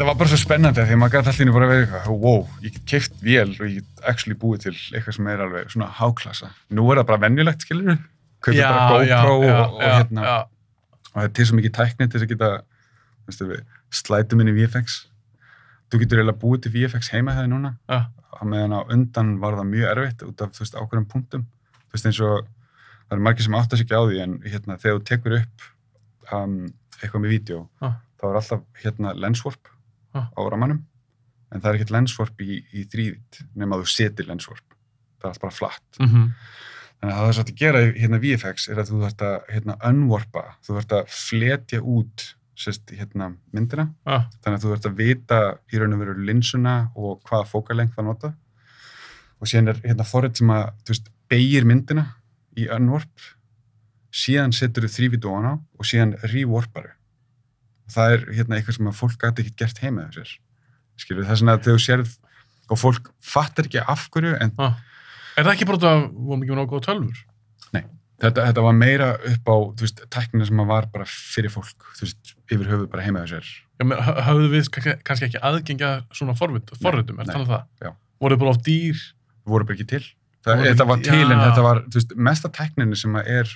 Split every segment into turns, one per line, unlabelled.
Þetta var bara svo spennandi því að maður gæti allir bara verið eitthvað, wow, ég get keift vél og ég get actually búið til eitthvað sem er alveg svona háklassa. Nú er það bara venjulegt, skilur við? Kaupið bara GoPro og, og hérna,
já.
og það er til svo mikið tækni til þess að geta, veistu við, slætum inn í VFX. Þú getur eiginlega búið til VFX heima þegar núna,
Já.
á meðan á undan var það mjög erfitt út af, þú veist, ákveðum punktum. Þú veist, eins og, það eru margir sem áttast ekki á því, en hérna, þegar þú tekur upp um, eitthvað með vídeo,
Já.
þá er alltaf hérna lenswarp
Já.
á ramanum, en það er ekkert lenswarp í, í þrýðit, nema þú setir lenswarp. Það er alltaf bara flatt.
Mm -hmm.
Þannig að það er svo að gera hérna VFX er að þú þarft að hérna unwarpa, þú þarft að fletja út sérst, hérna, myndina,
Já.
þannig að þú þarft að vita í raun og veru linsuna og hvaða fókalengt það nota og síðan er hérna forrið sem að veist, beigir myndina í unwarp síðan setur þú þrývít ofan á og síðan rewarparu það er hérna eitthvað sem fólk gæti ekki gert heima sér skilur það er svona að þú sérð og fólk fattar ekki af hverju en
Já. Er það ekki bara þetta að vorum ekki með náttúrulega tölfur?
þetta, þetta var meira upp á veist, tæknina sem var bara fyrir fólk veist, yfir höfuð bara heima
hö- höfðu við kannski ekki aðgengja svona forritum, er
nei,
það um það?
já.
Voru þið bara á dýr?
voru bara ekki til það, þetta var til en þetta var veist, mesta tækninni sem er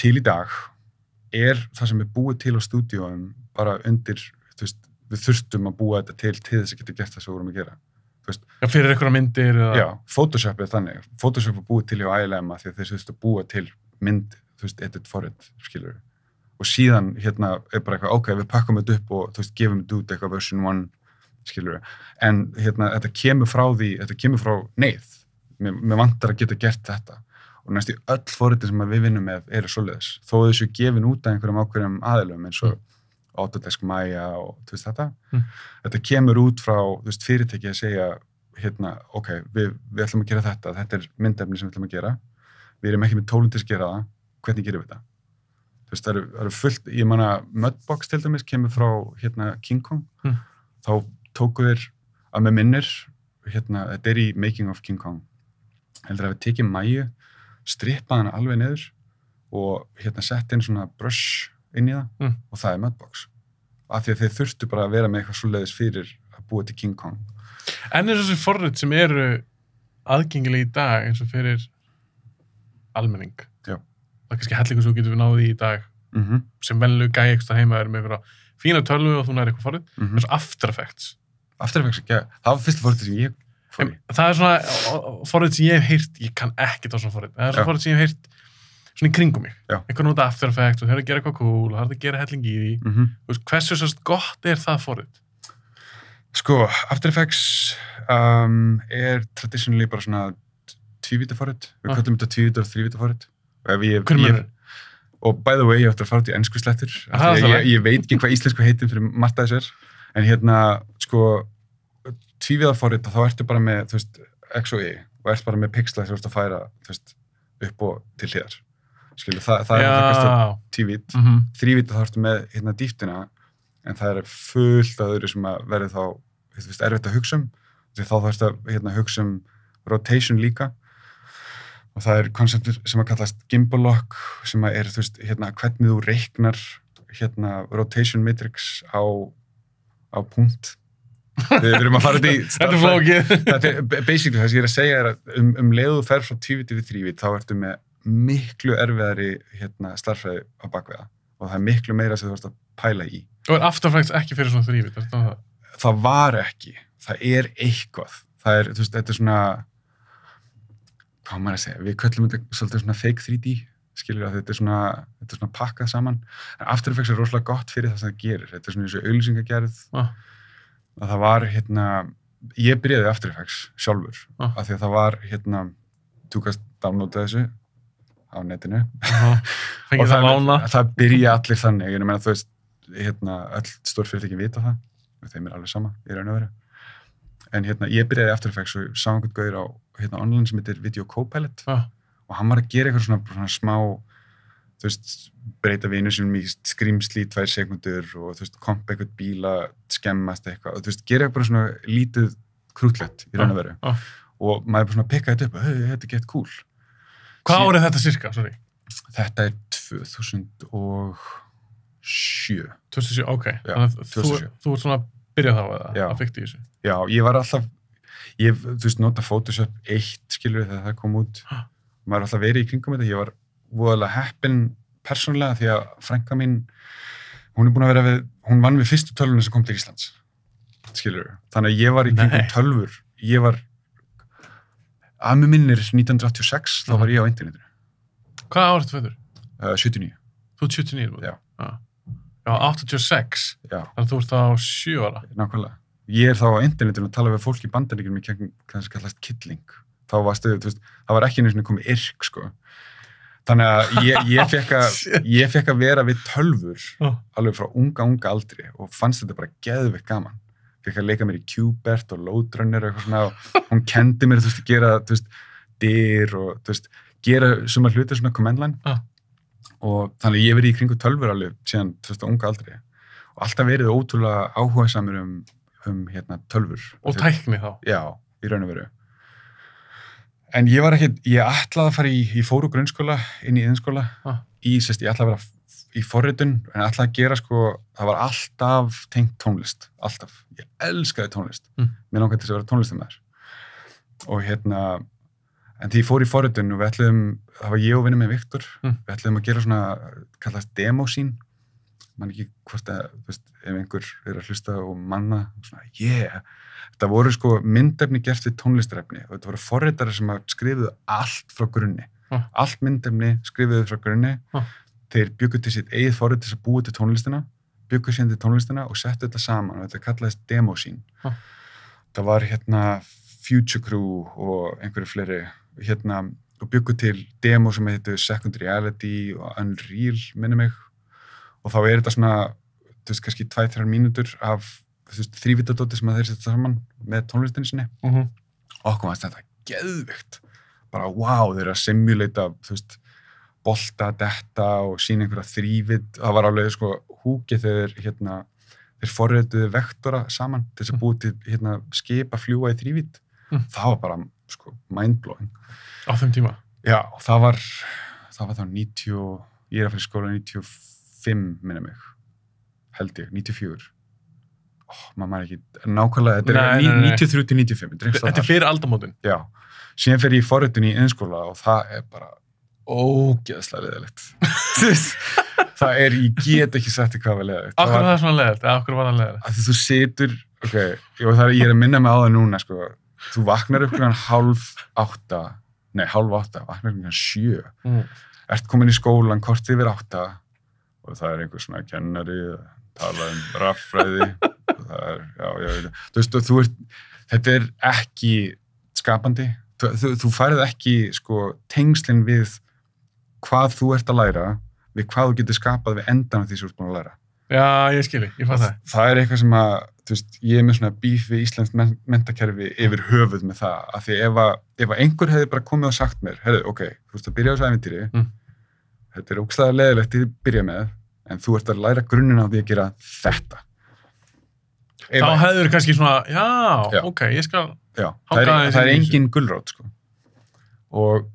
til í dag er það sem er búið til á stúdíóum bara undir þú veist, við þurftum að búa þetta til til þess að geta gert það sem við vorum að gera.
Já, fyrir einhverja myndir eða...
já, Photoshop er þannig. Photoshop er búið til hjá ILM að því að þeir þurftu að búa til mynd þú veist, edit for it, skilur og síðan hérna er bara eitthvað ok, við pakkum þetta upp og þú veist, gefum þetta út eitthvað version 1, skilur en hérna, þetta kemur frá því þetta kemur frá neyð. Mér, mér vantar að geta gert þetta og næstu öll forritin sem við vinnum með eru svoleiðis, þó þessu gefin út af einhverjum ákveðum aðilum eins og Autodesk Maya og þú veist þetta.
Mm.
þetta kemur út frá veist, fyrirtæki að segja hérna, ok, við, við ætlum að gera þetta. Þetta er myndefni sem við ætlum að gera. Við erum ekki með tólun til að gera það. Hvernig gerum við þetta? Þú veist, það eru, það eru fullt, ég manna Mudbox til dæmis kemur frá hérna King Kong.
Mm.
þá tóku þeir að með minnir hérna, þetta er í Making of King Kong. Heldur að við tekið mæju strippaði hana alveg niður og hérna sett inn svona brush inn í það
Mm.
og það er Mudbox af því að þeir þurftu bara að vera með eitthvað svoleiðis fyrir að búa til King Kong
En er þessi forrit sem eru aðgengileg í dag eins og fyrir almenning?
Já.
Það er kannski hellingu svo getur við náðið í dag
mm -hmm.
sem venlu gæi ekstra heima er með einhverja fína tölvu og þú næri eitthvað forrit.
Mm
eins og After Effects.
After Effects ekki, það var fyrsta fórtið sem ég í.
Það er svona forrit sem ég hef heyrt, ég kann ekkert á svona forrit, en það er svona forrit sem ég hef heyrt svona í kringum mig.
Já.
Einhvern nota After Effects og þeir eru að gera eitthvað cool og það er að gera helling í því.
Mm -hmm.
Hversu sérst gott er það forrit?
Sko, After Effects um, er traditionally bara svona tvívíta fórið, við
Ah.
kallum þetta tvívíta og þrývíta fórið. Og ef ég,
Hver er munurinn?
og by the way, ég ætti að fara út í ennsku slettur,
það er
ég, ég veit ekki hvað íslensku heitir fyrir margt að þessir, en hérna, sko, tvívíða fórið, þá ertu bara með, þú veist, X og Y, og ert bara með pixla þegar þú ert að færa, veist, upp og til hliðar. Skilu, það, það er
Já.
tvívít.
Mm -hmm.
þrývita þá ertu með hérna dýftina en það er fullt af öðru sem að verði þá þú veist, erfitt að hugsa um því þá þarfst að hérna, hugsa um rotation líka og það er konseptur sem að kallast gimbal lock sem að er þú veist hérna hvernig þú reiknar hérna rotation matrix á á punkt við, erum að fara út í
Þetta er flókið.
basically það sem ég er að segja er að um, um leiðu ferð frá tvíviti við þrívit þá ertu með miklu erfiðari hérna, starfræði á bakveða og það er miklu meira sem þú ert að pæla í.
Og er After Effects ekki fyrir svona þrývit? Er það?
Það var ekki, það er eitthvað. Það er, þú veist, þetta er svona, hvað maður að segja, við köllum þetta svolítið svona fake 3D, skilur að þetta er svona, þetta er svona pakkað saman. En After Effects er rosalega gott fyrir það sem það gerir. Þetta er svona eins og auðlýsingagerð.
Ah.
Og það var, hérna, ég byrjaði After Effects sjálfur,
Ah.
af því að það var, hérna, þú kannst downloada þessu á netinu. Og
það lána?
það byrja allir þannig, ég meina þú veist, hérna, öll stórfyrirtæki vita það, og þeim er alveg sama, í raun og veru. En hérna, ég byrjaði After Effects og sá einhvern gauður á hérna online sem heitir Video Copilot
Ah.
og hann var að gera eitthvað svona, svona smá, þú veist, breyta vinu sinum í skrýmsli í tvær sekundur og þú veist, kompa eitthvað bíla, skemmast eitthvað og þú veist, gera bara svona lítið krútlegt í raun og veru.
Ah.
Og maður bara svona pikkaði þetta upp, hei, þetta er gett cool.
Hvað árið er þetta cirka? Sorry.
Þetta er 2007.
2007, ok.
Já,
Þannig að þú,
2007.
þú ert svona að byrja þá að fykta í þessu.
Já, ég var alltaf, ég, þú veist, nota Photoshop 1, skilur þegar það kom út.
Ha.
Maður er alltaf verið í kringum þetta. Ég var voðalega heppin persónlega því að frænka mín, hún er búin að vera við, hún vann við fyrstu tölvuna sem kom til Íslands, skilur Þannig að ég var í kringum tölvur. Ég var, að með minnir 1986, þá var ég á internetinu,
Hvað árið þú fættur?
uh, 79.
Þú ert 79? búin?
Já.
Já, Já, 86.
Já,
Þannig að þú ert þá 7 ára.
nákvæmlega. Ég er þá á internetinu að tala við fólk í bandaríkjum í hvað sem kallast killing. Þá var stöðu, þú veist, það var ekki einu sinni komið yrk, sko. Þannig að ég, ég, fekk að, ég fekk að vera við tölfur alveg frá unga, unga aldri og fannst þetta bara geðveikt gaman. Fekk að leika mér í Qbert og Loadrunner og eitthvað svona og hún kendi mér, þú veist, að gera, þú veist, dyr og, þú veist, gera suma hluti svona line.
Já.
Og þannig að ég verið í kringu tölfur alveg síðan, þú veist, á unga aldri. Og alltaf verið ótrúlega áhuga samur um, um, hérna, tölfur.
Og tækni þá.
Já, í raun og veru. En ég var ekki, ég ætlaði að fara í, ég fór úr grunnskóla inn í yðinskóla,
Ah.
ég ætlaði að vera í forritun, en ætlaði að gera sko, það var alltaf tengt tónlist, alltaf. Ég elskaði tónlist.
Mm.
Mér langaði til þess að vera tónlistamæður. Og hérna, en því ég fór í forritun og við ætlaðum, það var ég og vinnum með Viktor,
Mm.
við ætlaðum að gera svona, kallast demosín, mann ekki hvort að, veist, ef einhver er að hlusta og manna, svona, yeah, þetta voru sko myndefni gert við tónlistarefni og þetta voru forritari sem skrifuðu allt frá grunni,
Ah.
allt myndefni skrifuðu frá grunni,
Ah.
þeir byggu til sitt eigið forrit til að búa til tónlistina, byggu síðan til tónlistina og settu þetta saman og þetta kallaðist demosín.
Ah.
Það var hérna Future Crew og einhverju fleiri hérna og byggu til demo sem heitir Second Reality og Unreal, minni mig og þá er þetta svona þú veist, kannski 2-3 mínútur af þrývitadóti sem þeir setja saman með tónlistinni sinni
Uh -huh.
og okkur varst þetta geðvikt bara wow, þeir eru að simulata þú veist, bolta, detta og sína einhverja þrývit það var alveg sko húkið þegar hérna, þeir forrötuðu vektora saman til þess að búið til hérna, skipa fljúa í þrývit
Mm.
það var bara sko mindblowing
Á þeim tíma.
Já, það var, það var þá 90, og- ég er að í skóla 95, minna mig, held ég, 94. Ó, maður maður ekki, nákvæmlega, þetta er
nei, nei.
93 til 95, þetta er
er fyrir aldamótin.
Já, síðan fer ég í forritun í innskóla og það er bara ógeðslega leðilegt. það er, ég get ekki sagt þér hvað var leðilegt.
Akkur var það svona leðilt? Eða akkur var það
að því þú situr, ok, ég, er, ég er að minna mig á það núna, sko, þú vaknar upp klukkan hálf átta, nei, hálf átta, vaknar klukkan sjö,
Mm.
ert komin í skólan kort yfir átta og það er einhver svona kennari að tala um raffræði og það er, já, já, já, þú veist, þú ert, þetta er ekki skapandi, þú, þú, þú færið ekki, sko, tengslinn við hvað þú ert að læra, við hvað þú getur skapað við endan af því sem þú ert búin að læra.
Já, ég skilji, ég fatt það.
það er eitthvað sem að, þú veist, ég er með svona bíf við Íslands men mentakerfi yfir höfuð með það, af því ef að, ef að einhver hefði bara komið og sagt mér, herru, ok, þú veist að byrja á þessu æfintýri,
Mm.
Þetta er ógstæða leðilegt til að byrja með, en þú ert að læra grunninn á því að gera þetta. Ef
Þá
að-
hefur kannski svona, já,
Já.
ok, ég skal,
Já, það er, það er engin gullrót sko. og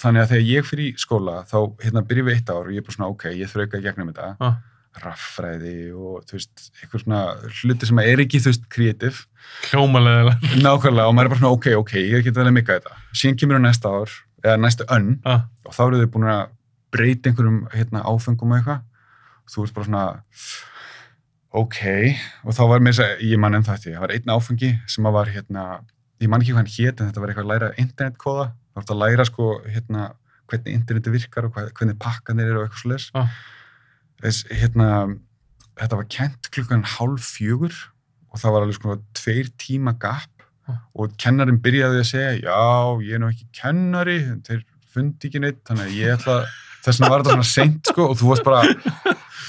þannig að þegar ég fyrir í skóla þá hérna byrjum við eitt ár og ég er bara svona ok, ég þrauka í gegnum þetta
Ah.
raffræði og þú veist eitthvað svona hluti sem er ekki þú veist kreatív,
hljómalega,
nákvæmlega og maður er bara svona ok, ok, ég get alveg mikið þetta síðan kemur á næsta ár, eða næsta önn
ah,
og þá eru þau búin að breyta einhverjum hérna, áfengum og eitthvað. Þú ert bara svona ok, og þá var mér þess að ég man ennþá þetta, það var einn áfangi sem að var hérna, ég man ekki hvað hann hét en þetta var eitthvað að læra internetkóða. Þá var þetta að læra sko hérna hvernig interneti virkar og hvernig pakkanir eru og eitthvað svoleiðis.
Ah.
hérna, þetta var kent klukkan hálf fjögur og það var alveg sko tveir tíma gap.
Ah.
og kennarinn byrjaði að segja já, ég er nú ekki kennari þeir fundi ekki neitt, þannig að ég ætla þess vegna var þetta svona seint sko og þú varst bara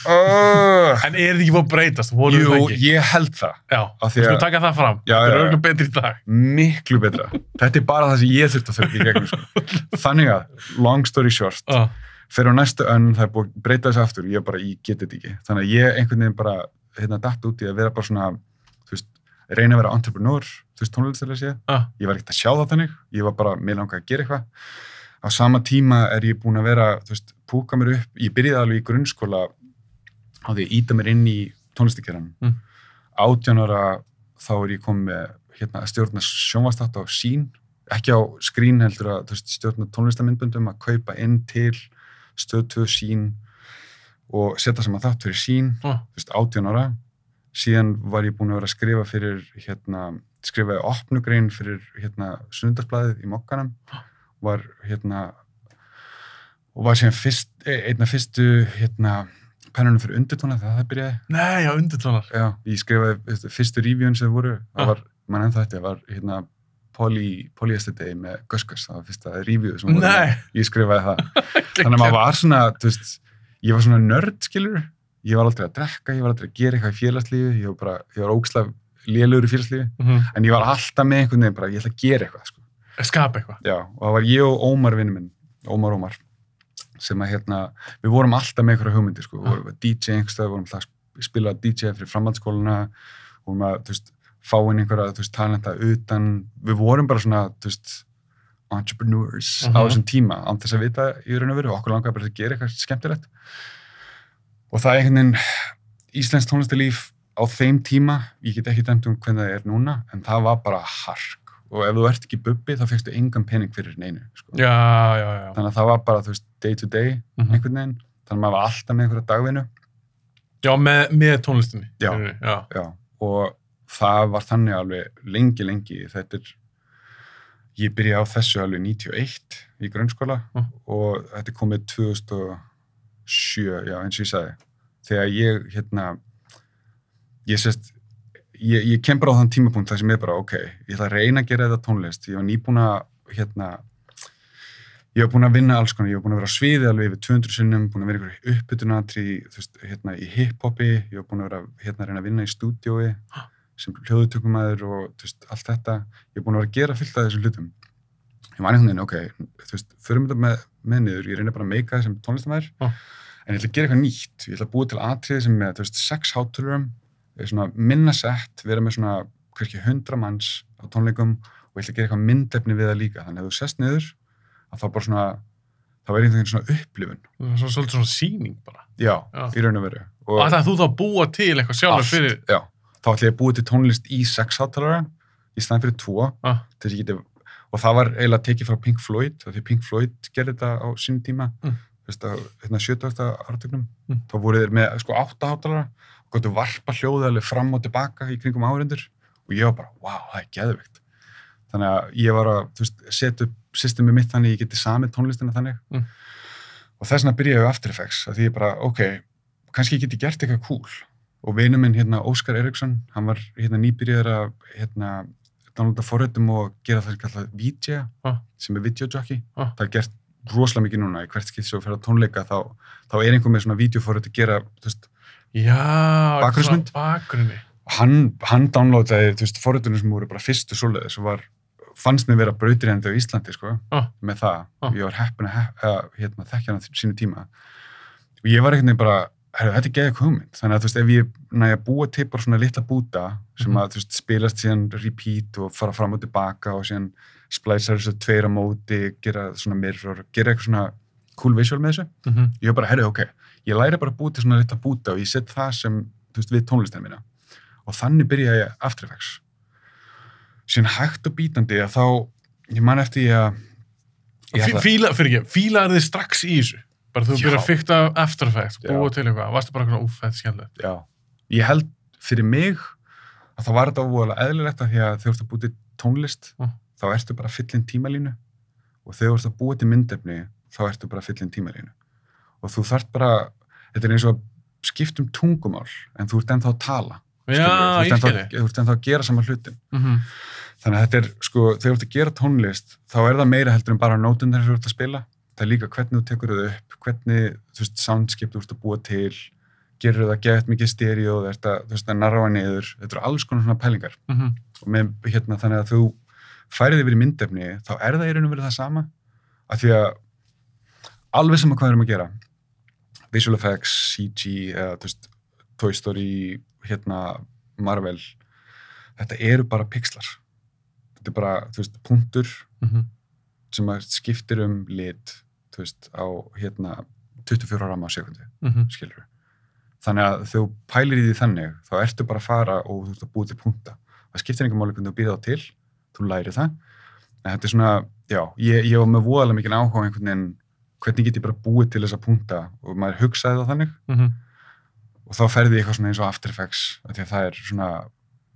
uh,
En er þetta ekki búin að breytast?
Jú,
ekki?
ég held það
Já, þú skulum taka það fram.
Já,
þetta er örgulega betri í dag.
miklu betra þetta er bara það sem ég þurfti að þurfa í gegnum sko. þannig að, long story short
Uh,
fyrir á næstu önn, það er búið að breyta þessu aftur ég bara, ég geti þetta ekki þannig að ég einhvern veginn bara, hérna, datt út í að vera bara svona, þú veist, reyna að vera entrepreneur, þú veist, tónlistilega séð
uh,
ég var ekkert að sjá það þannig, á sama tíma er ég búin að vera, þú veist, púka mér upp ég byrjaði alveg í grunnskóla á því að íta mér inn í tónlistakeran
Mm.
átján ára þá er ég komið með hérna, stjórna sjónvastátt á sín ekki á skrín heldur að veist, stjórna tónlistamindbundum að kaupa inn til stöð 2 sín og setja saman þátt fyrir sín
uh.
þú veist, 18 ára. Síðan var ég búin að vera að skrifa fyrir hérna, skrifaði opnugrein fyrir hérna sundarsblæðið í mokkanum var hérna og var síðan fyrst, e- einn af fyrstu hérna pennunum fyrir undirtóna þegar það byrjaði.
Nei, já, undirtónar.
já, ég skrifaði fyrstu revíun sem voru,
Ah.
það var, mann ennþá þetta var hérna poly, polyester day með Guskus, það var fyrsta revíu sem voru
Nei.
ég skrifaði það. Þannig að maður var svona, þú veist ég var svona nörd, skilur ég var aldrei að drekka, ég var aldrei að gera eitthvað í félagslífi ég var bara, ég var ógislega lélugur í félagslífi,
Mm
en ég var alltaf með einhvern veginn bara, ég ætla að gera eitthvað, sko
Skapa eitthvað.
já, og það var ég og Ómar vinnu minn Ómar Ómar sem að hérna, við vorum alltaf með einhverja hugmyndir, sko, við vorum að DJ einhverstað, við vorum alltaf að spila DJ fyrir framhaldsskóluna, við vorum að, þú veist, fá inn einhverja, þú veist, talenta utan, við vorum bara svona, þú veist, entrepreneurs á
Mhm.
þessum tíma, án þess að vita í raun og veru. Okkur langaði bara að gera eitthvað skemmtilegt. Og það er einhvern veginn Íslensk tónlistalíf á þeim tíma, ég get ekki dæmt um hvernig það er núna, en það var bara hark og ef þú ert ekki bubbi þá fegstu engan pening fyrir neinu sko.
Já, já, já.
þannig að það var bara, veist, day to day
Mhm.
einhvern veginn, þannig að maður var alltaf með einhverja dagvinnu
Já, með, með tónlistinni.
Já. og það var þannig alveg lengi, lengi. Þetta er, ég byrja á þessu alveg 91 í grunnskóla
Mm.
og þetta er komið 2007, já, eins og ég sagði. Þegar ég, hérna, ég sést, ég, ég kem bara á þann tímapunkt þar sem ég bara, ok, ég ætla að reyna að gera þetta tónlist. Ég var nýbúin að, hérna, ég var búin að vinna alls konar, ég var búin að vera á sviði alveg yfir 200 sinnum, búin að vera ykkur uppbytunatri, þú veist, hérna í hip-hopi, ég var búin að vera hérna að reyna að vinna í stúdiói sem hljóðutökumæður og þú veist, allt þetta, ég er búin að vera að gera fullt af þessum hlutum. Ég var einhvern veginn, ok, þú veist, förum þetta með, með niður, ég reyna bara að meika það sem tónlistamæður, en ég ætla að gera eitthvað nýtt, ég ætla að búa til atriði sem með, þú veist, sex hátölurum, svona minna sett, vera með svona hverki hundra manns á tónleikum og ég ætla að gera eitthvað myndefni við það líka, þannig að þú sest niður, að þá bara svona, þá er einhvern veginn svona upplifun.
Það er svo- svolítið svona síning bara.
Já,
Já.
í raun og veru.
Og það er þú þá að búa til eitthvað sjálfur fyrir...
Já, þá ætla ég að búa til tónlist í sex hátalara í staðan fyrir tvo
Ah.
að geti, og það var eiginlega tekið frá Pink Floyd, því Pink Floyd gerði þetta á sínum tíma,
Mm.
þú veist að hérna 70. áratögnum,
Mm.
þá voru þeir með sko átta hátalara gott varpa hljóði alveg fram og tilbaka í kringum áhundur og ég var bara, wow, það er geðvikt þannig að ég var að veist, setja upp systemi mitt þannig að ég geti samið tónlistina þannig
Mm.
og þess vegna byrjaði After Effects að því ég bara, ok, kannski ég geti gert eitthvað cool og vinur minn hérna Óskar Eriksson, hann var hérna nýbyrjaður að hérna downloada forröndum og gera það sem kallað VJ
Ah.
sem er videojockey
Ah.
það er gert rosalega mikið núna í hvert skipt sem þú fyrir að tónleika þá, þá er einhver með svona videoforrönd að gera þú veist,
Já,
Bakgrunnsmynd? Hann, hann downloadaði þú veist, forröndunum sem voru bara fyrstu svoleiðis og var, fannst mér vera brautirhendi á Íslandi sko,
Ah.
með það
Ah.
ég var heppin að hérna, þekkja hann á sínu tíma og ég var einhvern veginn bara herru, þetta er geðið hugmynd, þannig að þú veist ef ég næja búa til bara svona litla búta sem
Mhm.
að þú veist spilast síðan repeat og fara fram og tilbaka og síðan splæsar þessu tveir á móti gera svona mirror, gera eitthvað svona cool visual með þessu,
Mm -hmm.
ég var bara, herru, ok ég læri bara að búa til svona litla búta og ég set það sem, þú veist, við tónlistina mína og þannig byrjaði ég After Effects síðan hægt og bítandi að þá, ég man eftir ég að ég
Fíla, fyrir ekki, fílaði þið strax í þessu? Bara þú
Já.
byrjar að fykta After Effects, búa til eitthvað, varstu bara eitthvað úf, þetta er skemmtilegt.
Já. Ég held fyrir mig að það var þetta óvoðalega eðlilegt að því að þú ert að búa til tónlist
Mm.
þá ertu bara að fylla inn tímalínu og þú ert að búa til myndefni þá ertu bara að fylla inn tímalínu og þú þarft bara, þetta er eins og að skipta um tungumál en þú ert ennþá að tala
Já,
þú ert ennþá, þú ert ennþá að gera saman hlutin
Mm
þannig að þetta er, sko, þegar þú ert að gera tónlist þá er það meira heldur en bara nótundar sem þú ert að spila. Það er líka hvernig þú tekur það upp hvernig, þú veist, soundskip þú ert að búa til gerur það gett mikið stereo þú ert að, þú veist, að narrafa niður. Þetta eru alls konar svona pælingar.
-hmm.
og með, hérna, þannig að þú færið yfir í myndefni, þá er það í raun og verið það sama af því að alveg sama hvað við erum að gera visual effects, CG eða, þú veist, Toy Story hérna, Marvel þetta eru bara pixlar. Þetta er bara, þú veist, punktur
Mm
sem að skiptir um lit, þú veist, á hérna 24 rama á sekundi,
-hmm.
skilur þannig að þú pælir í því þannig þá ertu bara að fara og þú ert að búa til punkta. Það skiptir einhver máli hvernig þú býrð á til þú læri það. En þetta er svona, já, ég, ég var með voðalega mikið áhuga einhvern veginn hvernig get ég bara búið til þessa punkta? Og maður hugsaði það þannig.
Mm
og þá ferði ég eitthvað svona eins og After Effects því að það er svona,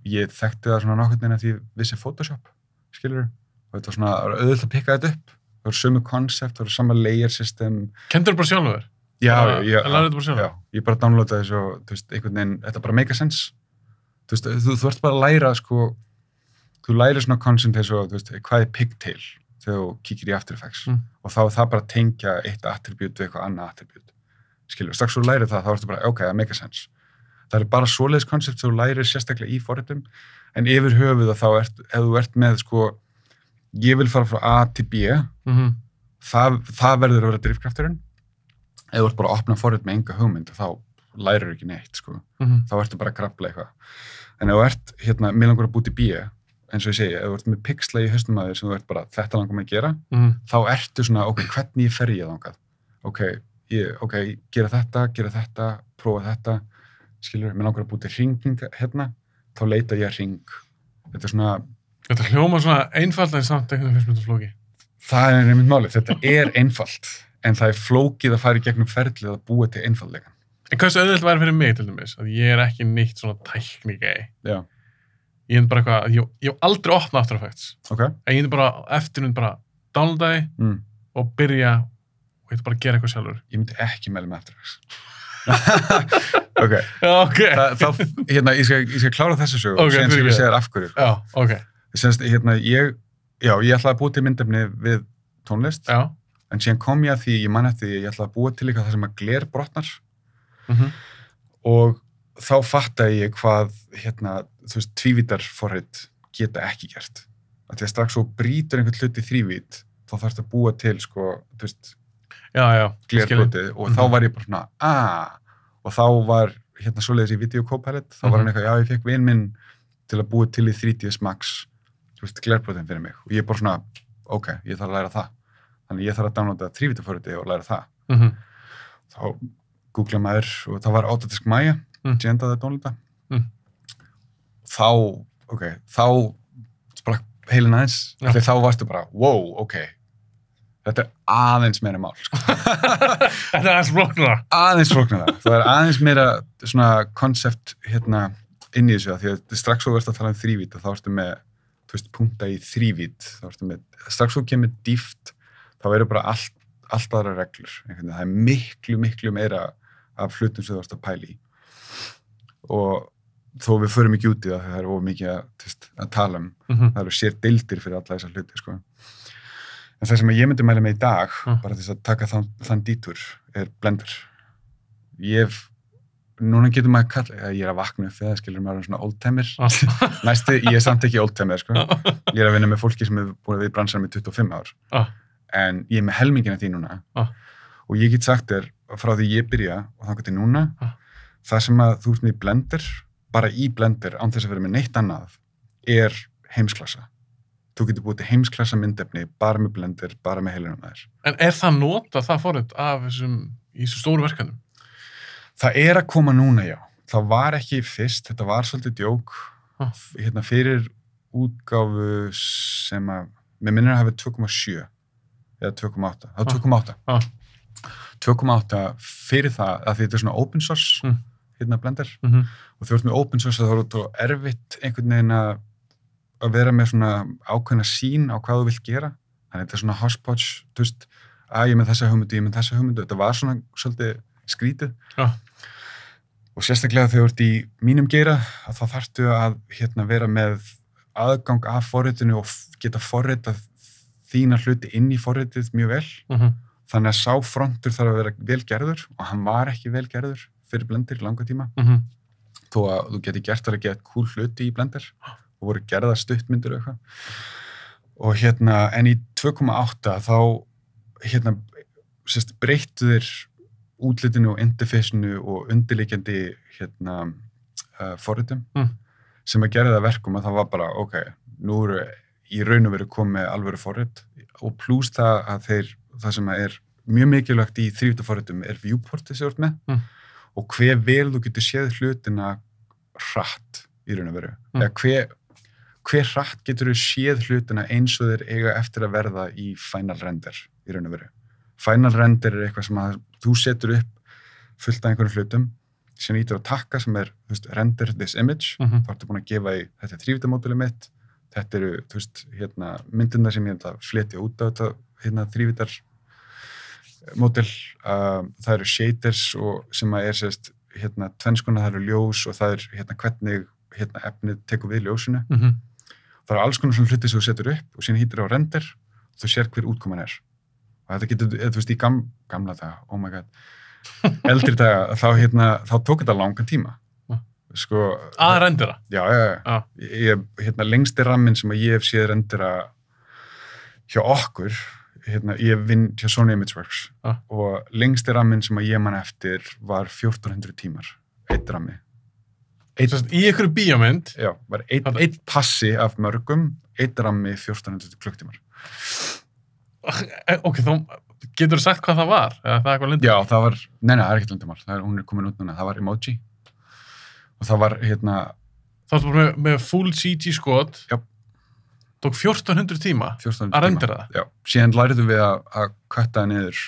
ég þekkti það svona að því vissi Photoshop skilur, og þetta var svona auðvitað að pikka þetta upp, það var sömu koncept það var sama layer system.
Kendur bara sjálfur?
já,
Bara-
ég,
bara
já, ég bara downloadaði þessu og þú veist, einhvern veginn, þetta bara make a sense. Þú veist, þú, þú ert bara að læra sko, þú læri svona concept eins og, þú veist, hvað er pigtail þegar þú kíkir í After Effects
Mm.
og þá er það bara að tengja eitt attribút við eitthvað annað attribút skilur, strax þú lærir það, þá ertu bara, ok, það make a sense það er bara svoleiðis koncept þú lærir sérstaklega í forritum en yfir höfuð að þá ert, ef þú ert með sko, ég vil fara frá A til B
Mm -hmm.
það, það verður að vera drifkrafturinn ef þú ert bara að opna forrit með enga hugmynd þá lærir ekki neitt sko.
Mm
þá ertu bara að grafla eitthvað en ef þú ert, hérna, mér langar að búti B eins og ég segi, ef þú ert með pixla í haustum að þér sem þú ert bara, þetta langar mig að gera
-hmm.
þá ertu svona, ok, hvernig fer ég þangað ok, ég, ok, gera þetta gera þetta, prófa þetta skilur, mér langar að búti hringing hérna, þá leita ég að hring þetta er svona,
Þetta hljóma svona einfalt en samt einhvern veginn þetta flóki.
það er einmitt málið, þetta er einfalt en það er flókið að fara í gegnum ferlið að búa til einfallega
En hversu auðvitað væri fyrir mig til dæmis? Að ég er ekki nýtt svona tæknigei. Ég er bara eitthvað, ég, ég hef aldrei opnað After Effects.
ok
En ég er bara eftir hún bara downloada því
mm.
og byrja og er bara gera eitthvað sjálfur.
ég myndi ekki meðlega með After Effects ok,
Já, ok.
Þa, þá, hérna, ég skal, ég skal klára þessu sögu
Ok,
og skal
fyrirgefðu.
ég segja þér af hverju
ok.
Senst, hérna, ég, já, ég ætlaði að búa til myndefni við tónlist
Já.
en síðan kom ég að því, ég man eftir því ég ætlaði að búa til eitthvað það sem að gler brotnar
Mm
og þá fattaði ég hvað hérna, þú veist, tvívítar forrið geta ekki gert að strax svo brýtur einhvern hlut í þrývít þá þarfst að búa til sko, þú veist, glerbrotið og
Mhm.
þá var ég bara svona, aaa og þá var hérna svoleiðis í Video Copilot þá var hann
Mhm.
eitthvað, já ég fekk vin minn til að búa til í 3ds Max þú veist, glerbrotin fyrir mig og ég bara svona, ok, ég þarf að læra það þannig ég þarf að downloada þrývítaforriti og læra það
Mm
þá googla maður og það var Autodesk Maya
Mm.
ég endaði að downloada
Mm.
Þá, ok, þá sprakk heilin aðeins því þá varstu bara, wow, ok. Þetta er aðeins meira mál sko.
Þetta er aðeins flóknara.
aðeins flóknara. Það er aðeins meira svona konsept hérna inn í þessu að því að strax svo verðst að tala um þrývít þá ertu með, þú veist, punta í þrývít þá ertu með, strax svo kemur dýft þá eru bara allt, allt aðra reglur, það er miklu, miklu meira af hlutum sem þú ert að pæla í. Og þó við förum ekki út í það það er of mikið að, veist, að tala um
Mm
það eru sér deildir fyrir alla þessar hluti sko. en það sem ég myndi mæla með í dag
Mm.
bara þess að taka þann, þann dítur er blender ég hef núna getur maður að kalla, ég er að vakna upp þegar skilur maður svona oldtimer næstu, ég er samt ekki oldtimer sko. ég er að vinna með fólki sem hefur búin við bransanum í 25 ár
Ah.
en ég er með helmingina því núna
Ah.
og ég get sagt þér frá því ég byrja og þannig til núna
Ah.
það sem að þú ert með blender bara í blender án þess að vera með neitt annað er heimsklassa þú getur búið til heimsklassa myndefni bara með blender, bara með heilunum aðeins
En er það nota það fórið af þessum, í þessum stóru verkanum?
það er að koma núna já það var ekki fyrst, þetta var svolítið djók hérna fyrir útgáfu sem að með minnir að hafa 2,7 eða 2,8, það var
Ah.
2,8
Ah.
2,8 fyrir það að þetta er svona open source
Mm.
Hérna blender
Mm -hmm.
og þú ert með open source þá er þetta erfitt einhvern veginn að að vera með svona ákveðna sín á hvað þú vilt gera þannig að þetta er svona hodgepodge þú veist, að ég er með þessa hugmyndu, ég er með þessa hugmyndu þetta var svona svolítið skrítið
Já.
og sérstaklega þegar þú ert í mínum geira að þá þarftu að hérna, vera með aðgang af forritinu og geta forritað þína hluti inn í forritið mjög vel
Mm -hmm.
þannig að sá frontur þarf að vera vel gerður og hann var ekki vel gerður fyrir blendir í langa tíma
Mm -hmm.
þó að þú geti gert það að geta cool hluti í blender og voru gerða stuttmyndir og eitthvað og hérna en í 2.8 þá hérna sérst, breyttu þér útlitinu og interfacenu og undirleikjandi hérna uh, forritum
Mm.
sem að gera það að verkum að það var bara ok, nú eru í raun og veru komið alvöru forrit og pluss það að þeir það sem er mjög mikilvægt í þrjúta forritum er viewportið sem þú ert með
Mm.
Og hver vel þú getur séð hlutina hratt í raun og veru
Mm.
eða hver, hver hratt getur þú séð hlutina eins og þeir eiga eftir að verða í final render í raun og veru final render er eitthvað sem að þú setur upp fullt af einhverjum hlutum sem ítur að takka sem er veist, render this image
Mm -hmm.
þá ertu búin að gefa í þetta er þrývitamóduli mitt þetta eru veist, hérna, myndina sem ég ætla að fletja út á þetta hérna, þrývitar módel uh, það eru shaders og sem að er sérst hérna, tvennskona, það eru ljós og það er hérna, hvernig hérna, efnið tekur við ljósinu
Mm -hmm.
það eru alls konar svona hluti sem þú setur upp og síðan hýttir á render og þú sér hver útkoman er og þetta getur, eða, þú veist, í gam, gamla daga, oh my god eldri daga, þá, hérna, þá tók þetta langan tíma
Já.
sko,
Að rendera.
já, já, já.
Já.
Ég, hérna, lengsti rammin sem að ég hef séð rendera hjá okkur hérna, ég vinn hjá Sony Imageworks
Já.
og lengsti rammin sem að ég man eftir var 1400 tímar eitt rammi eitt,
í einhverju
var eitt, eitt passi af mörgum eitt rammi 1400 klukktímar
Eh, Ok, þá getur þú sagt hvað það var? Eða það?
Já, það var, nei, nei, það er ekkert lundumál, það er, hún er komin út núna, það var emoji og það var, hérna,
Það var bara með, með full CG skot.
Já.
Tók 1400 tíma
1400
að rendera það.
Já, síðan læriðum við að, að kvætta það niður,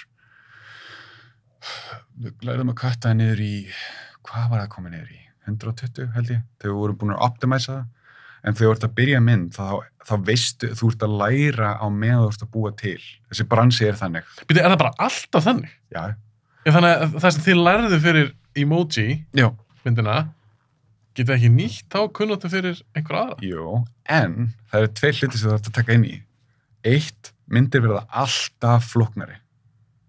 við læriðum að kvætta það niður í, hvað var það komið niður í? 120 held ég, þegar við vorum búin að optimæsa það, en þegar þú ert að byrja mynd, þá, þá veistu, þú ert að læra á meðan þú ert að búa til. Þessi bransi er þannig.
Býtu, er það bara alltaf þannig?
Já,
Já, þannig að það sem þið lærðu fyrir emoji
já,
myndina, geta ekki nýtt þá kunnáttu fyrir einhver aðra?
Jú, en það eru tveir hluti sem þú þarf að taka inn í. Eitt, myndir verða alltaf flóknari.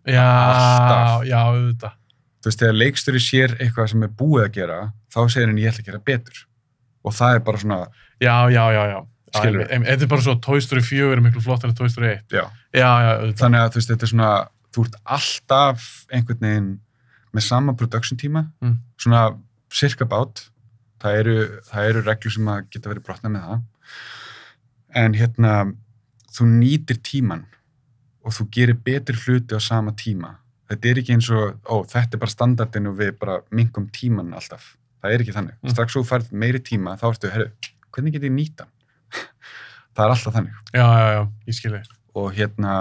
Já,
Alltaf.
já, auðvitað.
Þú veist, þegar leikstjóri sér eitthvað sem er búið að gera, þá segir hann ég ætla að gera betur. Og það er bara svona,
Já, já, já, já. Em- em- Þetta er bara svo Toy Story 4 er miklu flottar en Toy Story 1.
já.
Já, já, auðvitað.
Þannig að þú veist, þetta er svona, þú ert alltaf einhvern veginn með sama production tíma,
Mm.
svona cirka bát. Það eru, það eru reglur sem að geta verið brotna með það. En hérna, þú nýtir tíman og þú gerir betri hluti á sama tíma. Þetta er ekki eins og, ó, þetta er bara standardin og við bara minkum tíman alltaf. Það er ekki þannig.
Mm.
Strax þú færð meiri tíma, þá ertu, herru, hvernig get ég nýta? það er alltaf þannig.
Já, já, já, ég skilji.
Og hérna,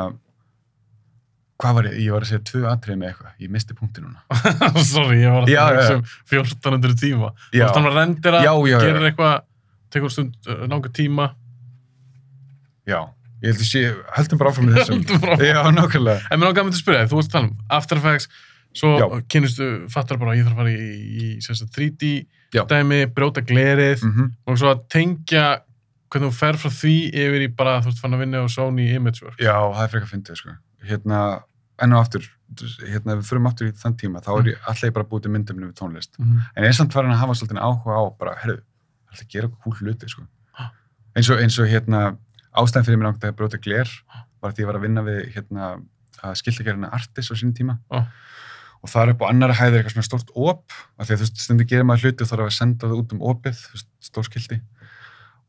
hvað var ég? Ég var að segja tvö atrið með eitthvað. Ég misti punkti núna.
Sorry, ég var að
já.
um 1400 tíma. Þú stannar að rendera,
Já, já,
gerir eitthvað, tekur stund, uh, langa tíma.
já. Ég held að sé, höldum bara áfram með þessum. Já, nákvæmlega.
En mér langar að spyrja þú varst að tala um After Effects, svo
Já.
kynnistu, fattar bara að ég þarf að fara í, í, í sem sagt, 3D
Já.
dæmi, brjóta glerið
Mm
og svo að tengja hvernig þú fer frá því yfir í bara, þú ert fann að vinna á Sony Imageworks.
Já, það er frekar fyndið, sko. Hérna, enn og aftur, hérna, við förum aftur í þann tíma, þá er ég alltaf bara búið til myndumni við tónlist.
Mm.
En ég er samt farin að hafa svolítið áhuga á bara, herru, alltaf gera húl hluti, sko. Eins og, eins og hérna, ástæðan fyrir mér náttúrulega að brjóta gler var að ég var að vinna við, hérna, að skiltagerina Artis á sínum tíma.
Já.
Og það er upp á annara hæðir eitthvað svona stórt op, af því að þú veist, stundu gerir maður hluti og þarf að senda það út um opið, stór skilti.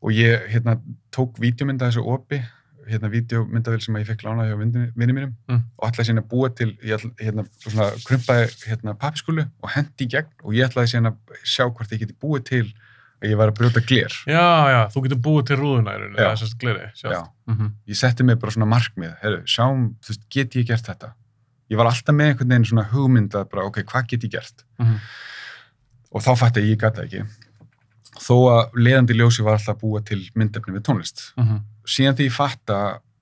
Og ég, hérna, tók vídeomynda þessu opi, hérna, vídeomyndavél sem ég fekk lánað hjá vinni mínum
Mm.
og ætlaði síðan að búa til, ég hérna, svona krumpaði, hérna, papiskúlu og hendi í gegn og ég ætlaði síðan að sjá hvort ég geti búið til að ég var að brjóta gler.
Já, já, þú getur búið til það er sérst glerið.
Já.
Mm -hmm.
Ég setti mig bara svona markmið, herru, sjáum, þú veist, get ég gert þetta? ég var alltaf með einhvern veginn svona hugmynd að bara, ok, hvað get ég gert?
Mhm.
Og þá fætti ég, ég gata ekki. Þó að leiðandi ljósi var alltaf að búa til myndefni við tónlist.
Mhm.
Síðan því ég fatta,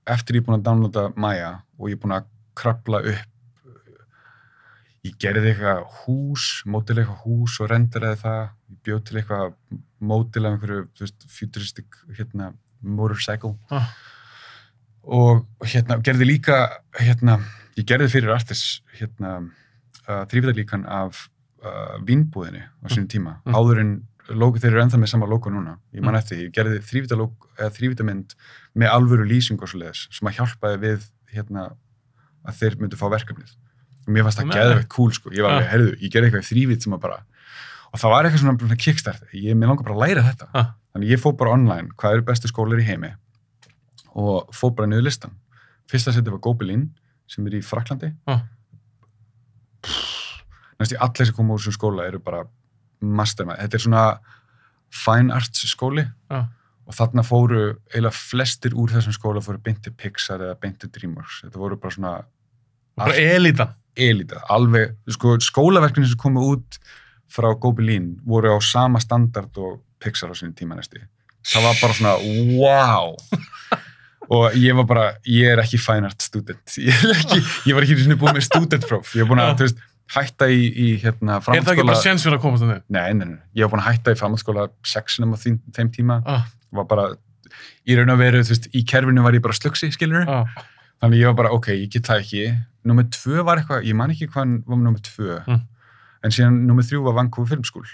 eftir ég er búin að downloada Maya og ég er búin að krabla upp, ég gerði eitthvað hús, mótil eitthvað hús og renderaði það, ég bjóð til eitthvað mótil af einhverju, þú veist, futuristic, hérna, motorcycle
Ah.
og hérna, gerði líka, hérna, ég gerði fyrir Artis, hérna, uh, þrýfiðarlíkan af uh, vínbúðinni á sínum tíma,
Mm.
áður en logo, þeir eru ennþá með sama logo núna, ég man
Mm.
eftir, ég gerði þrýfiðarmynd með alvöru lýsing og svo leiðis, sem að hjálpaði við, hérna, að þeir myndu fá verkefnið. Og mér fannst það
Nei.
geðveikt cool, sko, ég var
Ah.
alveg, heyrðu, ég gerði eitthvað þrývit sem að bara, og það var eitthvað svona, svona kickstart, ég, mér langar bara að læra þetta.
Ah.
Þannig ég fór bara online, hvað eru bestu skólar í heimi og fór bara niður listan. Fyrsta setið var Gobelin sem er í Fraklandi.
Ah.
Næstu allir sem koma úr þessum skóla eru bara mastermind. Þetta er svona fine arts skóli
Ah.
og þarna fóru eiginlega flestir úr þessum skóla fóru beint til Pixar eða beint til Dreamworks. Þetta voru bara svona
Bara elitan.
elita, alveg, sko, skólaverkefni sem komu út frá Gobelin voru á sama standard og Pixar á sinni tíma næstu. Það var bara svona, wow! og ég var bara, ég er ekki fine art student. Ég, ekki, ég var ekki svona búin með studentpróf. Ég var búin að,
Já.
þú veist, hætta í, í hérna,
Er það ekki
framhaldsskóla.
bara séns fyrir að komast að þau?
Nei, nei, nei, ég var búin að hætta í framhaldsskóla sexinum á þeim, þeim tíma.
Ah,
Var bara, í raun og veru, þú veist, í kerfinu var ég bara slugsi, skilur
ah,
Þannig ég var bara, ok, ég get það ekki. Númer tvö var eitthvað, ég man ekki hvað var númer tvö.
Mm.
En síðan númer þrjú var Vancouver Filmskúl.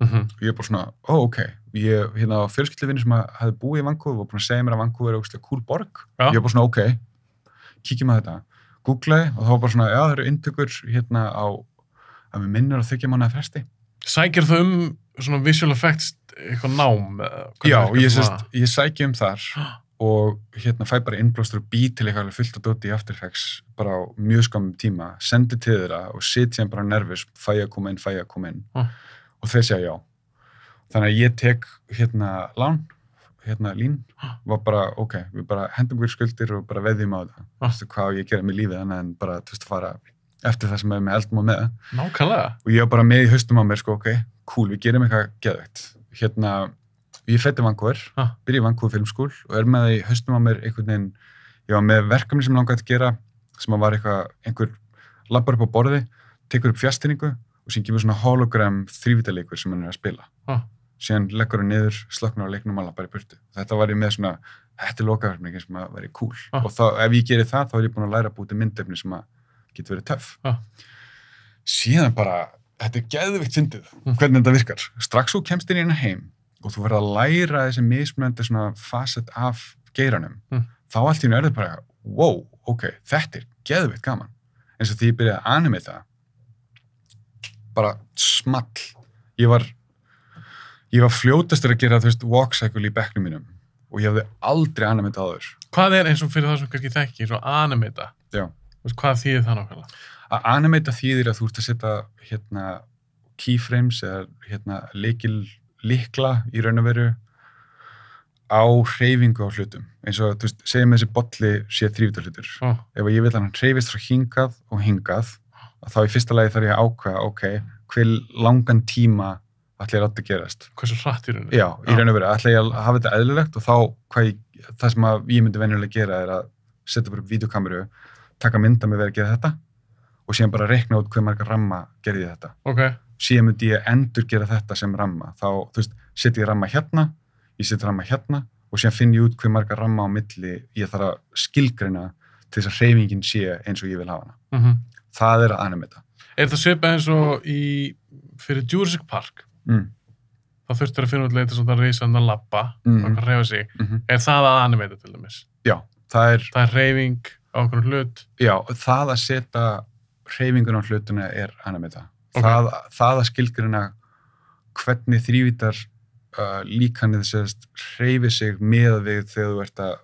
mhm.
Og ég er bara svona, ó, ok. Ég, hérna, fjölskylduvinni sem að- hafði búið í Vancouver var búin að segja mér að Vancouver er ógustlega cool borg.
Já.
Ég er bara svona, ok, kíkjum að þetta. Googlaði og þá var bara svona, já, það eru inntökur hérna á, að við minnur að þykja manna fresti.
Sækir þau um svona visual effects eitthvað nám?
Já, ég, sest, ég sæki um þar og hérna fæ bara innblástur og bý til eitthvað fullt að dóti í After Effects bara á mjög skamum tíma, sendi til þeirra og sit sem bara nervis, fæ að koma inn, fæ að koma inn
Ah.
og þeir segja já. Þannig að ég tek hérna lán, hérna lín, var bara ok, við bara hendum ykkur skuldir og bara veðjum á það. Þú veist hvað ég að gera með lífið annað en bara, þú veist, fara eftir það sem er með eldum og með
Nákvæmlega.
og ég var bara með í haustum á mér sko, ok, cool, við gerum eitthvað geðveikt. Hérna, ég fætti Vancouver, byrja í Vancouver filmskúl og er með það í haustum á mér einhvern veginn, ég var með verkefni sem langaði að gera, sem að var eitthvað, einhver lappar upp á borði, tekur upp fjastinningu og síðan kemur svona hologram þrývitaleikur sem hann er að spila.
Ah.
Síðan leggur hann niður, slöknar á leiknum og lappar í burtu. Þetta var ég með svona, þetta er lokaverkefni sem að veri cool.
Ah.
Og þá, ef ég gerir það, þá er ég búin að læra að búti myndefni sem að getur verið töff.
Ah.
Síðan bara, þetta er geðvikt fyndið,
Mm.
hvernig þetta virkar. Strax þú kemst inn í hennar heim og þú verður að læra þessi mismunandi svona facet af geiranum,
Mm.
þá allt í hennu er þetta bara, wow, ok, þetta er geðvikt gaman. Eins og því ég byrjaði að animita, bara small. Ég var, ég var fljótastur að gera, þú veist, walk cycle í bekknum mínum og ég hafði aldrei animita áður.
Hvað er eins og fyrir það sem kannski þekki, svo animata?
Já.
Þú veist, Hvað þýðir það nákvæmlega?
Að animata þýðir að þú ert að setja hérna keyframes eða hérna likil, likla í raun og veru á hreyfingu á hlutum. Eins og, þú veist, segjum þessi bolli sé þrývita hlutur.
Ah,
Ef ég vil að hann hreyfist frá hingað og hingað, að þá í fyrsta lagi þarf ég að ákveða, ok, hver langan tíma ætla ég að láta gerast.
hversu hratt í rauninni?
Já, í raun og veru, ætla ég að hafa þetta eðlilegt og þá, ég, það sem ég myndi venjulega gera er að setja bara upp videokameru, taka mynda með verið að gera þetta og síðan bara reikna út hver marga ramma gerði þetta.
Ok,
Síðan myndi ég endur gera þetta sem ramma. Þá, þú veist, setja ég ramma hérna, ég setja ramma hérna og síðan finn ég út hver marga ramma á milli ég þarf að skilgreina til þess að hreyfingin sé eins og ég vil hafa hana.
mm
Það er að animita.
er það svipað eins og í, fyrir Jurassic Park?
Mm.
þá þurftur að finna út leita svona að reysa hann að labba
Mhm.
og reyfa sig.
Mm
Er það að animata til dæmis?
Já, það er,
Það er reyfing á okkur hlut.
já, það að setja hreyfingun á hlutuna er animita.
Ok.
Það, það að skilgrina hvernig þrývítar uh, líkanið sérst hreyfi sig með við þegar þú ert að,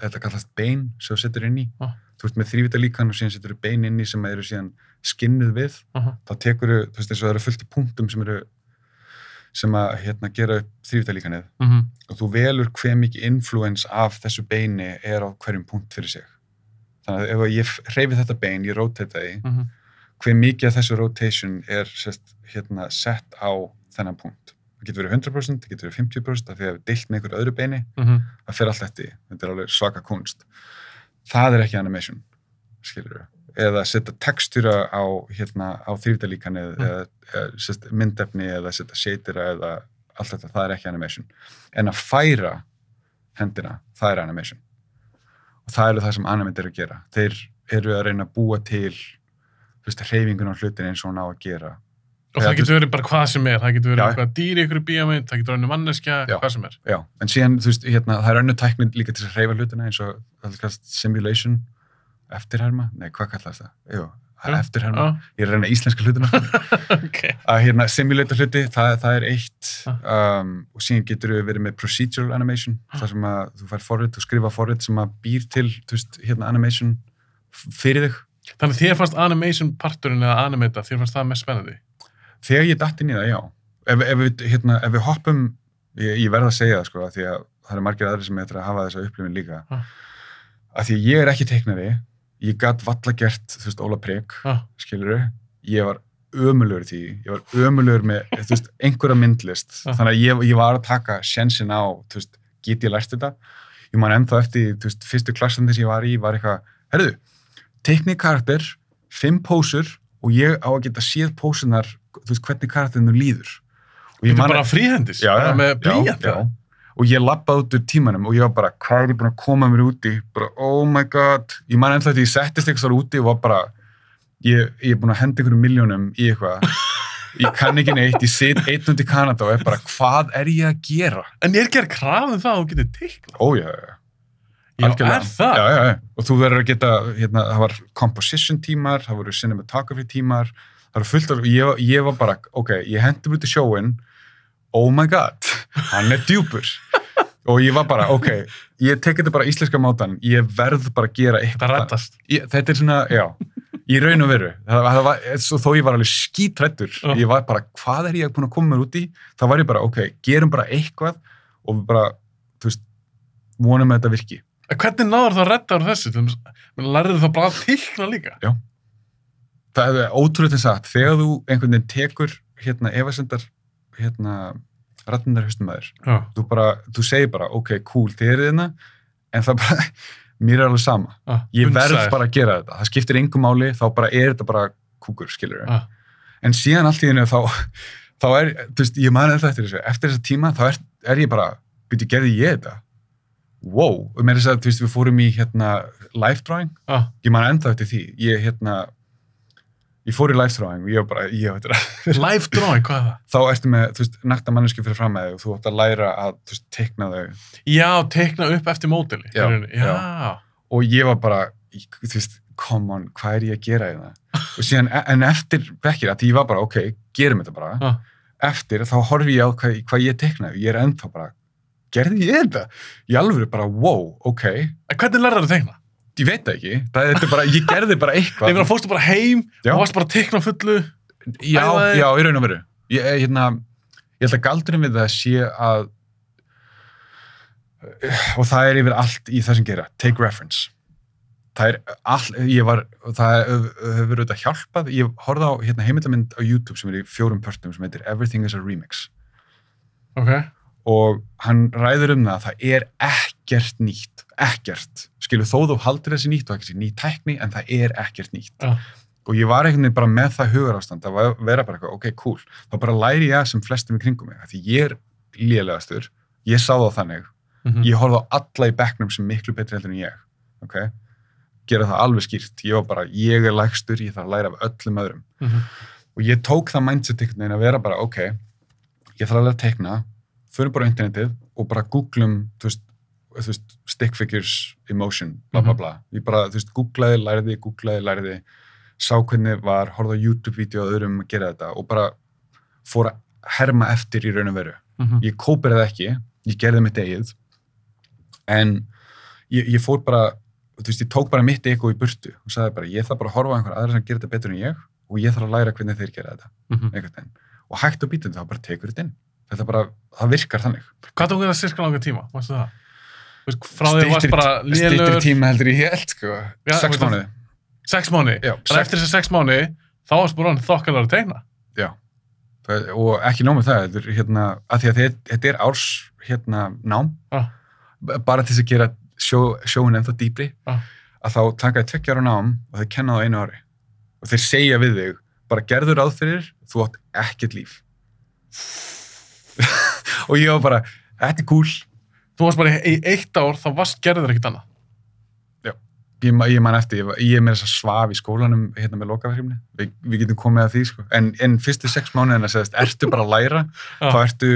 þetta kallast bein sem þú setur inn í.
Ah.
Þú ert með þrývítar líkan og síðan setur þú bein inn í sem eru síðan skinnuð við.
Uh
Þá tekur þú, þú veist, eins og það eru fullt af punktum sem eru sem að hérna, gera upp þrývítar líkanið og þú velur hver mikið influence af þessu beini er á hverjum punkt fyrir sig. þannig að ef ég hreyfi þetta bein, ég rotate því
Mhm.
hver mikið af þessu rotation er sest, hérna, sett á þennan punkt það getur verið 100%, það getur verið 50% af því að við dilt með einhverju öðru beini
Mhm.
það fer allt eftir, því. þetta er alveg svaka kunst það er ekki animation skilur eða setja textúra á, hérna, á þrývdalíkanið
Mm.
eða, eða myndefni eða setja shadera eða allt þetta, það er ekki animation. En að færa hendina, það er animation. Og það eru það sem animate eru að gera. Þeir eru að reyna að búa til hreyfingun á hlutin eins og hún á að gera.
Og
Já,
það getur verið bara hvað sem er, það getur verið eitthvað dýr í ykkur bíómynd, það getur verið manneskja,
Já.
hvað sem er.
Já, en síðan, þú veist, hérna, það er önnu tæknir líka til að hreyfa hlutina eins og það simulation eftirherma, nei, hvað kallast það? Jú, það er eftirherma,
Já,
ég er að reyna íslenska hlutina
ok.
að hérna simulata hluti, það, það er eitt
Ah.
um, og síðan getur við verið með procedural animation, þar sem að þú fær forrið og skrifa forrið sem að býr til þú veist, hérna animation fyrir þig
Þannig að þér fannst animation parturinn eða animata, þér fannst það mest spennandi.
þegar ég datt inn í það, já ef, ef, við, hérna, ef við hoppum ég, ég verð að segja það sko, því að það eru margir aðri sem eitthvað að hafa þessa upplifin líka
Ah.
af því að ég er ekki teiknari ég gatt valla gert, þú veist, Óla Prek
Ah.
skilur ég var ömulugur í því, ég var ömulugur með, þú veist, einhverja myndlist.
Ah.
þannig að ég, ég var að taka sjensin á, þú veist, get ég lært þetta? Ég man ennþá eftir, þú veist, fyrstu klassandi sem ég var í, var eitthvað, herðu teikni karakter, fimm pósur og ég á að geta séð pósunar þú veist, hvernig karakterinu líður.
Þetta er bara fríhendis,
já, já,
með blíjant.
Og ég lappaði út úr tímanum og ég var bara, hvað er ég búin að koma mér úti bara, oh my god ég man ennþá því ég settist eitthvað þar úti og var bara ég, ég er búin að henda einhverjum miljónum í eitthvað ég kann ekki neitt, ég sit út í Kanada og er bara, hvað er ég að gera
En er gerð krafðum það að þú getur teiknað?
ó já, já,
Já,
algjörlega.
er það?
já, já, já. og þú verður að geta, hérna, það var composition tímar, það voru cinematography tímar það var fullt af, ég, ég var bara ok, ég hendi mér til sjóin oh my god, hann er djúpur. Og ég var bara, ok ég tek þetta bara íslenska mátan ég verð bara að gera eitthvað. Ég, þetta er svona, já, í raun og veru. Það, það var, svo, þó ég var alveg skítrættur
Já.
ég var bara, hvað er ég að koma mér út í? Þá var ég bara, ok, gerum bara eitthvað og við bara, þú veist vonum að þetta virki.
Hvernig náður það að redda úr þessu? Lærðu það bara að teikna líka?
það er ótrúlega til sagt, þegar þú einhvern veginn tekur hérna efasendar hérna rættindar haustumæður,
Já.
þú bara, þú segir bara ok, cool, þið eru þarna en það bara, mér er alveg sama.
Ah,
ég verð bara að gera þetta, það skiptir engum máli þá bara er þetta bara kúkur, skilur
Ah.
en síðan allt í hennu þá þá er, þú veist, ég man eftir þessu. Eftir þessa tíma, þá er, er ég bara byrju, gerði ég þetta? Wow, og með þess að, þú veist, við fórum í hérna life drawing,
Ah,
ég man ennþá eftir því. Ég hérna ég fór í life drawing og ég var bara, ég veit það
live drawing, hvað er það?
þá ertu með, þú veist, nakta mannesku fyrir fram með þig og þú átt að læra að, þú veist, teikna þau
Já, teikna upp eftir módeli.
Já, já.
já.
og ég var bara, ég- þú veist, come on, hvað er ég að gera í það? og síðan, en eftir bekkir, að ég var bara, ok, gerum þetta bara
Ah.
eftir, þá horfi ég á hvað, hvað ég teiknaði ég er ennþá bara, gerði ég þetta? Í alvöru bara, wow, ok
En hvernig lærðu það að teikna?
Ég veit það ekki, það er bara, ég gerði bara eitthvað.
Bara fórstu bara heim
Já.
og varst bara að teikna fullu.
já,
æfaði-
já, í raun og veru. Ég, eh, hérna, ég held að galdurinn við það sé að og það er yfir allt í það sem gera, take reference. Það er all, ég var það hefur verið auðvitað hjálpað. Ég horfði á hérna, heimildamind á YouTube sem er í fjórum pörtum sem heitir Everything is a Remix.
Ok.
og hann ræður um það að það er ekkert nýtt, ekkert. Skilu þó þú haldir þessi nýtt og þessi nýtt tækni en það er ekkert nýtt.
Já.
og ég var einhvern veginn bara með það hugarástand að va- vera bara eitthvað, ok, cool. Þá bara læri ég sem flestum í kringum mig af því ég er lélegastur, ég sá það þannig.
Mm
ég horfði á alla í bekknum sem miklu betri heldur en ég ok, gera það alveg skýrt. Ég var bara, ég er lægstur, ég þarf að læra af öllum öðrum.
-hmm.
og ég tók það mindset einhvern veginn að vera bara, ok ég þarf alveg að teikna, förum bara á internetið og bara googlum þú veist, veist, stick figures emotion, bla bla
Mhm.
bla ég bara, þú veist, googlaði, læriði, googlaði, læriði sá hvernig var, horfði á YouTube-vídeó að öðrum að gera þetta og bara fór að herma eftir í raun og veru
Mhm.
ég kópir það ekki, ég gerði mitt eigið en ég, ég fór bara, þú veist, ég tók bara mitt ego í burtu og sagði bara, ég þarf bara að horfa á einhver aðra sem gerir þetta betur en ég og ég þarf að læra hvernig þeir gera þetta
Mhm.
einhvern veginn, og hægt og bítandi þá bara tekur þetta inn þetta bara, það virkar þannig
Hvað tók þetta sirka langa tíma? Mástu það? Frá því að þú varst bara lélur
tíma heldur ég held, sko.
Já,
Sex
það-
mánuði.
sex mánu
Já,
þannig að eftir þessi sex mánu þá varst bara hann þokkalar að tegna
Já. Það, og ekki nóg með það, þetta er hérna, að því að þetta, þetta er árs hérna nám. B- bara til þess að gera sjó, sjóin ennþá dýpri,
Já.
að þá taka þið tveggja ára nám og þeir kenna það á einu ári. Og þeir segja við þig, bara gerður ráð fyrir, þú átt ekkert líf. og ég var bara, þetta er cool.
Þú varst bara í, eitt ár þá varst gerður ekkert annað
Ég, ma- ég man eftir, ég, ég er með þess að svaf í skólanum hérna með lokaverkefni. Vi, við getum komið að því, sko. En, en fyrstu sex mánuðina segðast, ertu bara að læra
Já.
þá ertu,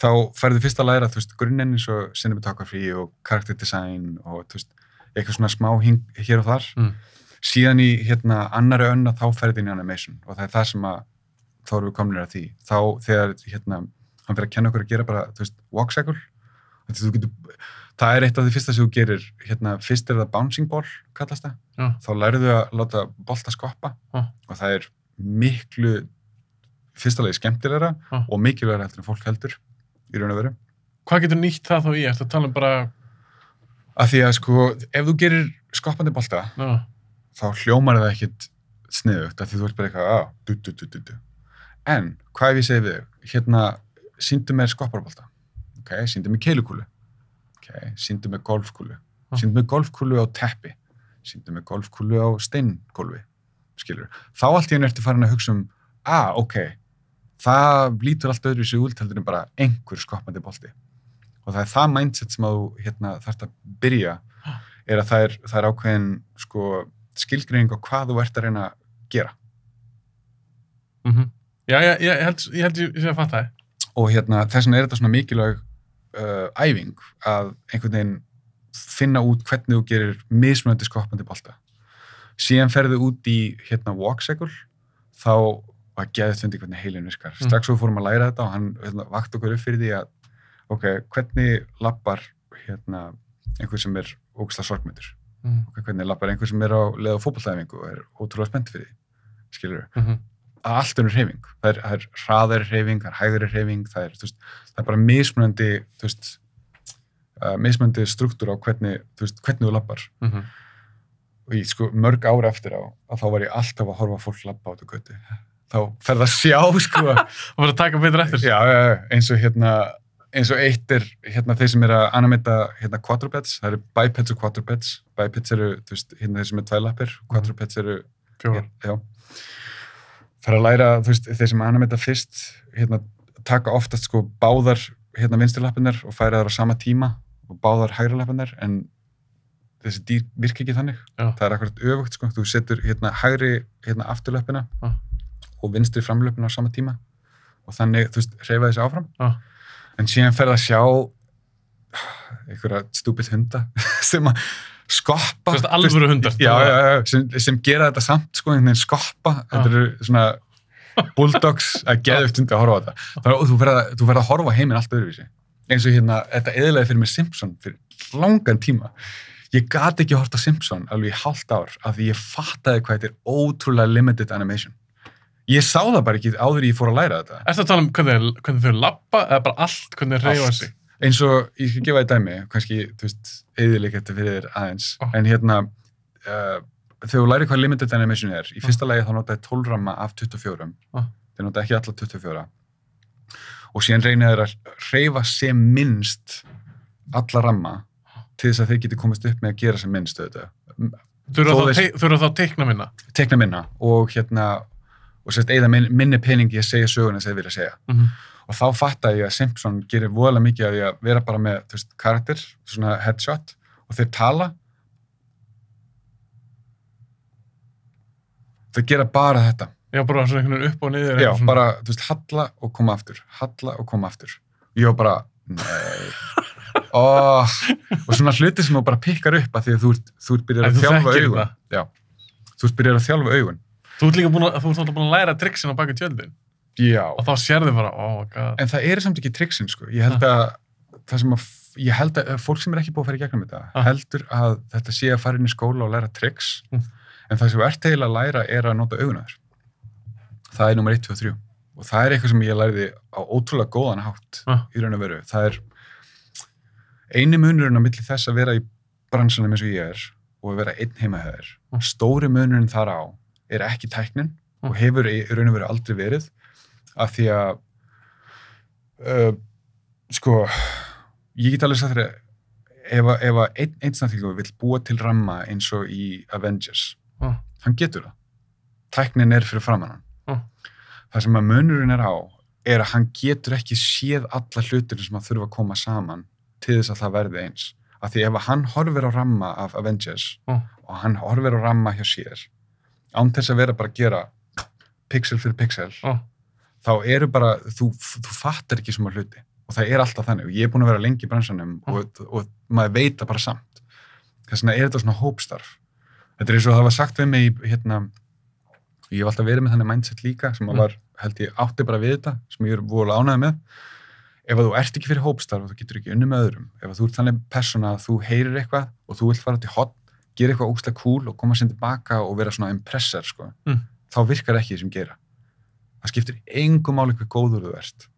þá færðu fyrst að læra þú veist, grunninn eins og cinematography og character design og þú veist, eitthvað svona smá hing hér og þar
Mm.
síðan í hérna annari önna þá ferði inn í animation og það er það sem að þá erum við komin að því þá þegar hérna hann fyrir að kenna okkur að gera bara, þú veist, walk cycle þú það er eitt af því fyrsta sem þú gerir hérna, fyrst er það bouncing ball kallast það,
Já.
þá lærðu að láta bolta skoppa
Já.
og það er miklu fyrsta lagi skemmtilegra
Já.
og mikilvægra heldur en fólk heldur í raun og veru.
hvað getur nýtt það þá í? Að tala um bara
Af því að sko, ef þú gerir skoppandi bolta,
já,
þá hljómar það ekkit sniðugt, af því þú ert bara eitthvað, að, du, du, du. En, hvað ef ég segi við? Hérna, síndu mér skopparbolta. Ok, síndu mér keilukúlu. Ok, síndu mér golfkúlu.
Já.
Síndu mér golfkúlu á teppi. Síndu mér golfkúlu á steingólfi. Skilur. Þá allt í henni ertu farin að hugsa um, að, ok, það lítur allt öðru út heldur en bara einhver skoppandi bolti. Og það er það mindset sem þú hérna, þarft að byrja, er að það er, það er ákveðin sko, skilgreining á hvað þú ert að reyna að gera.
mm já, já, ég held ég, held ég sé að fatta það
Og hérna, þess vegna er þetta svona mikilvæg uh, æfing að einhvern veginn finna út hvernig þú gerir mismunandi skoppandi bolta. Síðan ferðu út í hérna walk cycle, þá var geðið fundi hvernig heilin virkar.
Mm.
Strax svo fórum að læra þetta og hann hérna, vakt okkur upp fyrir því að ok, hvernig lappar hérna einhver sem er ógæsla sorgmyndur
mm
ok, hvernig lappar einhver sem er á leið á fótballtæfingu og er ótrúlega spennt fyrir því, skilur
-hmm.
Allt er hreyfing, það er, það er hraðari hreyfing, það er hægari hreyfing, það er, veist, það er bara mismunandi, veist, uh, mismunandi struktúr á hvernig, þú veist, hvernig þú lappar
Mm
og ég sko mörg ára eftir á þá var ég alltaf að horfa fólk lappa á þetta götu. Þá ferð að sjá sko.
Og verður að taka betur eftir.
Já, eins og hérna eins og eitt er hérna þeir sem er að animita hérna quadrupeds, það eru bipeds og quadrupeds. Bipeds eru, þú veist, hérna þeir sem er tvælappir quadrupeds eru
fjóra
já fyrir að læra, þú veist, þeir sem animita fyrst hérna, taka oftast sko báðar hérna vinsturlappinnar og færa þar á sama tíma og báðar hægra lappinnar en þessi dýr virka ekki þannig
Já.
það er akkurat öfugt sko, þú setur hérna hægri hérna afturlöppina
Já.
og vinstri framlöppina á sama tíma og þannig, þú veist, hreyfa þessi áfram
Já.
en síðan ferð að sjá einhverja stúpid hunda sem að skoppa.
Veist, alvöru hundar.
já, já, já, sem, sem gera þetta samt sko, skoppa. Þetta eru svona bulldogs að geða upp tundi að horfa á þetta. Þannig, að þú verð að, að horfa heiminn allt öðruvísi. Eins og hérna, þetta eðlaði fyrir mig Simpson fyrir langan tíma. Ég gat ekki hort á Simpson alveg í hálft ár af því ég fattaði hvað þetta er ótrúlega limited animation. Ég sá það bara ekki áður ég fór að læra þetta.
Ertu að tala um hvernig, hvernig þau lappa eða bara allt, hvernig þau reyfa sig?
Eins og, ég skal gefa það dæmi kannski, þú veist, eðileg þetta fyrir þér aðeins
Ó.
en hérna uh, þegar þú læri hvað limited animation er í fyrsta lagi þá notaði 12 ramma af 24
Ó.
þeir notaði ekki alla 24 og síðan reynið þeir að reyfa sem minnst alla ramma til þess að þeir geti komist upp með að gera sem minnst auðvitað.
Þau eru þá, teikna minna.
tekna minna og hérna og sérst eða min, minni peningi að segja söguna sem þeir vilja segja
Mm
og þá fatta ég að Simpson gerir voðalega mikið af því að vera bara með þú veist, karakter, svona headshot og þeir tala. Þeir gera bara þetta.
Já, bara svona einhvern veginn upp og niður.
já,
svona.
bara, þú veist, halla og koma aftur halla og koma aftur. Ég var bara, nei. Oh, og svona hluti sem þú bara pikkar upp að því að þú þú ert byrjar að
þú
þjálfa augun. já, þú ert byrjar að þjálfa augun.
Þú ert líka búin að, þú ert búin að læra triksin á baki tjöldin.
Já,
Og þá sérðu bara, oh
en það eru samt ekki triksin sko. ég held að það sem að ég held að fólk sem er ekki búið að fara í gegnum þetta
Ah.
heldur að þetta sé að fara inn í skóla og læra triks
Mm.
en það sem þú ert eiginlega að læra er að nota augunar það er nummer 1, 2 og 3 og það er eitthvað sem ég læriði á ótrúlega góðan hátt
Ah.
í raun og veru það er eini munurinn á milli þess að vera í bransanum eins og ég er og að vera einn heimahöður
Mm.
stóri munurinn þar á er ekki tæknin
Mm.
og hefur í raun og veru aldrei verið af því að uh, sko ég get alveg sagt þér ef, að- ef að einn einstaklingur vill búa til ramma eins og í Avengers
Mm.
hann getur það tæknin er fyrir framann hann
Mm.
það sem að munurinn er á er að hann getur ekki séð alla hlutir sem að þurfa að koma saman til þess að það verði eins af því ef að hann horfir á ramma af Avengers
Mm.
og hann horfir á ramma hjá sér án þess að vera bara að gera pixel fyrir pixel
Ó.
þá eru bara, þú, þú fattar ekki svona hluti. Og það er alltaf þannig. Og ég er búin að vera lengi í bransanum og, og maður veit það bara samt. Þess vegna er þetta svona hópstarf. Þetta er eins og það var sagt við mig í, hérna, ég hef alltaf verið með þannig mindset líka sem
Mm.
mm. var, held ég, átti bara við þetta sem ég er voru ánægð með. Ef að þú ert ekki fyrir hópstarf og þú getur ekki unni með öðrum. Ef að þú ert þannig persóna að þú heyrir eitthvað og þú vilt fara til hot, gera eitthvað ógstlega cool og koma sér tilbaka og vera svona impressar sko,
Mm.
þá virkar ekki því sem gera það skiptir engum máli hvað góður þú ert.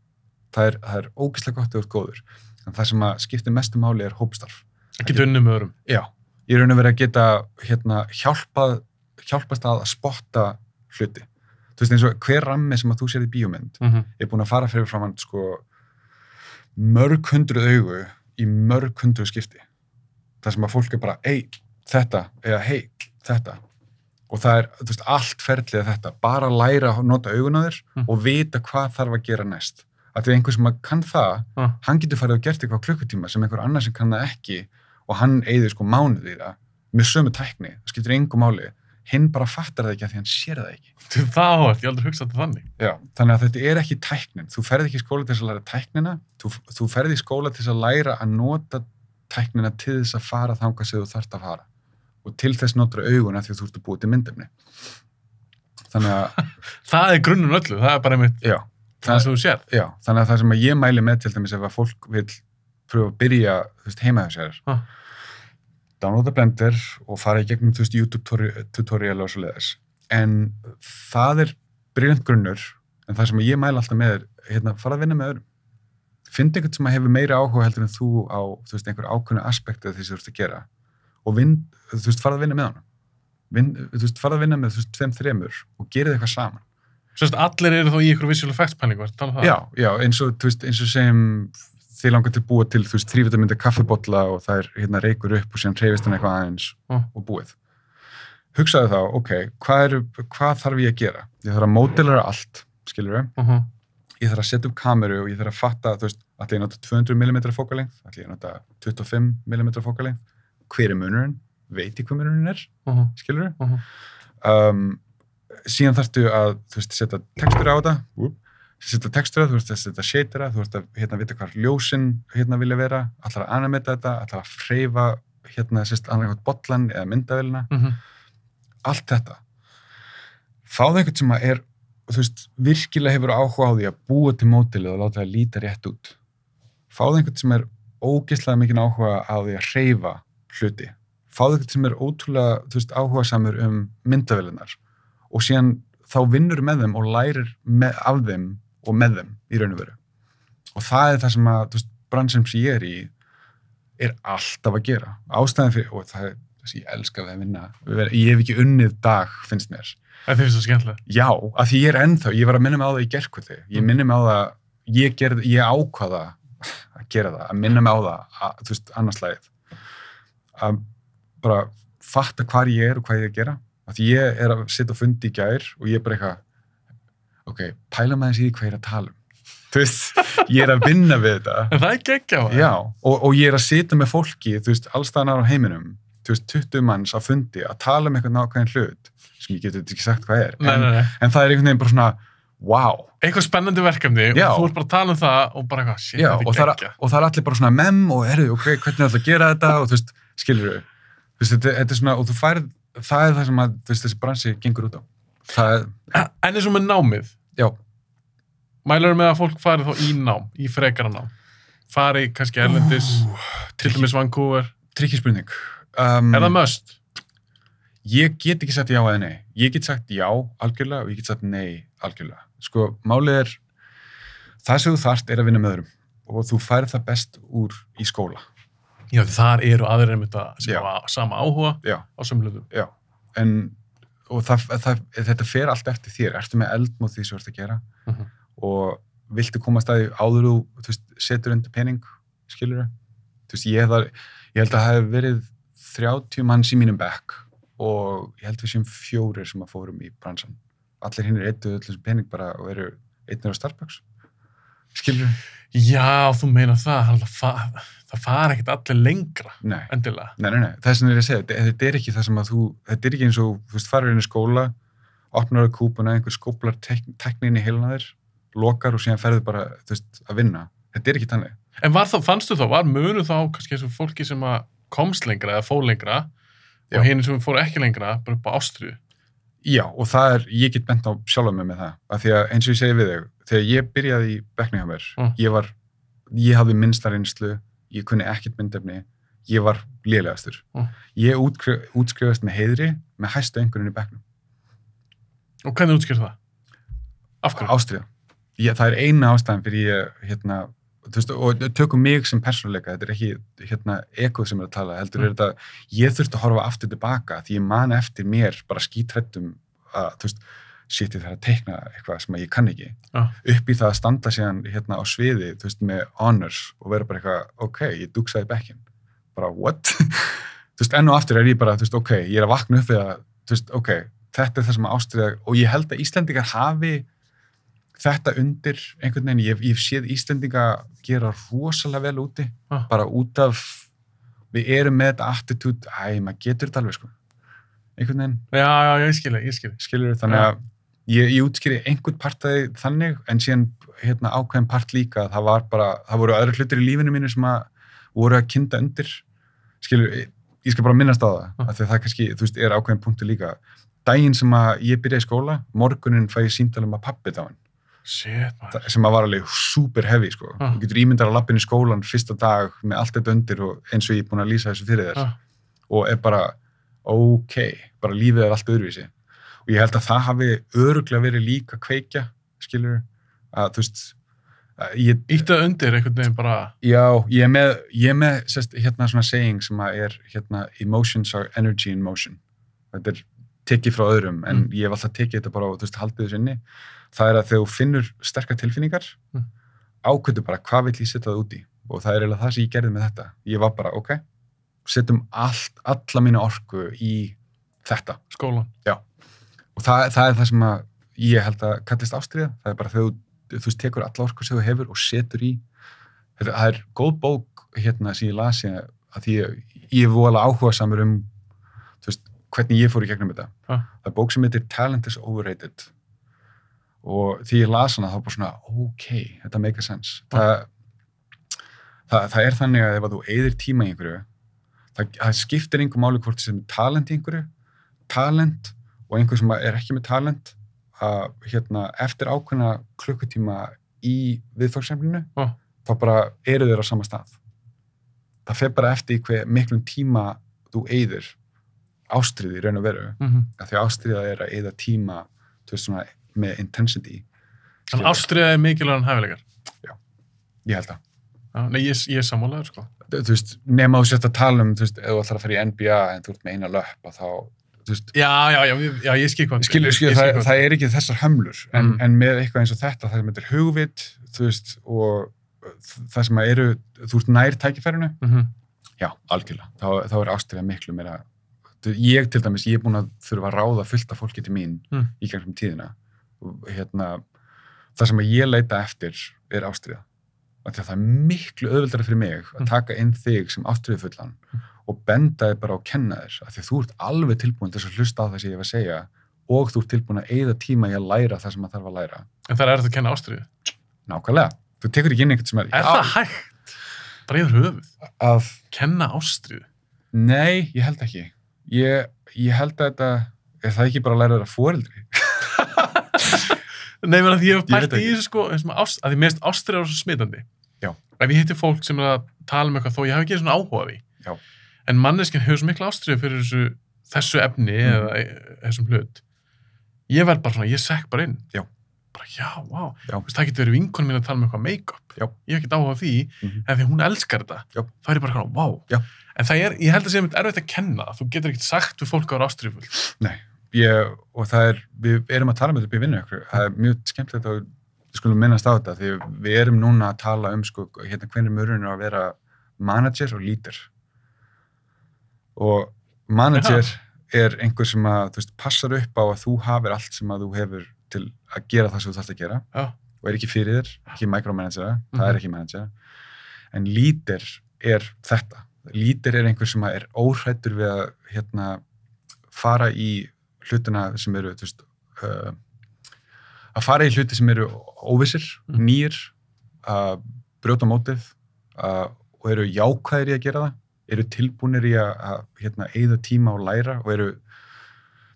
Það er, það er ógæslega gott að þú ert góður. En það sem að skiptir mestu máli er hópstarf.
Ekki unni með öðrum.
já, ég raun að vera að geta hérna, hjálpað hjálpast að að spotta hluti. Þú veist eins og hver rammi sem að þú sér í bíómynd
Mm -hmm.
er búin að fara fyrir framann sko mörg hundru augu í mörg hundru skipti. Það sem að fólk er bara, ei, þetta eða hei, þetta og það er, veist, allt ferlið þetta bara læra að nota augun á þér
Mm.
og vita hvað þarf að gera næst að því einhver sem kann það
Ah.
hann getur farið og gert eitthvað klukkutíma sem einhver annar sem kann það ekki og hann eigður sko mánuð í það með sömu tækni, það skiptir engu máli hinn bara fattar það ekki að því hann sér það ekki
Það áhvert, ég aldrei hugsað þetta þannig.
Já, þannig að þetta er ekki tæknin. Þú ferð ekki í skóla til að læra tæknina, þú, þú ferð í skóla til að læra að nota tæknina til þess að fara þangað sem þú þarft að fara. Og til þess notur auguna því að þú ert að búið til myndefni. Þannig að,
Það er grunnum öllu, það er bara einmitt
já,
það sem þú sér.
já, þannig að það sem að ég mæli með til dæmis ef að fólk vil pröfa að byrja veist, heima hjá sér,
Ah.
downloada Blender og fara í gegnum veist, YouTube tutori- tutorial og svo leiðis. En það er briljant grunnur, en það sem ég mæla alltaf með er, hérna, fara að vinna með öðrum. Fyndi einhvern sem að hefur meira áhuga heldur en þú á, þú veist, einhver ákveðnu aspektu af því sem þú ert að gera og vinn, þú veist, fara að vinna með hann. Vinn, þú veist, fara að vinna með, þú veist, tveim, þremur og gerið eitthvað saman.
Sérst, allir eru þá í ykkur visual effects pælingu, er það?
Já, já, eins og, þú veist, eins og sem þið langar til að búa til, þú veist, þrývitamynda kaffibotla og það er hérna reykur upp og síðan hreyfist hann eitthvað aðeins
Mm.
og búið. Hugsaðu þá, ok, hvað, er, hvað þarf ég að gera? Ég þarf að módelara allt, skilur við,
Uh -huh.
ég þarf að setja upp kameru og ég þarf að fatta, þú veist, ætla ég að nota 200 mm fókalengð, ætla ég að nota 25 mm fókalengð, hver er munurinn? Veit ég hvað munurinn er,
Uh -huh.
skilur við?
Uh -huh.
um, síðan þarftu að þú veist, setja tekstur á þetta setja tekstur á, þú veist setja shadera þú veist að hérna, vita hvað ljósin hérna vilja vera, allar að animata þetta allar að freyfa hérna, sérst, annarkvæmt bollan eða myndavélina
Uh -huh.
allt þetta fáðu einhvern sem að er þú veist, virkilega hefur áhuga á því að búa til mótilið og láta það líta rétt út fáðu einhvern sem er ógeðslega mikið áhuga á því að hreyfa hluti. Fáðu einhvern sem er ótrúlega þú veist, áhuga samur um myndavélunar og síðan þá vinnur með þeim og lærir með, af þeim og með þeim í raun og veru. Og það er það sem að þú bransin sem ég er í er alltaf að gera. Ástæðan fyrir, og það er þess að ég elska við að vinna ég hef ekki unnið dag, finnst mér.
Það finnst það skemmtilega.
Já, af því ég er ennþá, ég var að minna mig á það í gerkvöldi, ég
Mm.
minna mig á það, ég, gerð, ég ákvaða að gera það, að minna mig á það, að, þú veist, annarslægið, að bara fatta hvar ég er og hvað ég er að gera, af því ég er að sitja og fundi í gær og ég er bara eitthvað, ok, pæla maður í hvað ég er að tala um, þú veist, ég er að vinna við þetta,
það er geggja á það.
og, og ég er að sitja með fólki, þú veist, allstaðanar á heiminum, þú veist, 20 manns á fundi að tala um eitthvað nákvæðin hlut, sem ég getur ekki sagt hvað er,
Nei,
en,
nei, nei.
en það er einhvern veginn bara svona wow,
Eitthvað spennandi verkefni
Já.
og þú ert bara að tala um það og bara eitthvað, shit, þetta er
er,
geggja.
og það er allir bara svona mem og erðu, ok, hvernig er alltaf að gera þetta og þú veist, skilur þú veist, þetta, þetta er svona, og þú færð það er það sem að, þú veist, þessi bransi gengur út á. Það er,
En eins og með námið,
já,
mælur með að fólk fari þá í nám, í frekara nám. Fari kannski erlendis, til dæmis Vancouver.
trikki spurning. Um,
Er það must?
ég get ekki sagt já eða nei. Ég get sagt já algjörlega og ég get sagt nei algjörlega. Sko, málið er það sem þú þarft er að vinna með öðrum. Og þú færð það best úr í skóla
Já, þar eru aðrir einmitt að sem
Já.
hafa sama áhuga
Já,
á sömluðum.
já. En, og það, það, þetta fer allt eftir þér. Ertu með eldmóð því sem þú ert að gera
Mhm.
og viltu koma að staði áður veist, setur undir pening, skilur þau? Ég, ég held að það hef verið 30 manns í mínum bekk og ég held við séum fjórir sem að fórum í bransan. Allir hinn er eittu öllum pening bara og eru einnir á Starbucks. Skilur þau?
Já, þú meina það, það, það, það fara ekkert allir lengra,
Nei.
endilega.
Nei, nei, nei, vegna er ég að segja, þetta, er ekki það sem að þú, þetta er ekki eins og, þú veist, farir inn í skóla, opnar á kúpuna, einhver skóplar tek, teknin í heilina þér, lokar og síðan ferður bara, þú veist, að vinna. Þetta er ekki þannig.
En var þá, fannstu þá, var munu þá kannski eins og fólki sem komst lengra eða fór lengra
Já.
og hinn sem fór ekki lengra, bara upp á ástriðu?
Já, og það er, ég get bent á sjálfa mig með það, af því að eins og ég segi við þig, þegar ég byrjaði í mér,
Mm.
ég var, ég hafði minnsta reynslu, ég kunni ekkert myndefni, ég var lélegastur.
Mm.
Ég útskri, útskrifast með heiðri, með hæstu einhverjum í bekknum.
Og hvernig útskýr það? Af hverju?
ástriða. Ég, það er eina ástæðan fyrir ég, hérna, veist, og tökum mig sem persónuleika, þetta er ekki, hérna, ekoð sem er að tala, heldur
Mm.
er þetta, ég þurfti að horfa aftur tilbaka, því ég man eftir mér bara skítrættum að, þú veist, shit, ég þarf að teikna eitthvað sem ég kann ekki,
Já.
upp í það að standa síðan, hérna, á sviði, þú veist, með honors og vera bara eitthvað, ok, ég dugsaði bekkin, bara, what? þú veist, enn og aftur er ég bara, þú veist, ok, ég er að vakna upp við að, þú veist, ok, þetta er það sem ástriða og ég held að Íslendingar hafi þetta undir einhvern veginn, ég, ég séð Íslendinga gera rosalega vel úti
Ah.
bara út af við erum með þetta attitude, æ, maður getur þetta alveg sko, einhvern veginn.
Já, já, ég skilja, ég skilja.
skilur þannig að ég, ég útskýri einhvern partaði þannig, en síðan hérna, ákveðin part líka, það var bara það voru aðra hlutir í lífinu mínu sem að voru að kynda undir. Skilur, ég, ég skal bara minnast á það
Ah.
að það kannski, þú veist, er ákveðin punktu líka. Daginn sem að ég byrjaði í skóla morgunin fæ ég símtalum að pappi dáin
Shit,
sem að var alveg super heavy sko.
Ah.
þú getur ímyndar að lappin í skólan fyrsta dag með allt þetta undir og eins og ég er búin að lýsa þessu fyrir þér
Ah.
og er bara ok, bara lífið er allt öðruvísi og ég held að það hafi öruglega verið líka kveikja skilur að þú veist
Íttað undir einhvern veginn bara,
já, ég er með, ég er með sest, hérna svona saying sem að er hérna, emotions are energy in motion þetta er tekið frá öðrum en
Mm.
ég hef alltaf tekið þetta bara og þú veist, haldið þessu inni það er að þegar þú finnur sterkar tilfinningar
Mm.
ákvöldu bara hvað vill ég setja það út í. Og það er eiginlega það sem ég gerði með þetta. Ég var bara, ok, setjum allt, alla mína orku í þetta.
Skólan.
og það, það er það sem að ég held að kallist ástriða, það er bara þegar þú, veist, tekur alla orku sem þú hefur og setur í. Það er góð bók hérna sem ég lasi að því ég, ég er vola áhuga samur um veist, hvernig ég fór í gegnum þetta.
Ah.
það er bók sem heitir Talent is Overrated og því ég las hana þá bara svona, ok, þetta make a sense
Ah.
það, það, það er þannig að ef að þú eyðir tíma í einhverju það, það skiptir einhver máli hvort sem er talent í einhverju talent og einhver sem er ekki með talent að hérna, eftir ákveðna klukkutíma í viðfangsefninu
Ah.
þá bara eru þeir á sama stað það fer bara eftir hver miklum tíma þú eyðir ástriði í raun og veru
Mm -hmm.
því ástriða er að eyða tíma þú veist svona með intensity
En
Skilur.
ástriða er mikilvægan hæfileikar.
ég held að
Já, nei, ég, ég er sammálaður, sko.
þú veist, nema þú sért að tala um þú veist, ef þú ætlar að fara í NBA en þú ert með eina löpp og þá, þú veist,
Já, já, já, já ég skil hvað.
skilur, skilur, það, það er ekki þessar hömlur en,
Mm.
en með eitthvað eins og þetta, það sem þetta er hugvit þú veist, og það sem að eru, þú ert nær tækifærinu
Mhm.
já, algjörlega, þá, þá er ástriða miklu meira ég til dæmis, ég er búin að þurfa að ráða fullt af fólki til mín
Mm.
í gegnum tíðina hérna, það sem að ég leita eftir er ástriða að það er miklu auðvöldara fyrir mig að
Mm.
taka inn þig sem ástriðufullan og benda þig bara á að kenna þér að þú ert alveg tilbúin til að hlusta á það sem ég var að segja og þú ert tilbúin að eigða tíma í að læra það sem maður þarf að læra
En það er að kenna ástriðu.
nákvæmlega, þú tekur ekki inn einhvern sem er,
Er það hægt? Bara yfir höfuð.
að,
Kenna ástriðu.
nei, ég held ekki ég, ég held að þetta er það ekki bara að læra það fóreldri
Nei, menn að ég hef
Ég
pælt í þessu, sko, ást, að því mest ástriða er svo smitandi.
Já.
Ef ég hitti fólk sem er að tala um eitthvað þó ég hef ekki svona áhuga á því.
Já.
En manneskinn hefur svo mikla ástriðu fyrir þessu, þessu efni
Mhm.
eða e- þessum hlut. Ég verð bara svona, ég sekk bara inn.
Já.
bara, já, vá, veist, það getur verið vinkonum mín að tala um eitthvað make-up,
Já.
ég hef ekkert áhuga á því,
Mhm.
en því hún elskar þetta,
Já.
þá er ég bara svona, vá,
Já.
en það er, ég held að sé einmitt erfitt að kenna, það. þú við
ég, og það er, við erum að tala með þetta upp í vinnu ykkur, það er mjög skemmtilegt að við skulum minnast á þetta, því við erum núna að tala um, sko, hérna, hvernig mörunir að vera manager og leader. Og manager er einhver sem að, þú veist, passar upp á að þú hafir allt sem að þú hefur til að gera það sem þú þarfst að gera
já,
og er ekki fyrir þér, ekki micromanagera, það
Mhm.
er ekki manager. En leader er þetta. Leader er einhver sem að er óhrættur við að hérna, fara í hlutina sem eru, veist, uh, að fara í hluti sem eru óvissir,
Mhm.
nýr, að brjóta mótið uh, og eru jákvæðir í að gera það, eru tilbúinir í að, að hérna, eigða tíma og læra og eru,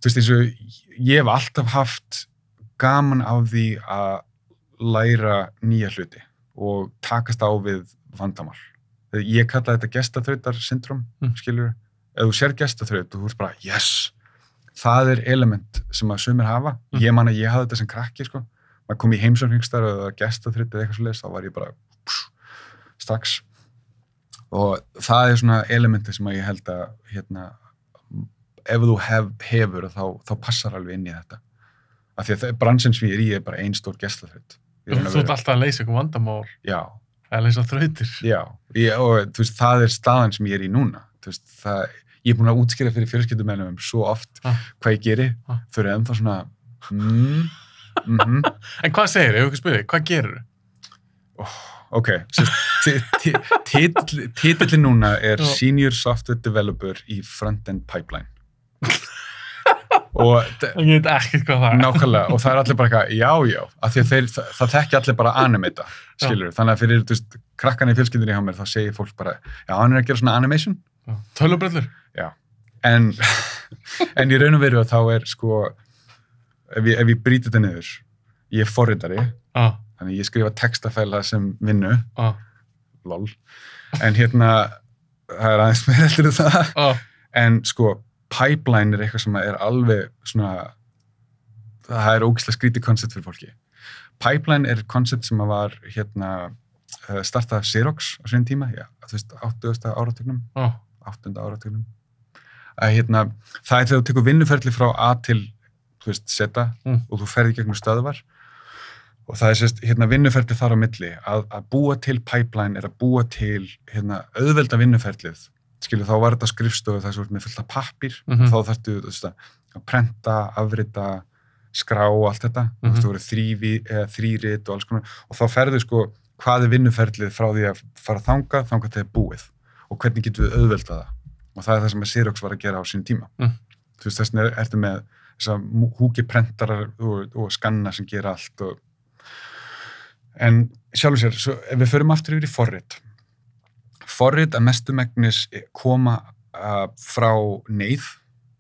þú veist, eins og ég hef alltaf haft gaman af því að læra nýja hluti og takast á við vandamál. Ég kalla þetta gestaþrautar syndrom,
Mm.
skilur. Ef þú sér gestaþraut og þú ert bara, yes, það er element sem að sumir hafa.
Mm.
Ég man að ég hafði þetta sem krakki, sko. Maður kom í heimsókningstar og það var gestaþraut eða eitthvað svo leiðis, þá var ég bara, pss, strax. Og það er svona elementi sem að ég held að, hérna, ef þú hef, hefur, þá, þá passar alveg inn í þetta. Af því að bransinn sem ég er í er bara ein stór og
þú ert alltaf að leysa eitthvað vandamál,
Já,
eða leysa þrautir,
já. Ég, og veist, það er staðan sem ég er í núna. Veist, það, ég er búin að útskýra fyrir fjölskyldumennum svo oft
Ah.
hvað ég geri.
Ah.
Þau eru ennþá svona, mm, mm
en hvað segir, ef ekki spyrir, hvað gerur
ok, titillin núna er
Já.
Senior Software Developer í Frontend Pipeline. og
ég veit ekkert hvað það er,
Nákvæmlega, og það er allir bara eitthvað, já, já, af því að þeir, það, það þekki allir bara animata, skilur, þannig að fyrir, þú veist, krakkan í fjölskyldinni hjá mér, þá segir fólk bara, já, hann er að gera svona animation,
tölubrellur,
en, en í raun og veru að þá er, sko, ef ég, ég brýti þetta niður, ég er forritari,
á,
þannig ég skrifa textafæla sem vinnu,
á,
lol, en hérna, það er aðeins meira en það,
á,
en sko, pipeline er eitthvað sem er alveg svona það er ógislega skrítið koncept fyrir fólki. Pipeline er koncept sem var hérna eh, startað af Xerox á síðan tíma, já, þú veist, 80. áratugnum.
Á,
8. áratugnum að hérna, það er þegar þú tekur vinnuferli frá A til, þú veist, Z
Mm.
og þú ferði gegnum stöðvar og það er sérst, hérna, vinnuferli þar á milli að, að búa til pipeline er að búa til, hérna, auðvelda vinnuferlið skilur, þá var þetta skrifstofu það sem voru með fullt af pappir
Mhm.
og þá þarftu þú veist, að prenta, afrita skrá og allt þetta mm
Mhm.
-hmm. þú voru þrývi, þrýrit og alls konar og þá ferðu sko, hvað er vinnuferlið frá því að fara þangað, þangað til það er búið og hvernig getum við auðvelda það? Og það er það sem að Xerox var að gera á sín tíma.
Mm.
þú veist, þess vegna ertu með þess að húki prentarar og, og skanna sem gera allt og... en sjálfur sér svo við förum aftur yfir í forrit. Forrit að mestu megnis koma uh, frá neyð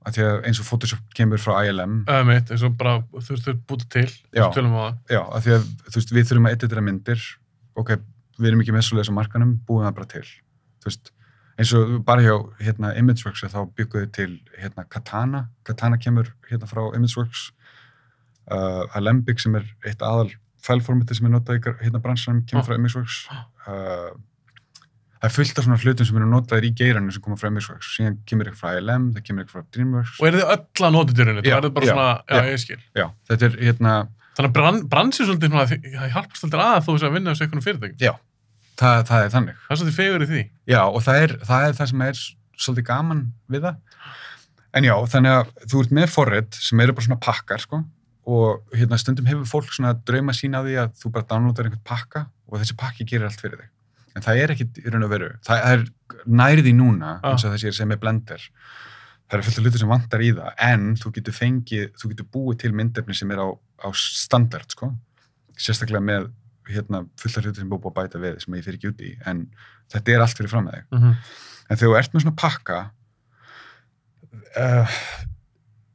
eins og Photoshop kemur frá ILM
eða mitt, eins og bara þú veist, þau búið til,
Já.
það,
já, að því að þú veist, við þurfum að editera myndir. Ok, við erum ekki með svoleiðis á markanum búum það bara til. Þú veist, eins og bara hjá hérna, Imageworks þá bygguðu til hérna, Katana. Katana kemur hérna frá Imageworks uh, Alembic sem er eitt aðal fælformati sem er notað í hérna bransanum kemur
Ah.
frá Imageworks uh, það er fullt af svona hlutum sem eru notaðir í geirannu sem koma frá Imageworks síðan kemur eitthvað frá ILM, það kemur eitthvað frá DreamWorks.
Og eru þið öll að nota það
Já, já,
svona, já,
já.
ég skil,
já, þetta er hérna
þannig að bran, bransið svolítið, það hjálpast svolítið að þó að vinna þessu einhvern fyrirtækjum,
Já, það, það er þannig.
það er svolítið fegur í því,
Já, og það er það, er það sem er svolítið gaman við það. En já, þannig að þú ert með forrit sem eru bara svona pakkar, sko, og hérna stundum hefur fólk svona drauma sína á því að þú bara downloadar einhvern pakka og þessi pakki gerir allt fyrir þig. En það er ekkit í raun og veru. Það er nærið í núna,
Ah.
eins og þessi sem er blender. Það eru fullt af hlutur sem vantar í það, en þú getur fengið, þú getur búið til myndefni sem er á, á standard, sko. Sérstaklega með hérna, fullt af hlutur sem er búið að bæta við sem ég fyrir ekki út í, en þetta er allt fyrir fram með þig.
mm -hmm.
En þegar þú ert með svona pakka, uh,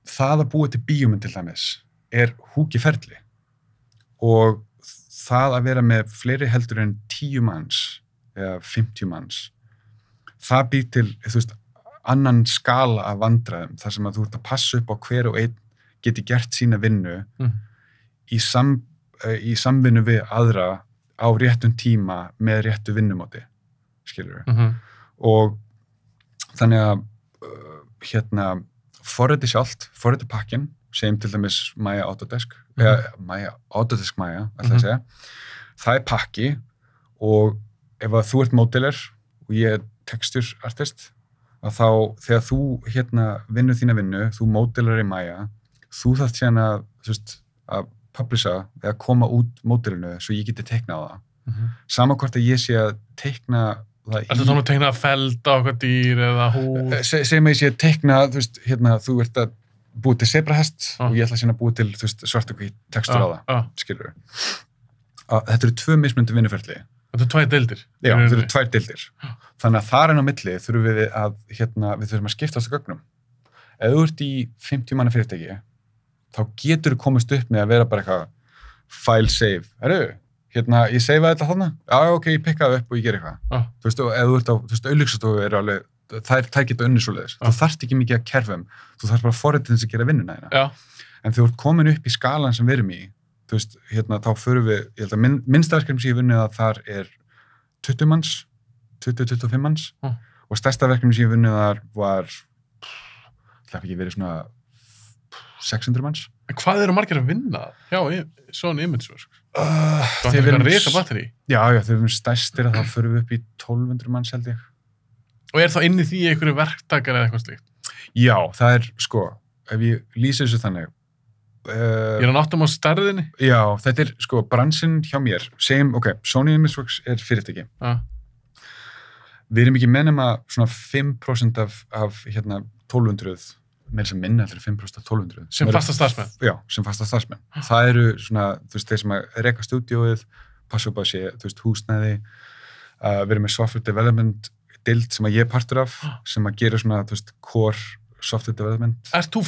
það að búa til bíómynd til dæmis er húki ferli og það að vera með fleiri heldur en 10 manns eða 50 manns, það býr til, þú veist, annan skala af vandræðum, þar sem að þú ert að passa upp á hver og einn geti gert sína vinnu
Mm.
í sam, í samvinnu við aðra á réttum tíma með réttu vinnumóti skilur
mm -hmm.
og þannig að uh, hérna forriti sjálft, forriti pakkin segjum til dæmis Maya Autodesk
Mhm.
eða Maya, Autodesk Maya ætla
Mhm.
að segja, það er pakki og ef að þú ert mótiler og ég er texture artist að þá þegar þú hérna vinnur þína vinnu, þú mótiler í Maya þú þarft síðan að að publisa eða koma út mótilinu svo ég geti teiknað það sama hvort að ég sé að teikna það
Ertu þá að tegna að felda á eitthvað dýr eða húð?
Se, segjum að ég sé að teikna, þú veist, hérna, þú ert að búið til sebrahest
Ah.
og ég ætla að búið til, svart og hvít tekstur á það,
ah.
skilur þetta eru tvö mismundi vinnuferli
Þetta er tvæði deildir.
já,
Í
þetta eru tvær dildir þannig að þar en á milli þurfum við að, hérna, við þurfum að skiptast á gögnum ef þú ert í 50 manna fyrirtæki þá getur þú komist upp með að vera bara eitthvað file save, herru, hérna, ég seifa þetta þarna, já, ok, ég pikka það upp og ég ger eitthvað
Ah.
þú veist, og ef þú ert á, þú veist, auðlýksastofu er alveg, þær, þær geta unni svo leiðis,
Ah.
þú þarft ekki mikið að kerfum, þú þarft bara forritin sem gera vinnuna þína.
Já,
En þú ert komin upp í skalan sem við erum í, þú veist, hérna, þá förum við, ég held að minn, minnstaverkefni sem ég vunnið að þar er 20 manns, 20-25 manns,
Ah.
og stærsta verkefni sem ég vunnið þar var, það hef ekki verið svona 600 manns.
en hvað eru margir að vinna hjá i- Sony Imageworks?
Uh,
Það er eitthvað reysa batteri.
Já, já, þegar við erum stærstir að þá förum við upp í 1200 manns held ég.
Og er þá inn í því einhverju verktakar eða eitthvað slíkt?
Já, það er, sko, ef ég lýsi þessu þannig,
Ég
uh,
er að náttum á stærðinni.
já, þetta er, sko, bransinn hjá mér, segjum, ok, Sony Imageworks er fyrirtæki.
Já,
Við erum ekki með nema svona 5% af, af hérna, 1200, með sem minna heldur en 5% af 1200.
sem fasta starfsmenn.
Já, sem fasta starfsmenn. Það eru svona, þú veist, þeir sem að reka stúdíóið, passa upp að sé, þú veist, húsnæði, uh, við erum með software development dild sem að ég er partur af, sem að gera svona, þú veist, core software development.
Ert þú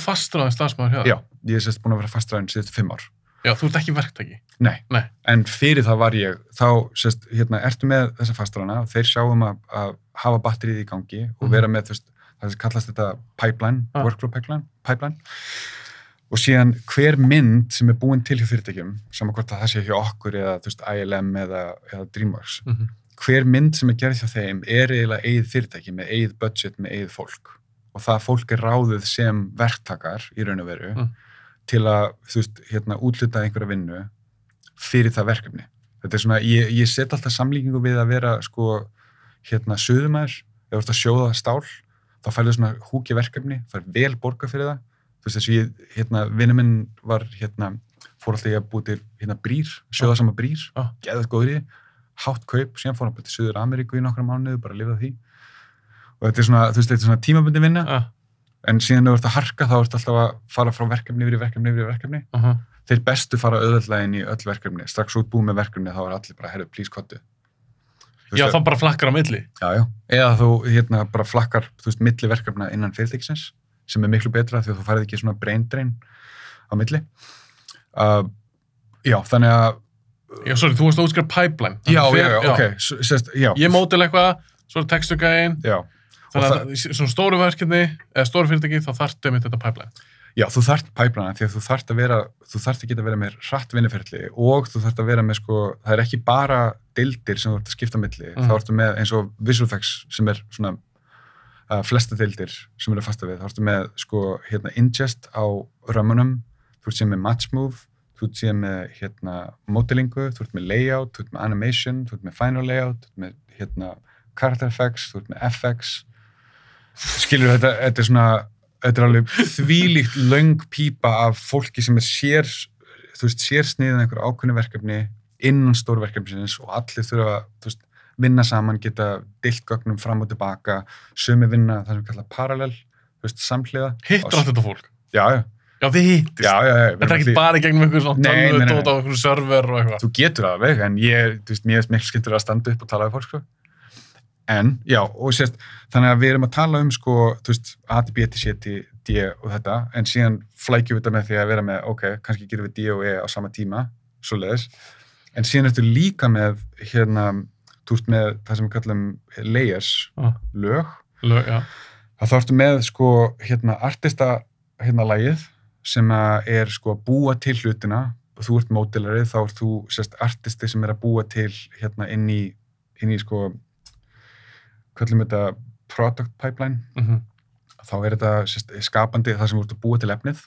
starfsmæður hjá það?
Já, ég er sérst búin að vera fastræðin síðustu fimm ár.
Já, þú ert ekki verktaki.
Nei.
Nei.
En fyrir það var ég, þá, sérst, hérna, ertu með þessa fastræðina og þeir sjáum að, að hafa batterið í gangi og
Mhm.
vera með, þú veist, það kallast þetta pipeline,
Ah.
workflow pipeline, pipeline. Og síðan hver mynd sem er búin til hjá fyrirtækjum, saman hvort að það sé hjá okkur eða, veist, ILM eða, eða DreamWorks,
Mm -hmm.
hver mynd sem er gerð hjá þeim er eiginlega eigið fyrirtæki með eigið budget, með eigið fólk og það fólk er ráðið sem verktakar í raun og veru
Mm.
til að, þú veist, hérna útluta einhverja vinnu fyrir það verkefni. Þetta er svona, ég, ég set alltaf samlíkingu við að vera sko, hérna, ert að sjóða stál, þá færðu svona húki verkefni, er vel borga fyrir það. Þú veist, þess að ég, hérna, vinnu minn var, hérna, fór alltaf ég að búið til, hérna, brýr, sjóða sama brýr,
Ah.
geðað því, hátt kaup, síðan fór hann bara til Suður Ameríku í nokkra mánuðu, bara að lifa því. Og þetta er svona, þú veist, þetta er svona tímabundi vinna,
Ah,
en síðan ef þú ert að harka, þá ert alltaf að fara frá verkefni yfir í verkefni yfir í verkefni.
uh -huh.
Þeir bestu fara auðvöldlega inn í öll verkefni, strax út búið með verkefni, þá er allir bara, herru, please, kottu.
Já, þá bara flakkar á milli.
Já, já. Eða þú hérna bara flakkar, þú veist, milli verkefna innan fyrirtækisins, sem er miklu betra því að þú farið ekki svona brain drain á milli. Uh, já, þannig að,
Já, sorry, þú varst að útskrifa pipeline.
já, já, já, ok, s- sérst, já,
Ég mótil eitthvað, svo er textugæðin,
já.
þannig að svona stóru verkefni, eða stóru fyrirtæki, þá þarftu einmitt þetta pipeline.
Já, þú þarft pipeline því að þú þarft að vera, þú þarft að geta að vera með hratt vinnuferðli og þú þarft að vera með sko, það er ekki bara deildir sem þú ert að skipta milli,
Mm.
þá ertu með eins og Visual Effects sem er svona uh, flesta deildir sem eru fasta við, þá ertu með sko hérna ingest á römmunum, þú ert síðan með match move, þú ert síðan með hérna modelingu, þú ert með layout, þú ert með animation, þú ert með final layout, þú ert með hérna character effects, þú ert með FX, skilur þetta, þetta er svona þetta er alveg þvílíkt löng pípa af fólki sem er sér þú veist, sér sniðan einhver ákveðni verkefni innan stórverkefnisins og allir þurfa veist, vinna saman, geta dilt gögnum fram og tilbaka, sömu vinna það sem við kalla parallel, samhliða
Hittur allt þetta fólk.
Já, já,
Já, þið hittist.
já, já, já
Þetta er ekki bara í gegnum einhver svona tölvu, dót á einhverju server og eitthvað.
þú getur það alveg, en ég, þú veist, mér er miklu skemmtur að standa upp og tala við fólk, sko. En, já, og sérst, þannig að við erum að tala um, sko, þú veist, A til B til C til D og þetta, en síðan flækjum við þetta með því að vera með, ok, kannski gerum við D og E á sama tíma, svo leiðis, en síðan ertu líka með, hérna, þú veist, með það sem við kallum layers,
Ah,
lög,
lög,
þá ertu með, sko, hérna, artista, hérna, lagið, sem er, sko, að búa til hlutina, þú ert mótilari, þá ert þú sérst artisti sem er að búa til hérna inn í, inn í sko kallum þetta product pipeline.
Mhm.
þá er þetta sérst, skapandi það sem ert að búa til efnið.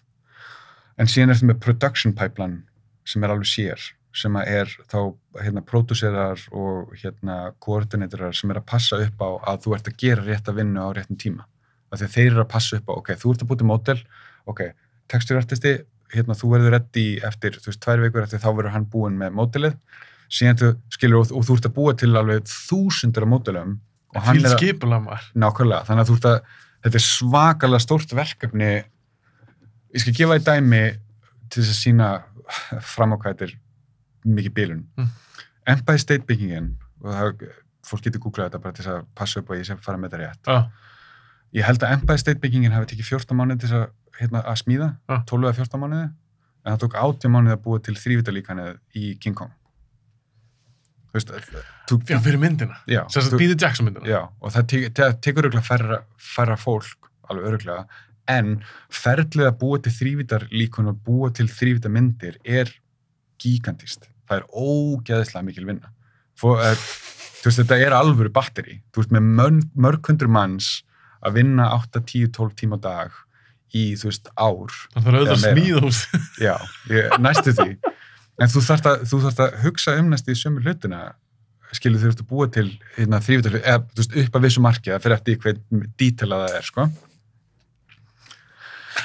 En síðan er þetta með production pipeline sem er alveg sér sem er þá hérna pródúserar og hérna koordinatorar sem er að passa upp á að þú ert að gera rétt að vinna á réttum tíma. Af því að þeir eru að passa upp á, ok, þú ert að búa til mótel ok, texturartisti hérna þú verður reddi eftir, þú veist, tvær vikur eftir þá verður hann búinn með mótelið síðan þú skilur og, og þú ert að búa til alveg þúsundur af mótelum
skipulega maður.
Nákvæmlega, þannig að þú ert að þetta er svakalega stórt verkefni ég skal gefa þér dæmi til þess að sína fram á hvað þetta er mikið bílun
Mm.
Empire State byggingin og það, fólk getur googlað þetta bara til þess að passa upp og ég að fara með þetta rétt
Já,
ég held að Empire State byggingin hafi tekið 14 mánuði til þess að, hérna, að smíða
Já.
12 eða 14 mánuði en það tók 18 mánuði að búa til þrývitalíkanið í King Kong veist, þú,
já fyrir myndina. Sér að Peter Jackson myndina.
Já, og það te te tekur öruglega færra, færra fólk, alveg öruglega, en ferlið að búa til þrývítar líkun og búa til þrývítar myndir er gigantist. Það er ógeðislega mikil vinna. Fó, uh, þú veist, þetta er alvöru batteri. Þú veist, með mörg, hundur manns að vinna 8, 10, 12 tíma á dag í, þú veist, ár.
Það þarf auðvitað að
Eða meira.
smíða hús.
Já, ég, næstu því. En þú þarft að, að hugsa um næstu í sömu hlutina skilur þú ert að búa til hérna, þrývitar, eða veist, upp að vissu marki það fyrir eftir hvern dítilað það er, sko.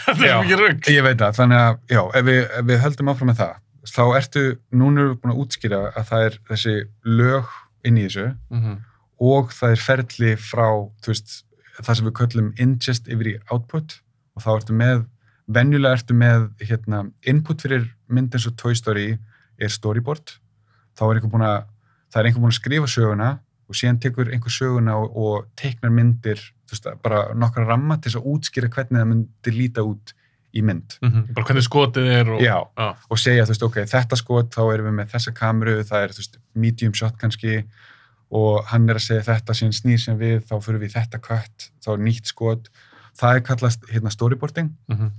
Það er mikið rugg.
Ég veit það, þannig að, já, ef við, ef við höldum áfram með það, þá ertu, núna erum við búin að útskýra að það er þessi lög inn í þessu
Mhm.
og það er ferli frá, þú veist, það sem við köllum ingest yfir í output og þá ertu með, venjulega ertu með hérna, input fyrir mynd eins og Toy Story er storyboard þá er einhver búin að, það er einhver búin að skrifa söguna og síðan tekur einhver söguna og, og teiknar myndir, veist, bara nokkra ramma til að útskýra hvernig það myndir líta út í mynd.
Mhm. Bara hvernig skotið er og...
Já,
Já.
og segja, veist, ok, þetta skot, þá erum við með þessa kameru, það er, veist, medium shot kannski og hann er að segja þetta síðan snýr sem við, þá fyrir við þetta kött, þá er nýtt skot. Það er kallast, hérna, storyboarding.
Mhm.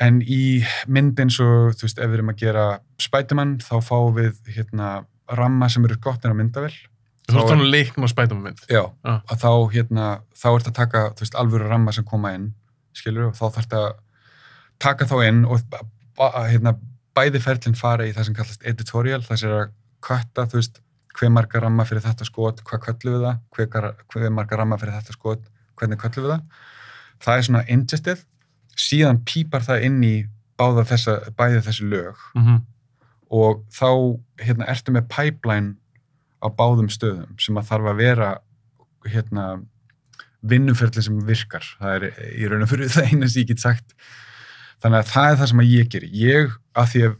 En í mynd eins og, þú veist, ef við erum að gera Spiderman, þá fáum við, hérna, ramma sem eru gott en á myndavel.
Þú
Þá
ert
er-
þannig leiknum að spæta með mynd.
Já.
Já.
Að þá, hérna, þá ert að taka, þú veist, alvöru ramma sem koma inn, skilur, og þá þarf að taka þá inn og hérna, bæði ferlinn fara í það sem kallast editorial, það sem er að kötta, þú veist, hver marga ramma fyrir þetta skot, hvað köllum við það, hver, marga ramma fyrir þetta skot, hvernig köllum við það. Það er svona ingestið, síðan pípar það inn í þessa, bæði þessi lög.
Mhm.
og þá hérna, ertu með pipeline á báðum stöðum sem að þarf að vera hérna, vinnuferðli sem virkar. Það er í raun og fyrir það eina sem ég get sagt. Þannig að það er það sem að ég gerir ég, að því að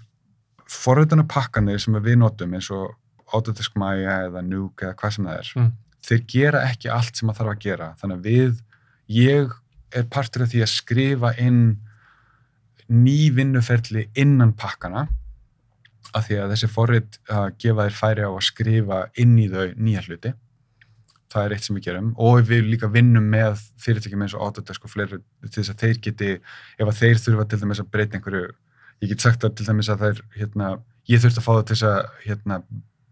forröðuna pakkanir sem við notum eins og Autodesk Maya eða Nuke eða hvað sem það er
Mm.
þeir gera ekki allt sem að þarf að gera. Þannig að við, ég er partur af því að skrifa inn ný vinnuferli innan pakkana af því að þessi forrið að gefa þér færi á að skrifa inn í þau nýja hluti. Það er eitt sem við gerum. Og við líka vinnum með fyrirtækjum eins og Autodesk og fleiri til þess að þeir geti, ef að þeir þurfa til dæmis að breyta einhverju, ég get sagt að til dæmis að þeir, hérna, ég þurfti að fá það til þess að hérna,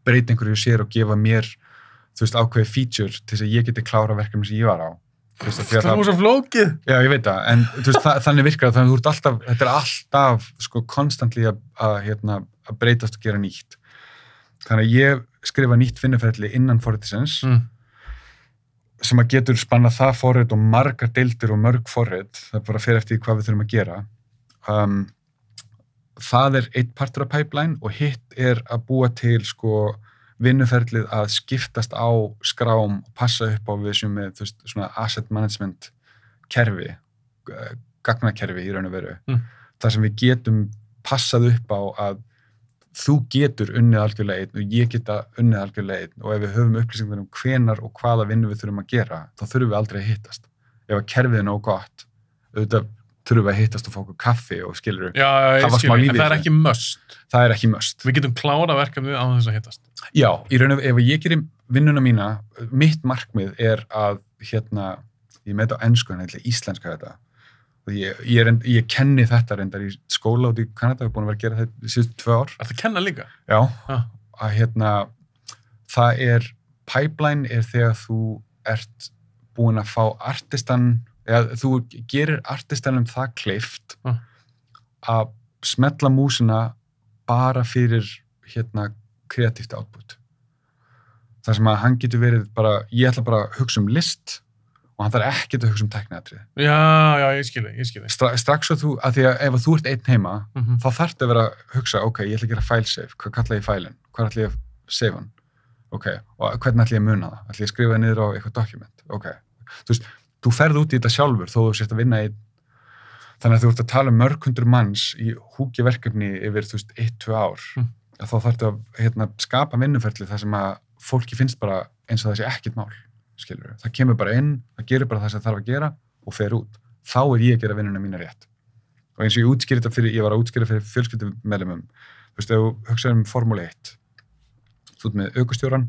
breyta einhverju sér og gefa mér, þú veist, ákveði feature til þess að ég geti klára verkefni sem ég var á veist, að
Það var svo flókið.
Já, ég veit það, en veist, það, þannig virkar það, þannig að alltaf, þetta er alltaf sko konstantli að, að, hérna, að breytast og gera nýtt. Þannig að ég skrifa nýtt vinnuferðli innan forritisins
Mm.
sem að getur spanna það forrit og margar deildir og mörg forrit, það er bara fyrir eftir hvað við þurfum að gera. Um, það er eitt partur af pipeline og hitt er að búa til sko vinnuferðlið að skiptast á skrám og passa upp á við sem með veist, svona asset management kerfi, eh, gagnakerfi í raun og veru.
Mm.
þar sem við getum passað upp á að þú getur unnið algjörlega einn og ég geta unnið algjörlega einn og ef við höfum upplýsingar um hvenar og hvaða vinnu við þurfum að gera, þá þurfum við aldrei að hittast. Ef að kerfið er nóg gott, auðvitað þurfum við að hittast og fá okkur kaffi og skilur
Já,
var
skil,
smá
en
líf í
það er ekki möst.
það er ekki möst.
Við getum klára verkefnið á þess að hittast.
Já, í raun og ef ég gerir vinnuna mína, mitt markmið er að hérna, ég með þetta á ennsku en eitthvað íslenska þetta, ég, ég, er, ég kenni þetta reyndar í skóla út í Kanada, ég er búin að vera að gera þetta í síðustu tvö ár.
Er það að kenna líka?
Já,
Ah.
að hérna, það er, pipeline er þegar þú ert búin að fá artistan, eða þú gerir artistanum það kleift
Ah.
að smetla músina bara fyrir hérna kreatíft output. Það sem að hann getur verið bara, ég ætla bara að hugsa um list og hann þarf ekkert að hugsa um tekniatrið.
Já, já, ég skilji, ég skilji.
Stra, strax að þú, að því að ef að þú ert einn heima,
Mm -hmm.
þá þarftu að vera að hugsa, ok, ég ætla að gera save, hvað kalla ég fælinn, hvað ætla ég að save hann, ok, og hvernig ætla ég að muna það, ætla ég að skrifa það niður á eitthvað dokument, ok, þú veist, þú ferð út í þetta sjálfur þó þú sért að vinna einn, þannig að þú ert að tala um mörg hundur manns í húki verkefni yfir, þú veist, eitt, tvö ár,
Mm.
þá þarftu að hérna, skapa vinnuferli þar sem að fólki finnst bara eins og það sé ekkert mál, skilur það kemur bara inn, það gerir bara það sem það þarf að gera og fer út, þá er ég að gera vinnuna mína rétt. Og eins og ég útskýri þetta fyrir, ég var að útskýra fyrir fjölskyldum meðlumum, þú veist, ef þú hugsaður um Formule 1, þú ert með aukustjóran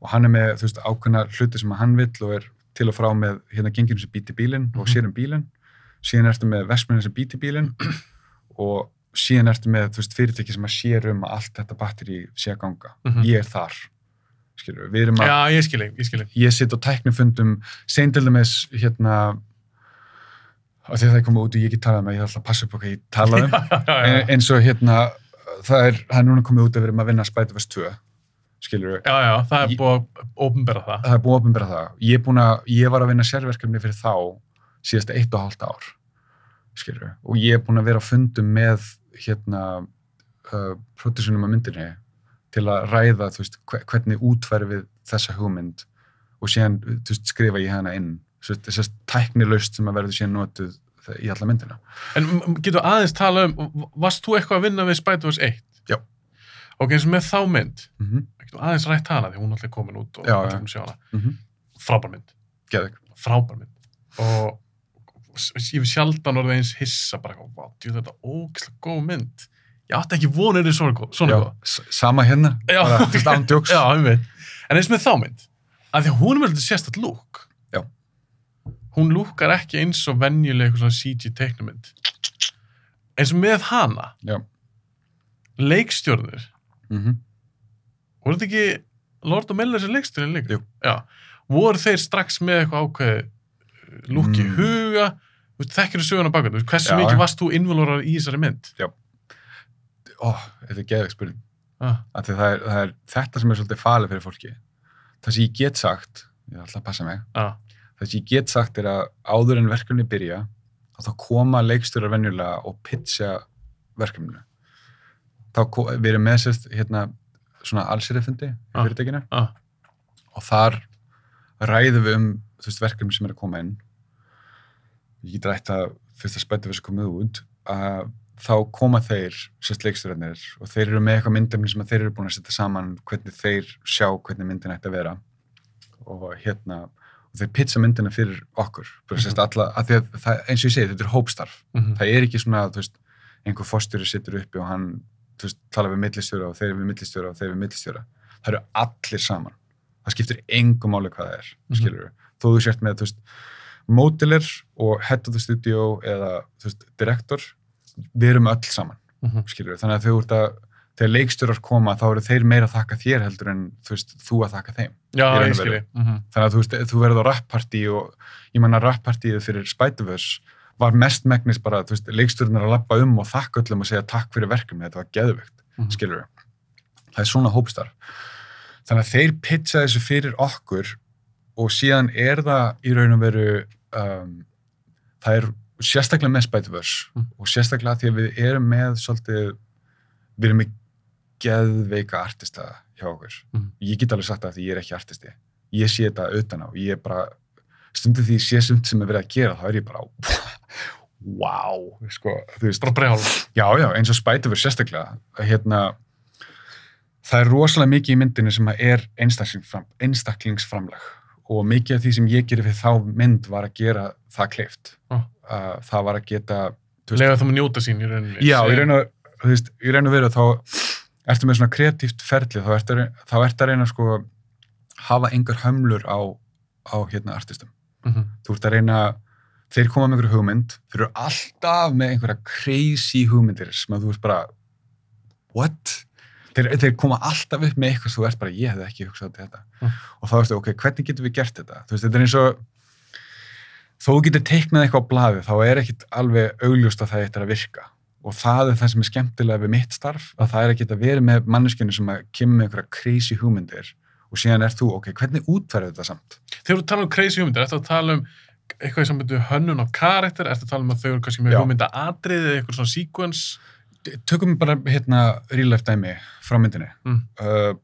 og hann er með, þú veist, ákveðna hluti sem hann vill og er til og frá með hérna genginu sem býti bílinn og
Mhm.
sér um bílinn, síðan ertu með vestmennin sem býti bílinn og síðan ertu með, veist, fyrirtæki sem að sér um að allt þetta batteri sé að ganga.
Mhm.
Ég er þar, skilur, við erum að
Já, ég skilji, ég skilji.
ég sitt á tæknifundum dæmis hérna því að það komið út og ég ekki talað með ég ætla að passa upp hvað ég talaði um En- eins og hérna það er, það er núna komið út að við erum að vinna Spider-Verse 2 skilur
Já, já, það er búið að opnbera það.
það er búið að opinbera það. Ég, að, ég var að vinna sérverkefni fyrir þá síðast eitt og hálft ár skilur og ég er búin að vera á fundum með hérna uh, produsunum af myndinni til að ræða þú veist, hve- hvernig útfæri við þessa hugmynd og síðan þú veist, skrifa ég hana inn. Þess að tæknilaust sem að verður síðan notuð í alla myndina.
En getur aðeins tala um, varst þú eitthvað að vinna við Spider-Verse 1? Ok, eins og með þá mynd,
mm -hmm.
aðeins rætt hana því hún er alltaf komin út og
Já,
allir um sjá hana.
Mm -hmm.
Frábær mynd, frábær mynd. Og ég við sjaldan orðið eins hissa bara, djú þetta er ógislega góð mynd. Ég átti ekki vonir í svona góð. Svona
Já,
góð.
sama hérna bara, þú veist, án djóks.
Já, um veit. En eins með þá mynd, að því hún er með þetta sérstætt lúk. Hún lúkar ekki eins og venjuleg eitthvað svona CG teiknumynd. Eins og með hana,
Já.
leikstjórnir,
Mm
voru þetta ekki Lord of Miller sem leikstjórnir líka?
Jú.
Já. Voru þeir strax með eitthvað ákveði lúk í
Mm.
huga, þekkir þú söguna baka, veist, hversu
Já,
mikið
já.
varst þú involúrar í þessari mynd?
Ó, þetta er geðvik spurning
Ah,
það er, það er þetta sem er svolítið falið fyrir fólki það sem ég get sagt ég ætla að passa mig
ah,
það sem ég get sagt er að áður en verkefni byrja að þá koma leikstjórar venjulega og pitcha verkefninu þá við erum með sérst hérna svona allsýrifundi í
Ah.
fyrirtækinu.
Ah,
og þar ræðum við um þú veist, verkefni sem er að koma inn. Ég get rætt að fyrst að spæta við sem komið út að þá koma þeir, sérst leikstjórarnir og þeir eru með eitthvað myndefni sem að þeir eru búin að setja saman hvernig þeir sjá hvernig myndin ætti að vera. Og hérna og þeir pitcha myndina fyrir okkur. Bara sérst alla, að að það, eins og ég segi, þetta er hópstarf.
Mhm.
það er ekki svona, veist, einhver fórstjóri sittur uppi og hann, veist, tala við millistjóra og þeir við millistjóra og þeir við millistjóra það eru allir saman það skiptir engum máli hvað það er,
Mhm.
skilur við þó þú sért með, þú veist, modeler og head of the studio eða, þú veist, direktor við erum öll saman,
Mhm.
skilur við þannig að þau ert að, þegar leikstjórar koma þá eru þeir meira að þakka þér heldur en þú veist, þú að þakka þeim
Já, ég
veru.
skilji. Mhm.
þannig að þú veist, þú verður á rappartí og ég manna rappartíið fyrir Spider-Verse var mest megnis bara, þú veist, leikstjórnir að lappa um og þakka öllum og segja takk fyrir verkefni, þetta var geðvögt,
Mhm.
skilur við. Það er svona hópstarf. Þannig að þeir pitcha þessu fyrir okkur og síðan er það í raun og veru, um, það er sérstaklega með Spider-Verse
Mhm.
og sérstaklega því að við erum með svolítið, við erum með geðveika artista hjá okkur.
Mhm.
Ég get alveg sagt það því ég er ekki artisti. Ég sé þetta utan á, ég er bara, stundum því ég sé sumt sem er verið að gera, þá er ég bara, wow, sko, þú veist, já, já, eins og Spider-Verse sérstaklega, hérna, það er rosalega mikið í myndinu sem er einstaklingsfram, einstaklingsframlag og mikið af því sem ég gerir fyrir þá mynd var að gera það kleift.
Ah.
Uh, það var að geta,
Lega það með njóta sín í.
Já, raun og, þú veist, í raun og veru þá ertu með svona kreatíft ferli, þá ertu, að- þá ertu að reyna sko hafa engar hömlur á, á hérna artistum.
Mhm.
Þú ert að reyna, þeir koma með einhverju hugmynd, þeir eru alltaf með einhverja crazy hugmyndir sem að þú veist bara, what? Þeir, þeir koma alltaf upp með eitthvað sem þú ert bara, ég hefði ekki hugsað í þetta.
Mm.
Og þá veistu, ok, hvernig getum við gert þetta? Þú veist, þetta er eins og, þó getur teiknað eitthvað á blaði, þá er ekkit alveg augljóst að það eitthvað að virka. Og það er það sem er skemmtilega við mitt starf, að það er ekkit að vera með manneskjörnu sem að kemur með einhverja crazy hugmyndir og síðan er þú, ok, hvernig útferðu þetta samt?
Þegar þú tala um crazy hugmyndir, að tala um eitthvað í sambandi við hönnun á karakter, ertu að tala um að þau eru kannski með hugmynda atriði, eitthvað svona sequence?
Tökum bara hérna real life dæmi frá myndinni.
Mm.
uh,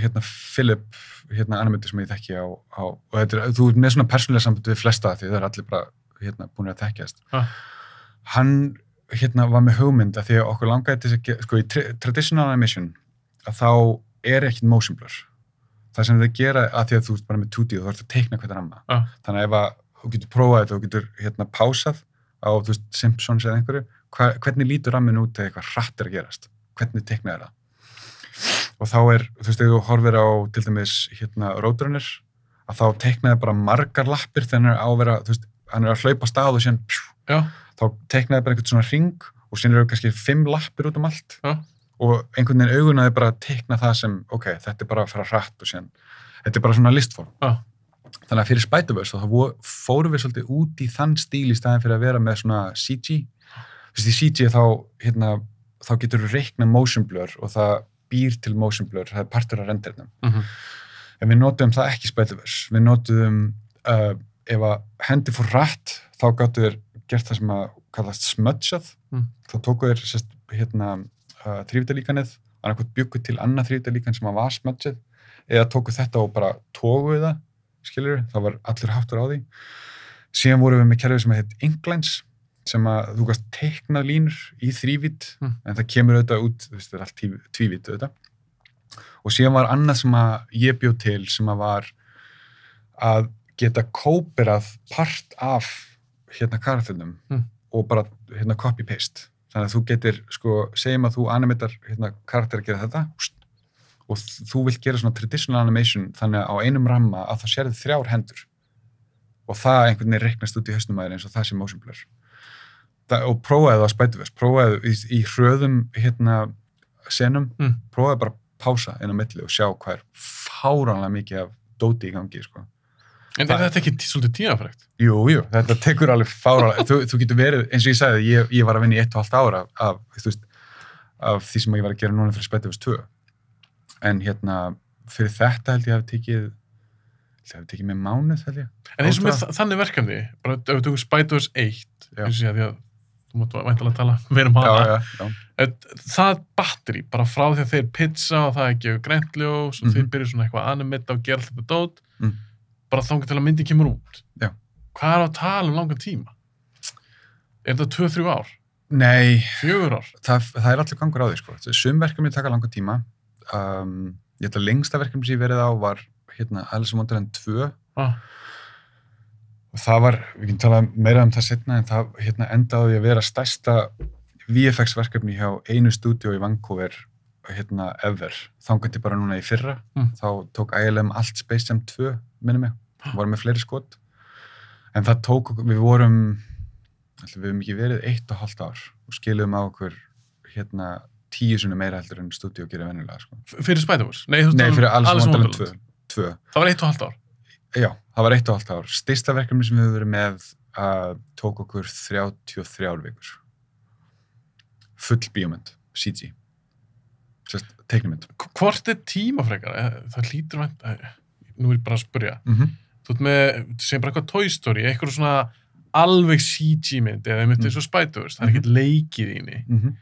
hérna Philip hérna animator sem ég þekki á, á og þetta er, þú ert með svona persónulega samband við flesta því það er allir bara hérna búin að þekkjast.
Ah.
hann hérna var með hugmynd að því að okkur langaði til þess að sko í tra traditional animation að þá er ekkit motion blur. Það sem þau gera að því að þú ert bara með 2D og þú ert að teikna hvernig ramma
Ah.
þannig að ef að þú getur prófað þetta og getur hérna pásað á þú veist Simpsons eða einhverju hva, hvernig lítur rammin út eða eitthvað hratt er að gerast? Hvernig teikna er það? Og þá er, þú veist, ef þú horfir á til dæmis hérna Roadrunner að þá teiknaði bara margar lappir þegar hann er á að vera, þú veist, hann er að hlaupa stað og síðan pjú, þá teiknaði bara einhvern svona ring og síðan eru kannski fimm lappir út um allt.
Já.
og einhvern veginn augunaði bara að teikna það sem, ok, þetta er bara að fara hratt og síðan, þetta er bara svona listform.
Já.
Þannig að fyrir Spider-Verse þá fórum við svolítið út í þann stíl í staðin fyrir að vera með svona CG þú veist, í CG þá hérna, þá getur þú reikna motion blur og það býr til motion blur, það er partur af rendernum
mm
en við notuðum það ekki Spider-Verse. Við notuðum uh, ef að hendi fór rætt þá gáttu þér gert það sem að kallast smudgeað
Mm.
þá tóku sest, hérna, uh, þrývdalíkanið annarkvæmt byggu til annað þrývdalíkan sem að var smudgeað eða tóku þetta og bara tókuðu það skilur, það var allur háttur á því síðan vorum við með kerfið sem heit Inklines sem að þú gast teiknað línur í þrývít
Mm.
en það kemur auðvitað út, það er allt tví- tvívít auðvitað og síðan var annað sem að ég bjóð til sem að var að geta kóperað part af hérna karakternum
Mm.
og bara hérna copy-paste þannig að þú getur, sko, segjum að þú animatar hérna karakter að gera þetta og þú vilt gera svona traditional animation þannig að á einum ramma að það sérði þrjár hendur og það einhvern veginn reiknast út í hausnum aðeins eins og það sé motion blur það, og prófaði það á Spider-Verse prófaði í, í hröðum hérna senum,
Mm.
prófaði bara að pása inn á milli og sjá hvað er fáránlega mikið af dóti í gangi sko.
En
Það-
er þetta ekki svolítið tímafrækt?
Jú, jú, þetta tekur alveg fáránlega þú, þú getur verið, eins og ég sagði, ég, ég var að vinna í eitt og halvt ára af, af, veist, af því sem ég var að gera núna fyrir Spider-Verse 2 en hérna fyrir þetta held ég hafi tekið held ég hafi tekið með mánuð held ég
En eins og með þannig verkefni, bara ef við tökum Spider-Verse 1,
Já.
eins og ég að því að þú mátt væntalega tala meira um hana, það batteri, bara frá því að þeir pizza og það ekki gefur græntljós og
Mhm.
þeir byrja svona eitthvað að animita og gera alltaf dót,
Mm.
bara þangað til að myndin kemur út.
Já.
Hvað er að tala um langan tíma? Er þetta 2-3 ár?
Nei,
4 ár?
það, það er allir gangur á því sko. sum verkefni taka langa tíma um, ég held að lengsta verkefni sem ég verið á var hérna Alice in Wonderland 2
Ah,
og það var, við getum talað meira um það setna en það hérna, endaði að vera stærsta VFX verkefni hjá einu stúdíó í Vancouver hérna ever, þangandi bara núna í fyrra.
Mm.
þá tók ILM allt Space Jam 2 minni mig, vorum með fleiri skot. En það tók, við vorum við hefum ekki verið eitt og hálft ár og skilum á okkur hérna tíu sinni meira heldur en stúdíó gerir venjulega sko.
f- fyrir Spider-Verse? Nei,
Nei,
um
fyrir Alice in Wonderland
Wonderland.
2, 2
Það var 1,5 ár.
Já, það var eitt og halvt ár. Styrsta verkefni sem við höfum verið með uh, tók okkur 33 vikur. Full bíómynd, CG. Sérst, teiknumynd.
H- Hvort er tímafrekar? Eh, Það hlýtur vænt, eh, nú er ég bara að spurja.
Mm -hmm.
Þú ert með, segir bara eitthvað Toy Story, eitthvað svona alveg CG mynd, eða einmitt
Mm.
eins og Spider-Verse, það er ekkert leikið í henni.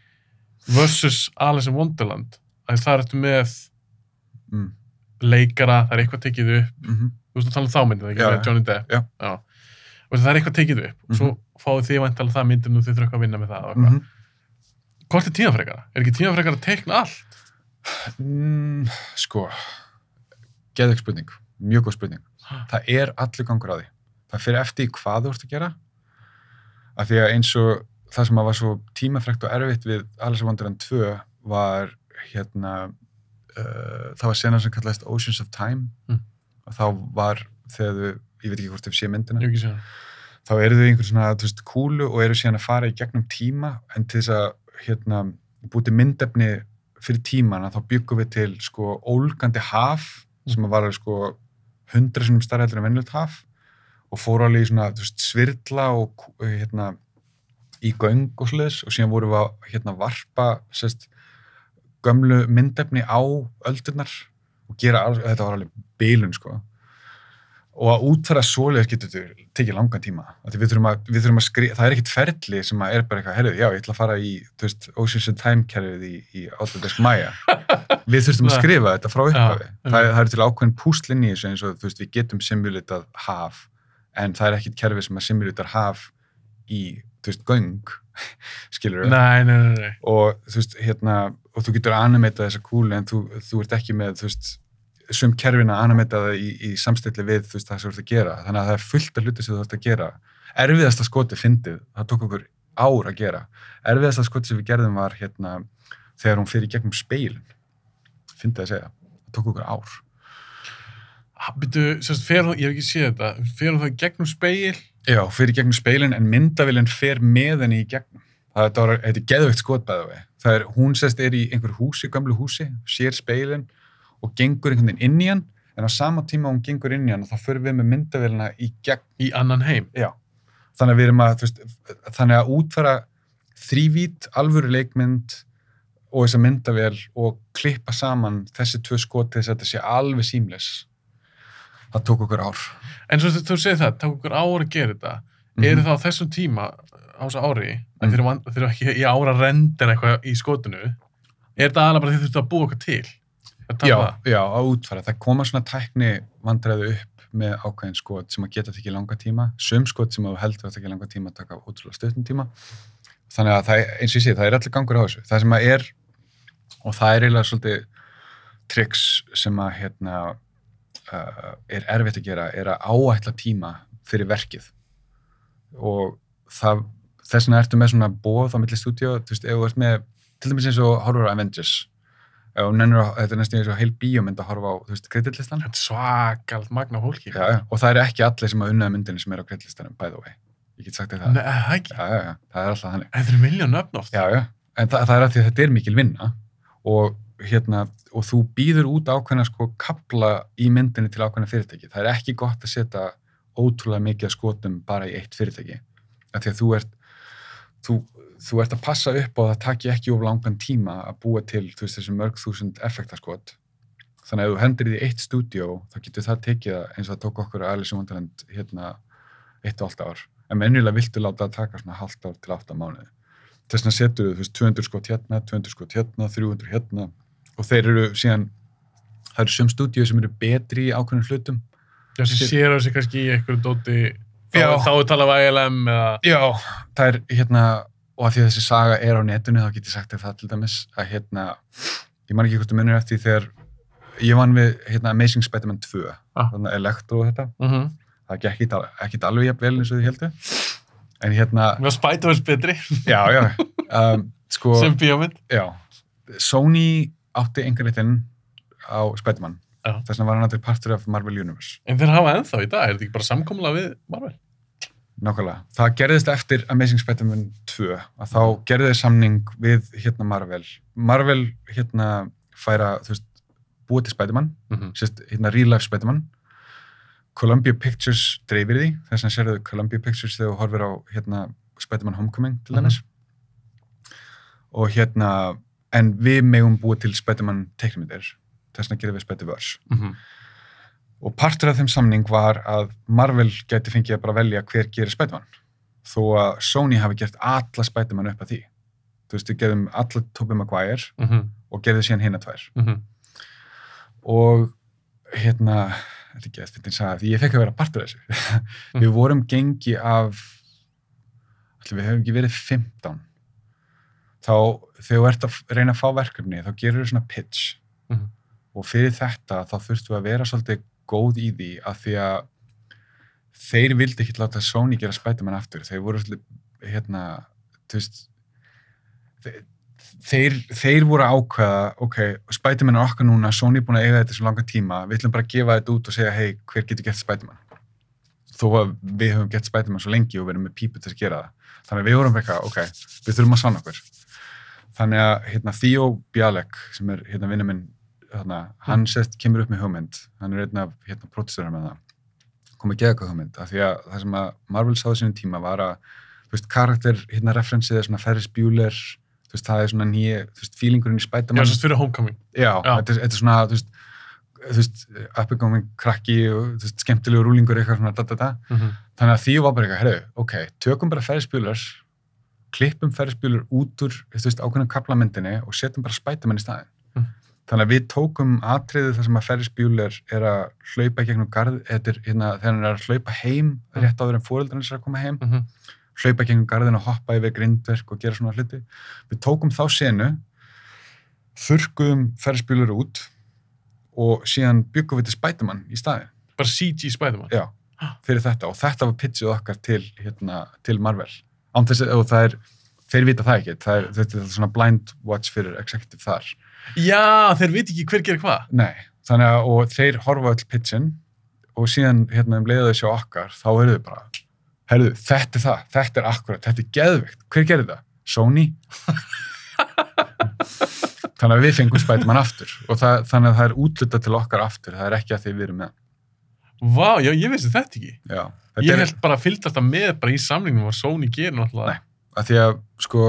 Mm -hmm.
Versus Alice in Wonderland, að það ertu með
mm.
leikara, það er eitthvað tekið upp,
Mm
þú veist að tala um þá myndið, ekki
já.
Johnny Depp.
Já.
Og það er eitthvað tekið upp, og svo
Mhm.
fáið þið væntalega það myndin og þið þurfa eitthvað að vinna með það.
-hmm.
Hvort er tímafrekara? Er ekki tímafrekara að teikna allt?
mm, sko, geðveik spurning. Mjög góð spurning. Það er allir gangur á því. Það fyrir eftir hvað þú ert að gera. Af því að eins og það sem að var svo tímafrekt og erfitt við Alice in Wonderland 2 var hérna uh, það var sena sem kallast Oceans of Time
Mm.
og þá var þegar þau, ég veit ekki hvort þau sé myndina
það.
þá eru þau í einhver svona veist, kúlu og eru síðan að fara í gegnum tíma en til þess að hérna, búti myndefni fyrir tímana þá byggum við til sko ólgandi haf sem var sko hundra sinum starra heldur en venjulegt haf og fór alveg í svona veist, svirla og kú- hérna, í göng og svoleiðis og síðan vorum við að hérna, varpa sérst, gömlu myndefni á öldurnar og gera, alls- þetta var alveg bilun sko. Og að útfæra svoleiðis getur þetta tekið langan tíma við þurfum að, við þurfum að skrifa, það er ekkit ferli sem að er bara eitthvað, herrið, já, ég ætla að fara í veist, Oceans and Time kerfið í, í Autodesk Maya. Við þurfum að skrifa þetta frá upphafi.
Já,
það, það er til ákveðin púslinn í þessu eins og veist, við getum simulatað haf en það er ekkit kerfi sem að simulatar haf í, þú veist, göng skilur
Nei, nei, nei, nei.
og þú veist, hérna og þú getur animatað þessa kúlu en þú, þú ert ekki með, þú veist sum kerfin að animata það í, í samstilli við þú veist, það sem þú ert að gera, þannig að það er fullt af hluti sem þú ert að gera, erfiðasta skoti fyndið, það tók okkur ár að gera. Erfiðasta skoti sem við gerðum var hérna, þegar hún fyrir gegnum speilin fyndið að segja, það tók okkur ár
Býtu, sérst, fer ég hef ekki séð þetta, fer hún það í gegnum speil?
Já, fyrir gegnum speilin en myndavillin fer með henni í gegnum. Það var, þetta er geðveikt skotbæða við. Það er, hún sérst er í einhver húsi, gamlu húsi, sér speilin og gengur einhvern veginn inn í hann, en á sama tíma hún gengur inn í hann og þá förum við með myndavillina í gegn.
Í annan heim?
Já. Þannig að við erum að, veist, þannig að útfæra þrývít, alvöru leikmynd og þessa myndavél og klippa saman þessi tvö skoti þess að þetta sé alveg símles. Það tók okkur ár.
En svo þú- segir það, það okkur ára að gera þetta.
Mhm.
Eru það á þessum tíma, á þessu ári, en
Mhm.
þeir eru þeir eru ekki í ára að renda eitthvað í skotinu, er það alveg bara því þú þurftu að búa eitthvað til? Að
Já, já, að útfæra. Það koma svona tækni vandræðu upp með ákveðin skot sem að geta tekið langa tíma. Sum skot sem að heldur að tekið langa tíma taka ótrúlega stöðnum tíma. Þannig að það, er- eins og ég sé, það er allir gangur á þessu. Það sem að er, og það er eiginlega svolítið triks sem að hérna, uh, er erfitt að gera, er að áætla tíma fyrir verkið. Og það, þess vegna ertu með svona bóð á milli stúdíu, þú veist, ef þú ert með, til dæmis eins og horfur á Avengers, þú nennir að, þetta er næstum eins og heil bíómynd að horfa á, þú veist, kreditlistan.
Þetta er svakalt magna fólki.
Já, já, og það eru ekki allir sem að unnaða myndinni sem er á kreditlistanum, by the way. Ég get sagt þér það.
Nei, það ekki.
Já, það er alltaf þannig.
En þeir eru miljón nöfn oft.
En það, það er að því að þetta er mikil vinna og hérna, og þú býður út ákveðna sko kapla í myndinni til ákveðna fyrirtæki. Það er ekki gott að setja ótrúlega mikið skotum bara í eitt fyrirtæki. Því að þú ert, þú, þú ert að passa upp á að það taki ekki of langan tíma að búa til, þú veist, þessi mörg þúsund effektaskot. Þannig að ef þú hendur í eitt stúdíó, þá getur það tekið eins og það tók okkur að Alice in Wonderland hérna eitt og allt ár. En mennilega viltu láta það taka svona halvt ár til átta mánuði þess vegna setur þú veist 200 skot hérna, 200 skot hérna, 300 hérna og þeir eru síðan það eru sum stúdíu sem eru betri í ákveðnum hlutum.
Já, sem sér á sig kannski í einhverju dóti, þá, er talað um ILM eða...
Já, það er hérna og að því að þessi saga er á netinu þá get ég sagt það til dæmis að hérna ég man ekki hvort þú minnur eftir þegar ég vann við hérna Amazing Spider-Man 2
Ah.
þannig að Electro og þetta.
Mm -hmm.
það gekk ekki, alveg jafn vel eins og þið heldur en hérna,
Mér var Spider-Verse betri.
Já, já. Um, sko,
sem bíómynd.
Já, Sony átti einhverjum á Spiderman. Þess vegna var hann aldrei partur af Marvel Universe.
En þeir hafa ennþá í dag, er þetta ekki bara samkomla við Marvel?
Nákvæmlega. Það gerðist eftir Amazing Spider-Man 2 að þá gerði þeir samning við hérna Marvel. Marvel hérna færa, þú veist, búið til Spider-Man,
Mm -hmm.
sérst, hérna Real Life Spider-Man. Columbia Pictures dreifir því, þess vegna sérðu Columbia Pictures þegar þú horfir á hérna Spider-Man Homecoming til
Mhm.
dæmis. Og hérna, en við megum búið til Spider-Man teiknumyndir, þess vegna gerum við Spider-Verse.
Mm -hmm.
Og partur af þeim samning var að Marvel gæti fengið að bara velja hver gerir Spider-Man. Þó að Sony hafi gert alla Spider-Man upp að því. Þú veist, við gerðum alla Tobey Maguire
Mm -hmm.
og gerðum síðan hina tvær.
Mm -hmm.
Og hérna, þetta er ekki að sagði, því ég fekk að vera partur af þessu. við vorum gengi af, allir við hefum ekki verið 15. Þá, þegar þú ert að reyna að fá verkefni, þá gerur þú svona pitch.
Mhm.
Og fyrir þetta, þá þurftu að vera svolítið góð í því að því að þeir vildi ekki láta Sony gera Spider-Man aftur. Þeir voru svolítið, hérna, þú veist, þeir, þeir, þeir voru að ákveða, ok, Spider-Man er okkar núna, Sony er búin að eiga þetta svo langa tíma, við ætlum bara að gefa þetta út og segja, hei, hver getur gert Spider-Man? þó að við höfum gett Spiderman svo lengi og verðum með pípu til að gera það. Þannig að við vorum eitthvað, ok, við þurfum að sanna okkur. Þannig að hérna, Theo Bialek, sem er hérna vinnu minn, hérna, hann sest, kemur upp með hugmynd, hann er einn af hérna, prótistöður með það, komið eitthvað hugmynd, af því að það sem að Marvel sáðu sínum tíma var að, þú veist, karakter, hérna, referensið er svona Ferris Bueller, þú veist, það er svona nýja, þú veist, feelingurinn í
Já,
Spiderman.
sérst fyrir Homecoming.
Já,
Já.
Þetta, er, þetta er svona, þú veist, þú veist, uppbyggum krakki og þú veist, skemmtilegu rúlingur eitthvað svona, da, da, da.
Mm
Þannig að því var bara eitthvað, herru, ok, tökum bara ferðspjúlars, klippum ferðspjúlur út úr, ákveðnum kaplamyndinni og setjum bara spætumenn í staðinn.
Mm.
Þannig að við tókum atriðið þar sem að ferðspjúlar er að hlaupa gegnum garð, er hérna, þegar hann er að hlaupa heim,
Mm.
rétt áður en fóreldrarnir er að koma heim,
-hmm.
hlaupa gegnum garðin og hoppa yfir grindverk og gera svona hluti. Við tókum þá senu, þurrkuðum ferðspjúlar út og síðan byggum við til spætumann í staðinn.
Bara CG Spider-Man.
Já, fyrir þetta og þetta var pitchið okkar til, hérna, til Marvel þess og það er, þeir vita það ekki. Það er, þetta er svona blind watch fyrir executive þar.
Já, þeir veit ekki hver gerir hvað.
Nei, þannig að og þeir horfa öll pitchin og síðan hérna um leiðu þau sjá okkar þá eru þau bara, herðu, þetta er það. Þetta er akkurat, þetta er geðveikt, hver gerir það? Sony? Þannig að við fengum Spiderman aftur. Og það, þannig að það er útluta til okkar aftur, það er ekki að við erum með
Vá, já, ég vissi þetta ekki.
Já,
Ég held bara að fylgta þetta með bara í samlingum og Sony gerir náttúrulega.
Nei. að því að sko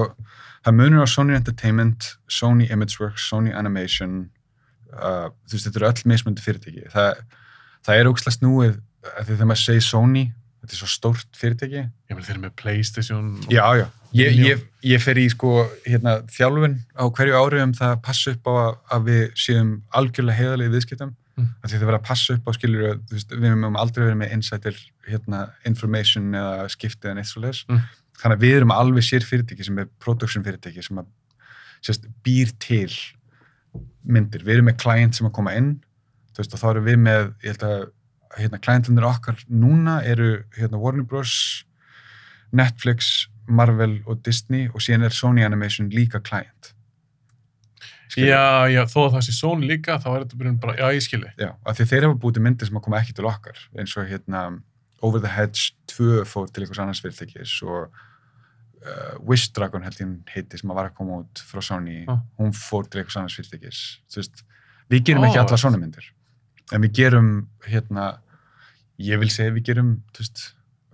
það munur á Sony Entertainment Sony Imageworks, Sony Animation uh, þú veist, þetta eru öll mismundi fyrirtæki það, það er að því þegar maður segir Sony þetta er svo stórt fyrirtæki
Ég meina þeir eru með Playstation.
já, já, ég, ég, ég fer í sko hérna, þjálfun á hverju ári um það að passa upp á að, að við séum algjörlega heiðalegi viðskiptum
Mm.
því það verður að passa upp á skilur við höfum aldrei verið með insider hérna, information eða skiptið en eitt svo leis
Mm.
þannig að við erum alveg sér fyrirtæki sem er production fyrirtæki sem að sérst, býr til myndir, við erum með client sem að koma inn þú veist og þá erum við með ég held að hérna clientunir okkar núna eru hérna Warner Bros Netflix, Marvel og Disney og síðan er Sony Animation líka client Skilurðu?
Já, já, þó að það sé Sony líka, þá er þetta byrjun bara, já, ég skilji.
Já, af því þeir hafa búið til myndir sem að koma ekki til okkar eins og hérna Over the Hedge 2 fór til einhvers annars fyrirtækis og uh, Wish Dragon held ég heiti sem að var að koma út frá Sony,
Ah.
hún fór til einhvers annars fyrirtækis þú veist, við gerum ekki
Ó,
alla svona myndir en við gerum hérna ég vil segja við gerum þú veist,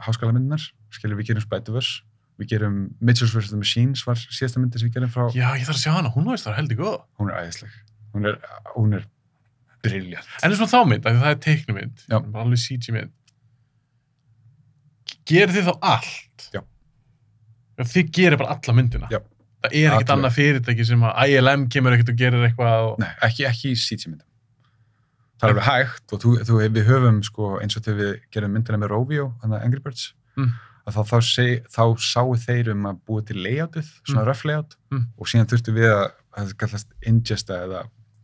háskala myndinar, skilur við gerum Spider-Verse við gerum Mitchell's vs. The Machines var síðasta myndir sem við gerum frá
Já, ég þarf að sjá hana, hún veist það heldur góð.
hún er æðisleg, hún er, hún er briljant
En eins og þá mynd, það er teiknumynd,
Já.
bara alveg CG mynd. Gerir þið þá allt?
Já.
Þið gerir bara alla myndina?
Já.
Það er ekkert annað fyrirtæki sem að ILM kemur ekkert og gerir eitthvað og...
Nei, ekki, ekki í CG-myndum. Það er alveg hægt og þú, þú, við höfum sko, eins og þegar við gerum myndina með Rovio, þannig að Angry Birds,
Mm.
Að þá, þá, seg, þá sáu þeir um að búa til layoutið, svona
Mm.
rough layout
Mm.
og síðan þurftum við að, að það kallast ingesta eða,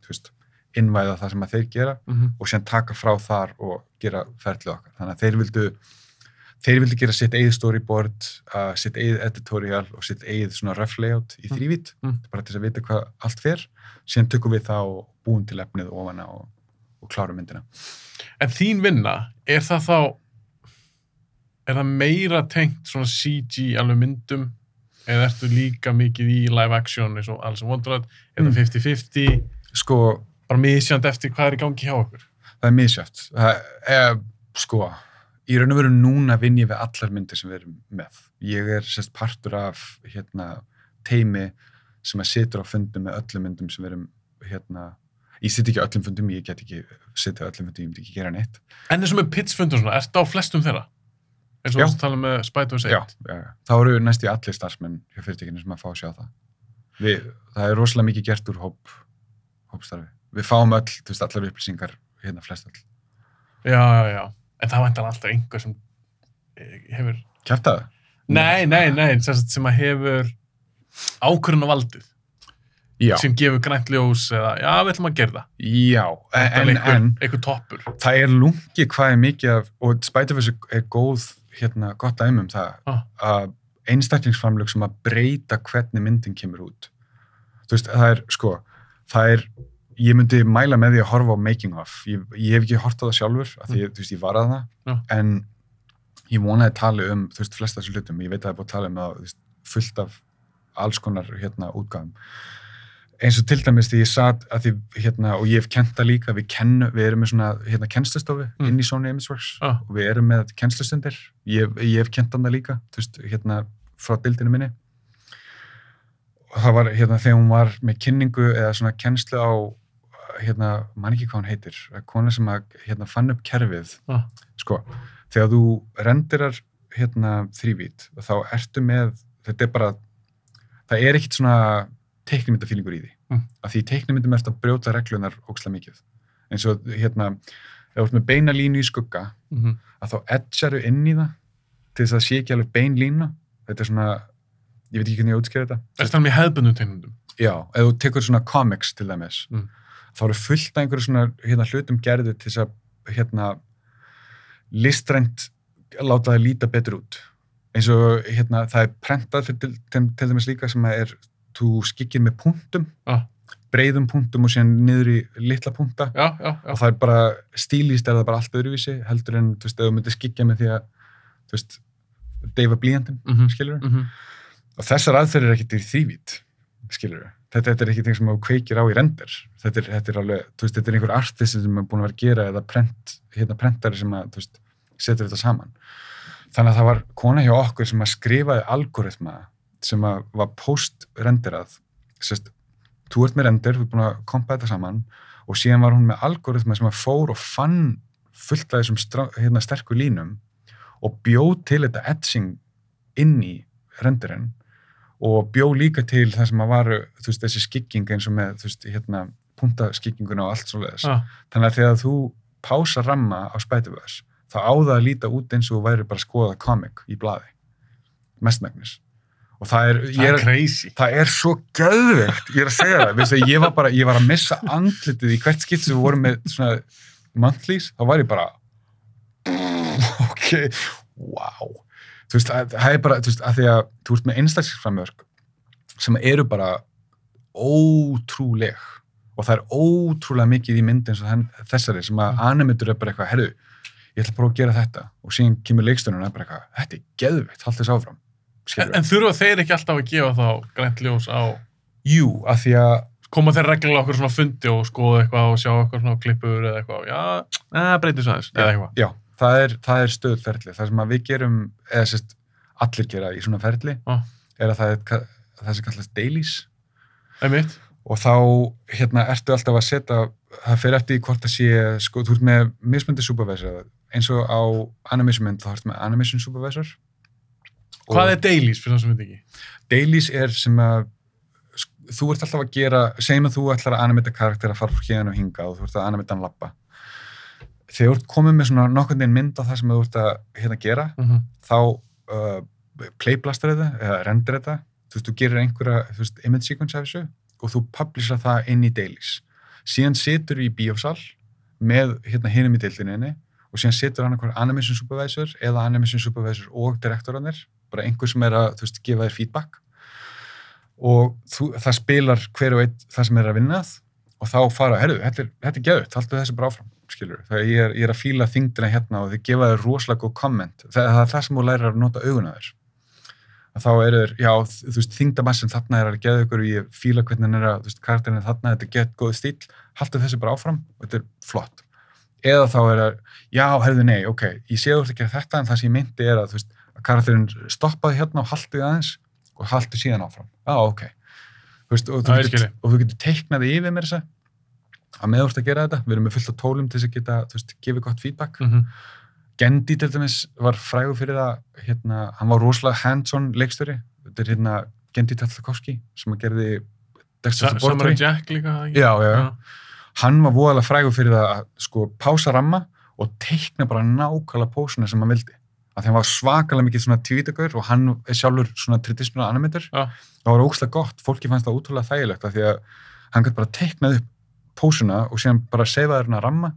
veist, innvæða það sem að þeir gera
Mm -hmm.
og síðan taka frá þar og gera ferlið okkar. Þannig að þeir vildu, þeir vildu gera sitt eigið storyboard, uh, sitt eigið editorial og sitt eigið svona rough layout í
Mm.
þrývít,
Mm.
bara til að vita hvað allt fer. Síðan tökum við það og búum til efnið ofana og, og klárum myndina.
En þín vinna, er það þá, er það meira tengt svona CG alveg myndum, eða ertu líka mikið í live action eins og Alice in Wonderland, er
Mm.
það 50-50,
Sko,
bara misjönd eftir hvað er í gangi hjá okkur?
það er misjöft. Það er, sko, í raun og veru núna vinn ég við allar myndir sem við erum með. Ég er sérst partur af hérna, teimi sem að situr á fundum með öllum myndum sem við erum hérna, ég sitt ekki á öllum fundum, ég get ekki sitt á öllum fundum, ég myndi ekki gera neitt.
En eins og með pitchfundur svona, ertu á flestum þeirra? Eins og þú tala með Spider-Verse 1?
Já, já, já. þá eru næstu allir starfsmenn hjá fyrirtekinu sem að fá að sjá það. Við, það er rosalega mikið gert úr hóp, hópstarfi. Við fáum öll, þú veist, allar upplýsingar, hérna flest öll.
Já, já, já. En það vantar alltaf einhver sem eh, hefur...
Kæftaðu?
Nei, nei, nei, sem, að hefur ákvörðun á valdið.
Já,
Sem gefur grænt ljós eða, já, við ætlum að gera það.
já, en,
einhver,
en
einhver toppur.
það er lungi hvað er mikið af, og Spider-Verse er góð, hérna, gott dæmi um það,
Ah.
að einstaklingsframlög sem að breyta hvernig myndin kemur út. Þú veist, það er, sko, það er, ég myndi mæla með því að horfa á making of. Ég, ég hef ekki hort á það sjálfur, af því, þú veist, ég var að það,
Já.
en ég vonaði að tala um, þú veist, flesta þessu hlutum, ég veit að það er búið að tala um það, þú veist, fullt af alls konar, hérna, útgáðum. Eins og til dæmis því ég satt að því, hérna, og ég hef kent það líka, við kennu, við erum með svona, hérna, kennslustofu
Mm.
inn í Sony Imageworks
Ah.
og við erum með kennslustundir, ég, ég hef kent hann það líka, þú veist, hérna, frá dildinu minni. Og það var, hérna, þegar hún var með kynningu eða svona kennslu á, hérna, man ekki hvað hún heitir, kona sem að, hérna, fann upp kerfið,
Ah.
sko, þegar þú rendirar hérna þrývít þá ertu með, þetta er bara það er ekkit svona teiknumyndafílingur í því
Mm.
af því teiknumyndum ertu að brjóta reglunar ókslega mikið eins og hérna ef þú ert með beina línu í skugga
Mhm.
að þá edgearu inn í það til þess að sé ekki alveg bein lína þetta er svona, ég veit ekki hvernig ég útskýra þetta
Er þetta með hefðbundum tegnundum?
Já, ef þú tekur svona comics til dæmis,
Mm.
þá eru fullt af einhverju svona hérna, hlutum gerði til þess að hérna, listrænt láta það líta betur út. Eins og hérna, það er prentað til, til, til dæmis líka sem er, þú skikkir með punktum,
Ah.
breiðum punktum og síðan niður í litla punkta
Já, já, já.
og það er bara, stílíst er það bara allt öðruvísi, heldur en, þú veist, þú myndir skikja með því að, þú veist, deyfa blíjandinn,
Mhm.
skilur
Mhm.
og þessar aðferðir er ekkert í þrývít skilur þetta, þetta er ekki þing sem þú kveikir á í render þetta er, þetta er alveg, veist, þetta er einhver artist sem er búin að vera að gera eða prent, hérna prentari sem að, veist, setur þetta saman þannig að það var kona hjá okkur sem að skrifaði algoritma sem að var post-renderað. Sérst, þú ert með render, þú ert búin að kompa þetta saman og síðan var hún með algoritma sem að fór og fann fullt af þessum hérna, sterku línum og bjóð til þetta etching inn í renderinn og bjó líka til það sem að varu veist, þessi skikking eins og með veist, hérna, puntaskikkinguna og allt svo leiðis
Ah.
þannig að þegar þú pása ramma á Spider-Verse þá á það að líta út eins og væri bara að skoða comic í blaði. Mestmægnis og það er,
Það er
er, það er svo göðvegt ég er að segja það, Veistu, ég var bara ég var að missa andlitið í hvert skipt sem við vorum með svona monthlies, þá var ég bara ok, wow. Þú veist, það það er bara, þú veist, að því að þú ert með einstaklisframörk sem eru bara ótrúleg. Og það er ótrúlega mikið í mynd eins og þenn- þessari sem að animator er bara eitthvað, herru, ég ætla að prófa að gera þetta. Og síðan kemur leikstunum og er bara eitthvað, þetta er geðveikt, haldt þess áfram
En, en þurfa þeir ekki alltaf að gefa þá grænt ljós á
Jú, að því að
koma þeir reglulega okkur svona fundi og skoða eitthvað og sjá eitthvað svona klippur eða eitthvað. Já, neða, breytir svo aðeins eða eitthvað.
já, það er, það er stöðut ferli. Það sem að við gerum, eða sérst allir gera í svona ferli
Ah.
er að það er það sem kallast dailies.
Einmitt,
og þá hérna ertu alltaf að setja það fer eftir í hvort það sé sko, þú ert með mismundi supervisor. Eins og á animation mynd þá ertu með animation supervisor
hvað er dailies fyrir það sem við ekki?
Dailies er sem að þú ert alltaf að gera, segjum að þú ætlar að animita karakter að fara frá hérna og hinga og þú ert að animita hann lappa þegar þú ert komið með svona nokkurn veginn mynd á það sem þú ert að hérna gera
mm -hmm.
þá uh, playblastar þetta eða rendir þetta, þú veist, þú gerir einhverja þú veist, image sequence af þessu og þú publisar það inn í dailies. Síðan situr í bíósal með hérna hinum í deildinni og síðan situr hann einhver animation supervisor eða animation supervisor og direktorannir bara einhver sem er að, þú veist, gefa þér feedback. Og þú, það spilar hver og einn það sem er að vinnað og þá fara, herru, þetta er, er geðut, haltu þessi bara áfram, skilur þegar ég er, ég er að fíla þingdina hérna og þið gefa þér rosalega góð komment, það, það er það sem þú lærir að nota auguna þér. Að þá eru þér, já, þú veist, þingdamassin þarna er að geða ykkur og ég fíla hvernig hann er að, þú veist, karakterin er þarna, þetta er gett góð stíl, haltu þessi bara áfram og þetta er flott. Eða þá er að, já, herðu, nei, ok, ég sé þú ert að þetta en það sem ég myndi er að, þú veist, að karakterin stoppaði hérna og haltu þið aðeins og haltu síðan áfram. Já, ok. Þú veist, og þú getur, og þú getur teiknaði yfir mér þess að með þú ert að gera þetta, við erum með fullt af tólum til þess að geta, þú veist, gefið gott feedback
Mhm.
Gendi til dæmis var frægur fyrir það hérna, hann var rosalega hands-on leikstöri þetta er hérna Gendi Tartakovsky sem að gerði Dexter's
Sa-
Laboratory
Samurai Jack líka
já, já, já. hann var voðalega frægur fyrir það að sko pása ramma og teikna bara nákvæmlega pósuna sem hann vildi að þeim var svakalega mikið svona tvítagur og hann er sjálfur svona traditional animator.
Já.
það var ógslag gott, fólki fannst það útrúlega þægilegt af því að hann gæti bara teiknað upp pósuna og síðan bara seifaði hérna ramma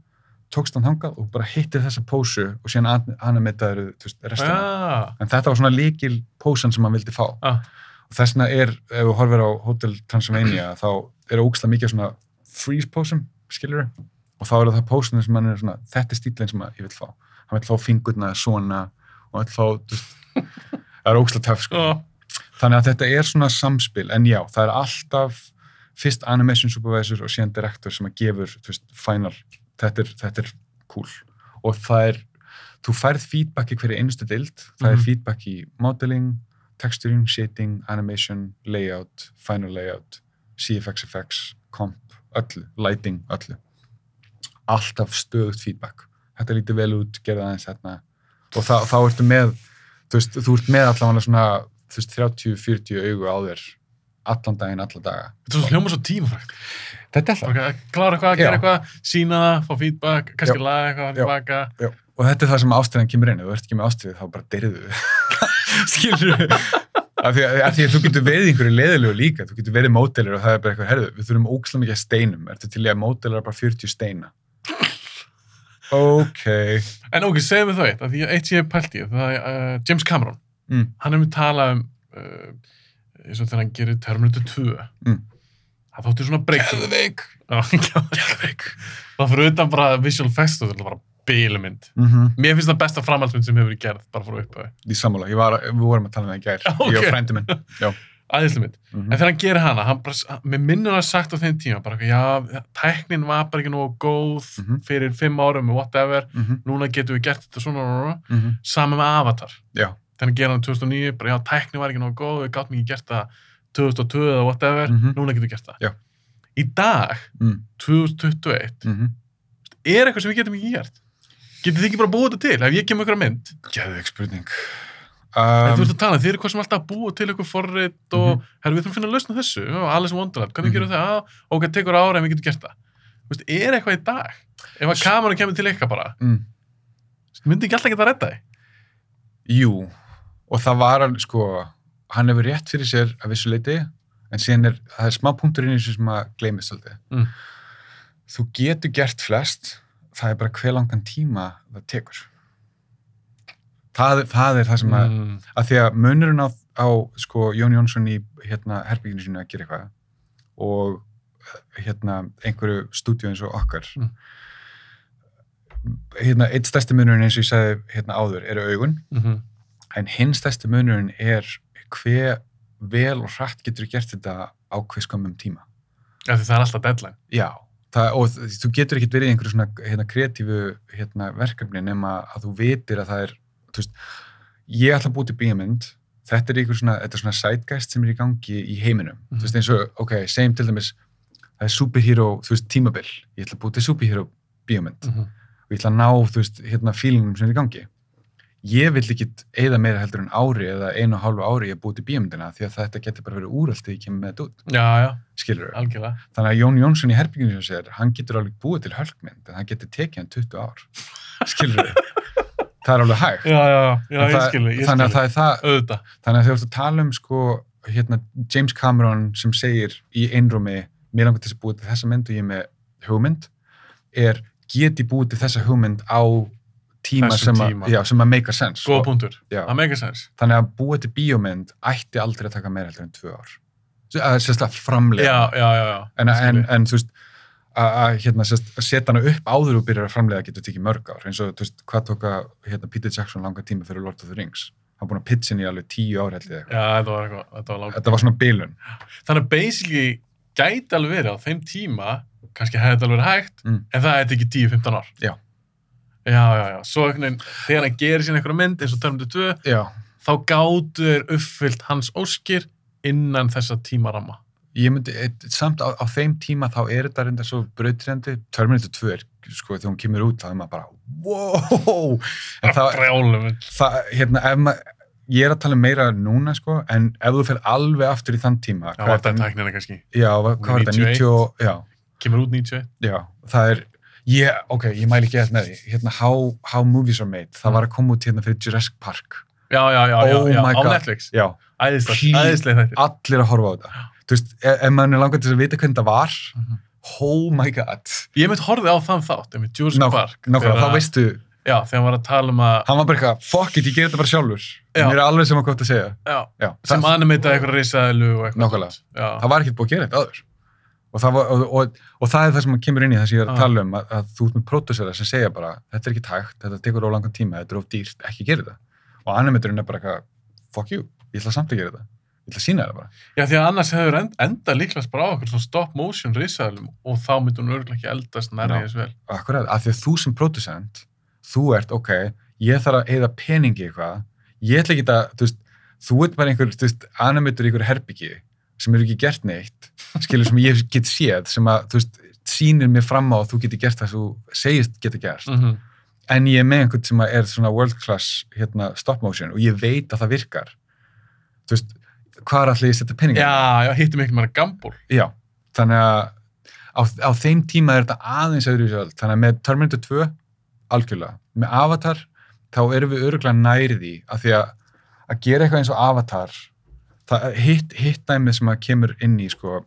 tókst hann þangað og bara hitti þessa pósu og síðan an- animataður restina.
Já,
en þetta var svona líkil pósan sem hann vildi fá.
Já.
og þess vegna er, ef við horfir á Hotel Transylvania þá er ógslag mikið svona freeze pósum, skilur og þá eru það pósunum sem hann er svona þetta er stílinn sem að ég vil fá. Hann vil fá fingurna svona og fá, þú veist, það er ógslag töff, sko. Þannig að þetta er svona samspil, en já, það er alltaf fyrst animation supervisor og síðan director sem að gefur, þú veist, final, þetta er, þetta er cool. Og það er, þú færð feedback í hverju einustu dild, það er
Mhm.
feedback í modeling, texturing, shading, animation, layout, final layout, CFX effects, comp, öllu, lighting, öllu. Alltaf stöðugt feedback. Þetta lítur vel út, gerða aðeins hérna. Og þá, þá ertu með, þú veist, þú ert með allavega svona, þú veist, 30-40 augu á þér allan daginn, alla daga.
Þetta er svo hljóma svo tímafrækt.
Þetta er það.
Bara klára eitthvað, gera eitthvað, sína það, fá feedback, kannski
Já.
laga eitthvað, tilbaka.
Og þetta er það sem ástriðan kemur inn. Ef þú ert ekki með ástriðu, þá bara dyrðu. Skilur þú? Af því, af því að þú getur verið einhverju leðilegu líka. Þú getur verið módelir og það er bara eitthvað, herðu, við þurfum ókslega mikið að steinum. Ertu til í að módelar bara 40 steina? Ok.
En ok, segðu mig það eitt, að því að eitt sem ég hef pælt í, það er uh, James Cameron.
Mm.
Hann hefur talað um, uh, eins og þegar hann gerir Terminator 2.
Mm.
Það þótti svona breakthrough.
Geðveik.
Já, Geðveik. Það fyrir utan bara visual effects, þetta er bara bílumynd.
Mm -hmm.
Mér finnst það besta framhaldsmynd sem hefur verið gerð, bara frá upphau.
Í sammála. Var, við vorum að tala um það í gær.
Já,
Ég og frændi
mynd.
Mm
En þegar hann gerir hana, hann bara, mér minnur hann sagt á þeim tíma, bara, já, tæknin var bara ekki nógu góð
Mhm.
fyrir fimm árum og whatever,
Mm -hmm.
núna getum við gert þetta svona.
Mm -hmm.
saman með Avatar.
Já.
Þegar hann gerir hann 2009, bara, já, tæknin var ekki nógu góð, við gáttum ekki gert það 2002 eða whatever,
Mhm.
núna getum við gert það.
Já.
Í dag,
Mm
2021,
-hmm.
er eitthvað sem við getum ekki gert? Getið þið ekki bara búið þetta til? Ef ég kemur ykkur mynd,
Geðveik spurning.
Um,
Um,
þú ert að tala, þið eru hvað sem alltaf að búa til ykkur forrit og,
Mhm.
herru, við þurfum að finna að lausna þessu, Alice in Wonderland, hvernig
Mhm.
gerum við það? Já, ok, tekur ára en við getum gert það. Þú veist, er eitthvað í dag? Ef að kameran kemur til ykkar bara,
mm.
myndi ekki alltaf geta að redda því?
Jú, og það var alveg, sko, hann hefur rétt fyrir sér að vissu leiti, en síðan er, það er smá punktur inn í þessu sem að gleymist svolítið.
Mm.
Þú getur gert flest, það er bara hver langan tíma það tekur. Það, það er það sem að,
Mm.
að því að munurinn á, á sko, Jón Jónsson í hérna, herbygginu sínu að gera eitthvað og hérna, einhverju stúdíu eins og okkar
Mm.
hérna, eitt stærsti munurinn eins og ég sagði hérna áður eru augun
Mm
en hinn stærsti munurinn er hver vel og hratt getur gert þetta á hver skamum tíma.
Því það er alltaf deadline.
Já, það, og þú getur ekkert verið í einhverju svona hérna, kreatífu hérna, verkefni nema að þú vitir að það er, veist, ég ætla að búið til bíamynd, þetta er einhver svona, þetta er svona sætgæst sem er í gangi í heiminum.
Mhm.
Þú veist, eins og, ok, segjum til dæmis, það er superhero, þú veist, tímabil, ég ætla að búið til superhero bíamynd
Mm
og ég ætla að ná, þú veist, hérna fílingum sem er í gangi. Ég vil ekki eða meira heldur en ári eða einu og hálfu ári ég búið til bíamyndina því að þetta getur bara verið úralt þegar ég kemur með þetta út,
Já, já,
skilur
algjörlega.
Þannig að Jón Jónsson í herbygginu sem segir, hann getur alveg búið til hölkmynd, en hann getur tekið hann 20 ár. Skilur það er alveg hægt.
Já, já, já,
En
ég
það-
skilur, ég
Þannig að það er það,
Auðvitað.
þannig að þú ert að tala um sko, hérna, James Cameron sem segir í einrúmi, mér langar til þess að búið til þessa mynd og ég er með hugmynd, er geti búið til þessa hugmynd á tíma
Þessum
sem að, já, sem að make a sense.
Góða
Og-
punktur.
já.
Það meikar sens.
Þannig að búið til bíómynd ætti aldrei að taka meira heldur en tvö ár. Það sérstaklega framlega.
Já, já, já, já.
en, en, en þú veist að að, hérna, að setja hana upp áður og byrjar að framlega getur tekið mörg ár eins og þú veist, hvað tóka hérna, Peter Jackson langa tíma fyrir Lord of the Rings hann búin að pitcha henni í alveg tíu ár held ég eitthvað.
Já, þetta þetta var langt.
þetta var svona bilun
Þannig að basically gæti alveg verið á þeim tíma, kannski hefði þetta alveg verið hægt,
Mm.
en það hefði ekki 10-15 ár.
Já.
Já, já, já. Svo einhvern veginn, þegar hann gerir sín einhverja mynd eins og Terminator 2,
já,
þá gátu þeir uppfyllt hans óskir innan þessa tímaramma.
Ég myndi eitt, samt á, á þeim tíma þá er þetta reynda svo brautrandi Terminator 2 er, sko, þegar hún kemur út þá er maður bara, wow en það,
Brjálum.
það hérna, ef maður ég er að tala meira núna, sko en ef þú fer alveg aftur í þann tíma
Já,
er
þetta er tæknina kannski.
já, hvað var þetta,
91?
90 og- já,
Kemur út 91.
Já, það er, ég, ok, ég mæli ekki eitthvað með því, hérna How, How Movies Are Made, það
Mm.
var að koma út hérna fyrir Jurassic Park,
Já, já, já, já,
Oh
já,
my
á. Netflix.
já,
Æðislega, æðislega þetta.
allir að horfa á þetta, þú veist, ef, maður er langar til að vita hvernig það var,
Mhm.
oh my god,
Ég mitt horfið á þann þátt, einmitt Jurassic
Ná-
Park.
nákvæmlega, þá veistu,
Já, þegar hann var að tala um að,
hann var bara eitthvað, fuck it, ég ger þetta bara sjálfur,
Já.
mér er alveg sem að gott að segja,
já,
já,
sem animeitaði eitthvað risaðilu eitthvað.
Það var ekkert búið að gera þetta aður, og það, var, og, og, og það er það sem kemur inn í það sem ég er að tala um, að, að þú ert með pródúsera sem segja bara, þetta er ekki tægt, þetta tekur of langan tíma, þetta er of dýrt, ekki gera þetta. og animatorinn er bara eitthvað, fuck you, ég ætla samt að gera þetta ég ætla að sína þetta bara.
Já, því að annars hefur end, enda líklegast bara á okkur svona stop motion risaðalum og þá myndi hún örgulega ekki eldast nærri
Já.
þess vel.
Akkurat, af því að þú sem producent, þú ert, ok, ég þarf að eða peningi eitthvað, ég ætla ekki að, þú veist, þú ert bara einhver, þú veist, animator í einhver herbyggi sem eru ekki gert neitt, skilur sem ég get séð, sem að, þú veist, sýnir mér fram á að þú geti gert það sem þú segist geta gert,
Mm
en ég er með einhvern sem er svona world class, hérna, stop motion og ég veit að það virkar, þú veist, hvað er allir ég að setja peningi? í?
Já, já, hittum ekki meira gambúl.
Já, þannig að á, á þeim tíma er þetta aðeins öðru í þannig að með Terminator 2 algjörlega, með Avatar þá erum við öruglega nærið í að því að að gera eitthvað eins og Avatar það, hitt, hitt dæmið sem að kemur inn í sko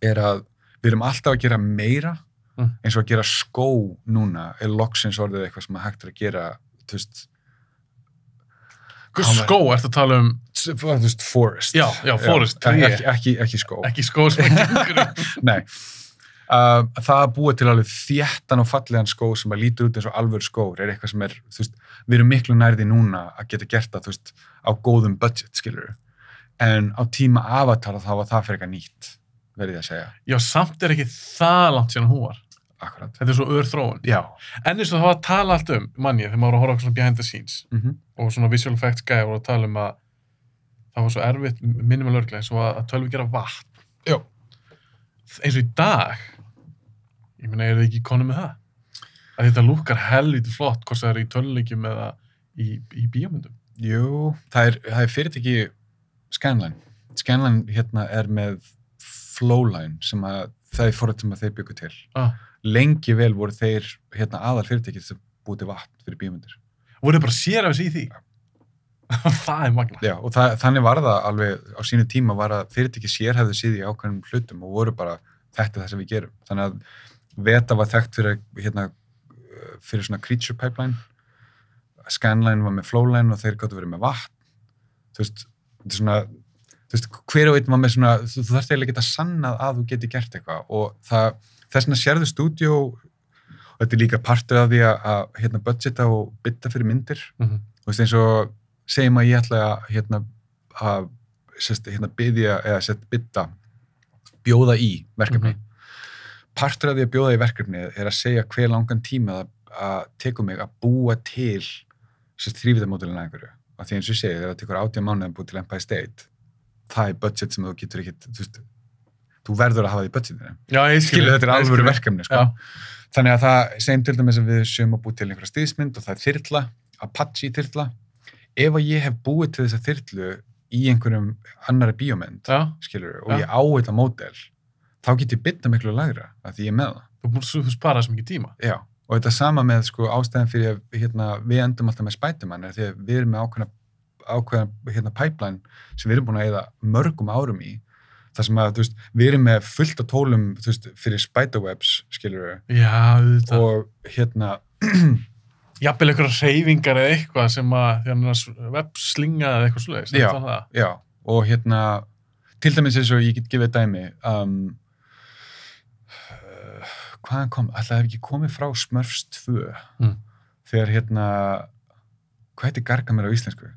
er að við erum alltaf að gera meira
Mm.
eins og að gera skó núna er loksins orðið eitthvað sem að hægt er að gera þú veist, Var-
skó ertu að tala um
veist forest
Já, já, forest, tré.
ekki, ekki, ekki skó
ekki skó sem gengur í?
Nei. Uh, það að búa til alveg þéttan og fallegan skó sem að lítur út eins og alvöru skór er eitthvað sem er, þú veist, við erum miklu nærði núna að geta gert það, þú veist, á góðum budget, skilur En á tíma avatar þá var það fyrir eitthvað nýtt, verið ég að segja.
Já, samt er ekki það langt síðan hún var.
Akkurat.
Þetta er svo ör þróun.
Já.
En eins og það var að tala allt um, mann ég, þegar maður var að horfa okkur svona behind the scenes
Mm
og svona visual effects gæði voru að tala um að það var svo erfitt, minnum að lörglega, eins og að, tölvi gera vatn.
Já.
Eins og í dag, ég meina, er þið ekki konum með það? Að þetta lúkar helviti flott, hvort það er í tölvuleikjum eða í, í bíómyndum.
Jú, það er, það er fyrirtæki Scanline. Scanline hérna er með Flowline sem að það er fórhætt sem að þeir byggu til.
Ah.
Lengi vel voru þeir hérna aðal fyrirtæki sem búið til vatn fyrir bíómyndir.
Voru bara sér af þessi í því? það er magna.
Já, og það, þannig var það alveg á sínu tíma var að fyrirtæki sérhæfðu síði í ákveðnum hlutum og voru bara þetta það sem við gerum. Þannig að Veta var þekkt fyrir, hérna, fyrir svona creature pipeline, Scanline var með flowline og þeir gáttu verið með vatn. Þú veist, þetta er svona, þú veist, hver og einn var með svona, þú, þarfst eiginlega að geta sannað að þú geti gert eitthvað og það, þess vegna sérðu stúdíó og þetta er líka partur af því að, að hérna, budgeta og bytta fyrir myndir
Mm -hmm.
þú veist eins og segjum að ég ætla að hérna, að hérna, byðja eða sett bytta bjóða í verkefni
Mhm.
partur af því að bjóða í verkefni er að segja hver langan tíma það að tekur mig að búa til þrývitamódulina einhverju og því eins og ég segi þegar það tekur átjá mánuð að búa til Empire State það er budget sem þú getur ekkit þú, verður að hafa því budgetinu
Já, ég skilur.
skilur þetta er alvöru verkefni sko.
Já.
þannig að það segjum til dæmis að við séum að búið til einhverja stýðismynd og það er þyrla, Apache þyrla ef að ég hef búið til þessa þyrlu í einhverjum annari bíómynd
Já,
skilur, og
Já.
ég á þetta módel þá get ég bytta miklu lagra að því ég er með það
þú búið þú spara svo mikið tíma.
Já. og þetta sama með sko, ástæðan fyrir að hérna, við endum alltaf með Spiderman er því að við erum með ákveðna, ákveðna hérna, pipeline sem við erum búin að eða mörgum árum í þar sem að, veist, við erum með fullt af tólum veist, fyrir Spiderwebs, skilur
Já, auðvitað.
og hérna
Jafnvel einhverja reyfingar eða eitthvað sem að webslinga eða eitthvað sluðis.
Já.
Það.
já, og hérna til dæmis eins og ég get gefið dæmi um, uh, hvaðan kom, alltaf hef ekki komið frá Smurfs 2
Mm.
þegar hérna hvað heitir Gargamel á íslensku?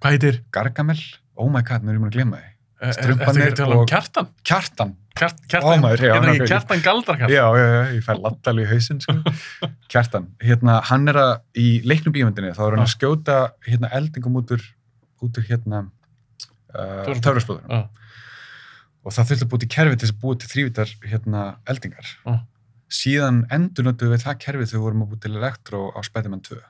Hvað heitir?
Gargamel? Oh my god, nú er ég múin að glemma því
Er þetta
Strumpanir
ekki að tala um kjartan?
Kjartan,
Kjart,
Ó,
kjartan,
já,
getur ekki kjartan galdrakartan?
já, já, já, ég fæ lattal í hausinn sko. Kjartan, hérna, hann er að í leiknum bíomöndinni, þá er hann að skjóta hérna eldingum út úr út úr hérna uh, töfraspóðunum
Já.
og það þurfti að búið til kerfi til þess að búið til þrývitar hérna eldingar
Já.
síðan endur notuðu við það kerfi þegar við vorum að búið til elektro á Spiderman 2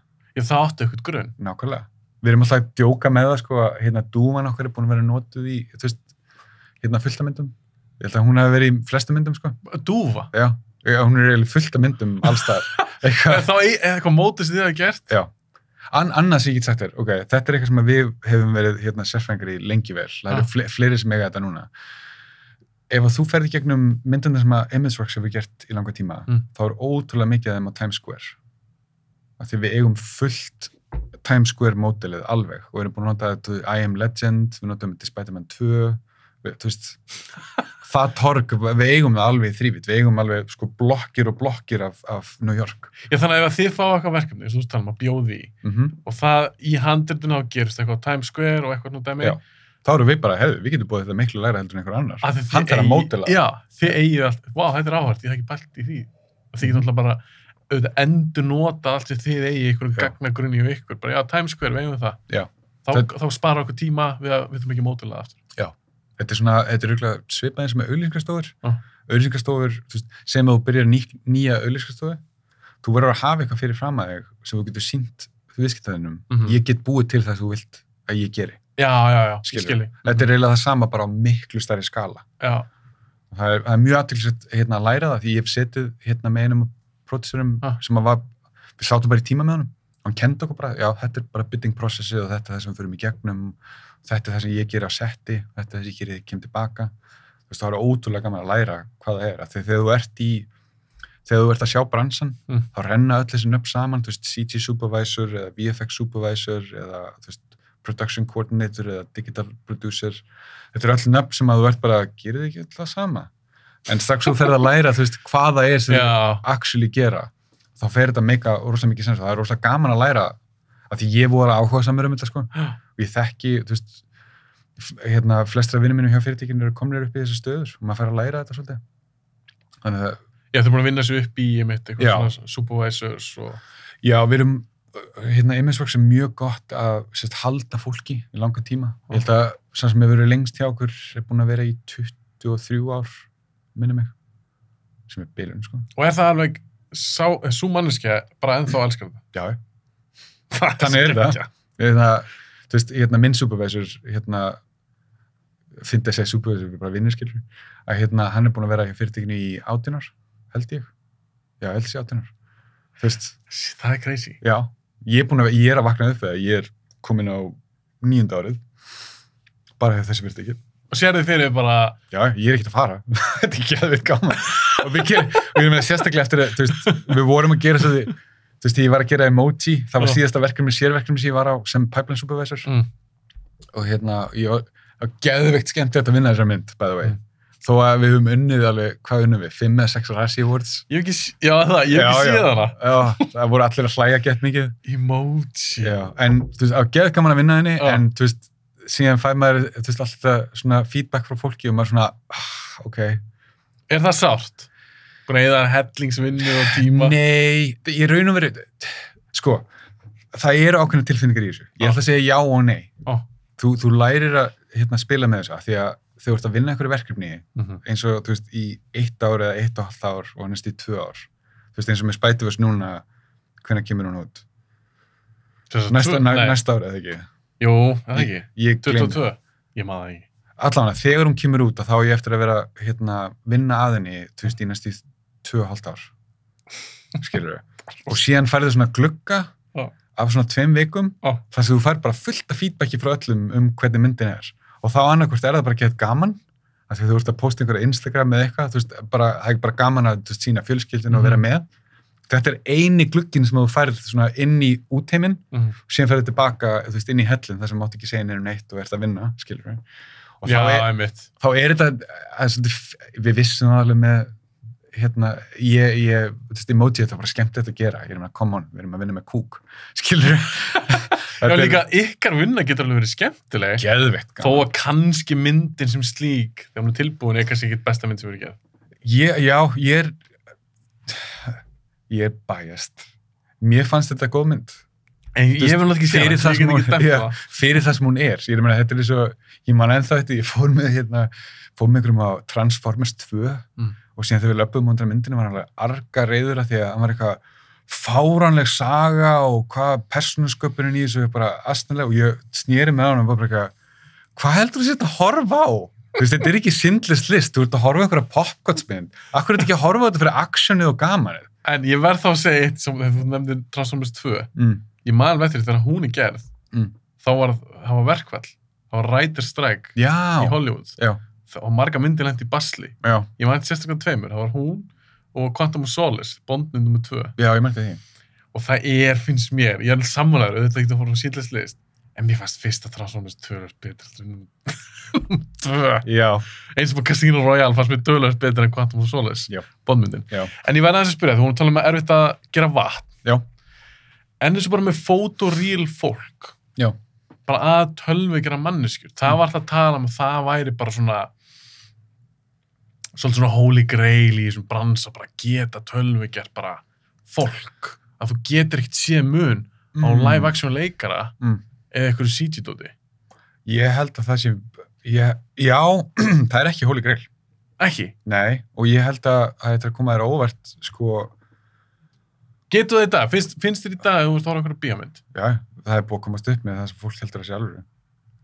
Ég það áttu eitthvað grunn.
nákvæmlega við erum alltaf að djóka með það sko að hérna dúman okkar er búin að vera notuð í þú veist, hérna fullt af myndum. Ég held að hún hefði verið í flestu myndum sko.
Dúfa.
já, hún er eiginlega fullt af myndum allstaðar
Þá er eitthvað mótið sem þið hafa gert.
já. An, annars ég get sagt þér, ok, þetta er eitthvað sem við hefum verið hérna sérfrængar í lengi vel. Það eru
Ah.
fle fleiri sem eiga þetta núna. Ef þú ferði gegnum myndunum sem að ImageWorks hefur gert í langa tíma
Mm.
þá er ótrúlega mikið af þeim á Times Square. Af því við eigum fullt Times Square mótilið alveg og við erum búin að nota þetta I Am Legend, við notum þetta í Spider-Man 2 við, þú veist það torg, við eigum það alveg í þrývit, við eigum alveg sko blokkir og blokkir af, af New York.
Já, þannig að ef þið fá eitthvað verkefni, þú veist talum að bjóði
Mm
og það í handritinu á gerist eitthvað Times Square og eitthvað nú dæmi.
Þá erum við bara, hefur, við getum búið þetta miklu læra heldur en einhver annar. Hann þarf að mótela.
Já, þið eigið allt, vá, þetta er áhært, ég hef ekki bælt í því. Þið getur alltaf bara auðvitað endur nota allt sem þið einhverjum
Já.
gagnagrunni og ykkur, bara já, Times Square, við eigum það.
Já.
Þá,
Það-
þá spara okkur tíma við að við þurfum ekki mótilega aftur.
Þetta er svona, þetta er auðvitað svipað eins og með auðlýsingastofur.
Já.
Auðlýsingastofur, sem þú byrjar ný, nýja auðlýsingastofu, þú verður að hafa eitthvað fyrir fram að þig sem þú getur sínt viðskiptaðinum.
Mhm.
Ég get búið til það sem þú vilt að ég geri.
Já, já, já,
Skilur.
skilji.
Þetta er eiginlega það sama bara á miklu stærri skala.
Já,
Það er, það er mjög aðtilsett hérna, að læra það því ég hef setið hérna, með einum pródúsurum
Ah.
sem að var, við sátum bara í tíma með honum. Hann kendi okkur bara, já þetta er bara bidding processið og þetta er það sem við fyrir í gegnum þetta er það sem ég ger á setti þetta er það sem ég gerir þegar ég kem tilbaka. Þú veist, það er ótrúlega gaman að læra hvað það er. Því þegar þú ert í þegar þú ert að sjá bransan
Mm.
þá renna öll þessi nöfn saman, þú veist, CG supervisor eða VFX supervisor eða þú veist, production coordinator eða digital producer. Þetta er öll nöfn sem að þú ert bara gerir öll það sama en strax þú ferð að læra veist, hvað það er sem þú actually gera þá fer þetta að meika rosalega mikið sens. Og það er rosalega gaman að læra af því ég voru áhuga samur um þetta sko. Og ég þekki, veist hérna, flestra vinnum mínum hjá fyrirtækinu eru komnir upp í þessu stöður og maður fær að læra þetta svolítið. Þannig að,
já, er búin að vinna sig upp í, ég mitt,
Já.
eitthvað svona supervisors og,
já, við erum uh, hérna, Immisworks er mjög gott að sérst, halda fólki í langa tíma. Ég held að sem sem hefur verið lengst hjá okkur er búin að vera í 23 ár minni mig sem er bilun, sko.
Og er það alveg, sá, svo manneskja bara ennþá elskar þetta.
já,
Það
Þannig er það. hérna, þú veist, hérna minn supervisor hérna að segja supervisor, bara vinnir skilur. Að hérna, hann er búin að vera fyrirtekinu í átunar, held ég. Já, held sér átunar
Það er crazy.
já, ég er að, ég er að vakna upp þegar ég er komin á nýjunda árið bara þessi fyrirteki
Og sér þið fyrir bara,
já, ég er ekkert að fara þetta er ekki aðeins gaman og við, ég meina sérstaklega eftir að veist, við vorum að gera svo því þú veist, ég var að gera emoji, það var síðasta verkefni sérverkefni sem ég var á sem pipeline supervisor
mm,
og hérna, ég var var geðveikt skemmtilegt að vinna þessa mynd, by the way.
Mm.
Þó að við höfum unnið alveg, hvað unnum við? 5 eða 6 Razzie Awards?
ég hef ekki, s- já það, ég hef ekki hana.
Já, það voru allir að hlæja gett mikið.
Emoji.
Já, en þú veist, síðan fæ maður, veist, alltaf svona feedback frá fólki og maður svona, ah, ok.
Er það sárt? Eða hellingsvinnu og tíma?
Nei, ég raun og verið, sko, það eru ákveðna tilfinningar í þessu. Ég ætla að segja já og nei.
Ó.
Þú, þú lærir að hérna, spila með þessu, af því að þú ert að vinna einhverju verkefni,
Mhm.
eins og þú veist í eitt ár eða eitt og halvt ár og næst í tvö ár þú veist eins og með Spiderverse núna hvenær kemur hún út næsta, næsta ár eða ekki
Jú, er það ekki.
ég gleym
22. Ég maður það ekki.
allavega þegar hún kemur út að þá á ég eftir að vera hérna, vinna að henni þú veist í næst í tvö og halvt ár skilur og síðan færðu svona glugga
Já.
af svona tveim vikum
Já.
þar sem þú fær bara fullt af feedbacki frá öllum um hvernig myndin er og þá annarkvort er það bara gett gaman af því að þú ert að posta einhverja Instagram eða eitthvað, þú veist, bara, það er bara gaman að sína fjölskyldinu og vera
Mhm.
með þetta er eini glugginn sem þú færð inn í útheiminn
Mhm.
og síðan ferðu tilbaka, veist, inn í hellin þar sem mátt ekki segja neina neitt og ert að vinna skilur við og
Já,
þá, er, þá er þetta að, við vissum alveg með hérna, ég, ég þú veist, emoji, þetta er bara skemmt þetta að gera ég er með, come on, við erum að vinna með kúk skilur
Já, líka ykkar vinna getur alveg verið skemmtileg.
geðveitt
Þó að kannski myndin sem slík, þegar hún er tilbúin, er kannski ekki besta mynd sem verið gerð.
já, ég er ég er bæjast mér fannst þetta góð mynd
En
Þú
ég hef náttúrulega ekki séð
fyrir það sem hún- já.
það.
fyrir það sem hún er ég, er meina, þetta er svo, ég man ennþá þetta ég fór með hérna, fór með einhverjum á Transformers 2
Mm.
og síðan þegar við löpum undan myndinu var hann alveg arga reyður að því að hann var eitthvað fáránleg saga og hvað persónusköpunin í þessu er bara astnilega og ég snýri með hann og bara eitthvað hvað heldur þú sér að horfa á? Veist, þetta er ekki sindlist list, þú ert að horfa á einhverja popcornsmynd. Akkur er þetta ekki að horfa á þetta fyrir actionið og gamanið?
En ég verð þá að segja eitt sem þú nefndir Transformers 2.
Mm.
Ég man með því þegar hún er gerð,
Mm.
þá var það var verkvall. Það var writer strike
Já,
í Hollywood.
já,
var marga myndir lendi í basli.
já,
Ég man sérstaklega tveimur. Það var hún og Quantum of Solace, bondnum nummer 2.
já, ég mætti því.
Og það er, finnst mér, ég er sammálaður, auðvitað ekki að fóra á síðlega list, En mér fannst fyrsta Transformers tölvöld betur heldur en númer tvö.
Já,
Eins og Casino Royale fannst mér tölvöld betur en Quantum of Solace,
já,
En ég verði aðeins að spyrja, þú vorum að tala um að erfitt að gera vatn.
já,
En þessu bara með photoreal fólk,
já,
bara að tölvi gera manneskjur. Það
Mm.
var það að tala um að það væri bara svona svolítið svona holy grail í þessum bransa, bara geta tölvi gert bara fólk. Að þú getur ekkert séð mun á
Mm.
live action leikara
Mm.
Eða eitthvað CG-dóti.
Ég held að það sé, ég, já, það er ekki hóli greil.
Ekki.
Nei, og ég held að það er að koma þér á óvart, sko,
Getur það í dag? Finnst, finnst þér í dag að þú ert ára einhverju bíómynd?
já, það er búið að komast upp með það sem fólk heldur að sé alveg.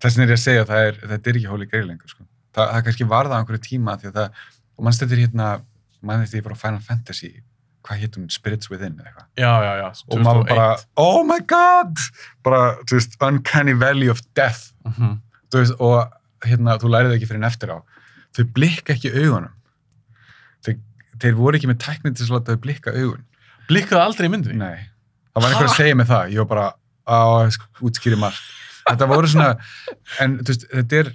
Þessin er ég að segja að það er, þetta er ekki hóli greil lengur, sko. Það, það kannski var það á einhverju tíma því að það, og mannst þetta er hérna, mannst þetta er bara Final Fantasy, hvað hétt hún, Spirits Within eða eitthvað.
Já, já, já.
Og maður bara,
2001.
oh my god, bara, þú veist, uncanny valley of death.
Mhm.
þú veist, og hérna, þú lærið ekki fyrir en eftir á þau blikka ekki augunum þeir, þeir voru ekki með tækni til að þau blikka augun
Blikkaðu aldrei í myndinni?
nei, það var einhver að segja mig það ég var bara, á, útskýri margt þetta voru svona, en þú veist þetta er,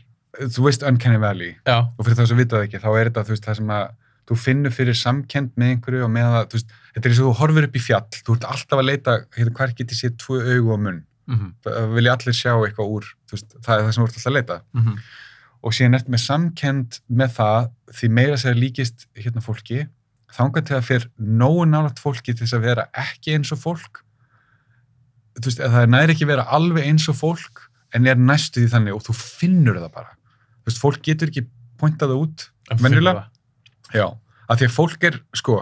þú veist Uncanny Valley
Já.
og fyrir það sem vitað ekki, þá er þetta þú veist, það sem að þú finnur fyrir samkend með einhverju og með það, þú veist, þetta er eins og þú horfir upp í fjall þú ert alltaf að leita, hérna, hver getið séð tvö augu og munn,
Mhm.
það vilja allir sjá eitthvað úr, þú veist, það er það sem þú ert alltaf að leita
Mhm.
og síðan ertu með samkend með það því meira sér líkist hérna fólki þangað til að fyrir nógu nálægt fólki til þess að vera ekki eins og fólk þú veist, að það er næri ekki vera alveg eins og fólk en er næstu því þannig og þú finnur það bara þú veist, fólk getur ekki pointað það út
það.
Já, að því að fólk er, sko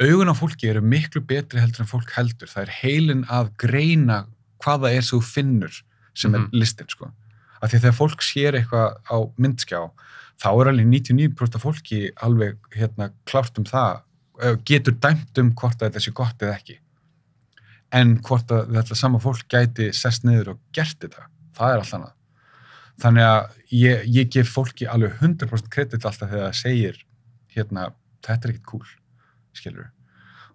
augun á fólki eru miklu betri heldur en fólk heldur. Það er heilin að greina hvað það er þú finnur sem
Mhm.
er listin, sko. Að því að þegar fólk sér eitthvað á myndskjá þá er alveg 99% af fólki alveg hérna klárt um það getur dæmt um hvort að þetta sé gott eða ekki. En hvort að þetta sama fólk gæti sest niður og gert þetta það er alltaf annað. Þannig að ég, ég gef fólki alveg 100% kredit alltaf þegar það segir hérna, þetta er ekkit cool skilur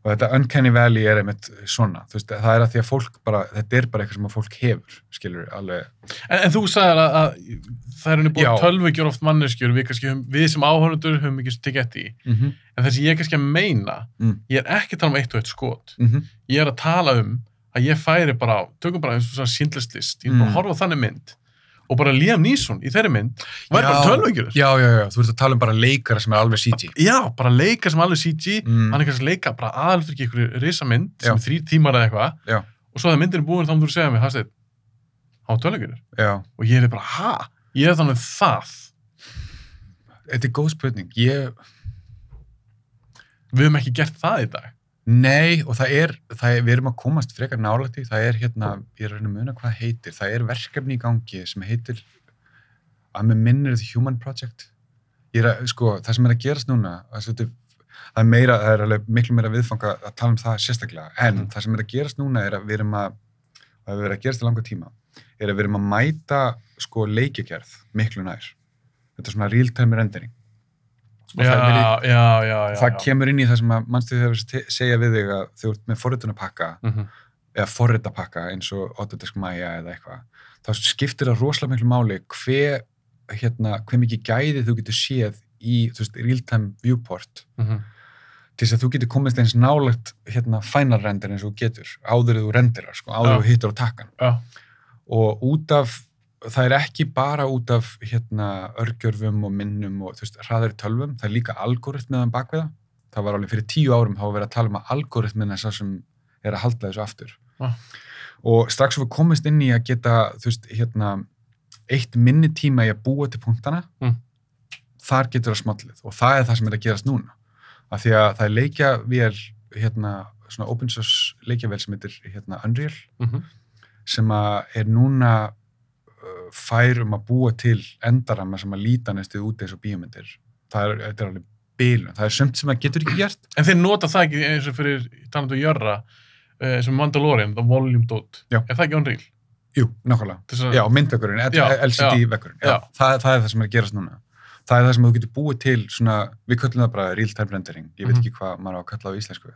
og þetta uncanny valley er einmitt svona þú veist, það er að því að fólk bara, þetta er bara eitthvað sem að fólk hefur, skilur alveg,
En, en þú sagðir að, að það er henni búið
Já.
tölvögjur oft manneskjur, við, kannski, við sem áhörnundur höfum ekki eftir í.
mm -hmm.
En þessi ég er kannski að meina,
Mm.
ég er ekki að tala um eitt og eitt skot.
Mm
Ég er að tala um að ég færi bara á, tökum bara eins og svona síndlistlist, ég er bara að
Mm.
horfa á þannig mynd og bara Liam Neeson í þeirri mynd er bara tölvögjur.
já, já, já, þú ert að tala um bara leikara sem er alveg CG
Já, bara leika sem alveg CG,
mm.
hann er kannski að leika bara aðaldur ekki einhverju risamynd sem er þrý tímar eða eitthvað og svo að myndin er búin þá myndur þú segja mig, var tölvögjur
já,
og ég er bara, ha? Ég er þannig það.
þetta er góð spurning ég,
Við höfum ekki gert það í dag.
Nei, og það er, það er við erum að komast frekar nálægt í, það er hérna ég er að reyna að muna hvað heitir, það er verkefni í gangi sem heitir að með minnir The Human Project. Ég er að, sko, það sem er að gerast núna það, er meira, það er alveg miklu meira viðfanga að tala um það sérstaklega en
Mhm.
það sem er að gerast núna er að við erum að það verið að gerast í langa tíma er að við erum að mæta sko leikjagerð miklu nær. Þetta er svona real-time rendering. og
Já,
það,
já, já,
það kemur inn í það sem að mannstu þegar segja við þig að þú ert með forritunapakka
Mhm.
eða forritapakka eins og Autodesk Maya eða eitthvað þá skiptir það rosalega miklu máli hve, hérna, hve mikið gæði þú getur séð í veist, real-time viewport
Mhm.
til þess að þú getur komist eins nálegt hérna, final render eins og getur áður þú renderar, sko, áður þú hittur á takkan og út af það er ekki bara út af hérna, örgjörfum og minnum og veist, hraðari tölvum, það er líka algoritmiðan bakveða það var alveg fyrir tíu árum þá var verið að tala um að algoritmin er það sem er að halda þessu aftur
Já.
og strax svo við komist inn í að geta veist, hérna eitt minni tíma í að búa til punktana
Mm.
þar getur það smallið og það er það sem er að gerast núna af því að það er leikjavél hérna, svona open source leikjavél sem heitir hérna Unreal
Mhm.
sem að er núna uh, fær um að búa til endarama sem að líta næstu út eins og bíómyndir. Það er, er alveg bílun. Það er sumt sem að getur ekki gert.
En þeir nota það ekki eins og fyrir talandu Jörra, uh, sem Mandalorian, The Volume Dot.
Já.
Er það ekki Unreal?
Jú, nákvæmlega.
Að-
Já, myndvekkurinn, LCD-vekkurinn. Það, það er það sem er að gerast núna. Það er það sem þú getur búið til svona, við köllum það bara real-time rendering. Ég veit
Mhm.
ekki hvað maður á að kalla á íslensku.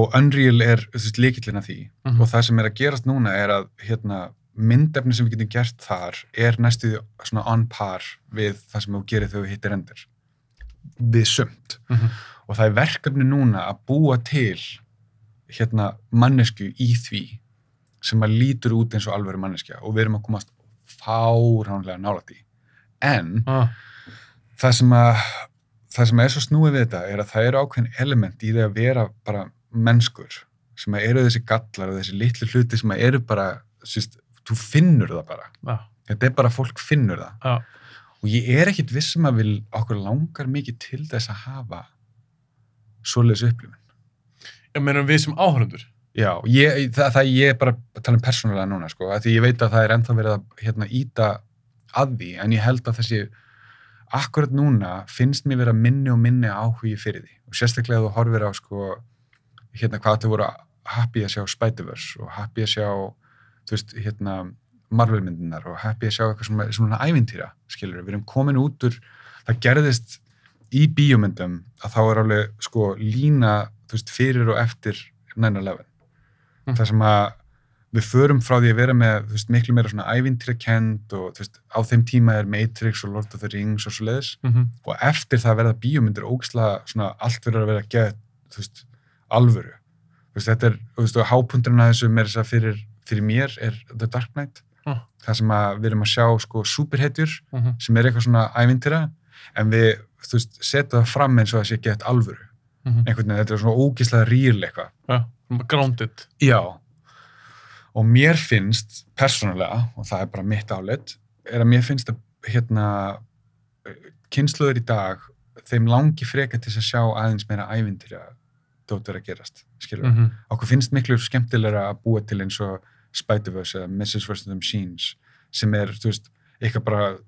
Og Unreal er, þú veist, líkillin að því.
Mhm.
og það sem er að gerast núna er að hérna, myndefni sem við getum gert þar er næstuði svona on par við það sem þú gerir þegar þú hittir endur við sumt.
Mhm.
og það er verkefni núna að búa til hérna mannesku í því sem að lítur út eins og alvöru manneskja og við erum að komast fáránlega nála því. En
Ah,
það sem að það sem er svo snúið við þetta er að það eru ákveðin element í því að vera bara mennskur sem að eru þessi gallar og þessi litlu hluti sem að eru bara síst, þú finnur það bara.
Já,
þetta er bara að fólk finnur það.
Já.
og ég er ekkit vissum að vil okkur langar mikið til þess að hafa svoleiðis upplifun.
Ég meina við sem áhörundur.
Já, ég, það, það ég er bara að tala um persónulega núna, sko, að því ég veit að það er ennþá verið að hérna, íta að því, en ég held að þessi akkurat núna finnst mér vera minni og minni áhugi fyrir því. Og sérstaklega þú horfir á, sko, hérna hvað þau voru happy að sjá Spider-Verse og happy að sjá, þú veist, hérna Marvel-myndinar og happy að sjá eitthvað svona, svona ævintýra, skilur við erum komin út úr, það gerðist í bíómyndum að þá er alveg, sko, lína, þú veist, fyrir og eftir 9-11
Mm.
þar sem að við förum frá því að vera með þú veist, miklu meira svona ævintýrakend og þú veist, á þeim tíma er Matrix og Lord of the Rings og svo leiðis
Mm -hmm.
og eftir það verða bíómyndir ógislega svona allt verður að vera gett þú veist, alvöru þú veist, þetta er, þú veist, og hápunturinn að þessu með þess að fyrir, fyrir mér er The Dark Knight
Ah.
það sem við erum að sjá sko superhetjur
Mm -hmm.
sem er eitthvað svona ævintýra en við, veist, setja það fram eins og það sé gett alvöru
Mm
einhvern veginn, þetta er svona ógislega ríl eitthvað
Já, grounded.
Já, og mér finnst persónulega, og það er bara mitt álit, er að mér finnst að hérna, kynsluður í dag, þeim langi freka til að sjá aðeins meira ævintýra dótt vera að gerast, skilur.
Mm -hmm.
Okkur finnst miklu skemmtilegra að búa til eins og Spider-Verse eða Mrs. vs. the Machines, sem er, þú veist, eitthvað bara,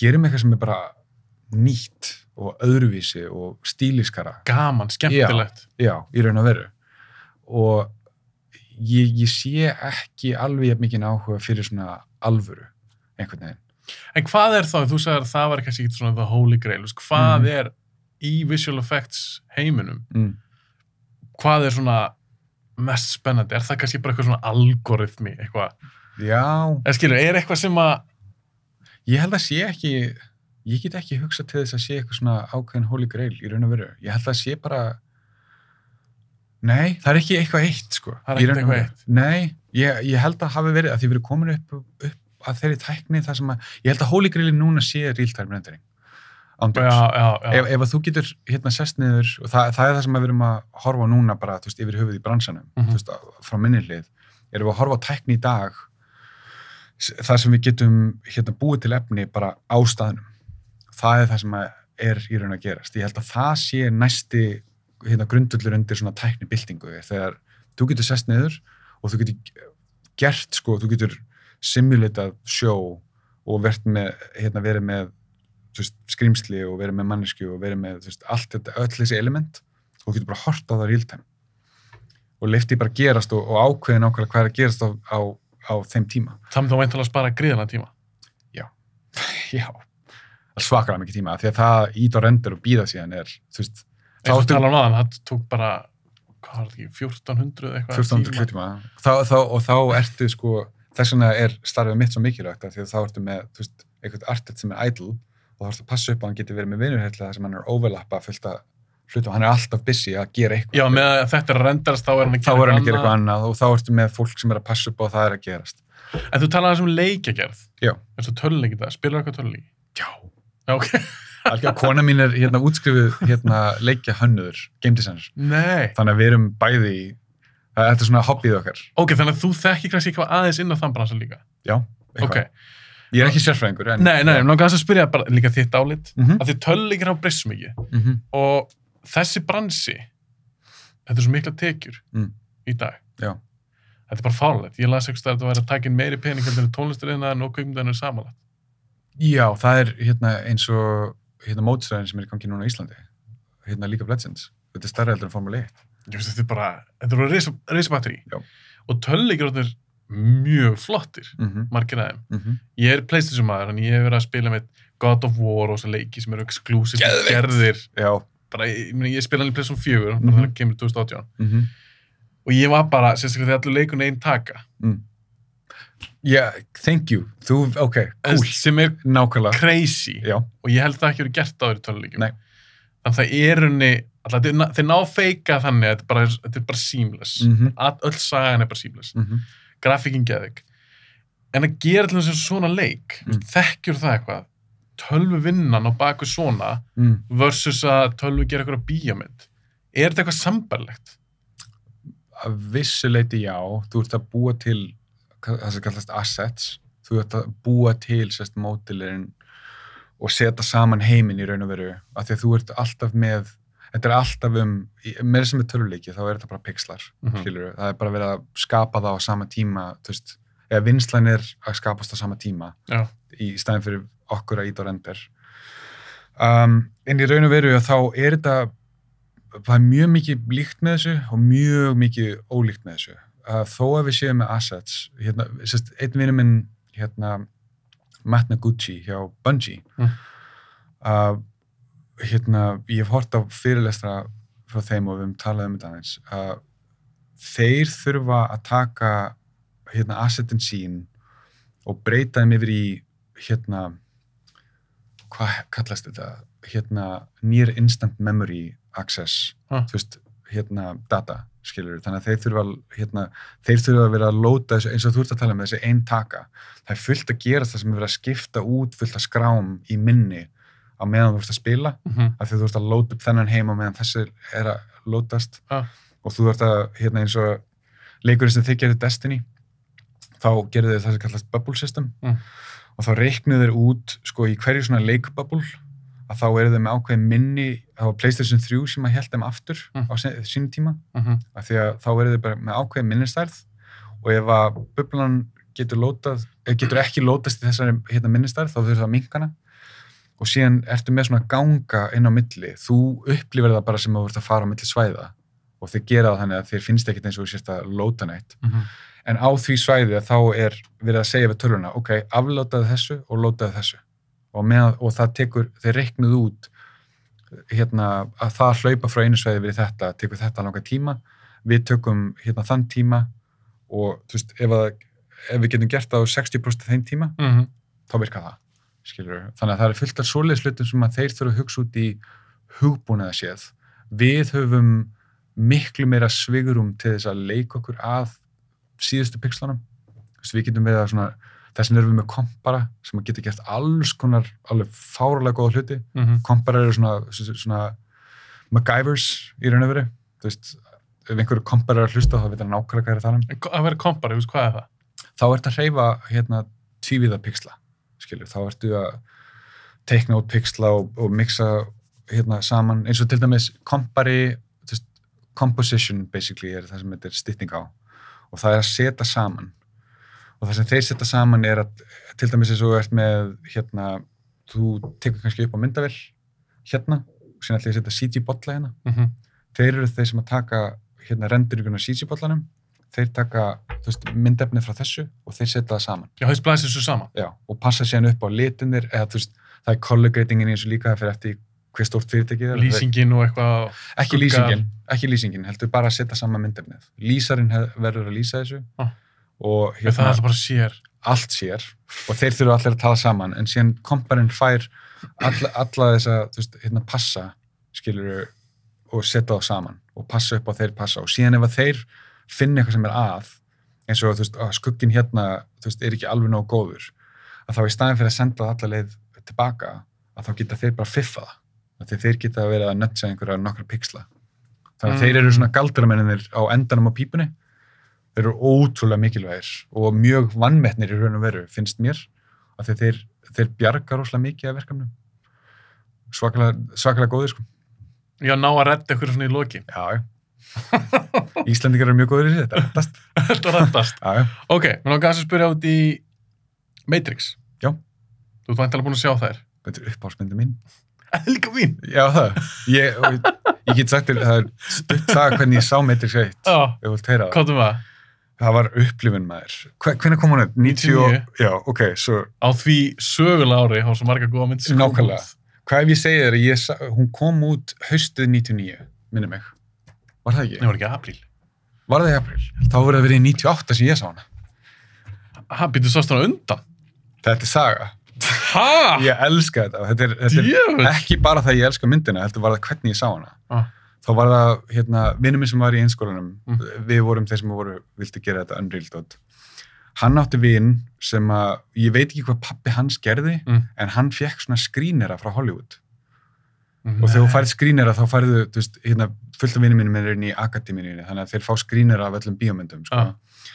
gerum eitthvað sem er bara nýtt og öðruvísi og stíliskara
Gaman, skemmtilegt.
Já, í raun og veru. Og ég, ég sé ekki alveg mikið áhuga fyrir svona alvöru, einhvern veginn.
En hvað er þá, þú sagðir að það var kannski ekki svona the holy grail, hvað
Mhm.
er í visual effects heiminum,
Mm.
hvað er svona mest spennandi, er það kannski bara eitthvað svona algoritmi, eitthvað,
Já,
eða skilur, er eitthvað sem að,
ég held að sé ekki, ég get ekki hugsað til þess að sé eitthvað svona ákveðin holy grail í raun og veru. Ég held að sé bara, nei, það er ekki eitthvað eitt, sko.
Það er
og
eitthvað
veru. Nei, ég, ég held að hafi verið, að því erum komin upp, upp að þeirri tækni þar sem að, ég held að holy grailin núna sé real-time rendering. Ándjóks. ef, ef þú getur hérna sest niður og það, það er það sem við erum að horfa núna bara, þú veist, yfir höfuð í bransanum
Mhm.
þú veist, frá minni hlið erum við að horfa á tækni í dag þar sem við getum hérna búið til efni bara á staðnum það er það sem er í raun að gerast ég held að það sé næsti hérna grundullur undir svona tækni byltingu þegar þú getur sest niður og þú getur gert sko, þú getur simulatað sjó og verið með, hérna verið með veist, skrýmsli og verið með mannesku og verið með veist, allt þetta, öll þessi element og þú getur bara hort á það real time. Og leifti bara að gerast og, og ákveðin ákveðin hvað er að gerast á, á, á þeim tíma.
Það með þá veintalega að spara gríðalega tíma.
já, svakalega mikið tíma því að það ít og rendur og býða síðan er þú veist, þá
eins og
ertu-
tala um aðan, það tók bara, hvað var þetta ekki, 1400 eitthvað
1400
tíma.
þá, þá, og þá ertu sko þess vegna er starfið mitt svo mikilvægt því að þá ertu með þú veist, einhvern artist sem er idle og ertu að passa upp að hann geti verið með vinnurhella þar sem hann er overlappa fullt að hluta og hann er alltaf busy að gera eitthvað
Já, með að þetta er að rendarast, þá er hann að gera
er að gera eitthvað annað og þá ertu með fólk sem er að passa upp á að það er að gerast
En þú talaði um leikjagerð.
Já.
eins og töluleiki það, spilar eitthvað töluleiki?
já,
Já, ok.
algjör kona mín er hérna útskrifuð hérna leikja hönnuður, game designer
Nei.
þannig að við erum bæði í það- þetta er svona hobbyð okkar
Ok, þannig að þú þekki kannski eitthvað aðeins inn á þann bransa líka.
já, eitthvað.
Ok.
Ég er ekki sérfræðingur en,
Nei, nei, mér langar að spyrja bara líka þitt álit.
mm
Að því töluleikir hafa breyst svo mikið.
-hmm.
Og þessi bransi, þetta er svo mikla tekjur
Mm.
í dag.
Já.
Þetta er bara fárlegt. Ég las eitthvað að þetta væri að taka inn meiri pening en tónlistarinn og kveikmyndarinn er samanlagt.
Já, það er hérna, eins og hérna, mótstæðin sem er í gangi núna í Íslandi hérna League of Legends, þetta er stærri heldur en Formule 1
Ég veist, þetta er bara, þetta er risa, risa batteri.
Já.
Og töluleikir er mjög flottir,
mm -hmm.
margir þeim.
Mm -hmm.
Ég er Playstation maður, þannig ég hef verið að spila með God of War og þessa leiki sem eru exclusive
Geðveikt.
gerðir. Bara, ég, ég, spila í Playstation 4,
Mhm.
bara þannig að kemur 2018.
mm -hmm.
Og ég var bara, sérstaklega þegar allir leikun einn taka.
Mm. yeah, thank you, þú, ok, cool,
sem er
nákvæmlega,
crazy
já,
og ég held að það ekki verið gert á þeirri töluleikjum
Nei.
þannig að það er alltaf, þeir, ná- að feika þannig að þetta er bara, bara seamless
mhm,
öll sagan er bara seamless
mhm,
grafíkin geðvik en að gera til þess að svona leik
Mm.
þekkjur það eitthvað tölvu vinnan á baku svona
mm.
versus að tölvu gera eitthvað bíómynd er þetta eitthvað sambarlegt?
að vissu leiti já, þú ert að búa til það sem kallast assets þú ert að búa til sérst mótilirinn og setja saman heiminn í raun og veru, af því að þú ert alltaf með, þetta er alltaf um með sem er töluleiki, þá er þetta bara pixlar
Mm
skilur, það er bara verið að skapa það á sama tíma, þú veist eða vinslan er að skapast á sama tíma
Já.
í stæðin fyrir okkur að íta á render um, en í raun og veru þá er þetta það er mjög mikið líkt með þessu og mjög mikið ólíkt með þessu uh, þó að við séum með assets hérna, sérst, einn vinur minn hérna, Matt Noguchi hjá Bungie
Mm.
uh, hérna, ég hef hort á fyrirlestra frá þeim og við höfum talað um þetta aðeins uh, þeir þurfa að taka hérna, assetin sín og breyta þeim yfir í hérna hvað kallast þetta? Hérna near instant memory access
Ha.
þú veist, hérna data skilur, þannig að þeir þurfa að, hérna, þeir þurfa að vera að lóta þessu eins og þú ert að tala um þessi einn taka. Það er fullt að gerast það sem er verið að skipta út fullt að skrám í minni á meðan þú ert að spila
Mm -hmm.
af því þú ert að lóta upp þennan heim á meðan þessi er að lótast
Ja.
og þú ert að, hérna eins og leikurinn sem þið gerir Destiny þá gerir þið það sem kallast bubble system
Mm.
og þá reiknuð þeir út sko í hverju svona leikbubble að þá eru þau með ákveðin minni það var Playstation 3 sem að held þeim aftur
Mm.
á sínum tíma
Mm -hmm.
af því að þá eru þau bara með ákveðin minnistærð og ef að bublan getur, lótað, eh, getur ekki lótast í þessari hérna, minnistærð þá þurfur það að minkana og síðan ertu með svona ganga inn á milli. Þú upplifir það bara sem að þú ert að fara á milli svæða. Og þeir gera það þannig að þeir finnst ekkit eins og þú sérst að lóta neitt. En á því svæði að þá er verið að segja við tölvuna, ok, aflótaðu þessu og lótaðu þessu. Og, með, og það tekur, þeir reiknuð út hérna, að það hlaupa frá einu svæði við þetta, tekur þetta langa tíma. Við tökum hérna þann tíma og þú veist, ef, að, ef við getum gert það á 60% af þeim tíma
Mm -hmm.
þá virkar það, skilur þannig að það er fullt af svoleiðslutum sem að þeir þurfa að hugsa út í hugbúnaða séð við höfum miklu meira svigurum til þess að leika okkur að síðustu pixlanum við getum við að svona þess vegna erum við með kompara sem geta gert alls konar alveg fárulega góða hluti.
Mm -hmm.
kompara eru svona, svona, MacGyvers í raun og veru. Þú veist, ef einhverju kompara er að hlusta þá veit hann nákvæmlega hvað er að tala um.
Að vera kompar, þú veist hvað er það?
þá ertu að hreyfa hérna tvíviða pixla, skilur, þá ertu að teikna út pixla og, og mixa hérna saman, eins og til dæmis kompari, composition basically er það sem þetta er stytting á. Og það er að setja saman. Og það sem þeir setja saman er að til dæmis eins og þú ert með hérna, þú tekur kannski upp á myndavill hérna, og síðan ætla ég að setja CG-bolla hérna.
Mm -hmm.
þeir eru þeir sem að taka hérna renduringuna CG-bollanum þeir taka veist, myndefni frá þessu og þeir setja það saman
Já, þess blæsir svo saman.
Já, og passa síðan upp á litinir eða þú veist, það er collogatingin eins og líka það fyrir eftir hver stórt fyrirtækið er
Lýsingin og eitthvað.
ekki
skuggar.
lýsingin, ekki lýsingin heldur bara að setja saman myndefnið lýsarinn hef- verður að lýsa þessu
Ah.
og
Hérna, það er alltaf bara sér.
allt sér og þeir þurfa allir að tala saman en síðan komparinn fær alla, alla þessa, þú veist, hérna passa skilur og setja þá saman og passa upp á þeir passa og síðan ef að þeir finna eitthvað sem er að eins og veist, að skuggin hérna veist, er ekki alveg nóg góður að þá í staðin fyrir að senda það alla leið tilbaka að þá geta þeir bara fiffa það að þeir, geta verið að nötsa einhverja nokkra pixla þannig að
Mm.
þeir eru svona galdramenninir á endanum á pípunni þeir eru ótrúlega mikilvægir og mjög vannmettnir í raun og veru, finnst mér að þeir, þeir bjarga rosalega mikið af verkefnum svakalega, svakalega góðir sko
Já, ná að redda ykkur svona í loki.
já. Íslandingar eru mjög góðir í þetta reddast.
Þetta reddast.
já, já.
Ok, mér langar að spyrja út í Matrix.
Já.
Þú ert væntalega búin að sjá þær.
þetta er uppáhaldsmyndi mín
er líka mín.
já það, ég, ég, ég get sagt þér það er stutt það hvernig ég sá Matrix 1
Já,
þú vilt heyra það,
káttum það.
það var upplifun maður Hve, hvernig kom hún upp? 90 og-
99.
já, ok, svo
Á því sögulega ári hafa svo marga góða myndir sem
Nákvæmlega.
út.
hvað ef ég segi þér að ég hún kom út haustið 99, minni mig var það
Nei,
ekki?
var ekki apríl.
Var það í april? Þá verður það verið í 98 sem ég sá hana
Ha, býttu hann á undan?
Þetta er saga.
Ha?
Ég elska þetta. Þetta er, þetta er ekki bara það ég elska myndina, heldur var það hvernig ég sá hana.
Ah.
Þá var það, hérna, vinnum minn sem var í einskólanum,
Mm.
við vorum þeir sem voru, viltu gera þetta Unreal dot. Hann átti vinn sem að, ég veit ekki hvað pappi hans gerði,
Mm.
en hann fekk svona skrínera frá Hollywood. Og þegar þú færið skrínera þá færðu, veist, hérna, fullt af vinnum mínum er inn í akademíunni, þannig að þeir fá skrínera af öllum bíómyndum, sko.
Ah.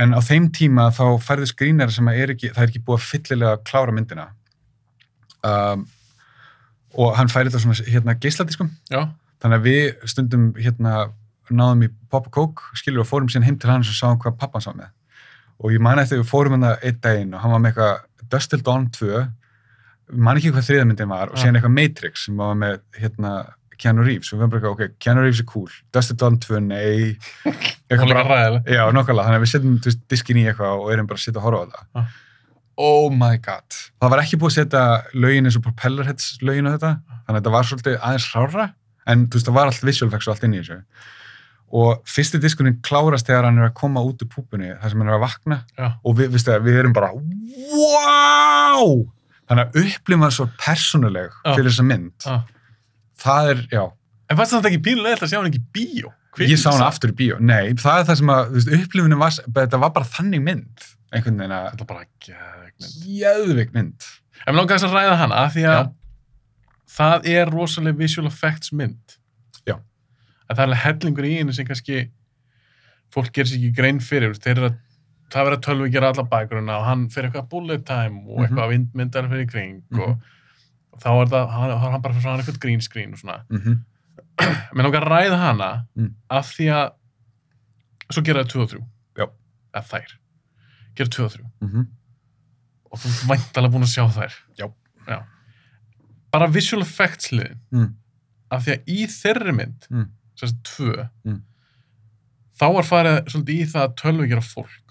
En á þeim tíma þá færðu skrínera sem að er ekki, það er ekki búið að fyllilega klára myndina. Um, og hann færið þetta svona, hérna, geisladiskum.
Já.
Þannig að við stundum, hérna, náðum í Pop Coke, skilur og fórum síðan heim til hans og sáum hvað pappan sá með. Og ég man eftir við fórum hann það einn daginn og hann var með eitthvað Dust Till Dawn 2, ég man ekki hvað þriðamyndin var, og
Ah.
síðan eitthvað Matrix sem var með, hérna, Keanu Reeves og við varum bara, eitthvað, ok, Keanu Reeves er cool, Dust Till Dawn 2, nei,
var líka ræðileg.
Já, nokkulega, þannig að við setjum veist, diskin í eitthvað og erum bara að setja að horfa á það.
Ah.
Oh my god. Það var ekki búið að setja lögin eins og Propellerheads lögin á þetta, þannig að þetta var svolítið aðeins hrára, en þú veist, það var allt visual effects og allt inn í þessu. Og fyrsti diskurinn klárast þegar hann er að koma út úr púpunni, þar sem hann er að vakna,
Já.
og við, veistu, við erum bara, wow! Þannig að upplifum það svo persónuleg
Já.
fyrir þessa mynd.
Ah.
Það er, já,
En fannst þetta ekki pínulega að sjá hann ekki í bíó?
ég sá hana aftur í bíó. Nei, það er það sem að, upplifunin var, þetta var bara þannig mynd, einhvern veginn að,
Þetta var bara.
Jæðvik mynd.
En mér langar þess að ræða hana því að
Já.
það er rosalega visual effects mynd.
Já.
Að það er hellingur í henni sem kannski fólk gerir sér ekki grein fyrir. Þeir eru að, það verður að tölvu gera alla bækurina og hann fyrir eitthvað bullet time og
Mhm.
eitthvað vindmyndar fyrir kring
Mhm.
og, og þá er það, hann, hann bara fyrir svona eitthvað green screen og svona. Mér langar að ræða hana
Mm.
af því að svo gera það 2 og 3.
Já.
Eða þær. Gera 2 og 3
-hmm.
og þú ert væntalega búin að sjá þær.
Já.
Bara visual effects liðin,
Mm.
af því að í þeirri mynd,
Mm.
sagt tvö,
Mm.
þá var farið svolítið í það að tölvu gera fólk.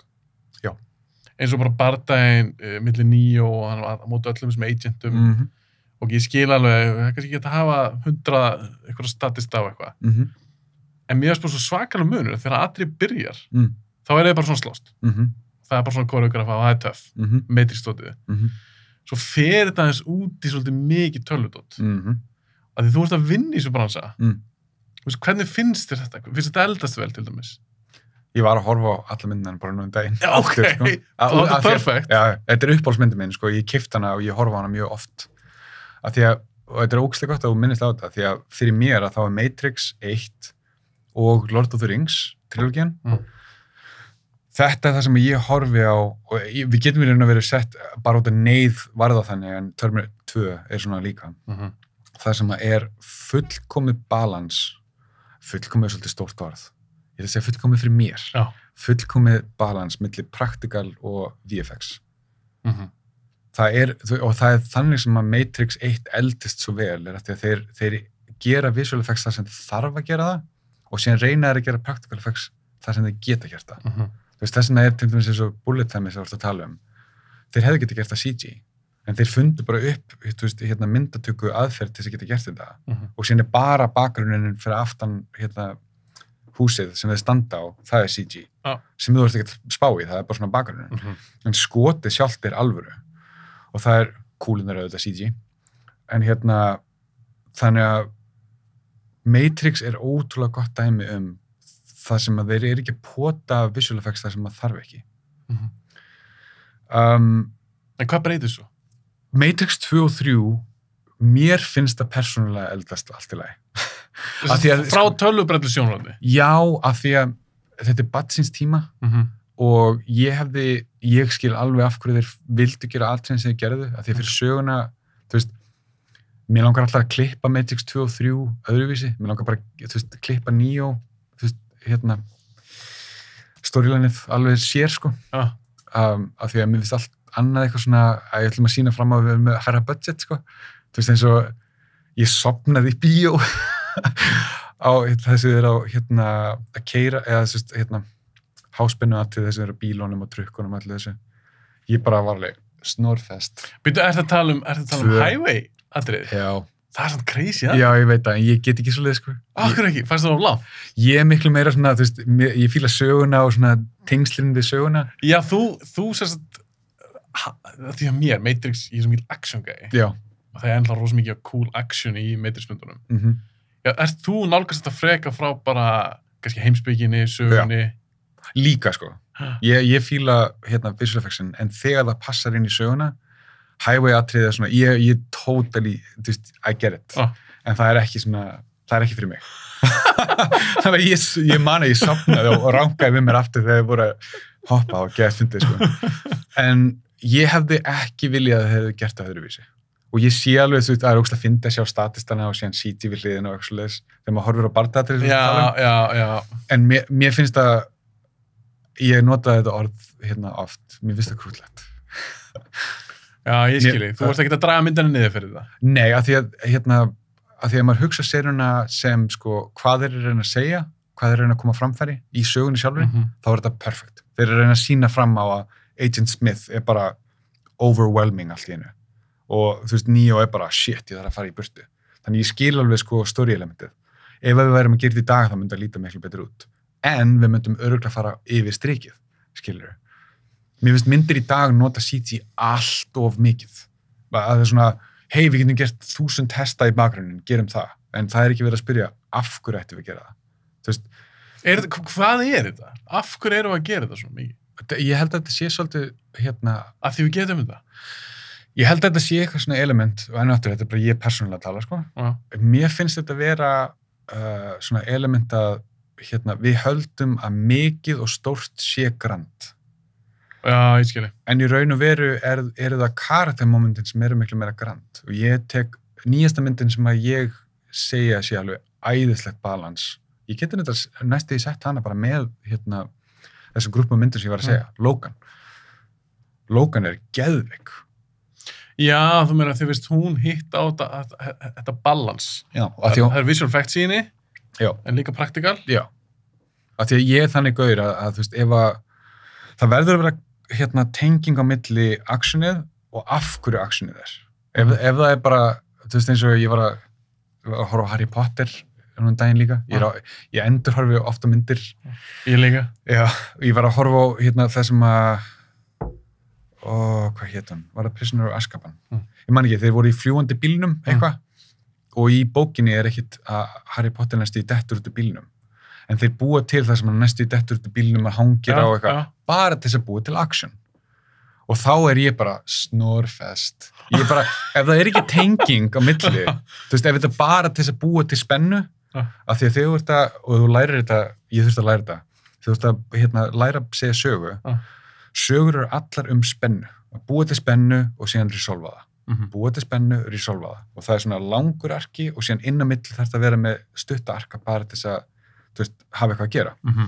Eins og bara bardaginn uh, millir nýjó og hann var á móti öllum sem agentum
Mm
og ég skil alveg, það er kannski ekki að hafa hundra eitthvað statist á eitthvað.
-hmm.
En mér er bara svo svakalega munur þegar atrið byrjar,
Mm
þá er það bara svona slóst.
-hmm.
Það er bara svona koreografa og það er töff,
Mm -hmm.
meitrikstótið.
Mm
Svo fer þetta aðeins út í svolítið mikið tölvudótt.
-hmm.
að því þú ert að vinna í þessu bransa
Mm.
Hvernig finnst þér þetta? Finnst þetta eldast vel til dæmis?
Ég var að horfa á alla myndina bara nú um daginn.
Já, ok.
Sko.
Það
Að-
var perfect.
Já, þetta er uppáhaldsmyndin minn, sko. Ég kift hana og ég horfa hana mjög oft. Að því að, og þetta er ógstlega gott að þú minnist á þetta, því að fyrir mér að þá er Matrix 1 og Lord of the Rings, trilogían.
Mm.
Þetta er það sem ég horfi á, og við getum verið að vera sett bara út að neyð varða þannig, en Terminator 2 er svona líka.
Mm -hmm.
það sem að er fullkomið balans fullkomið er svolítið stórt orð ég ætla að segja fullkomið fyrir mér
Já.
fullkomið balans millir praktikal og VFX
Mm -hmm.
það er, og það er þannig sem að Matrix 1 eldist svo vel er að þeir, þeir gera visual effects þar sem þarf að gera það og síðan reyna þeir að gera practical effects þar sem þeir geta gert það
Mm -hmm.
þess vegna er til dæmis eins og bullet time sem við ætlum að tala um þeir hefðu getið gert það CG en þeir fundu bara upp veist, hérna, myndatöku aðferð til þess að geta gert þetta
Mm -hmm.
og síðan er bara bakgrunin fyrir aftan hérna, húsið sem þeir standa á, það er CG
Já.
sem þú ert ekki að spá í, það er bara svona bakgrunin
Mm -hmm.
en skotið sjálft er alvöru og það er kúlunar auðvitað CG en hérna þannig að Matrix er ótrúlega gott dæmi um það sem að þeir eru ekki að pota visual effects þar sem að þarf ekki
Mhm.
um,
En hvað breytir svo?
Matrix 2 og 3 mér finnst það persónulega eldast allt í lagi að-
Frá tölvubrellu sjónröndi?
Já, af því að þetta er batsins tíma
Mm -hmm.
og ég hefði, ég skil alveg af hverju þeir vildu gera allt sem þeir gerðu, af því að fyrir söguna, þú veist, mér langar alltaf að klippa Matrix 2 og 3 öðruvísi, mér langar bara, veist, klippa Neo, veist, hérna, storylænið alveg sér, sko,
Já.
um, af því að mér finnst allt annað eitthvað svona, að ég ætlum að sína fram að við erum með herra budget, sko, þú veist, eins og ég sopnaði í bíó á þessu er á, hérna, að keira, eða, veist, hérna, háspennu aðtrið þessu eru bílónum og trukkunum allir þessu. Ég bara var alveg snorfest.
Býtu, er það að tala um, að tala um highway atrið?
Já,
Það er svona crazy, ja?
Já, ég veit það, en ég get ekki svo leið, sko.
Akkur ekki, fannst það of langt?
Ég er miklu meira svona, þú veist, ég fíla söguna og svona tengslinn við söguna.
Já, þú, þú sérst, því að mér, Matrix, ég er svo mikil action guy
Já.
og það er ennlega rosa mikið cool action í Matrix-myndunum.
Mm
Já, ert þú nálgast þetta freka frá bara, heimsbygginni, sögunni?
Líka, sko. Ég, ég fíla, hérna, visual effectsin, en þegar það passar inn í söguna, highway atriðið er svona, ég, ég totally, I get it.
Ah.
En það er ekki svona, það er ekki fyrir mig. Þannig að ég, ég man að ég sopnaði og rangaði við mér aftur þegar ég voru að hoppa og geða fundið, sko. En ég hefði ekki viljað að það hefði gert það öðruvísi. Og ég sé alveg, þú veist, það er ógst að finna að sjá statistana og síðan CT við hliðina og eitthvað svoleiðis þegar maður horfir á barndatrið
já.
en mér, mér finnst að ég notaði þetta orð hérna oft, mér finnst það krúllegt
Já, ég skilji. Þú vorst ekki að draga myndina niður fyrir það.
Nei, af því að hérna, af því að maður hugsa seruna sem sko, hvað þeir eru að reyna að segja hvað þeir eru að reyna að koma framfæri í sögunni sjálfur
Mhm.
þá er þetta perfekt. Þeir eru að reyna að sína fram á að Agent Smith er bara overwhelming allt í einu og þú veist, Neo er bara shit, ég þarf að fara í burtu. Þannig ég skil alveg sko story elementið. Ef við værum að gera þetta í dag þá myndi það líta miklu betur út. En við myndum öruglega fara yfir strikið, skilur Mér finnst myndir í dag nota CG allt of mikið. Að það er svona, hei, við getum gert þúsund hesta í bakgrunnin, gerum það. En það er ekki verið að spyrja, af hverju ættum við að gera það? Þú veist,
Er, hvað er þetta? Af hverju erum við að gera þetta svo mikið?
ég held að þetta sé svolítið, hérna,
Af því við getum þetta.
Ég held að þetta sé eitthvað svona element, og enn og aftur, þetta er bara ég persónulega að tala, sko.
Já.
Mér finnst þetta vera uh, svona element að, hérna, við höldum að mikið og stórt sé grand.
Já, ég skilji.
En í raun og veru er, eru það karaktermomentin sem eru miklu meira grand. Og ég tek nýjasta myndin sem að ég segja sé alveg æðislegt balans. Ég geti þetta næstu í sett hana bara með hérna, þessum grúpum myndin sem ég var að segja. Logan. Logan er geðveik.
Já, þú meina þið veist hún hitt á þetta, balans.
Já.
Það, það er visual henni,
já,
en líka praktikal.
já. Því að ég er þannig gaur að, að þú veist, ef að það verður að vera hérna, tenging á milli actionið og af hverju actionið er. Ef, ef það er bara, þú veist eins og ég var að, að horfa á Harry Potter um daginn líka, ég, á, ég endur horfi ofta myndir,
Ég líka.
já, ég var að horfa á hérna, það sem að ó, hvað hétt hún, var það Prisoner of Azkaban?
Mm.
ég man ekki, þeir voru í fljúandi bílnum eitthvað, og í bókinni er ekkit að Harry Potter næstu í dettur út úr bílnum. En þeir búa til það sem hann næstu í dettur út úr bílnum að hangir á eitthvað,
Já,
bara til þess að búa til action. Og þá er ég bara snorfest. Ég bara, ef það er ekki tenging á milli, þú veist, ef þetta bara til þess að búa til spennu
Já.
af því að þegar þú ert að, og þú lærir þetta ég þurft að læra þetta, þú þurft að hérna, læra að segja sögu. Sögur eru allar um spennu að búa til spennu og síðan resolva það
Mhm.
búa til spennu, resolva það og það er svona langur arki og síðan inn á milli þarf það að vera með stutta arka bara til þess að veist, hafa eitthvað að gera
Mhm.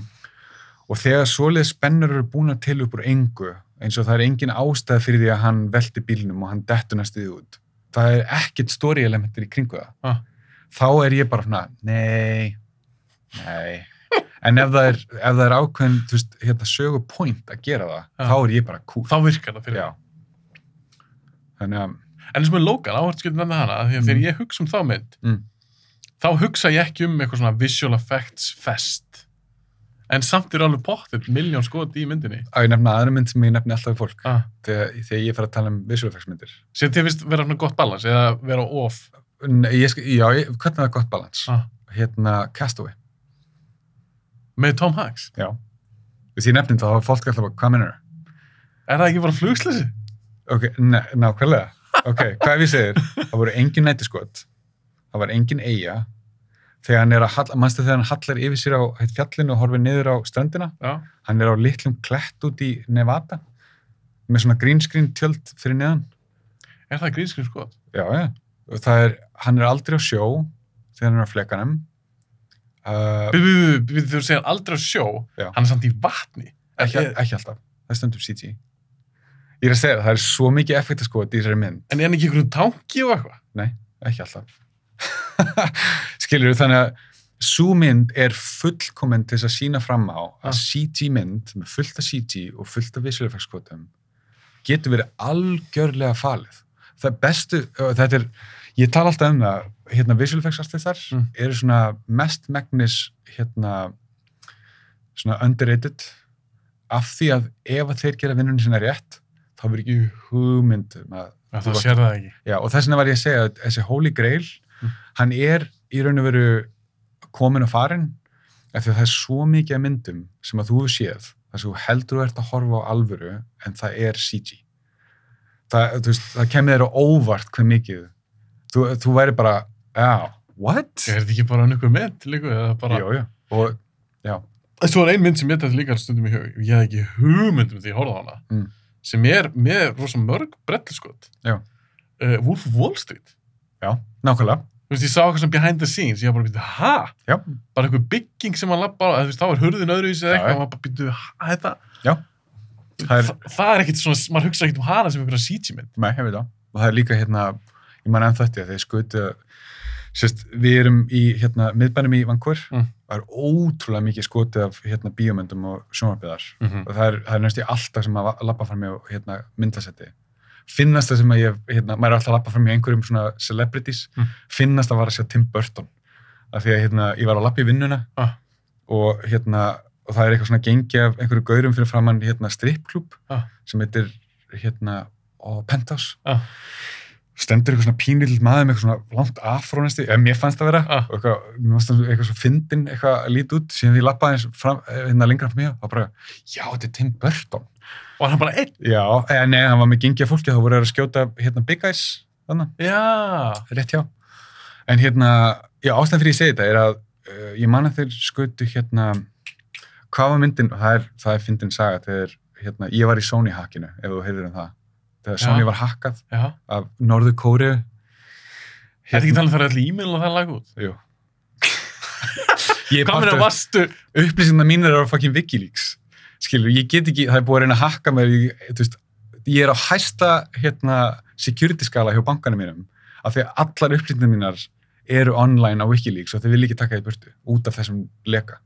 og þegar svoleið spennur eru búin til upp úr engu eins og það er engin ástæð fyrir því að hann velti bílnum og hann dettur næstuði út það er ekkert story elementir í kringu það
Ah.
þá er ég bara svona, nei nei en ef það er, ef það er ákveðin veist, hérna sögu point að gera það
Já.
þá er ég bara cool
Þá virkar það fyrir
Já. þannig að
En eins og með Logan, áhört skilur nefna hana, því að
Mm.
þegar ég hugsa um þá mynd,
Mm.
þá hugsa ég ekki um eitthvað svona visual effects fest. En samt er alveg pottet miljón skot í myndinni.
að ég nefna aðra mynd sem ég nefni alltaf við fólk
Ah.
þegar, þegar ég fer að tala um visual effects myndir
Sér þið finnst vera svona gott balans eða vera off.
Nei, ég, já, ég, hvernig er það gott balans
Ah.
hérna Castaway
Með Tom Hanks.
Já. Því nefnum þá var fólk alltaf bara, hvað minnur það?
Er það ekki bara flugslösi?
Ok, nákvæmlega. Ok, hvað ef ég segir? Það voru engin nætiskot, það var engin eiga, þegar hann er að, hall- manstu þegar hann hallar yfir sér á fjallinu og horfir niður á ströndina,
Já.
hann er á litlum klett út í Nevada, með svona green screen tjöld fyrir neðan.
Er það grínskrin skot?
Já, já. Það er, hann er aldrei á sjó, þegar hann er á flekanum. Uh,
Við, við, þú segir aldrei á sjó,
Já.
hann er samt í vatni.
ekki,
Er-
ekki alltaf, það er stundum CG. Ég er að segja það, það er svo mikið effektaskot í þessari mynd.
En er hann ekki einhverjum tanki og eitthvað?
ekki alltaf skilur þú þannig að svo mynd er fullkomin til þess að sína fram á að
Ah.
CG mynd með fullt af CG og fullt af kvotum getur verið algjörlega falið það bestu, þetta er ég tala alltaf um það, hérna visual effects artistar
Mm.
eru svona mest megnis hérna svona underrated af því að ef að þeir gera vinnunni sinna rétt þá verður ekki hugmynd að þú
það sér það ekki.
Já, og þess vegna var ég að segja að þessi Holy Grail,
Mm.
hann er í raun og veru komin og farin af því að það er svo mikið myndum sem að þú séð, þar sem þú heldur þú ert að horfa á alvöru, en það er CG. Það, veist, það kemur þér á óvart hver mikið. Þú, þú væri bara, já, what?
Er þetta ekki bara einhver mynd líka? Bara...
Já, já, og já,
Svo er ein mynd sem ég þetta líka stundum í hug. Ég hef ekki hugmynd um því ég horfði á hana.
Mm.
Sem er með rosa mörg brelliskot.
Já.
Uh, Wolf of Wall Street.
já, nákvæmlega.
Þú veist, ég sá eitthvað sem behind the scenes. Ég var bara að byrja, ha?
Já,
Bara eitthvað bygging sem hann lappa á. Þú veist, þá er hurðin öðruvísi eða eitthvað. og maður bara byrja, ha, þetta?
já,
Það
er-
það er ekkit svona, maður hugsa ekkit um hana sem einhverja CG mynd.
Nei, ég veit það. Og það er líka hérna, ég man enn þetta, þegar skutu, sérst, við erum í hérna, miðbænum í Vancouver,
Mm.
það er ótrúlega mikið skotið af hérna, bíómyndum og sjónvarpiðar.
Mm
Og það er, það er næst í alltaf sem að lappa fram með hérna, myndasetti. Finnast það sem að ég, hérna, maður er alltaf að lappa fram með einhverjum svona celebrities,
Mm.
finnast að var að sjá Tim Burton. Af því að hérna, ég var að lappa í vinnuna
Ah.
og hérna, og það er eitthvað svona gengi af einhverju gaurum fyrir framann hérna strippklúb
Ah.
sem heitir hérna Penthouse
Ah.
stendur eitthvað svona pínlill maður með eitthvað svona langt afrónesti, eða mér fannst það vera
Ah.
og eitthvað, mér fannst það eitthvað svo fyndin eitthvað að líti út, síðan því lappaði hérna lengra frá mér, þá bara já, þetta er Tim Burton
Og hann bara einn.
já, eða nei, hann var með gengi af fólki þá voru þeir að skjóta hérna Big Eyes þannig, rétt hjá en hérna, já, ástæðan fyrir ég segi þetta er að uh, ég man að þeir skutu hérna hvað var myndin, það er, það er fyndin saga þegar, hérna, ég var í Sony hackinu ef þú heyrðir um það þegar
Já.
Sony var hackað
Já.
af Norður Kóriu
Þetta er ekki talað fyrir allir e-mail og það lag út.
Jú. ég
Hvað meina varstu?
upplýsingar mínir eru á fucking Wikileaks skilur, ég get ekki, það er búið að reyna að hakka mér þú veist, ég er á hæsta hérna, security skala hjá bankanum mínum, af því að allar upplýsingar mínar eru online á Wikileaks og þeir vil ekki taka því burtu, út af þessum leka,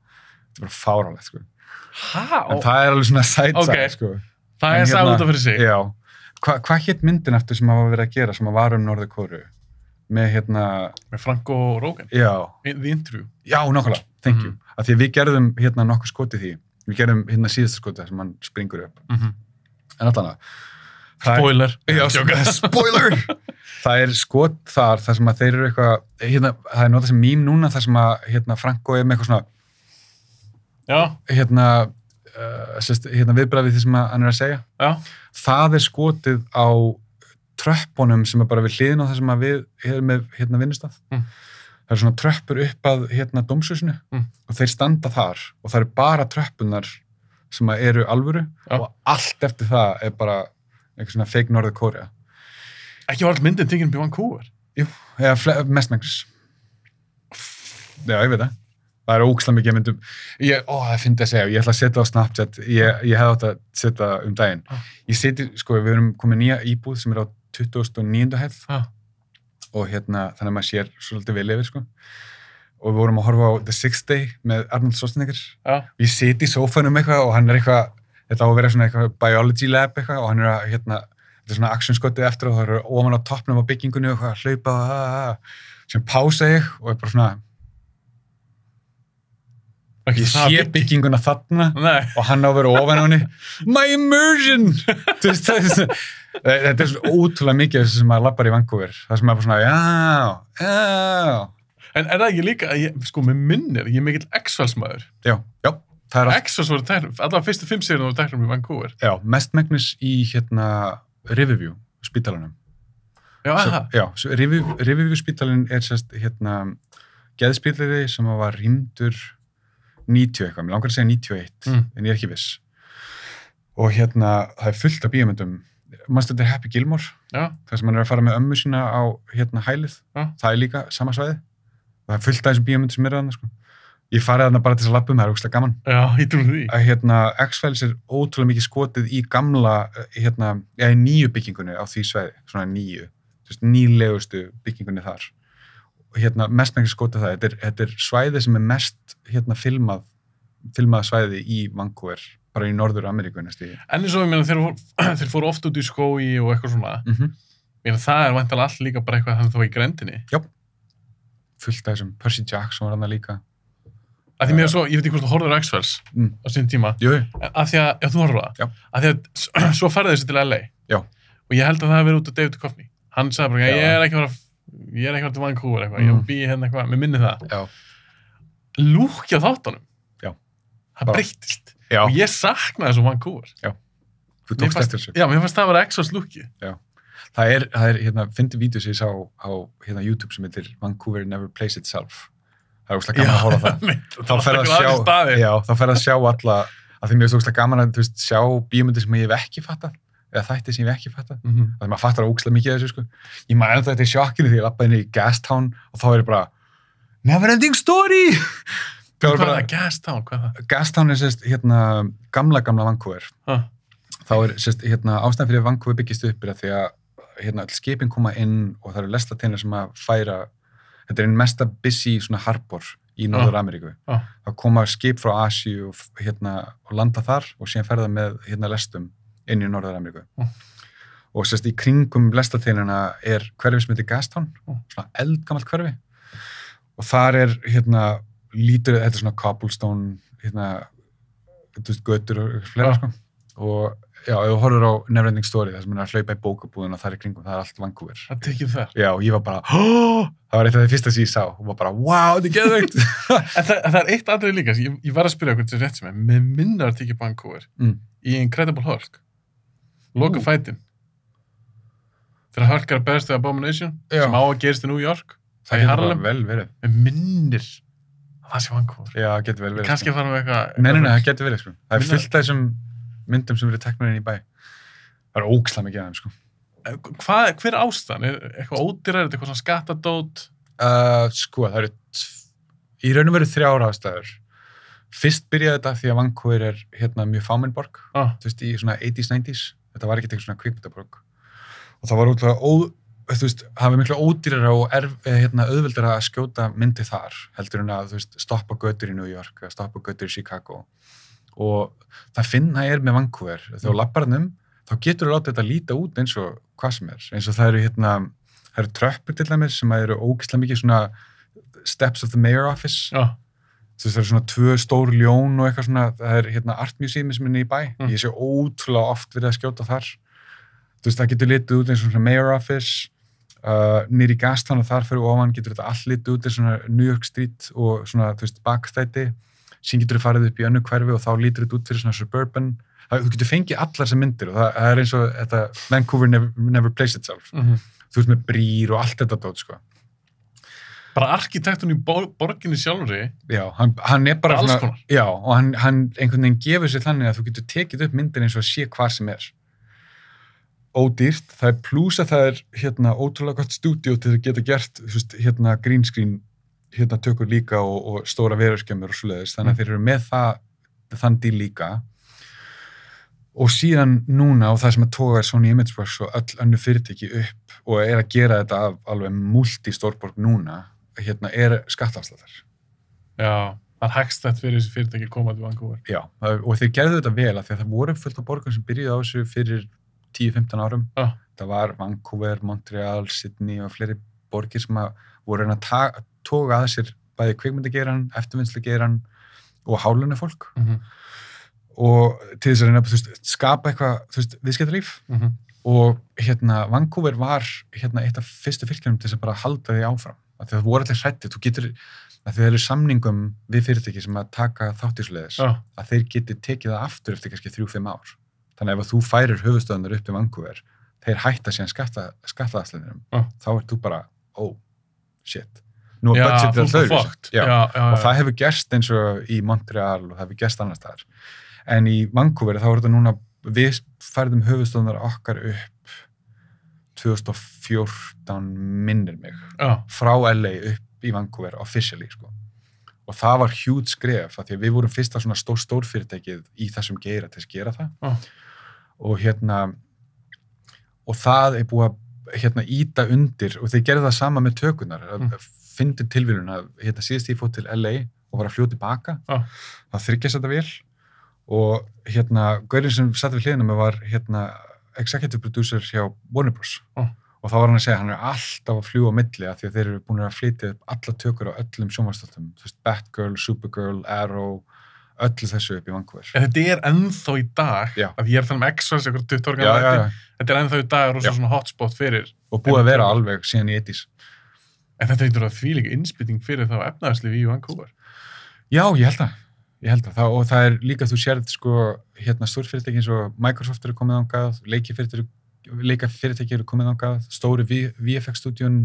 þetta er bara fáránlegt sko. En það er alveg svona sætsa
Ok.
sko.
Það
en
er sagði
hérna-
út af fyrir sig.
já, Hva, hvað hétt myndin eftir sem hafa verið að gera, sem að var um Norður Kóru með hérna,
Með Franco Rogan.
já
In- The Interview.
Já, nákvæmlega, thank you.
Mhm.
Af því við gerðum hérna nokkuð skotið því. Við gerðum hérna síðasta skotið sem hann springur upp.
Mm -hmm.
En allan að... er-
Spoiler.
Já, spoiler! það er skot þar, þar sem að þeir eru eitthvað, hérna, það er notað sem mím núna, þar sem að hérna Franko er með eitthvað svona, hérna, uh, hérna viðbræðið því sem hann er að segja.
já.
Það er skotið á tröppunum sem er bara við hliðin á það sem við erum með hérna vinnustaf.
Mm.
Það eru svona tröppur upp að hérna dómshúsinu
Mm.
og þeir standa þar og það eru bara tröppunar sem eru alvöru
Já.
og allt eftir það er bara eitthvað svona fake Norður Kórea.
Ekki var all myndin í Vancouver.
Eða fle- mestmengnis. Já, ég veit það. Það er ókslega mikið myndum. Ég, ó, það finnst að segja, ég ætla að setja á Snapchat, ég, ég hef átt að setja um daginn.
Ah.
Ég seti, sko, við erum komið nýja íbúð sem er á 2009. hæð
Já.
og hérna, þannig að maður sér svolítið vel yfir, sko. Og við vorum að horfa á The Sixth Day með Arnold Schwarzenegger.
Já.
Ég seti í sófanum eitthvað og hann er eitthvað, þetta á að vera svona eitthvað biology lab eitthvað og hann er að, hérna, þetta er svona action skotið eftir og það eru ofan á toppnum á byggingunni og eitthvað að hlaupa og að, sem pása ég og er bara svona,
Ekki
sé
bygg-
bygginguna þarna
Nei.
og hann á að vera ofan á henni my immersion er svona- þetta er svo ótrúlega mikið þessu sem maður lappar í Vancouver það sem maður bara svona, já, já
En er það ekki líka, að ég, sko, með minnir, ég er mikill X-Files maður.
er
X-Files voru tæknum, allavega fyrstu fimm sérinu voru tæknum í Vancouver.
já, mestmegnis í hérna Riverview spítalanum
Já, aha.
já, Riverview, Riverview spítalinn er sérst hérna geðspítali sem var rýmdur 90 eitthvað, mér langar að segja 91
Mm.
en ég er ekki viss. Og hérna, það er fullt af bíómyndum. Mannstu þetta er Happy Gilmore?
Já,
þar sem hann er að fara með ömmu sína á hérna hælið,
Já.
það er líka sama svæði. Og það er fullt af þessum bíómyndum sem eru þarna sko. ég farið þarna bara til þess að lappum, það er ógslag gaman.
Já,
að hérna X-Files er ótrúlega mikið skotið í gamla, eh, hérna, eða í nýju byggingunni á því svæði, svona nýju nýlegustu byggingunni þar hérna mest mengið skotið það þetta er, þetta er svæði sem er mest hérna filmað, filmað svæði í Vancouver, bara í Norður Ameríku
En eins og ég meina, þeir, fór, þeir fóru oft út í skói og eitthvað svona.
mm
Ég meina, það er vantilega allt líka bara eitthvað þannig að þú var í grendinni.
fullt af þessum Percy Jackson var hann líka
Af því mér er svo, ég veit ekki hvort þú horfður á X-Files
Mm.
á sín tíma,
Jú,
af því að, já, þú horfður á það.
Já.
Af því að svo ferði þessi til LA.
Já.
Og ég held að það hef verið út af David Duchovny. Hann sagði bara,
Já.
ég er ekki að fara, ég er fara til Vancouver eitthvað, ég
Mm.
er að býja hérna eitthvað, mér minni það.
já,
Lúkja þáttunum.
Já.
Það breyttist.
já,
Og ég saknaði þessu Vancouver.
þú
Mér
tókst
fannst-
eftir þessu
Já, mér fannst það að vera X-Files lúki.
það er, það er hérna, fyndi vídeo sem ég sá á hérna, YouTube sem heitir Vancouver Never Plays Itself það er úrslega gaman að horfa á það þá fer að sjá, já, þá fer að sjá alla að því mér er úrslega gaman að þú veist, sjá bíómyndir sem ég hef ekki fattað eða þætti sem ég hef ekki fattað
Mm -hmm.
að maður fattar ógslag mikið þessu sko. ég maður ennþá þetta í sjokkinu því ég lappaði inn í Gastown og þá er ég bara Neverending Story það
Hvað er
bara,
það? Gas Town, hvað það?
Gastown er sérst hérna gamla gamla Vancouver
Huh.
þá er sérst hérna ástæðan fyrir að Vancouver byggist upp er að því að hérna all skipin koma inn og það eru lestateinar sem að færa þetta er einn mesta busy svona harbor í Norður Ameríku
Já.
þá koma skip frá Asíu og hérna og landa þar og síðan ferða með hérna lestum inn í Norður Ameríku
Já.
og sérst í kringum lestateinina er hverfi sem heitir Gastown
Já.
svona eldgamalt hverfi og þar er hérna lítur, þetta er svona cobblestone hérna, þú veist, götur og fleira
Já.
sko og já, ef þú horfur á Neverending Story það sem er að hlaupa í bókabúðin og það er í kringum, það er allt Vancouver
Það tekið þar.
já, og ég var bara, oh! það var eitt af því fyrsta sem ég sá og var bara, wow, þetta er geðveikt
En það, það er eitt aðrið líka, ég, ég var að spyrja okkur til rétt sem er, með minnar að tekið Vancouver
mm.
í Incredible Hulk. Loka fætin. Þegar Hulk er að beðast þegar Abomination,
Já.
sem á að gerist í New York,
það
Harlem,
bara vel verið
með minnir að það sé Vancouver.
já, það getur vel verið
Kannski
sko.
fara með eitthvað...
nei, nei, nei, það getur verið sko. það er
Minna-
fullt af þessum myndum sem verið teknur inn í bæ það er ógsla mikið af þeim sko.
Hvað, hver er ástæðan? Er eitthvað ódýrar, er þetta eitthvað svona skattadót?
uh, sko, það eru tv- í raun og veru þrjára ástæður fyrst byrjaði þetta því að Vancouver er hérna mjög fámennborg
Ah,
þú veist, í svona 80s, 90s þetta var ekkert eitthvað svona kvikmyndaborg. Og það var útlega ó, þú veist, það var miklu ódýrara og erf, eh, hérna, auðveldara að skjóta myndi þar heldur en að, þú veist, stoppa götur í New York eða stoppa götur í Chicago. Og það finna er með Vancouver. Þegar þú lappar hann um, þá getur þú látið þetta líta út eins og hvað sem er. Eins og það eru hérna, það eru tröppur til dæmis sem eru ógislega mikið svona steps of the mayor office.
Já,
veist það eru svona tvö stór ljón og eitthvað svona, það er hérna art museum sem er niður í bæ,
Mm.
ég sé ótrúlega oft verið að skjóta þar. Þú veist það getur litið út eins og svona mayor office uh, niður í Gastown og þar fyrir ofan getur þetta all litið út eins og svona New York Street og svona þú veist bakstæti. Síðan getur þú farið upp í önnu hverfi og þá lítur þetta út fyrir svona suburban. Það, þú getur fengið allar sem myndir og það, það er eins og þetta, Vancouver never, never plays itself.
Mm
þú veist með brýr og allt þetta dót sko
bara arkitektun í bor borginni sjálfri,
Já, hann, hann er bara
Alls
svona, já, og hann, hann einhvern veginn gefur sér þannig að þú getur tekið upp myndir eins og sé hvað sem er. Ódýrt, það er pluss að það er hérna ótrúlega gott stúdíu til að geta gert þú veist, hérna green screen hérna tökur líka og, og stóra verurskemmur og svoleiðis, þannig að þeir eru með það þann díl líka. Og síðan núna og það sem að toga Sony Imageworks og öll önnu fyrirtæki upp og er að gera þetta af alveg multi-stórborg núna hérna er skattafslæðar
já, það er hagstætt fyrir þessi fyrirtæki að koma til Vancouver.
Já, og þeir gerðu þetta vel af því að það voru fullt af borgum sem byrjuði á þessu fyrir 10-15 árum.
Já.
Það var Vancouver, Montreal, Sydney og fleiri borgir sem að voru að að ta- toga að sér bæði kvikmyndageran, eftirvinnslugeran og hálunni fólk
Mm -hmm.
og til þess að reyna að skapa eitthvað viðskiptalíf
Mm -hmm.
og hérna Vancouver var hérna eitt af fyrstu fylgjum til þess að bara halda því áfram að það voru allir hrættið, þú getur að þeir eru samningum við fyrirtæki sem að taka þáttísleðis
Já,
að þeir geti tekið það aftur eftir kannski þrjú-fimm ár. Þannig að ef þú færir höfustöðunar upp í Vancouver, þeir hætta síðan skatta, skattaðaslinum,
Já.
þá ert þú bara, oh, shit. Nú er budgetið já, Og það hefur gerst eins og í Montreal og það hefur gerst annars staðar. En í Vancouver þá er þetta núna, við færðum höfustöðunar okkar upp 2014 minnir mig
já,
frá LA upp í Vancouver officially sko. og það var hjút skref af því að við vorum fyrsta svona stór stórfyrirtækið í þessum geira til að gera það
Já.
og hérna og það er búið að hérna íta undir og þeir gerðu það sama með tökunar
Mm.
mm. fyndi tilvílun að hérna síðast ég fótt til LA og var að fljóta tilbaka
Já.
það þryggjast þetta vel og hérna Gaurinn sem satt við hliðina með var hérna executive producer hjá Warner Bros
Já.
og þá var hann að segja að hann er alltaf að fljúa á milli af því að þeir eru búin að flytja upp alla tökur á öllum sjónvastáttum, þú veist, Batgirl, Supergirl, Arrow, öllu þessu upp í Vancouver.
En þetta er ennþá í dag,
Já.
að ég er að tala um X-Files, eitthvað 20 ára
Já, já,
gamla
já,
þætti. Þetta er ennþá í dag
Já.
svona hotspot fyrir,
og búið að vera alveg síðan í 80s.
en þetta heitur að því líka innspýting fyrir þá efnaðarslið í Vancouver.
Já, ég held að. Ég held að. Það, og það er líka, þú sérð sko, hérna stórfyrirtæki eins og Microsoft eru komið ángað, leikafyrirtæki eru komið ángað, stóri V- VFX-stúdjun,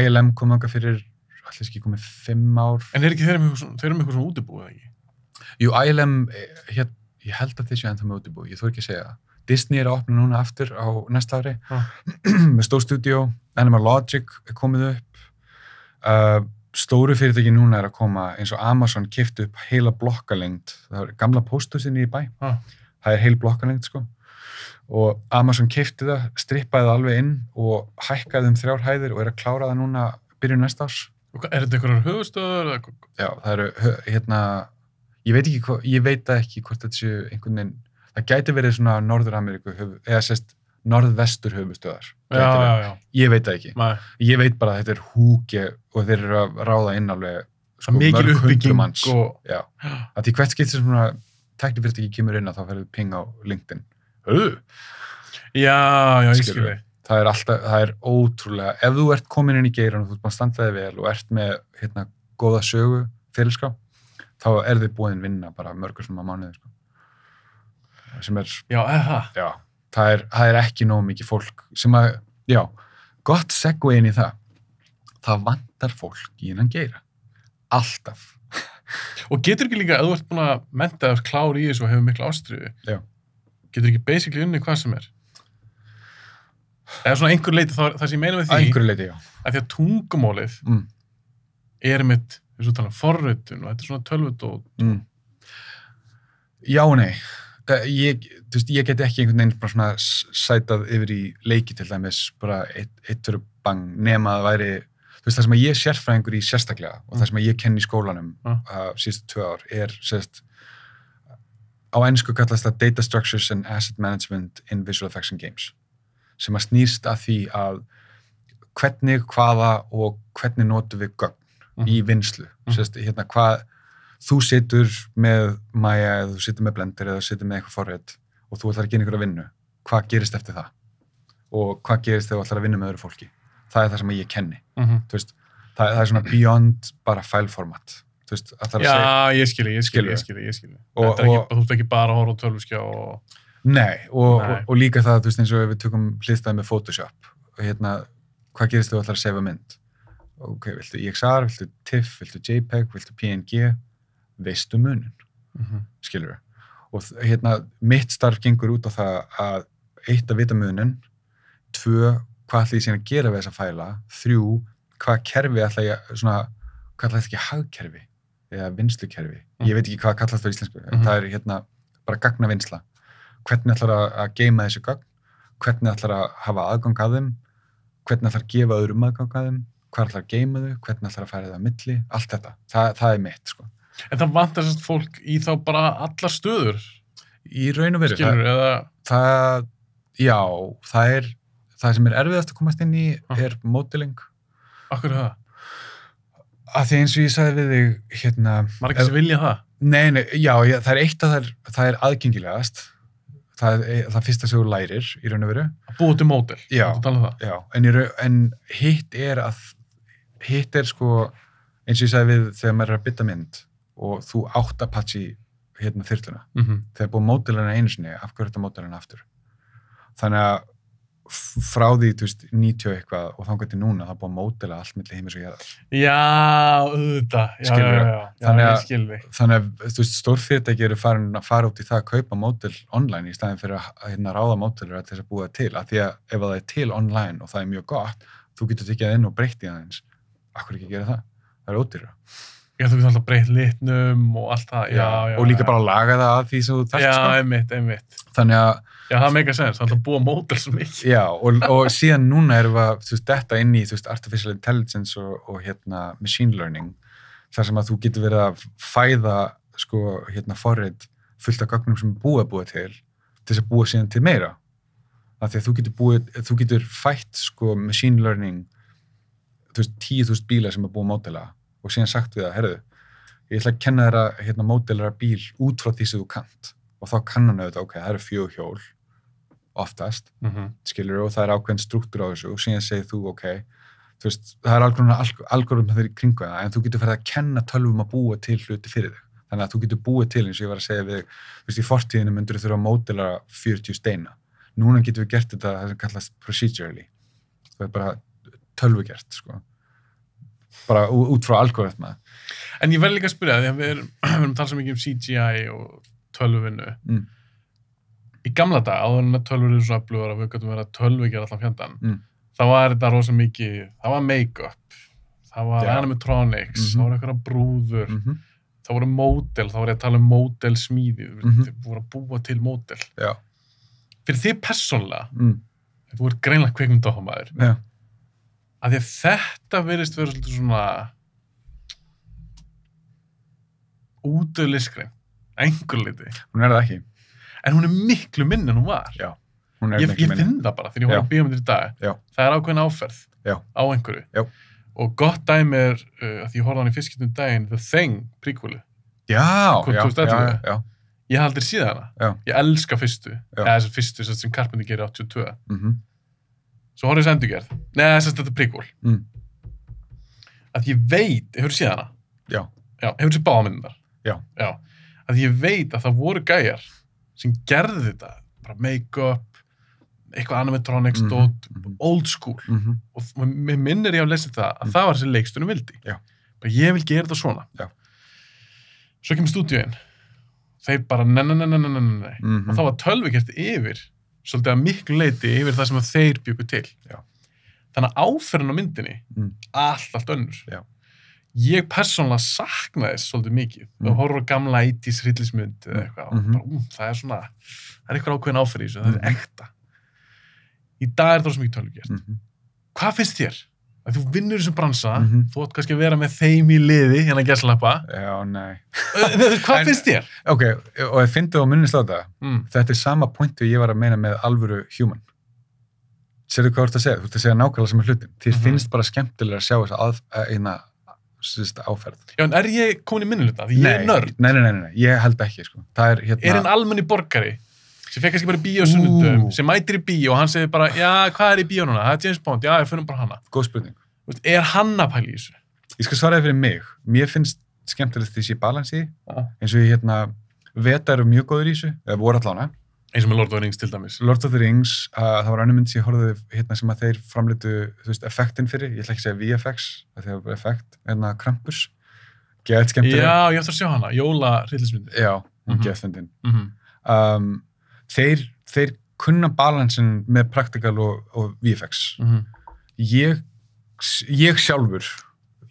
ILM komið ángað fyrir, allir ekki komið fimm ár.
En er ekki þeir með eitthvað svona, þeir svona útibúið, ekki?
Jú, ILM, eh, hér, ég held að þessu ennþá með útibú, ég þú ekki að segja það. Disney er að opna núna aftur á næsta ári
Já.
með stór stúdíó, Animal Logic er komið upp. Uh, stóru fyrirtæki núna er að koma eins og Amazon kifti upp heila blokkalengd, það er gamla pósthúsinni í bæ,
Já.
það er heil blokkalengd sko. Og Amazon kifti það, strippaði það alveg inn og hækkaði um þrjár hæðir og er að klára það núna byrjun næsta árs.
Er þetta eitthvað höfustöður?
Já, það eru, hérna, ég veit ekki ég veit ekki hvort þetta séu einhvern veginn, það gæti verið svona Norður-Ameríku, höfu- eða sérst norðvestur höfustöðar. Ég veit það ekki.
Nei,
Ég veit bara að þetta er húki og þeir eru að ráða inn alveg sko, mörg
uppbygging
manns.
og...
Að því hvert skipt sem teknifyrirtæki kemur inn að þá ferður ping á LinkedIn. Hörðu,
Já, já, ég
Skilurðu.
skilði.
það er alltaf, það er ótrúlega, ef þú ert komin inn í geiran og þú ert búin að standa þig vel og ert með, hérna, góða sögu, fyrirskrá, þá er þið búin vinna bara mörgur sem að mánuði, sko. Sem er,
Já, eða
já, það er, það er ekki nóg mikið fólk sem að, já, gott inn í það. Það vantar fólk í innan geira. Alltaf.
Og getur ekki líka, ef þú ert búin að menta þess klár í þessu og hefur mikla ástriðu, getur ekki basically unni hvað sem er. Eða svona einhver leiti, það, það sem ég meina með
Að
því,
leiti,
að því að tungumálið
Mm.
er mitt, þessu tala, forrötun og þetta er svona tölvut og
Mm. Já og nei. Ég, veist, ég get ekki einhvern veginn bara svona sætað yfir í leiki til dæmis bara eitt, eitt fyrir bang nema að væri, þú veist, það sem að ég sérfræðingur í sérstaklega og það sem að ég kenn í skólanum
Mm.
uh, síðustu tvö ár er sérst á ennsku kallast það Data Structures and Asset Management in Visual Effects and Games sem að snýst að því að hvernig, hvaða og hvernig notum við gögn í vinslu
Mhm.
sérst, hérna hvað þú situr með Maya eða þú situr með Blender eða þú situr með eitthvað forrið og þú ætlar að gera einhverja vinnu. Hvað gerist eftir það? Og hvað gerist þegar þú ætlar að vinna með öðru fólki? Það er það sem ég kenni.
Mm -hmm.
Veist, það, það er svona beyond bara file format. Þú veist, að
Já, ég skilji, ég skilji, þú ert ekki bara að horfa á tölvuskjá og...
nei, og,
Nei.
Og, og líka það, veist, eins og ef við tökum hlýðstæði með Photoshop og hérna, hvað gerist þegar þú ætlar að sefa mynd? Ok, viltu EXR, viltu TIFF, viltu JPEG, viltu PNG veistu munin
Mm -hmm.
skilur við. Og hérna, mitt starf gengur út á það að eitt að vita munin, tvö, hvað ætla ég síðan að gera við þessa fæla, þrjú, hvað kerfi ætla ég, svona, hvað ætla þetta ekki hagkerfi eða vinslukerfi, ég veit ekki hvað kallast það á íslensku, en
Mhm.
það er hérna bara gagna vinsla. Hvernig ætlar að, að geima þessi gagn, hvernig ætlar að hafa aðgang að þeim, hvernig ætlar að gefa öðrum aðgang að þeim, hvað ætlar að geima þau, hvernig ætlar að færa það að milli, allt þetta, það, það er mitt, sko.
En það vantar sérst fólk í þá bara allar stöður,
Í raun og veru, það,
skilur, eða...
það, já, það er, það sem er erfiðast að komast inn í
Ah.
er modeling.
Akkur er það?
Að því eins og ég sagði við þig, hérna,
Margir sem vilja það?
nei, nei, já, já, það er eitt að það er, það er aðgengilegast, það er það fyrsta sem þú lærir í raun og veru,
Að búa til mótel?
Já.
Um það?
já, en, raun, en hitt er að, hitt er sko, eins og ég sagði við þegar maður er að bytta mynd og þú átt að patchi hérna þyrluna,
Mm -hmm.
þegar búið mótilina einu sinni, af hverju þetta mótilina aftur? Þannig að frá því, þú veist, 90 og eitthvað og þá til núna, það búið að mótila allt milli heimis og hérðar.
Já, auðvitað. Já, já, já,
Þannig að-. Þannig að, þú veist, stórfyrirtæki eru farin að fara út í það að kaupa mótil online í staðin fyrir að, hérna, ráða mótilur að þess að búa til, af því að ef það er til online og það er mjög gott, þú getur tekið inn og breytt í aðeins. Akkur ekki gera það? Það er ódýra.
Já, þú getur alltaf breytt litnum og allt það. Já, já.
og líka
já.
bara laga það að því sem þú þarft,
Já,
sko.
einmitt, einmitt.
Þannig að,
Já, það meika sens. Það er alltaf búa mótel svo mikið.
Já, og, og síðan núna erum við að þú veist, detta inn í þú veist, artificial intelligence og, og hérna, machine learning þar sem að þú getur verið að fæða sko, hérna, forrið fullt af gögnum sem er búið að búa til til þess að búa síðan til meira af því að þú getur búið, þú getur fætt sko machine learning þú veist, 10.000 bíla sem er búið mótela og síðan sagt við það, herðu ég ætla að kenna þér að hérna, mótelara bíl út frá því sem þú kannt. Og þá kann hann auðvitað, ok, það eru fjögur hjól oftast,
mm -hmm.
skilur og það er ákveðin struktúr á þessu. Og síðan segir þú, ok þú veist, það er algjörðum þeir í kringu það, en þú getur ferð að kenna tölvum að búa til hluti fyrir þig. Þannig að þú getur búið til eins og ég var að segja við þú veist, í fortíðinu myndur þú þurfa að mótela 40 steina, núna getur við gert þetta það sem kallast procedurally. Það er bara tölvugert sko. Bara út frá algoritma
En ég verð líka að spyrja því að við erum, að tala svo mikið um CGI og tölvuvinnu.
Mm.
Í gamla dag, áður en að tölvur eru svo aflugur að við gætum verið að tölvugjara allan fjandan,
Mm.
þá var þetta rosa mikið, það var make-up, það var
Já.
animatronics,
Mhm.
það voru einhverja brúður,
mm -hmm.
það voru módel, þá voru ég að tala um módelsmíði, mm
Mhm.
þið voru að búa til módel.
já,
Fyrir þið persónlega,
mm.
þú voru greinlega kveikmyndahómaður,
já,
að því að þetta verðist vera svolítið svona útöðliskrein, einhver liti.
hún er það ekki
En hún er miklu minn en hún var.
já, hún
Ég, ég finn það bara þegar ég
Já.
að bíómyndir í dag.
Já.
Það er ákveðin áferð
Já.
á einhverju. Og gott dæmi er, uh, að því ég horfði á hann í fyrskiptum daginn, The Thing, príkvölu. Ég hafði aldrei síða hana. Ég elska fyrstu. Eða þessar fyrstu sem, Carpenter gerir 82.
mm
Svo horfði ég þess endurgerð. Nei, þess að þetta er príkvöl.
Mm.
Að ég veit, hefur síða hana?
já,
Já, hefur séð bámyndar?
Já.
Já. Að ég veit að það voru gæjar sem gerði þetta. Bara make-up, eitthvað animatronics,
Mhm,
dot,
mhm.
old school.
mm
Og þ- mér minnir ég að lesa það að
Mm.
það var þessi leikstunum vildi. Bara ég vil gera þetta svona.
Já.
Svo kemur stúdíuinn. Þeir bara, nei, Og svolítið að miklu leiti yfir það sem þeir byggu til.
Já.
Þannig að áferðin á myndinni,
Mm.
allt, allt önnur.
Já.
Ég persónulega saknaði þess svolítið mikið.
Mm.
Það horfður á gamla 80s hryllismynd eða eitthvað.
Mhm.
og Bara, það er svona, það er eitthvað ákveðin áferð í þessu, það er
Mhm.
ekta. Í dag er það svo mikið tölvi gert.
Mhm.
Hvað finnst þér? Að þú vinnur í þessum bransa,
Mhm.
þú átt kannski að vera með þeim í liði, hérna að geslappa.
já, nei
Hvað
En-
finnst þér?
ok, og ég fyndi og minnist á þetta
Mm.
þetta er sama pointu ég var að meina með alvöru human sérðu hvað þú ert að segja, þú ert að segja nákvæmlega sem er hlutin þér
Mhm.
finnst bara skemmtilega að sjá þessa að, eina, áferð
Já, en er ég komin í minniluta? Því ég er nörd.
nei, nei, nei, nei, nei, ég held ekki sko. það er hérna
Er einn almenni borgari sem fekk kannski bara bíó
Ú.
sem mætir í bíó og hann segir bara, já, hvað er í bíó núna? Það er James Bond, já, ég finnum bara hana.
góð spurning
Þú Veist, er hann að pæla í þessu?
ég skal svara fyrir mig, mér finnst skemmtilegt því sé balansi,
Já.
eins og ég hérna veta eru mjög góður í þessu, eða voru allána
Eins og með Lord of the Rings til dæmis.
Lord of the Rings, uh, það var önnum mynd sem ég horfði hérna sem að þeir framleitu þú veist, effektin fyrir, ég ætla ekki að segja VFX var effekt, hérna Krampus geðt skemmtilega
Já, ég ætti að sjá hana, Jóla hryllismyndi.
Já,
Mhm.
geðt fyndin
Mm -hmm.
um, þeir, þeir kunna balansin með praktikal og, og VFX
Mm -hmm.
ég, ég sjálfur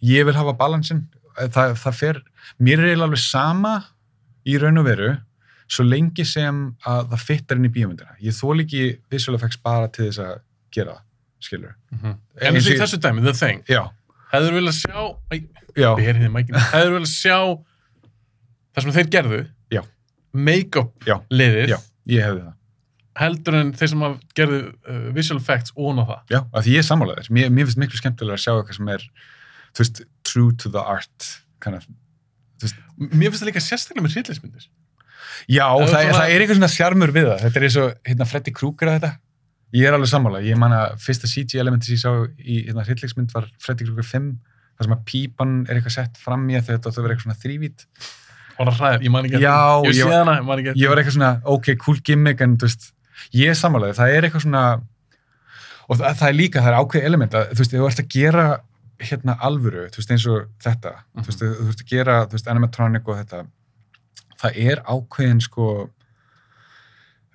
ég vil hafa balansin það, það fer, mér er eiginlega alveg sama í raun og veru svo lengi sem að það fittar inn í bíómyndina. Ég þól ekki visual effects bara til þess að gera skilur
En eins og í þessu dæmi, The Thing,
já,
hefur viljað sjá, æ,
já,
ég heyrði þið mækina, hefur viljað sjá það sem þeir gerðu, make-up liðið,
já, ég hefði það.
Heldur en þeir sem gerðu uh, visual effects ón á það.
já, af því ég er sammálaður, mér, mér finnst miklu skemmtilega að sjá eitthvað sem er þú veist, true to the art kind of,
Mér finnst það líka sérstaklega með hryllismyndir.
já,
Það
það,
svona-
það er eitthvað svona sjarmur við það. Þetta er eins og hérna Freddy Krueger að þetta. Ég er alveg sammála, ég man að fyrsta CG elementi sem ég sá í hérna hryllingsmynd var Freddy Krueger 5, þar sem að pípan er eitthvað sett fram í að þetta að vera eitthvað svona þrývít
Og það hræðir, ég man ekki
Já,
ég sé hana, ég man ekki eftir-
ég var eitthvað svona, ok, cool gimmick en þú veist, ég er sammálaði, það er eitthvað svona og það, það er líka, það er ákveð element að, þú veist, þú ert að gera hérna alvöru, þú veist, eins og þetta
Mhm.
þú veist, þú ert að gera, þú veist, animatronic og þetta, það er ákveðin sko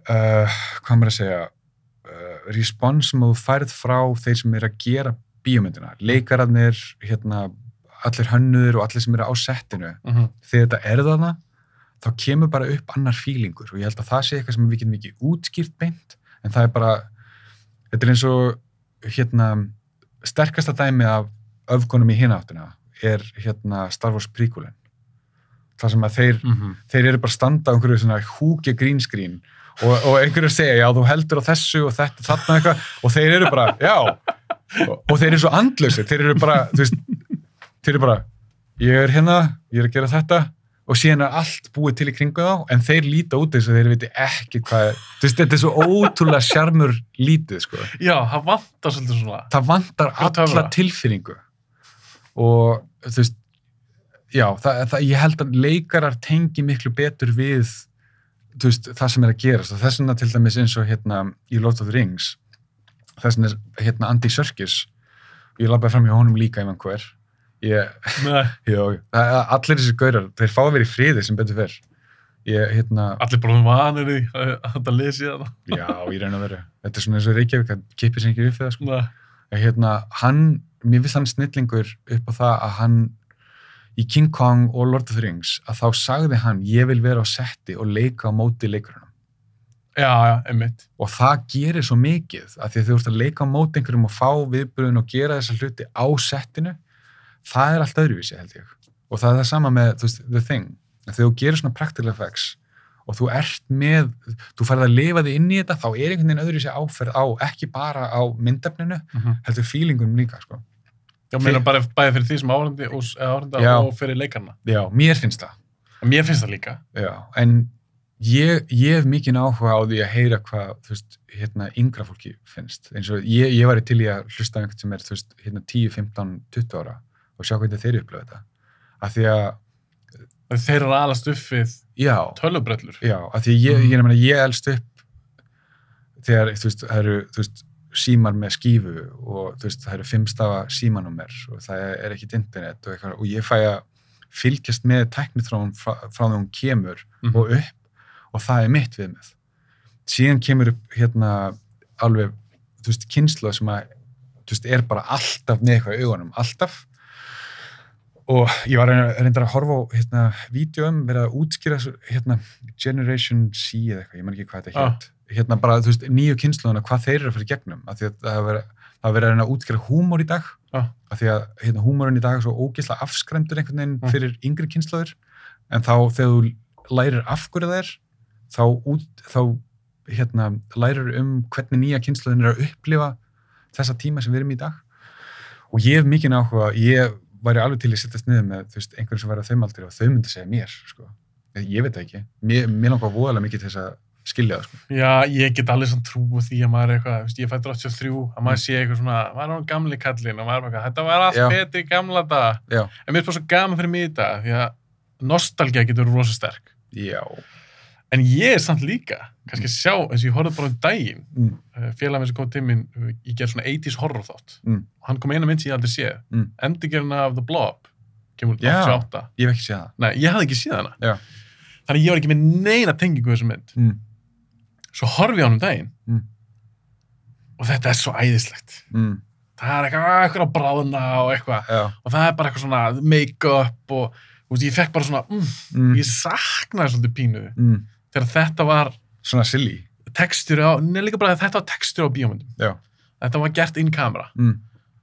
uh, hvað maður að segja uh, response sem þú færð frá þeir sem er að gera bíómyndina, leikararnir hérna, allir hönnuður og allir sem eru á settinu
Mhm.
þegar þetta er þarna þá kemur bara upp annar fílingur og ég held að það sé eitthvað sem við getum ekki útskýrt beint en það er bara þetta er eins og hérna sterkasta dæmi af öfgunum í hináttina er hérna Star Wars prequelin það sem að þeir,
Mhm.
þeir eru bara standa á einhverju svona húkja green screen og, og einhverjur segja, já, þú heldur á þessu og þetta, þarna eitthvað, og þeir eru bara, já, og, og þeir eru svo andlausir, þeir eru bara, þú veist, eru bara, ég er hérna, ég er að gera þetta, og síðan er allt búið til í kringu þá, en þeir líta út þess að þeir viti ekki hvað, þú veist, þetta er svo ótrúlega sjarmur lítið, sko.
Já, það vantar svolítið svona.
Það vantar alla tilfinningu, og, þú veist, já, það, það, ég held að leikarar tengi miklu betur við veist, það sem er að gerast. Og þess vegna til dæmis eins og hérna í Lord of the Rings þess vegna hérna Andy Serkis og ég labbaði fram hjá honum líka hann hver það- allir þessi gaurar, þeir fá að vera í friði sem betur fyrr ég, hérna,
allir bara vanir í að þetta lesi þetta.
já, ég reyna að vera þetta er svona eins og Reykjavík, að kipið sem ekki upp það sko. Hérna, hann, mér finnst hann snillingur upp á það að hann í King Kong og Lord of the Rings að þá sagði hann, ég vil vera á setti og leika á móti leikurunum
Já, já, einmitt.
og það gerir svo mikið að því að þú ert að leika á móti einhverjum og fá viðbröðun og gera þessa hluti á settinu það er allt öðruvísi held ég. Og það er það sama með veist, The Thing. Þegar þú gerir svona practical effects og þú ert með, þú færð að lifa þig inn í þetta þá er einhvern veginn öðruvísi áferð á ekki bara á myndefninu
Mm
heldur feelingunum líka sko.
Já, meina bara bæði fyrir því sem áhörndi og, og fyrir leikarna.
já, mér finnst það.
Mér finnst það líka.
já, en ég, ég hef mikið áhuga á því að heyra hvað þú veist, hérna, yngra fólki finnst. Eins og ég, ég væri til í að hlusta einhvern sem er þú veist, hérna, 10, 15, 20 ára og sjá hvernig þeir upplöðu þetta. Af því að,
Þeir eru alast upp við
já,
tölubrellur.
já af því ég, ég, ég, ég elst upp þegar, veist, það eru veist, símar með skífu og veist, það eru fimmstafa símanúmer og það er ekkit internet og, eitthvað, og ég fæ að fylgjast með tæknithróun frá, frá því hún kemur
Mhm.
og upp og það er mitt viðmið. Síðan kemur upp hérna alveg, kynsla sem að, er bara alltaf með eitthvað í augunum, alltaf og ég var reyndar að horfa á hérna vídjóum, verið að útskýra hérna, Generation C eða eitthvað, ég man ekki hvað þetta
Ah.
hétt hérna bara, þú veist, nýju kynsluðuna, hvað þeir eru að fyrir gegnum, af því að það verið að reyna að útskýra húmór í dag
Ah.
af því að hérna, húmórinn í dag er svo ógisla afskremdur einhvern veginn
Mm.
fyrir yngri kynsluður en þá þegar þú lærir af hverju það er þá, út, þá hérna, lærir um hvernig nýja kynsluðin er að upplifa þessa tíma sem við erum í dag og ég hef mikið áhuga ég væri alveg til að sittast niður með veist, einhverjum sem væri á þeim aldrei og þau myndi segja mér sko. ég veit það ekki, mér, mér langar voðalega mikið til þess að skilja það sko.
Já, ég get allir svona trú á því að maður er eitthvað, veist, ég fættur 83, að maður sé eitthvað svona, maður er hann gamli kallinn og maður er eitthvað, þetta var allt
Já.
betri gamla daga.
já,
En mér er bara svo gaman fyrir mig í dag, því að nostalgía getur rosa sterk.
já,
En ég er samt líka, kannski að sjá, eins og ég horfði bara um daginn,
mm,
félag með sem kom til minn, ég ger svona 80s horror þátt.
Mm.
Og hann kom eina mynd sem ég aldrei séð,
Mm.
endurgerina af The Blob, kemur
Já.
88.
ég hef ekki séð það
Nei, ég hafði ekki séð hana.
Já.
Þannig ég var ekki með neina tengingu við þessu mynd.
mm,
Svo horfi ég á hann um daginn
Mm.
og þetta er svo æðislegt.
mm,
Það er eitthvað, eitthvað að bráðna og eitthvað.
já,
Og það er bara eitthvað svona make-up og veist, ég fekk bara svona, mm,
mm,
ég saknaði svolítið pínu
mm,
þegar þetta var
svona silly
textur á, neða líka bara þetta var textur á bíómyndum.
já,
Þetta var gert in kamera.
mm,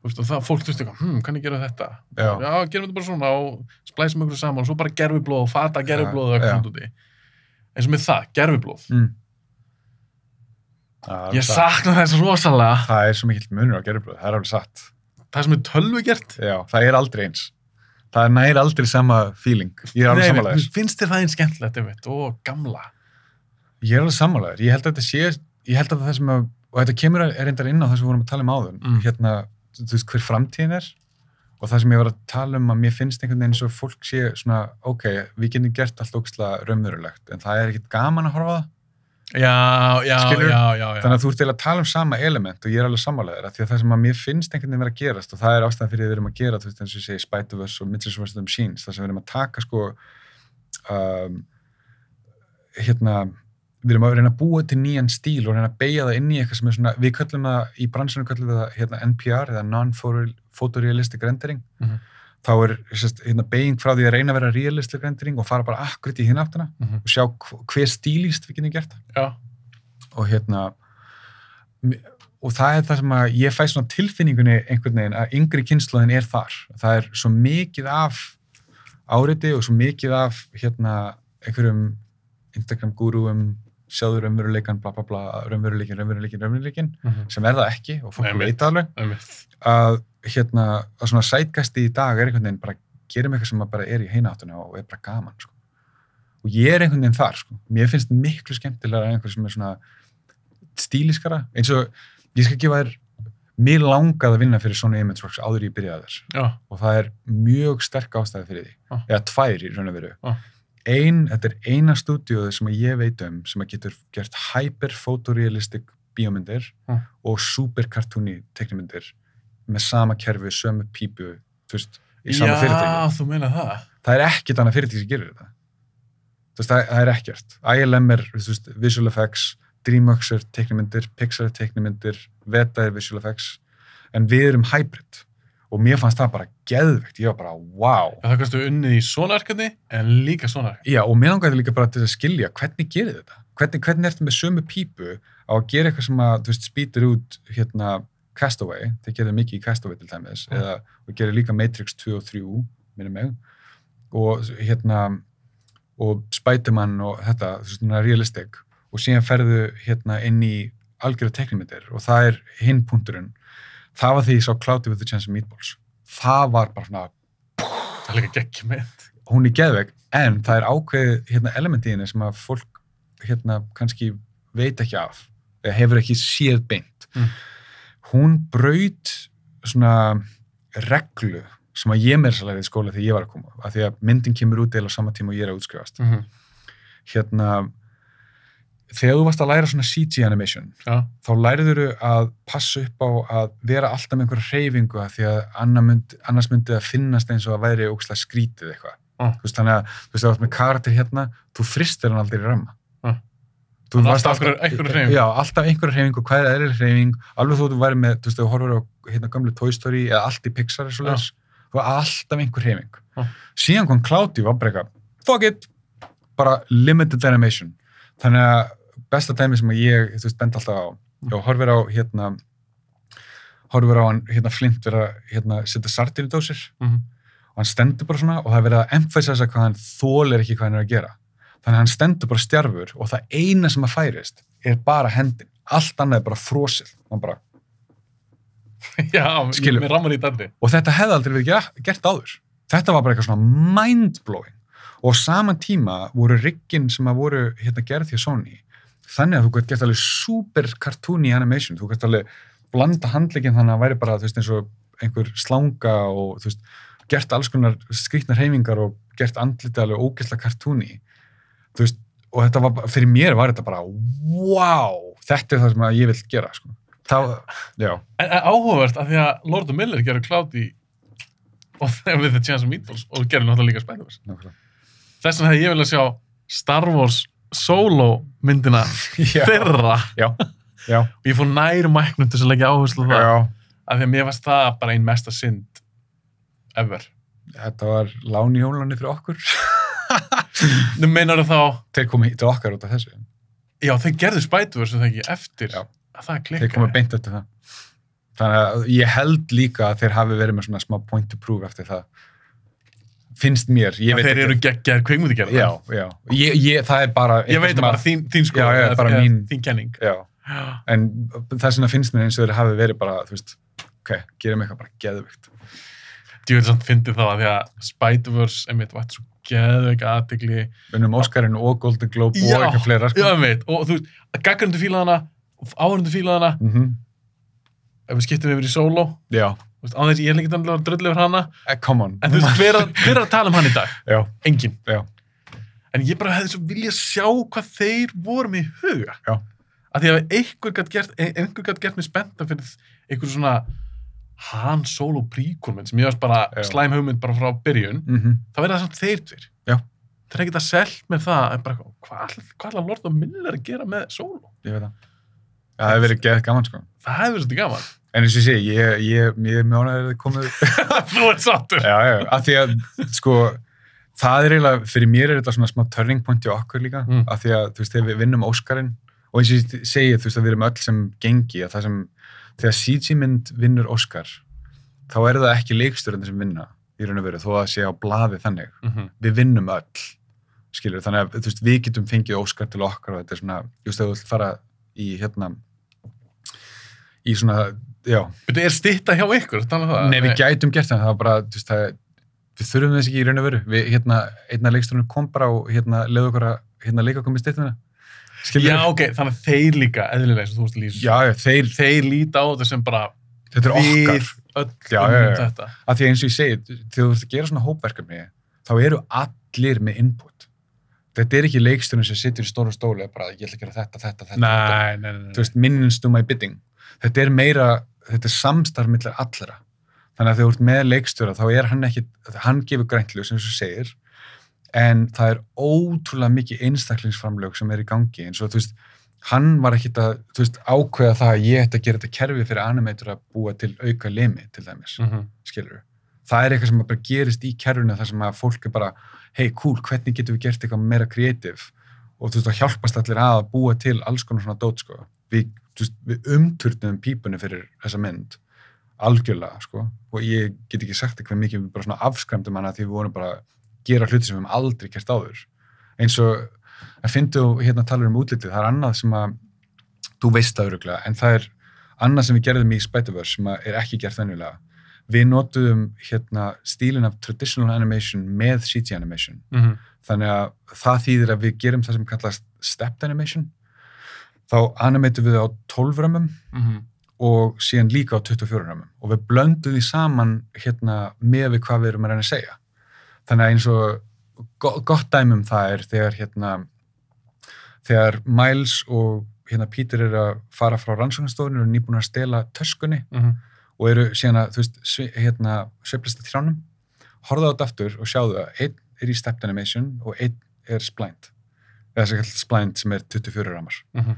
og það, fólk þurfti eitthvað, hm, gerum við þetta?
já,
Já, gerum við þetta bara svona og splæsum ykkur saman og svo bara gerfiblóð og fata gerfiblóð og eitthvað svona úti. Eins og með það, gerfiblóð.
mm. Það
Ég
satt.
sakna þess rosalega.
það er svo mikill munur á gerðubröð, það er alveg satt
Það sem er tölvu gert.
já, það er aldrei eins það er nær aldrei sama feeling ég er alveg sammálaður
finnst þér það einn skemmtilegt, einmitt, og gamla.
Ég er alveg sammálaður, ég held að þetta sé ég held að það sem að, og þetta kemur er reyndar inn á það sem við vorum að tala um áðun
Mm.
hérna, þú veist hver framtíðin er og það sem ég var að tala um að mér finnst einhvern veginn eins og fólk sé svona ok, við getum gert allt ógstlega raunverulegt en það er ekkit gaman að horfa það
Já, já,
Skilurðu?
já, já, já.
þannig að þú ert eiginlega að tala um sama element og ég er alveg sammálaður að því að það sem að mér finnst einhvern veginn vera að gerast og það er ástæðan fyrir því við erum að gera þú veist eins og ég segi Spider-Verse og Mitchell's vs. Machines það sem við erum að taka sko um, hérna við erum að reyna að búa til nýjan stíl og reyna að beigja það inn í eitthvað sem er svona við köllum það, í bransunum köllum við það hérna, NPR eða Non-Photorealistic Rendering
Mhm.
þá er sérst, hérna, beiging frá því að reyna að vera realistic rendering og fara bara akkurat í hinn áttuna
Mhm.
og sjá hv- hver stílist við getum gert
Já,
og hérna og það er það sem að ég fæ svona tilfinningunni einhvern veginn að yngri kynnslóðin er þar það er svo mikið af áriti og svo mikið af hérna einhverjum Instagram gúruum sjáðu raunveruleikan, bla bla bla, raunveruleikin, raunveruleikin, raunveruleikin,
Mhm.
sem er það ekki og fólk veit alveg að hérna, að svona sætgæsti í dag er einhvern veginn bara gerum eitthvað sem bara er í heinaáttunni og er bara gaman, sko. Og ég er einhvern veginn þar, sko. Mér finnst miklu skemmtilega en einhver sem er svona stíliskara, eins og ég skal gefa þér mér langað að vinna fyrir svona Image Works áður ég byrjaði þess og það er mjög sterk ástæði fyrir því
Ah.
eða tvær í raun og veru
Ah.
Ein, þetta er eina stúdíóð sem ég veit um sem getur gert hyper-photorealistic bíómyndir
Ah.
og super-cartoony teknimyndir með sama kerfi, sömu pípu veist, í sama
Já,
fyrirtæki
það.
það er ekkert annað fyrirtæki sem gerir þetta veist, það, það er ekkert ILM er, veist, Visual Effects DreamWorks er teknimyndir, Pixar er teknimyndir Veta er Visual Effects en við erum hybrid og mér fannst það bara geðvegt, ég var bara, wow
það kannstu unnið í svona verkefni en líka svona verkefni.
Já, og mér langaði líka bara til að skilja hvernig gerir þetta? Hvernig, hvernig ertu með sömu pípu á að gera eitthvað sem að, þú veist, spýtur út hérna Castaway, þeir gerðu mikið í Castaway til dæmis,
Mm.
eða, og gerðu líka Matrix 2 og 3, minnum mig og hérna og Spiderman og þetta þú veist, svona realistic, og síðan ferðu hérna inn í algjörða teknimyndir og það er hinn punkturinn það var því ég sá Cloudy with the Chance of Meatballs það var bara svona
Það er líka geggjum með.
hún er geðveik, en það er ákveðið hérna, element í henni sem að fólk hérna, kannski veit ekki af eða hefur ekki séð beint
Mm.
hún braut svona reglu sem að ég sælæri í skóla þegar ég var að koma af því að myndin kemur út eða á sama tíma og ég er að útskrifast
Mm -hmm.
hérna þegar þú varst að læra svona CG animation
Já,
þá læriður að passa upp á að vera alltaf með einhverja hreyfingu af því að annars myndi það finnast eins og að væri ókslega skrítið eitthvað.
Ah.
Þú veist, þannig að þú veist, það var með karakter hérna, þú fristir hann aldrei í ramma.
Ah.
Þú varst
alltaf einhverja- einhverja hreyfingu.
Já, alltaf einhverja hreyfingu, hvað er eðlileg hreyfing, alveg þú væri með, þú veist, þú horfur á hérna gamlu Toy Story eða allt í Pixar þú var alltaf einhver hreyfing.
Ah.
Síðan kom Cloudy var bara eitthvað, fuck it, bara limited animation. Þannig að besta dæmi sem að ég, þú veist, bend alltaf á, og horfir á hérna horfir á hann hérna flint vera hérna setja sardinudósir
Mhm.
og hann stendur bara svona og það er verið að emphasisa hvað hann þólir ekki hvað hann er að gera. Þannig að hann stendur bara stjarfur og það eina sem að færist er bara hendin. Allt annað er bara frosið. Hann bara,
já í
og þetta hefði aldrei verið gert, áður. Þetta var bara eitthvað svona mindblowing. Og á sama tíma voru riggin sem að voru hérna gerð hjá Sony þannig að þú gætt gert alveg super cartoony animation, þú gætt alveg blanda handleikin þannig að það væri bara þú veist eins og einhver slanga og þú veist gert alls konar skrýtnar heimingar og gert andliti alveg ógeðslega cartoony þú veist og þetta var, fyrir mér var þetta bara wow, þetta er það sem ég vil gera sko. þá, já,
En, en áhugavert að því að Lord of Miller gerur Cloudy og þegar við The Chance of Meatballs og gerur náttúrulega líka Spider-Verse. Þess vegna hefði ég viljað sjá Star Wars solo myndina
já,
og ég fór nær mæknum til að leggja áherslu á það af því að mér varst það bara einn mesta synd ever.
Þetta var lán í hólunni fyrir okkur.
Nú meinar þá,
Þeir komu til okkar út af þessu.
já þeir gerðu Spider-Verse en það ekki eftir
Já.
að það
Þeir
klikkaði.
komu beint eftir það. Þannig að ég held líka að þeir hafi verið með svona smá point to prove eftir það. Finnst mér, ég veit
þeir eru.
Já, já. Ég, ég, það er bara...
Ég veit
eitthvað
það bara
sem
þín, þín sko,
Já, já, bara mín-
þín kenning.
að- Já, en þess vegna finnst mér eins og þeir hafi verið bara, þú veist, ok, gerum eitthvað bara geðvikt.
Djúvel samt fyndi þá að því að Spider-Verse einmitt vært svo geðveik aðtegli.
Unnum Óskarinn og Golden Globe og eitthvað fleira, sko.
Já, einmitt. Og þú veist, gaggarindu fílaði hana, áhörundu fílaði hana,
Mm
ef við skiptum yfir í solo,
Já,
veist, á þess ég er líka að drölla yfir hana,
eh, come on.
en þú veist, hver, að- hver er að tala um hann í dag?
Já,
Engin.
já,
En ég bara hefði svo viljað sjá hvað þeir voru með huga.
Já.
Að því að einhver gætt gert, gert mig spennta fyrir einhver svona Han Solo príkulmynd sem ég varst bara slæm hugmynd bara frá byrjun,
mm
þá verða það samt þeir tveir.
Já.
Það er ekkert að selja með það, en bara, hvað ætla Lord of Miller að gera með Solo?
ég veit það. Já, það hefur verið geðið gaman, sko.
Það hefur verið.
En eins og segi, ég, ég, ég mjónaður að þið komið
Þú ert sattur.
já, já, af því að sko, það er eiginlega, fyrir mér er þetta svona smá turning point í okkur líka,
Mm.
af því að þú veist, þegar við vinnum Óskarinn og eins og ég segi, þú veist, að við erum öll sem gengi, að það sem, þegar CG mynd vinnur Óskar, þá er það ekki leiksturinn sem vinna í raun og veru, þó að það sé á blaði þannig,
Mm -hmm.
við vinnum öll skilur, þannig að þú veist, við getum fengið Óskar til okkar og þetta er svona, just í hérna í svona,
Þetta er stitta hjá ykkur, tala um það?
nei við gætum gert það, það var bara, þú veist, það við þurfum þess ekki í raun og veru, við hérna einna leiksturnum kom bara og hérna leiði okkur að hérna leika okkur með styttuna skilur,
Já, ok, þannig að þeir líka, eðlilega, sem þú veist að lýsa.
já, já, þeir,
Þeir líta á þetta sem bara
þetta er okkar
við öll
Já,
um þetta.
að því eins og ég segi, þegar þú ert að gera svona hópverkefni þá eru allir með input þetta er ekki leiksturinn sem situr í stóru stóli og bara, ég ætla að gera þetta, þetta, þetta, þetta.
Nei, nei, nei. nei.
þú veist, minnins to my bidding þetta er meira, þetta er samstarf millir allra, þannig að þegar þú ert með leikstjóra þá er hann ekki, hann gefur græntlu sem þú segir en það er ótrúlega mikið einstaklingsframlög sem er í gangi, eins og þú veist hann var ekkit að, þú veist, ákveða það að ég ætti að gera þetta kerfi fyrir animator að búa til auka limi, til dæmis
Mhm.
skilur það er eitthvað sem bara gerist í kerfinu þar sem að fólk er bara, hei cool, hvernig getum við gert eitthvað meira kreatív og þú veist, það hjálpast allir að búa til alls konar svona dót, sko. Við, þú veist, við umturnuðum pípunni fyrir þessa mynd, algjörlega sko, og ég get ekki sagt eitthvað mikið við bara svona afskræmdum hana því við vorum bara að gera hluti sem við höfum aldrei gert áður. Eins og að fyndu hérna talar um útlitið, það er annað sem að þú veist það öruglega, en það er annað sem við gerðum í Spider-Verse sem er ekki gert venjulega. Við notuðum hérna stílinn af traditional animation með CG animation.
Mhm.
þannig að það þýðir að við gerum það sem kallast stepped animation þá animatum við á 12 römmum
Mhm.
og síðan líka á 24 römmum og við blöndum því saman hérna með við hvað við erum að reyna að segja þannig að eins og go- gott dæmi um það er þegar hérna þegar Miles og hérna Peter er að fara frá rannsóknastofnir og nýbúin að stela töskunni
Mhm.
og eru síðan að, þú veist, svi- hérna, sveiflist að trjánum, horfðu á þetta aftur og sjáðu að einn er í stepped animation og einn er splind, eða þess að kalla splind sem er 24 ramar.
Mhm.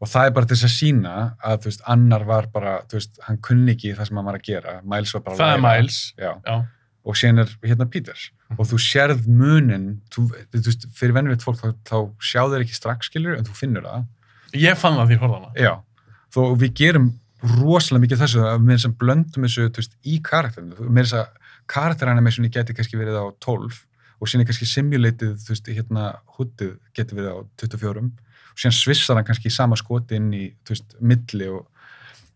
Og það er bara til þess að sína að, þú veist, annar var bara, þú veist, hann kunni ekki það sem hann var að gera, Miles var bara að
Það er
læra.
Miles.
Já,
Já.
og síðan er hérna Peter. Og þú sérð munin, þú, þú veist, fyrir venjulegt fólk þá, þá sjáðu þeir ekki strax skilur, en þú finnur það.
Ég fann það því hana.
Já, þó við gerum rosalega mikið þessu að við sem blöndum þessu þú veist, í karakterinu, með þess að karakteranimationi geti kannski verið á 12 og síðan er kannski simulated þú veist, hérna húttið geti verið á 24 og síðan svissar hann kannski í sama skoti inn í, þú veist, milli og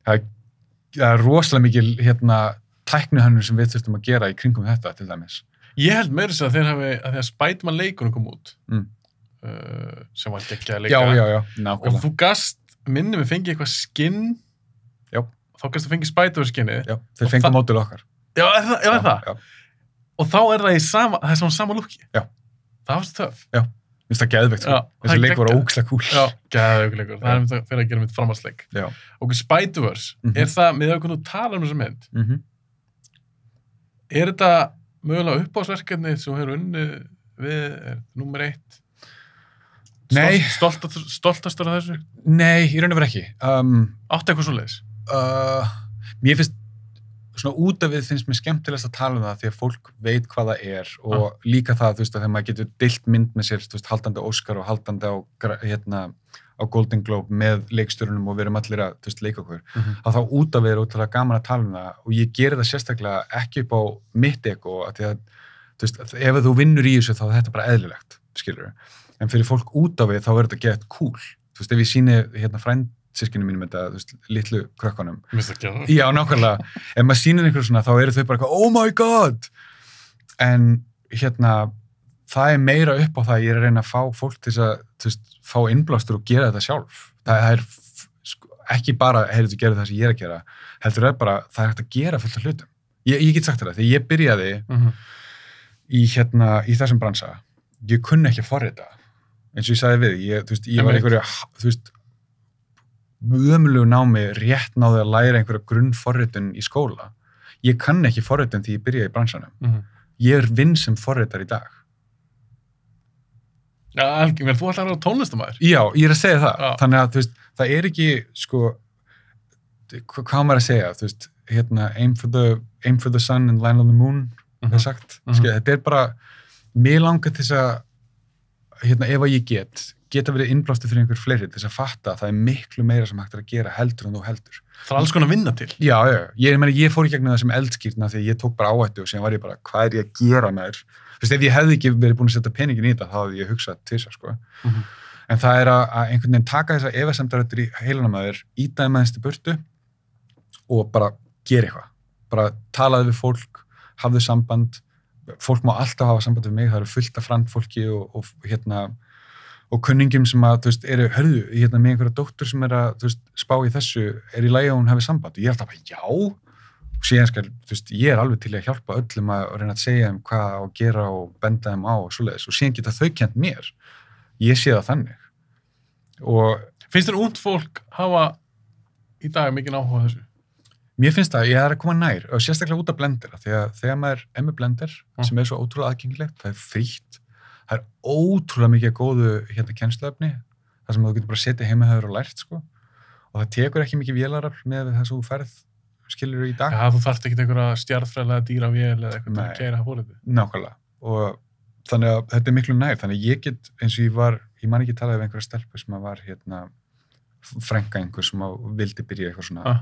það er, það er rosalega mikið hérna tæknuhannur sem við þurftum að gera í kringum þetta til dæmis.
Ég held meira þess að þeir hafi, að því að Spiderman leikunum kom út,
Mm.
uh, sem var geggjaði
Já,
leikara.
já, já,
Og
nákvæmlega.
þú gast, minni við fengið eitthvað skinn,
Já.
þá gast þú fengið Spider-Man skinnið.
Já, þeir
Og það-
mótil okkar.
Já, er það? Já, er það?
Já,
Og þá er það í sama, það er svona sama lúki.
Já.
Það var svo töff.
Mér finnst það geðveikt, sko.
Það
Þessi leik var ókslega kúl.
Já, gæðið leikur. Það er mitt að fyrir að gera mitt framhaldsleik.
Já.
Og Spider-Verse,
Mhm.
er það, með að þú tala um þessa mynd,
Mm
er þetta mögulega uppásverkefni sem hefur unnið við, er nummer eitt?
Nei.
Stolt, stolt, stoltastur af þessu?
Nei, í raun og veru ekki. Um,
Áttu eitthvað svo leiðis?
uh, mér finnst svona út af við finnst mér skemmtilegast að tala um það því að fólk veit hvað það er og líka það, þú veist, að þegar maður getur dilt mynd með sér, þú veist, haldandi á Oscar og haldandi á, hérna, á Golden Globe með leikstjórunum og við erum allir að, þú veist, leika okkur.
Mhm.
Að þá út af við er útrúlega gaman að tala um það og ég gerir það sérstaklega ekki upp á mitt ego, að því að, þú veist, ef þú vinnur í þessu þá er þetta bara eðlilegt, skilur En fyrir fólk út af við þá er þetta gett cool. Þú veist, ef ég síni hérna frændsískinu mínum þetta, þú veist, litlu krökkunum,
það ekki að
Já, nákvæmlega. Ef maður sýnir einhverju svona, þá eru þau bara eitthvað, oh my god! En hérna, það er meira upp á það að ég er að reyna að fá fólk til að, þú veist, fá innblástur og gera þetta sjálf. Það er sko, ekki bara, heyrðu, þú gerir það sem ég er að gera, heldur það bara, það er hægt að gera fullt af hlutum. Ég, ég get sagt það, þegar ég byrjaði
Mhm.
í, hérna, í þessum bransa, ég kunni ekki að forrita. Eins og ég sagði við, ég, þú veist, ég var einhverju, þú veist, ömulegu námi rétt náði að læra einhverja grunnforritun í skóla. Ég kann ekki forritun því ég byrjaði í bransanum.
Mhm.
Ég er vinn sem forritar í dag.
Já, Helgi, menn þú ætlar að vera tónlistamæður.
Já, ég er að segja það.
Já.
Þannig að, þú veist, það er ekki, sko, hva- hvað maður að segja, þú veist, hérna, aim for the, aim for the sun and land on the moon, það
Mhm.
er sagt.
Mhm.
Skil, þetta er bara, mér langar til þess að, hérna, ef að ég get, geta verið innblástu fyrir einhver fleiri til þess að fatta að það er miklu meira sem hægt er að gera heldur en þú heldur.
Það er alls konar að vinna til.
Já, já, ég, meni, ég fór í gegnum það sem eldskýrna að ég tók bara áhættu og síðan var ég bara, hvað er ég að gera með þér? Þú veist, ef ég hefði ekki verið búin að setja peningin í þetta, þá hefði ég hugsað til þess, sko.
Mhm.
En það er að, að einhvern veginn taka þessa efasemdaröttur í heilanum að þér, ítaði með þessi burtu og bara gera eitthvað. Bara talaði við fólk, hafðu samband, fólk má alltaf hafa samband við mig, það eru fullt af frandfólki og, og hérna og kunningum sem að, þú veist, eru, hörðu, hérna með einhverja dóttur sem er að, þú veist, spá í þessu, er í lagi að hún hafi samband? Og ég er alltaf bara, já, og síðan skal, þú veist, ég er alveg til að hjálpa öllum að reyna að segja þeim hvað að gera og benda þeim á og svoleiðis. Og síðan geta þau kent mér, ég sé það þannig. Og
Finnst þér ungd fólk hafa í dag mikið áhuga þessu?
Mér finnst það, ég er að koma nær og sérstaklega út af blendera, því að þegar maður er með blender
Mm.
sem er svo ótrúlega aðgengilegt, það er frítt það er ótrúlega mikið góðu hérna kennsluefni, það sem þú getur bara setið heimahöður og lært sko og það tekur ekki mikið vélarafl með það sem þú ferð skilur í dag,
Já, þú þarft ekki einhverja stjarðfræðilega dýra vél eða eitthvað að keira það fórhættu.
nákvæmlega og þannig að þetta er miklu nær þannig að ég get, eins og ég var ég man ekki talaði við einhverja stelpu sem að var hérna frænka einhver sem að vildi byrja eitthvað svona
Ah.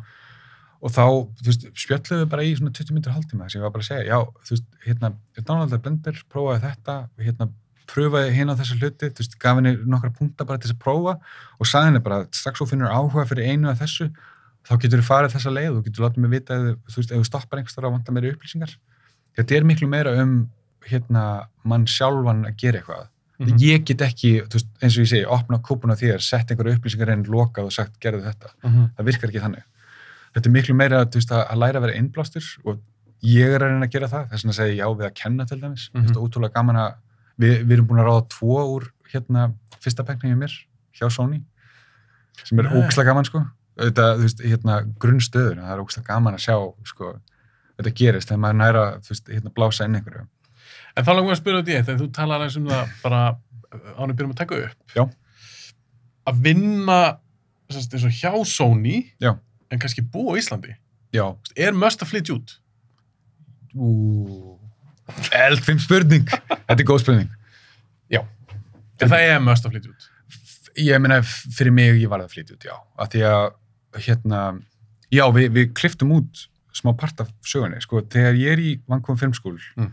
Og þá, þú veist, spjöllum við bara í svona 20 minnur hálftíma sem ég var bara að segja, já, þú veist, hérna downloadaði blender, prófaði þetta hérna, pröfaði hérna þessa hluti þú veist, gaf henni nokkra punta bara til þess að prófa og sagði henni bara, strax þú finnur áhuga fyrir einu af þessu, þá getur þú farið þessa leið og getur látið mig vita, ef, þú veist, ef þú stoppar einhverstað og vantar meiri upplýsingar þetta er miklu meira um hérna, mann sjálfan að gera eitthvað
Mhm.
ég get ekki, veist, eins og ég segi opna kúpuna þér, sett einhverju upplýsingar inn lokað og sagt, gerðu þetta,
Mhm.
það virkar ekki þannig þetta er miklu meira veist, að, að læra að vera innblástur og ég er að reyna að gera það þess segi ég já við að kenna til dæmis mm. -hmm. ótrúlega gaman að við, við erum búin að ráða tvo úr hérna fyrsta pekningi mér hjá Sony sem er
Nei.
ógæslega gaman sko þetta, þú veist, hérna grunnstöður það er ógæslega gaman að sjá sko þetta gerist þegar maður næra þú veist, hérna blása inn einhverju
En þá langum við að spyrja út í eitt, en þú talar eins um það bara ánum byrjum að taka upp.
Já.
Að vinna eins og hjá Sony,
Já.
En kannski búa á Íslandi.
já,
Er must að flytja út?
ú eldfim spurning þetta er góð spurning
En það er must að flytja út.
ég meina fyrir mig ég var að flytja út, já að því að hérna já, við, við kliftum út smá part af sögunni, sko, þegar ég er í Vancouver Film School
Mm.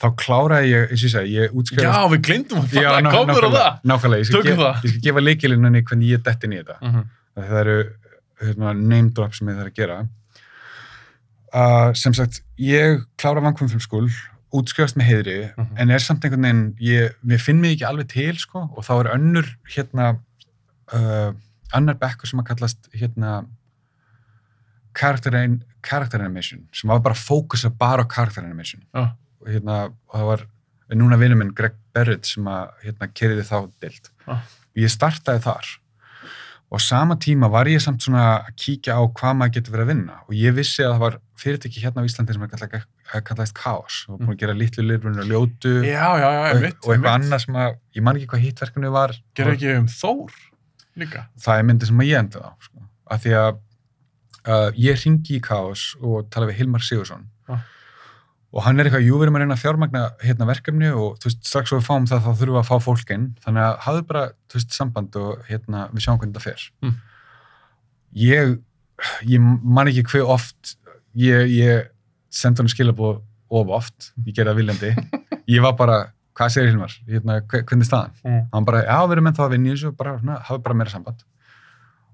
þá kláraði ég, eins og ég segi, ég
Já,
útskrifaði
við glindum að
Já, ná-
komur á það.
nákvæmlega, ég skal, gefa leikilinninni hvernig ég detti í þetta
Mm -hmm.
það eru hérna, name drop sem ég þarf að gera uh, sem sagt ég klára School útskrifast með heiðri
Mhm.
en er samt einhvern veginn ég, við finn mig ekki alveg til sko, og þá er önnur hérna uh, annar bekkur sem að kallast hérna character, an- character animation sem var bara að fókusa bara á character animation
Já.
og hérna og það var núna vinnur minn Greg Barrett sem að hérna kerði þá dild
Já.
og ég startaði þar og sama tíma var ég samt svona að kíkja á hvað maður getur verið að vinna og ég vissi að það var fyrirtæki hérna á Íslandi sem er kallað, kallaðist Chaos og búin að gera litlu lirfurinn og ljótu
Já, já, já,
og,
einmitt.
og eitthvað annað sem að ég man ekki hvað hittverkinu var
Gerðu ekki um Þór líka?
það er myndið sem að ég enda á sko. af því að uh, ég ringi í Chaos og tala við Hilmar Sigursson
Ah.
Og hann er eitthvað, jú, við erum að reyna að fjármagna hérna verkefni og þú veist, strax og við fáum það þá þurfum við að fá fólk inn þannig að hafðu bara, þú veist, samband og hérna, við sjáum hvernig það fer
Mm.
ég ég man ekki hver oft ég, ég sendi hann skilabóð of oft, ég gerði það viljandi ég var bara, hvað segir Hilmar hérna, hver- hvernig er staðan?
Mm.
hann bara, já, við erum ennþá að vinna í þessu bara, svona, hafa bara meira samband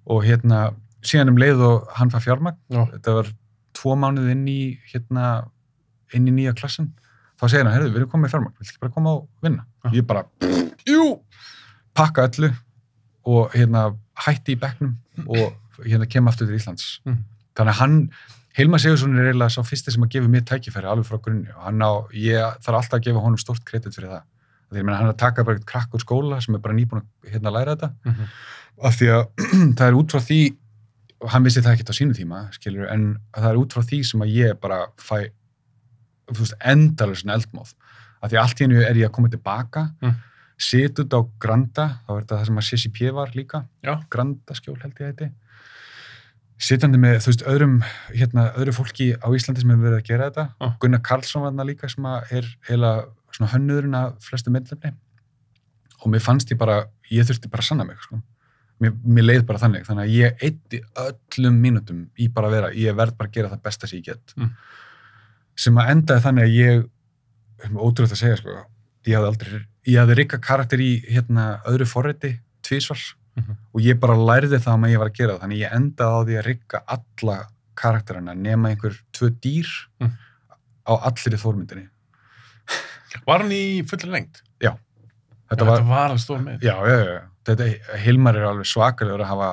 og hérna, síðan um leið og hann fær fjármagn,
Já.
þetta var tvo mánuð inn í hérna, inn í nýja klassan, þá segir hann, heyrðu, við erum komið með fjármagn, viltu ekki bara koma og vinna
Já.
ég bara, jú pakka öllu og hérna, hætti í bekknum og hérna kem aftur til Íslands
Mm.
þannig að hann, Hilmar Sigursson er eiginlega sá fyrsti sem að gefa mér tækifæri alveg frá grunni og hann á, ég þarf alltaf að gefa honum stórt kredit fyrir það ég meina hann er að taka bara eitthvað krakk úr skóla sem er bara nýbúin að hérna læra þetta
Mm -hmm.
af því að það er út frá því og hann vissi það ekkert á sínu tíma skilur, en það er út frá því sem að ég bara fæ endalur svona eldmóð af því að allt í hennu er ég að koma tilbaka
Mm.
sit út á Granda þá er þetta það sem að CCP var líka
Já.
Granda skjól held ég heiti sitandi með, þú veist, öðrum hérna, öðru fólki á Íslandi sem hefur verið að gera þetta
Ah.
Gunnar Karlsson var þarna líka sem að er heila svona hönnuðurinn af flestu myndlefni og mér fannst ég bara, ég þurfti bara að sanna mig sko. mér, mér leið bara þannig þannig að ég eitti öllum mínútum í bara að vera, ég verð bara að gera það besta sem ég get
Mm.
Sem að endaði þannig að ég ótrúlega að segja sko, ég hafði aldrei ég hafði rikka karakter í hérna öðru forriti, tvísvar
Mhm.
og ég bara lærði það að ég var að gera þannig ég endaði á því að rikka alla karakterina nema einhver tvö dýr
Mm.
á allir í þórmyndinni
Var hann í fullri lengt?
þetta
Þetta
var,
var alveg stór með.
já, já, já, þetta, Hilmar er alveg svakalegur að hafa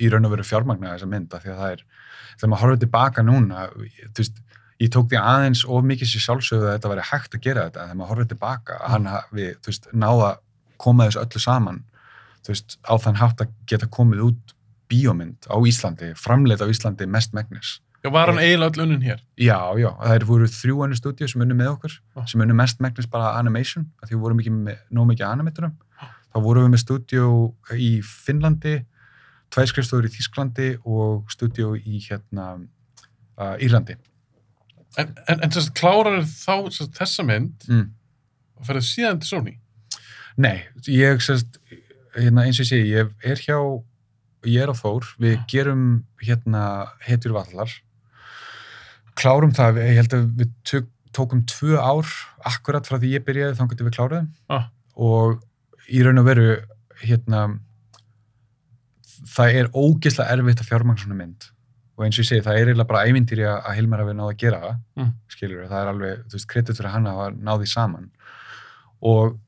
í raun og veru fjármagna þessa mynd af því að það er, þegar maður horfður tilbaka núna, þú veist, ég tók því aðeins of mikið sér sjálfsögðu að þetta væri hægt að gera þetta, þegar maður horfður tilbaka að hann hafi, þú veist, náða koma þessu öllu saman, þú veist, á þann hátt að geta komið út bíómynd á Íslandi, framleitt á Íslandi mest megnis.
Já, var hann eiginlega öll unnin hér?
Já, já, það eru voru þrjú önnu stúdíu sem unnu með okkur,
Já.
sem unnu mest megnis bara animation, af því við vorum ekki með, nóg mikið animatorum. Þá vorum við með stúdíu í Finnlandi, tvær skrifstofur í Þísklandi og stúdíu í hérna uh, Írlandi.
En, en, en sérst, klárar þá sérst, þessa mynd
Mm.
og ferði síðan til Sony?
Nei, ég sérst, hérna, eins og ég segi, ég er hjá, ég er á Þór, við
Já.
gerum hérna hetjur vallar, klárum það, ég held að við tök, tókum tvö ár akkurat frá því ég byrjaði þannig að við kláruðum
Ah.
og í raun og veru hérna það er ógeðslega erfitt að fjármagna svona mynd og eins og ég segi, það er eiginlega bara ævintýri að að Hilmar hafi náði að gera það
Mm.
skilur það er alveg, þú veist, kredit fyrir hann að hafa náði saman. Og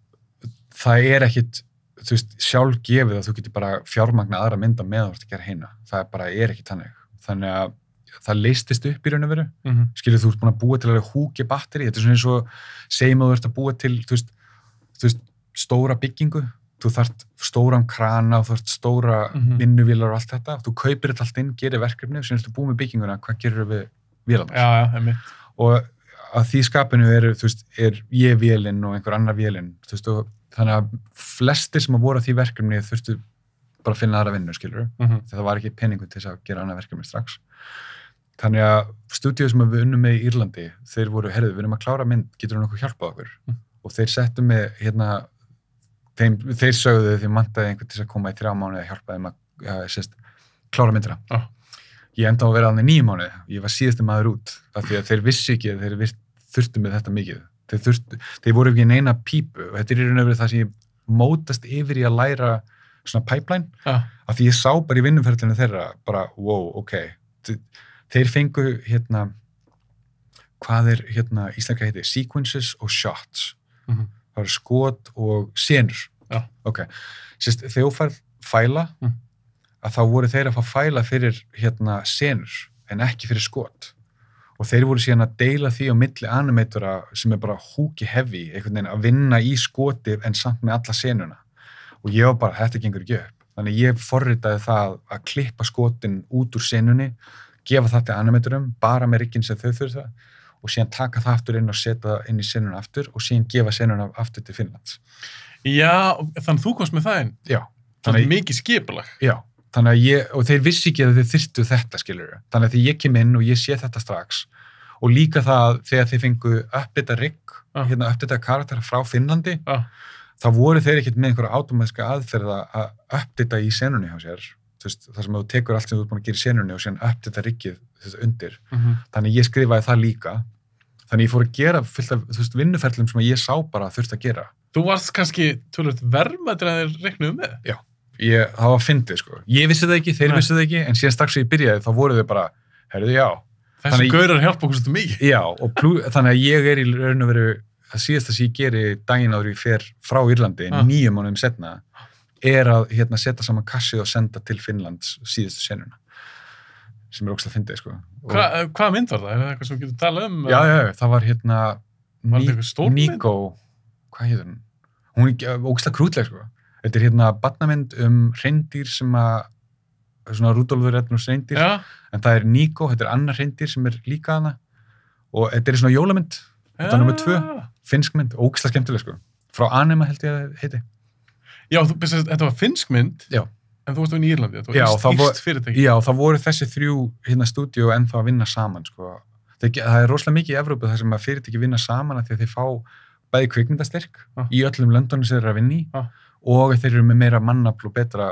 það er ekkit þú veist, sjálf gefið að þú getur bara fjármagna aðra mynda með þú ert að gera heina það bara er ekki þannig. Þannig að það leistist upp í raun og veru.
Mm -hmm.
skilur þú ert búin að búa til alveg húki batteri þetta er svona eins og segjum að þú ert að búa til þú veist, þú veist, stóra byggingu þú þarft stóran krana og þú þarft stóra
Mhm.
vinnuvílar og allt þetta þú kaupir þetta allt inn, gerir verkefni og sem ertu búið með bygginguna, hvað gerir við vélarnar
Já, já, einmitt.
og að því skapinu er, þú veist, er ég vélinn og einhver annar vélinn þú veist, og þannig að flestir sem að voru að því verkefni þurftu bara að finna aðra vinnu, skilur
Mm -hmm.
það var ekki peningu til þess að gera annað verkefni strax þannig að stúdíu sem við unnum með í Írlandi þeir voru, herðu, við erum að klára mynd getur hún okkur hjálpað okkur
Mm.
og þeir settu með hérna þeim, þeir sögðu því mantaði einhvern til að koma í þrjá mánuði að hjálpa þeim að ja, sérst, klára myndina.
Já.
ég enda á að vera alveg nýjum mánuði. Ég var síðasti maður út af því að þeir vissi ekki að þeir virt, þurftu með þetta mikið. Þeir, þurftu, þeir voru ekki neina pípu. Og þetta er í raun og verið það sem ég mótast yfir í að læra svona pipeline
Já,
af því ég sá bara í vinnuferðinu þeirra bara, wow, ok. Þe- þeir fengu hérna hvað er hérna íslenska heiti sequences og shots.
Mhm.
Það eru skot og senur.
Já.
ok, sérst færð fæla
Mm.
að þá voru þeir að fá fæla fyrir hérna senur en ekki fyrir skot. Og þeir voru síðan að deila því á milli animatora sem er bara húki heavy einhvern veginn að vinna í skoti en samt með alla senuna. Og ég var bara, þetta gengur ekki upp. Þannig ég forritaði það að klippa skotin út úr senunni gefa það til animatorum, bara með riggin sem þau þurfa og síðan taka það aftur inn og setja það inn í senuna aftur og síðan gefa senuna aftur til Finnlands
já þannig þú komst með það inn.
já,
Þannig mikið skipulag.
já, þannig að ég og þeir vissi ekki að þeir þyrftu þetta skilur þannig að því ég kem inn og ég sé þetta strax og líka það þegar þeir fengu uppdata rigg,
Já.
hérna uppdata karaktera frá Finnlandi
Já,
þá voru þeir ekkert með einhverja átomæðska aðferða að uppdata í senunni hjá sér veist, þar sem þú tekur allt sem þú ert búin að gera í senunni og síðan uppdata riggið þetta undir.
Mm
þannig ég skrifaði það líka. Þannig ég fór að gera fullt af veist, vinnuferlum sem ég sá bara að þurft að gera.
Þú varst kannski tölvöld verðmættir að þeir reiknuðu með.
ég, það var fyndið sko, ég vissi það ekki, þeir vissi það ekki en síðan strax sem ég byrjaði þá voru þau bara herruðu já, Þannig-
gaurar hjálpa okkur svolítið mikið.
já og plú, þannig að ég er í raun og veru það síðasta sem ég geri daginn áður ég fer frá Írlandi
Ah.
nýjum mánum setna er að hérna, setja saman kassið og senda til Finnlands síðustu senuna sem er ógslag fyndið sko Og-
Hva, eh, hvað mynd var það? Er það eitthvað sem þú getur talað um?
já, já, já, það var hérna
Var?
Nico, hvað heitir hún? Hún er ógslag krútleg sko. Þetta er hérna batnamynd um reyndýr sem að svona Rudolfur Ednús reyndýr
Já,
en það er Nico, þetta er annar reyndýr sem er líka hana og þetta er svona jólamynd Þetta er númer tvö.
já.
finnsk mynd, ógslag skemmtileg sko frá Anima held ég að heiti
Já, þú, þetta var finnsk mynd.
Já.
En þú varst í Írlandi. Þetta
Já,
var
það var-
írst fyrirtæki.
Já, það voru þessi þrjú hérna stúdíu ennþá að vinna saman sko. það, það er rosalega mikið í Evrópu þar sem að fyrirtæki vinna saman að því að þeir fá bæði kvikmyndastyrk
Já.
í öllum löndunum sem þeir eru að vinna í
Já.
og þeir eru með meira mannafl og betra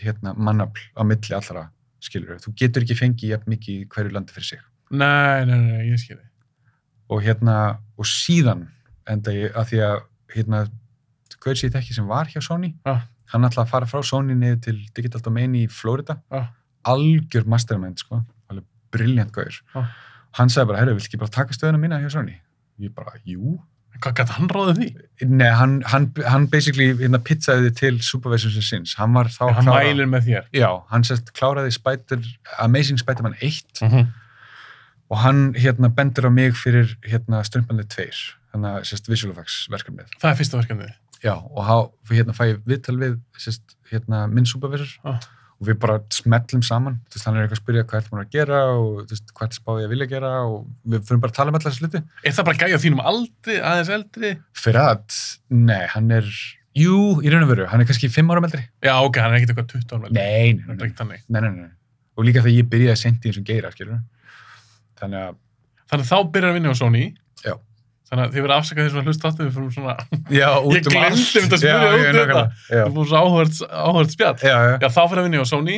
hérna, mannafl á milli allra skilur þú getur ekki fengið jafn mikið í hverju landi fyrir sig
Nei, nei, nei, ég skil þig.
og hérna, og síðan enda ég að því að hérna, Gauð sér þekki sem var hjá Sony
Já.
hann ætlaði að fara frá Sony niður til Digital Domain í Florida
Já.
algjör mastermind sko, alveg brilliant Gauður
Já.
hann sagði bara, herru, vilt ekki bara taka stöðuna mína hjá Sony ég bara, jú
Hvað gæti hann ráðið því?
Nei, hann, hann, hann basically hérna, pizzaði þig til supervision sinns. Hann var þá
hann mælir með þér.
Já, hann sérst kláraði Spider, Amazing Spider-Man 1
Mm -hmm.
og hann hérna bendur á mig fyrir hérna strömpandi 2, þannig að sérst Visual Effects verkefnið.
Það er fyrsta verkefnið.
Já, og há, hérna fæ ég viðtal við sérst hérna minn supervisor
Ah.
og við bara smellum saman. Veist, hann er eitthvað að spyrja hvað ertu múin að gera og veist, hvað er spáðið að vilja gera og við fyrir bara að tala um allar þessu hluti.
Er það bara gæja þínum aldri, aðeins eldri?
Ferhat, nei, hann er, jú, í raun og veru, hann er kannski 5 ára eldri.
Já, ok, hann er ekkert eitthvað 20 ára.
Nei, nei, nei, nei, nei, nei. Og líka þegar ég byrjaði sent í þessum geira, skilur. Þannig að,
Þannig að þá byrjar að vinna á Sony.
Já.
Þannig að þið verður afsakað því hlusta áttu, við fórum svona,
já, út
Ég
um allt.
einmitt að spyrja
Já,
út
já,
í
nákvæmlega. Já,
við fórum svo áhört, spjall.
já, já.
Já, þá fyrir að vinna á Sony.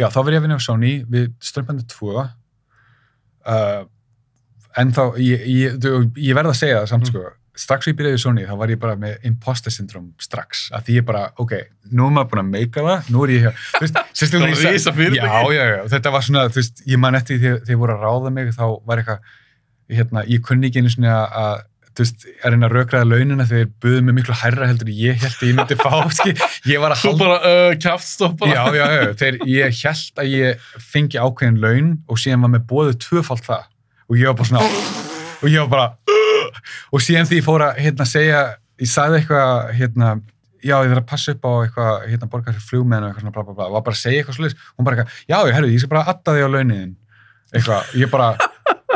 Já, þá verð ég að vinna á Sony við strömpandi 2. Uh, en þá, ég, ég, ég verð að segja það samt,
Mm.
sko, strax ég byrjaði í Sony, þá var ég bara með imposter syndrom strax, að því ég bara, ok, nú er maður búin að meika það, nú er ég, þú veist, þetta svona, þú hérna, ég kunni ekki einu svona að, þú veist, að reyna að rökraða launina þegar þeir buðu mig miklu hærra heldur ég held að ég myndi fá, skil, ég var að
Þú bara, uh, kjáftstopp bara.
Já, já, já, þegar ég held að ég fengi ákveðin laun og síðan var með bóðið tvöfalt það. Og ég var bara svona og ég var bara "Ugh!" og síðan því ég fór að hérna segja ég sagði eitthvað hérna já, ég þarf að passa upp á eitthvað hérna borgar fyrir flugmenn og eitthvað svona bla bla bla. Var bara að segja eitthvað og hún bara eitthvað, já, herru, ég skal bara adda þig á launin eitthvað, ég bara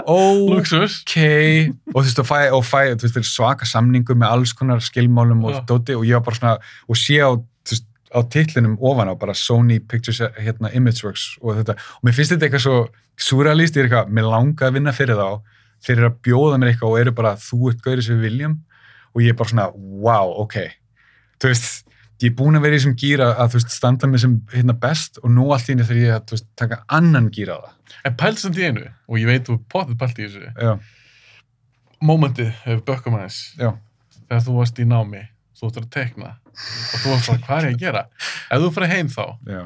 ok og þú veist, og fæ, og fæ þú veist, svaka samningu með alls konar skilmálum og dóti og ég var bara svona og sé á, veist, á titlinum ofan á bara Sony Pictures, hérna, Imageworks og þetta, og mér finnst þetta eitthvað svo surrealist, ég er eitthvað, mér langa að vinna fyrir þá þeir eru að bjóða mér eitthvað og eru bara þú ert gauðir sem við viljum. Og ég er bara svona, wow, ok. Þú veist, ég er búin að vera í þessum gýra að veist, standa mig sem hérna best og nú allt í henni þegar ég að, veist, taka annan gýra á það.
En pælt samt í einu, og ég veit þú potið pælt í þessu,
já,
mómentið hefur bökkum aðeins, þegar þú varst í námi, þú ættir að tekna, og þú varst bara, hvað er ég að gera? Ef þú fyrir heim þá,
já,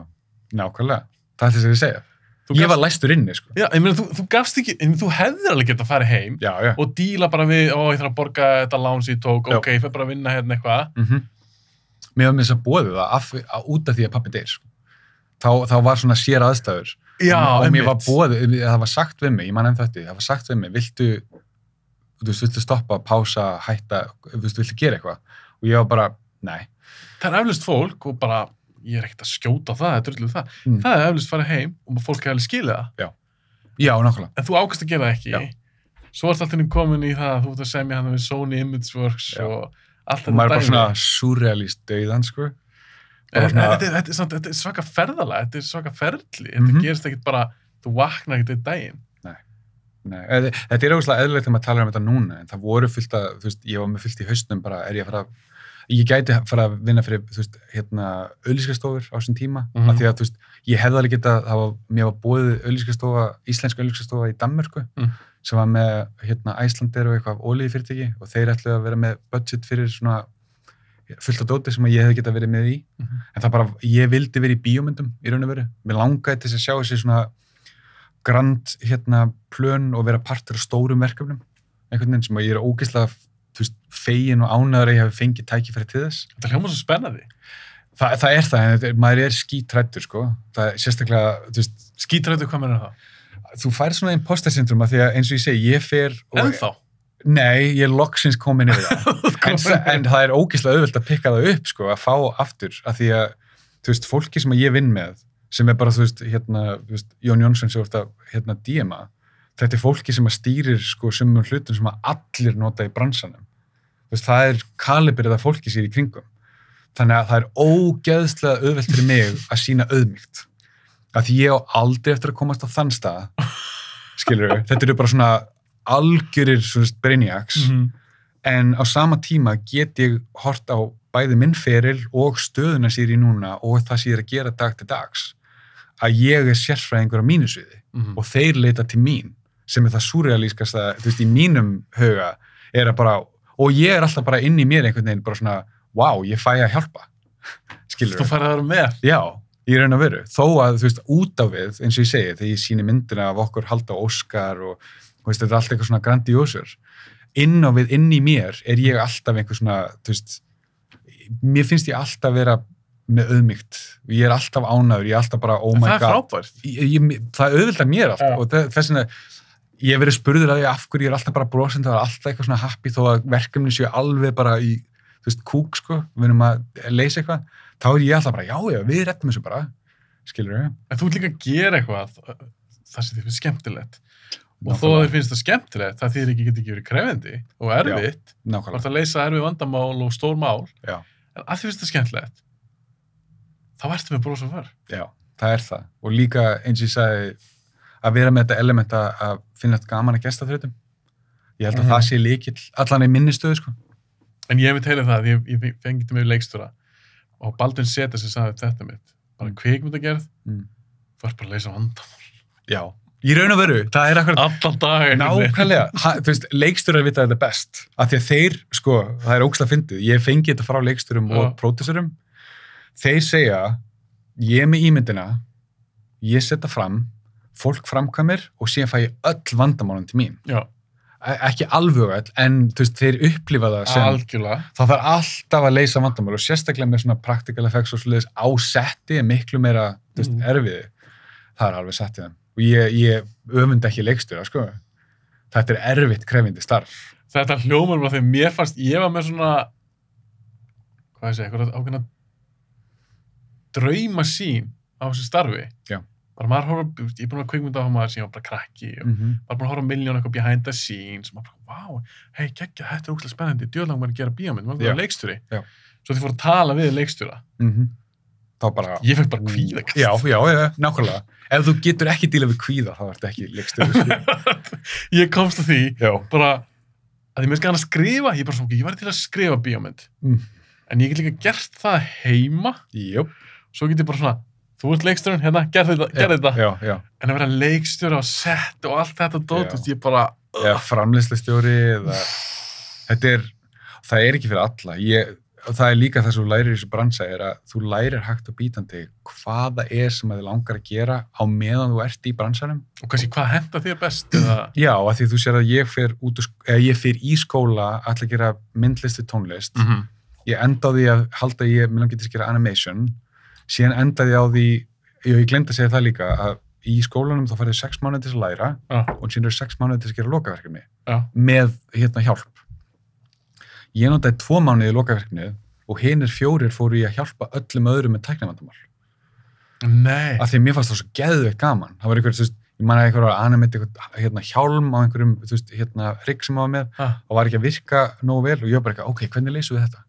nákvæmlega. Það er þess að ég segja,
þú
ég
gafst-
var læstur inni sko.
Já, ég meina, þú, þú gafst ekki, ég meina, þú hefðir alveg getað að fara heim
já, já,
og díla bara við, ó, ég þarf að borga þetta lán sem ég tók,
Já.
ok, ég fyrir bara að vinna hérna eitthvað.
mm mér var með þess að bóðu það af, að, út af því að pappi deyr sko. þá, þá var svona sér aðstæður
Já,
og mér var bóðið, það var sagt við mig ég man enn þetta, það var sagt við mig viltu, þú veist, viltu stoppa, pása hætta, þú veist, viltu gera eitthvað og ég var bara, nei
Það er eflust fólk og bara, ég er ekkert að skjóta það, þetta er öllu það.
Mm.
Það er eflust farið heim og fólk er alveg skilið það.
já, nákvæmlega,
En þú ákast að gera það ekki.
Já.
Svo ert alltaf komin í það að þú ert að semja hann við Sony Imageworks
Já.
og
og maður er bara svona surrealist döiðan, sko
þetta, er- þetta, er samt- þetta er svaka er svaka ferli. Þetta
Mhm.
gerist ekkert bara, þú vaknar ekkert einn daginn.
Nei, eða- þetta er ógustlega eðlilegt þegar maður talar um þetta núna en það voru fullt að, þú veist, ég var með fullt í haustnum bara, er ég að fara að ég gæti fara að vinna fyrir, þú veist, hérna auðlýskastofur á þessum tíma,
Mhm.
af því að, þú veist ég hefði alveg getað, það var, mér var bóðið auðlýskastofa, íslensk auðlýskastofa í Danmörku
Mm.
Sem var með, hérna, Æslandir og eitthvað ólíði fyrirtæki og þeir ætluðu að vera með budget fyrir svona fullt af dóti sem ég hefði getað verið með í
Mhm.
en það bara, ég vildi verið í bíómyndum í raun og veru, mér langaði til að sjá þessi svona grand hérna plön og vera partur af stórum verkefnum einhvern veginn sem að ég er ógeðslega þú veist, fegin og ánæður að ég hafi fengið tækifæri til þess.
Þetta hljóma svo spennandi.
Þa, það er það, en er, maður er skítrættur sko, það er sérstaklega þú veist,
Skítrættu, hvað meina það?
Þú fær svona imposter syndrom að því að eins og ég segi, ég fer og,
Ennþá?
Nei, ég er loksins komin yfir það. En, en það er ógeðslega auðvelt að pikka það upp sko, að fá aftur, að því að þú veist, fólki sem ég vinn með sem er bara, þú veist, hérna, þú veist Jón Jónsson sem voru að, hérna, díma þetta er fólki sem að stýrir, sko, sumum hlutum sem að allir nota í bransanum. Þú veist, það er kalibrið að fólki sér í kringum. Þannig að það er ógeðslega auðvelt fyrir mig að sína auðmygt að ég á aldrei eftir að komast á þann stað skilur þetta eru bara svona algjörir svona brainiacs
Mhm.
en á sama tíma get ég hort á bæði minn feril og stöðuna sér í núna og það er að gera dag til dags að ég er sérfræðingur á mínu sviði
Mhm.
og þeir leita til mín sem er það súrealískasta, þú veist, í mínum huga er að bara, og ég er alltaf bara inn í mér einhvern veginn bara svona wow, ég fæ að hjálpa skilur
Þú færði að vera með.
Já, í raun og veru. Þó að, þú veist, út á við, eins og ég segi, þegar ég síni myndina af okkur halda Óskar og, veist, þetta er allt eitthvað svona grandíósur. Inn á við, inn í mér, er ég alltaf einhver svona, þú veist, mér finnst ég alltaf vera með auðmygt. Ég er alltaf ánæður, ég er alltaf bara, oh my
það er
god.
frábært.
Ég, ég, það auðvildar mér alltaf
Já.
og þe- þess vegna, ég hef verið spurður að ég af hverju ég er alltaf bara brosend, það er alltaf eitthvað svona happy þó að verkefni séu alveg bara í, þú veist, kúk, sko, við erum að leysa eitthvað, þá er ég alltaf bara, já, já, við rettum þessu bara, skilur við?
En þú ert líka að gera eitthvað það sem þið finnst skemmtilegt. Og þó að þið finnst það skemmtilegt, það þýðir ekki getur ekki verið krefendi og erfitt. Þú
Nákvæmlega,
ert að leysa erfið vandamál og stór mál.
Já.
En að þið finnst það skemmtilegt, þá ertu með brosa fyrr.
já, það er það. Og líka, eins og ég sagði, að vera með þetta element að, að finna þetta gaman að gesta þrjóttum. Ég held að
Mhm.
það sé líkill, allan í minnistöðu, sko.
En ég hef heilið það, að ég, ég fengið mig leikstjóra og Baldvin Seta sem sagði þetta mitt. Bara
Mm.
kvikmyndagerð,
Mm.
ert bara að leysa vandamál.
Já. Í raun og veru, það er akkurat
Allan dag.
Nákvæmlega, þú veist, leikstjórar vita þetta best, af því að þeir, sko, það er ógslag fyndið, ég fengi þetta frá leikstjórum og
Já.
pródusserum, þeir segja, ég er með ímyndina, ég setja fram, fólk framkvæmir og síðan fæ ég öll vandamálum til mín.
Já,
Ekki alveg öll, en þú veist, þeir upplifa það sem,
algjörlega.
það þarf alltaf að leysa vandamál og sérstaklega með svona practical effects og svoleiðis á setti er miklu meira, þú veist,
Mm.
erfiði. Það er alveg sett í þeim. Og ég, ég öfund ekki leikstjóra, sko. Þetta er erfitt krefindi starf.
Þetta hljómar bara að mér fannst, ég var með svona, hvað ég segi, eitthvað ákveðna drauma sín á þessu starfi.
Já.
Bara maður horfa, ég er búin að kvikmynda á maður sem ég var bara krakki og
Mm -hmm.
maður búin að horfa miljón eitthvað behind the scenes og maður bara, wow, hei, geggja, þetta er úrslega spennandi, djöðlang maður að gera bíómynd, maður er leikstjóri. Svo því fór að tala við leikstjóra.
Þá bara...
Ég fekk bara kvíða.
Já, já, já, nákvæmlega. Ef þú getur ekki díla við kvíða, þá ertu ekki leikstjóri. sko.
ég komst að því,
já.
bara, að ég hann að skrifa, ég ok, ég var til að skrifa bíómynd.
Mm.
En ég get líka gert það heima,
Jöp.
svo get ég bara svona, þú ert leikstjórinn, hérna, gerð þetta, gerð þetta.
Já, já.
En að vera leikstjóri á set og allt þetta dót,
Já.
þú veist, ég bara,
Eða framleyslustjóri eða... Þetta er... Það er ekki fyrir alla. Ég, það er líka það sem þú lærir í þessu bransa er að þú lærir hægt og bítandi hvaða er sem þið langar að gera á meðan þú ert í bransanum
og kannski hvað henda þér best, eða,
Já, af því þú sér að ég ég fer í skóla alltaf að gera myndlist við tónlist.
-hmm.
Ég enda á því að halda ég, mér langar til að gera animation. Síðan endaði ég á því, jú, ég glemd að segja það líka, að í skólanum þá færði sex mánuði til að læra
Já.
og síðan eru sex mánuði til að gera lokaverkefni
Já.
með hérna hjálp. Ég notaði tvo mánuði í lokaverkefnið og hinir fjórir fóru í að hjálpa öllum öðrum með tæknavandamál.
Nei.
af því að mér fannst það svo geðveikt gaman það var einhver, þú veist, ég manna einhver að animate einhver, hérna, hjálm á einhverjum, þú veist, hérna rigg sem á með
Ah.
og var ekki að virka nógu vel og ég var bara eitthvað, ok, hvernig leysum við þetta?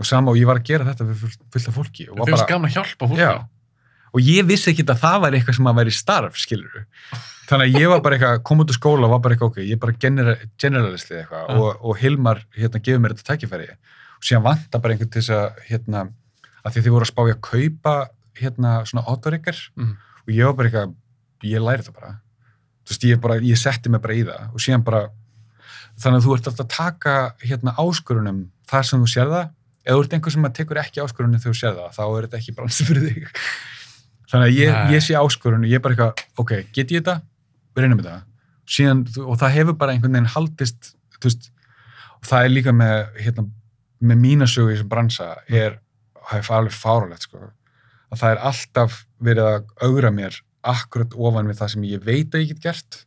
Og sama og ég var að gera þetta við fullt, af fólki og
Þau
var bara,
gaman að hjálpa fólki.
já. Og ég vissi ekki að það var eitthvað sem að væri starf, skilur þannig að ég var bara eitthvað, kom út úr skóla og var bara eitthvað, ok, ég bara genera, generalistið eitthvað
Ah.
og, og Hilmar, hérna, gefur mér þetta tækifæri. Og síðan vanta bara einhvern til þess að, hérna, að því þið voru að spá í að kaupa, hérna, svona autoryggar
Mhm.
og ég var bara eitthvað, ég læri þetta bara. Þú veist, ég bara, ég setti mig bara í það. Og síðan bara, þannig að þú ert alltaf að taka, hérna, áskorunum þar sem þú sér það, ef þú ert einhver sem að tekur ekki áskorunum þegar þú sér það, þá er þetta ekki bransi fyrir þig þannig að ég, ég sé áskorun og ég er bara eitthvað, ok, get ég þetta? Við reynum þetta. Síðan, og það hefur bara einhvern veginn haldist, veist, og það er líka með, hérna, með mína sögu í þessum bransa er, það er alveg fáralegt, sko, að það er alltaf verið að augra mér akkurat ofan við það sem ég veit að ég get gert.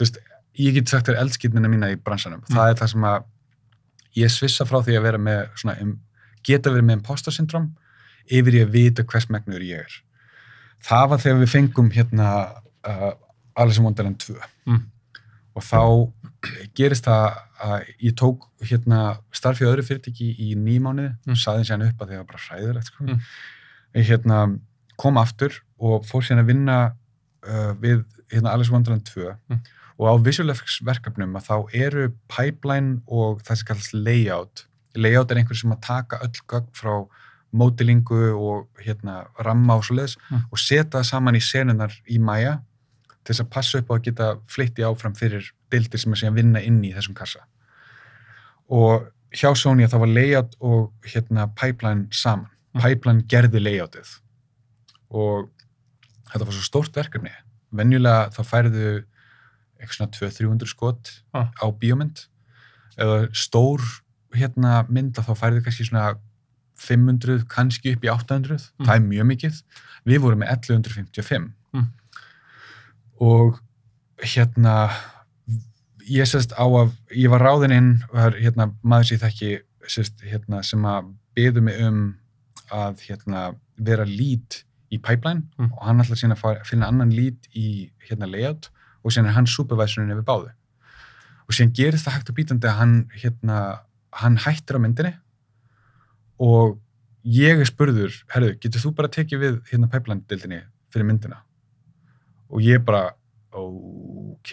Veist, ég get sagt þér eldskýtnina mína í bransanum. Það er það sem að ég svissa frá því að vera með svona, geta verið með imposter syndrom yfir í að vita hvers megnur ég er. Það var þegar við fengum hérna uh, Alice in Wonderland 2
Mm.
og þá gerist það að ég tók hérna starf í öðru fyrirtæki í nýmánuði
Mm.
og saði sér upp að það var bara hræðilegt sko.
Mm.
ég hérna kom aftur og fór síðan að vinna uh, við hérna Alice in Wonderland 2
Mm.
og á Visual Effects verkefnum að þá eru pipeline og það sem kallast layout layout er einhver sem að taka öll gögn frá mótilingu og hérna ramma og svoleiðis
Mm.
og setja það saman í senunar í Maya til þess að passa upp á að geta flytti áfram fyrir deildir sem er síðan vinna inn í þessum kassa og hjá Sony að það var layout og hérna pipeline saman
Mm.
pipeline gerði layoutið og þetta var svo stórt verkefni venjulega þá færðu eitthvað svona 200-300 skot
Ah.
á bíómynd eða stór hérna mynd að þá færðu kannski svona 500, kannski upp í 800
Mm.
það er mjög mikið við vorum með 1155
Mm.
og hérna ég sérst á að ég var ráðinn inn var hérna maður ég þekki sérst, hérna, sem að byðu mig um að hérna vera lead í pipeline
Mm.
og hann ætlar síðan að fara, finna annan lead í hérna layout og síðan er hann supervisorinn yfir báðu og síðan gerist það hægt og bítandi að hann hérna, hann hættir á myndinni og ég er spurður, herru, getur þú bara tekið við hérna pipeline-dildinni fyrir myndina og ég bara ok,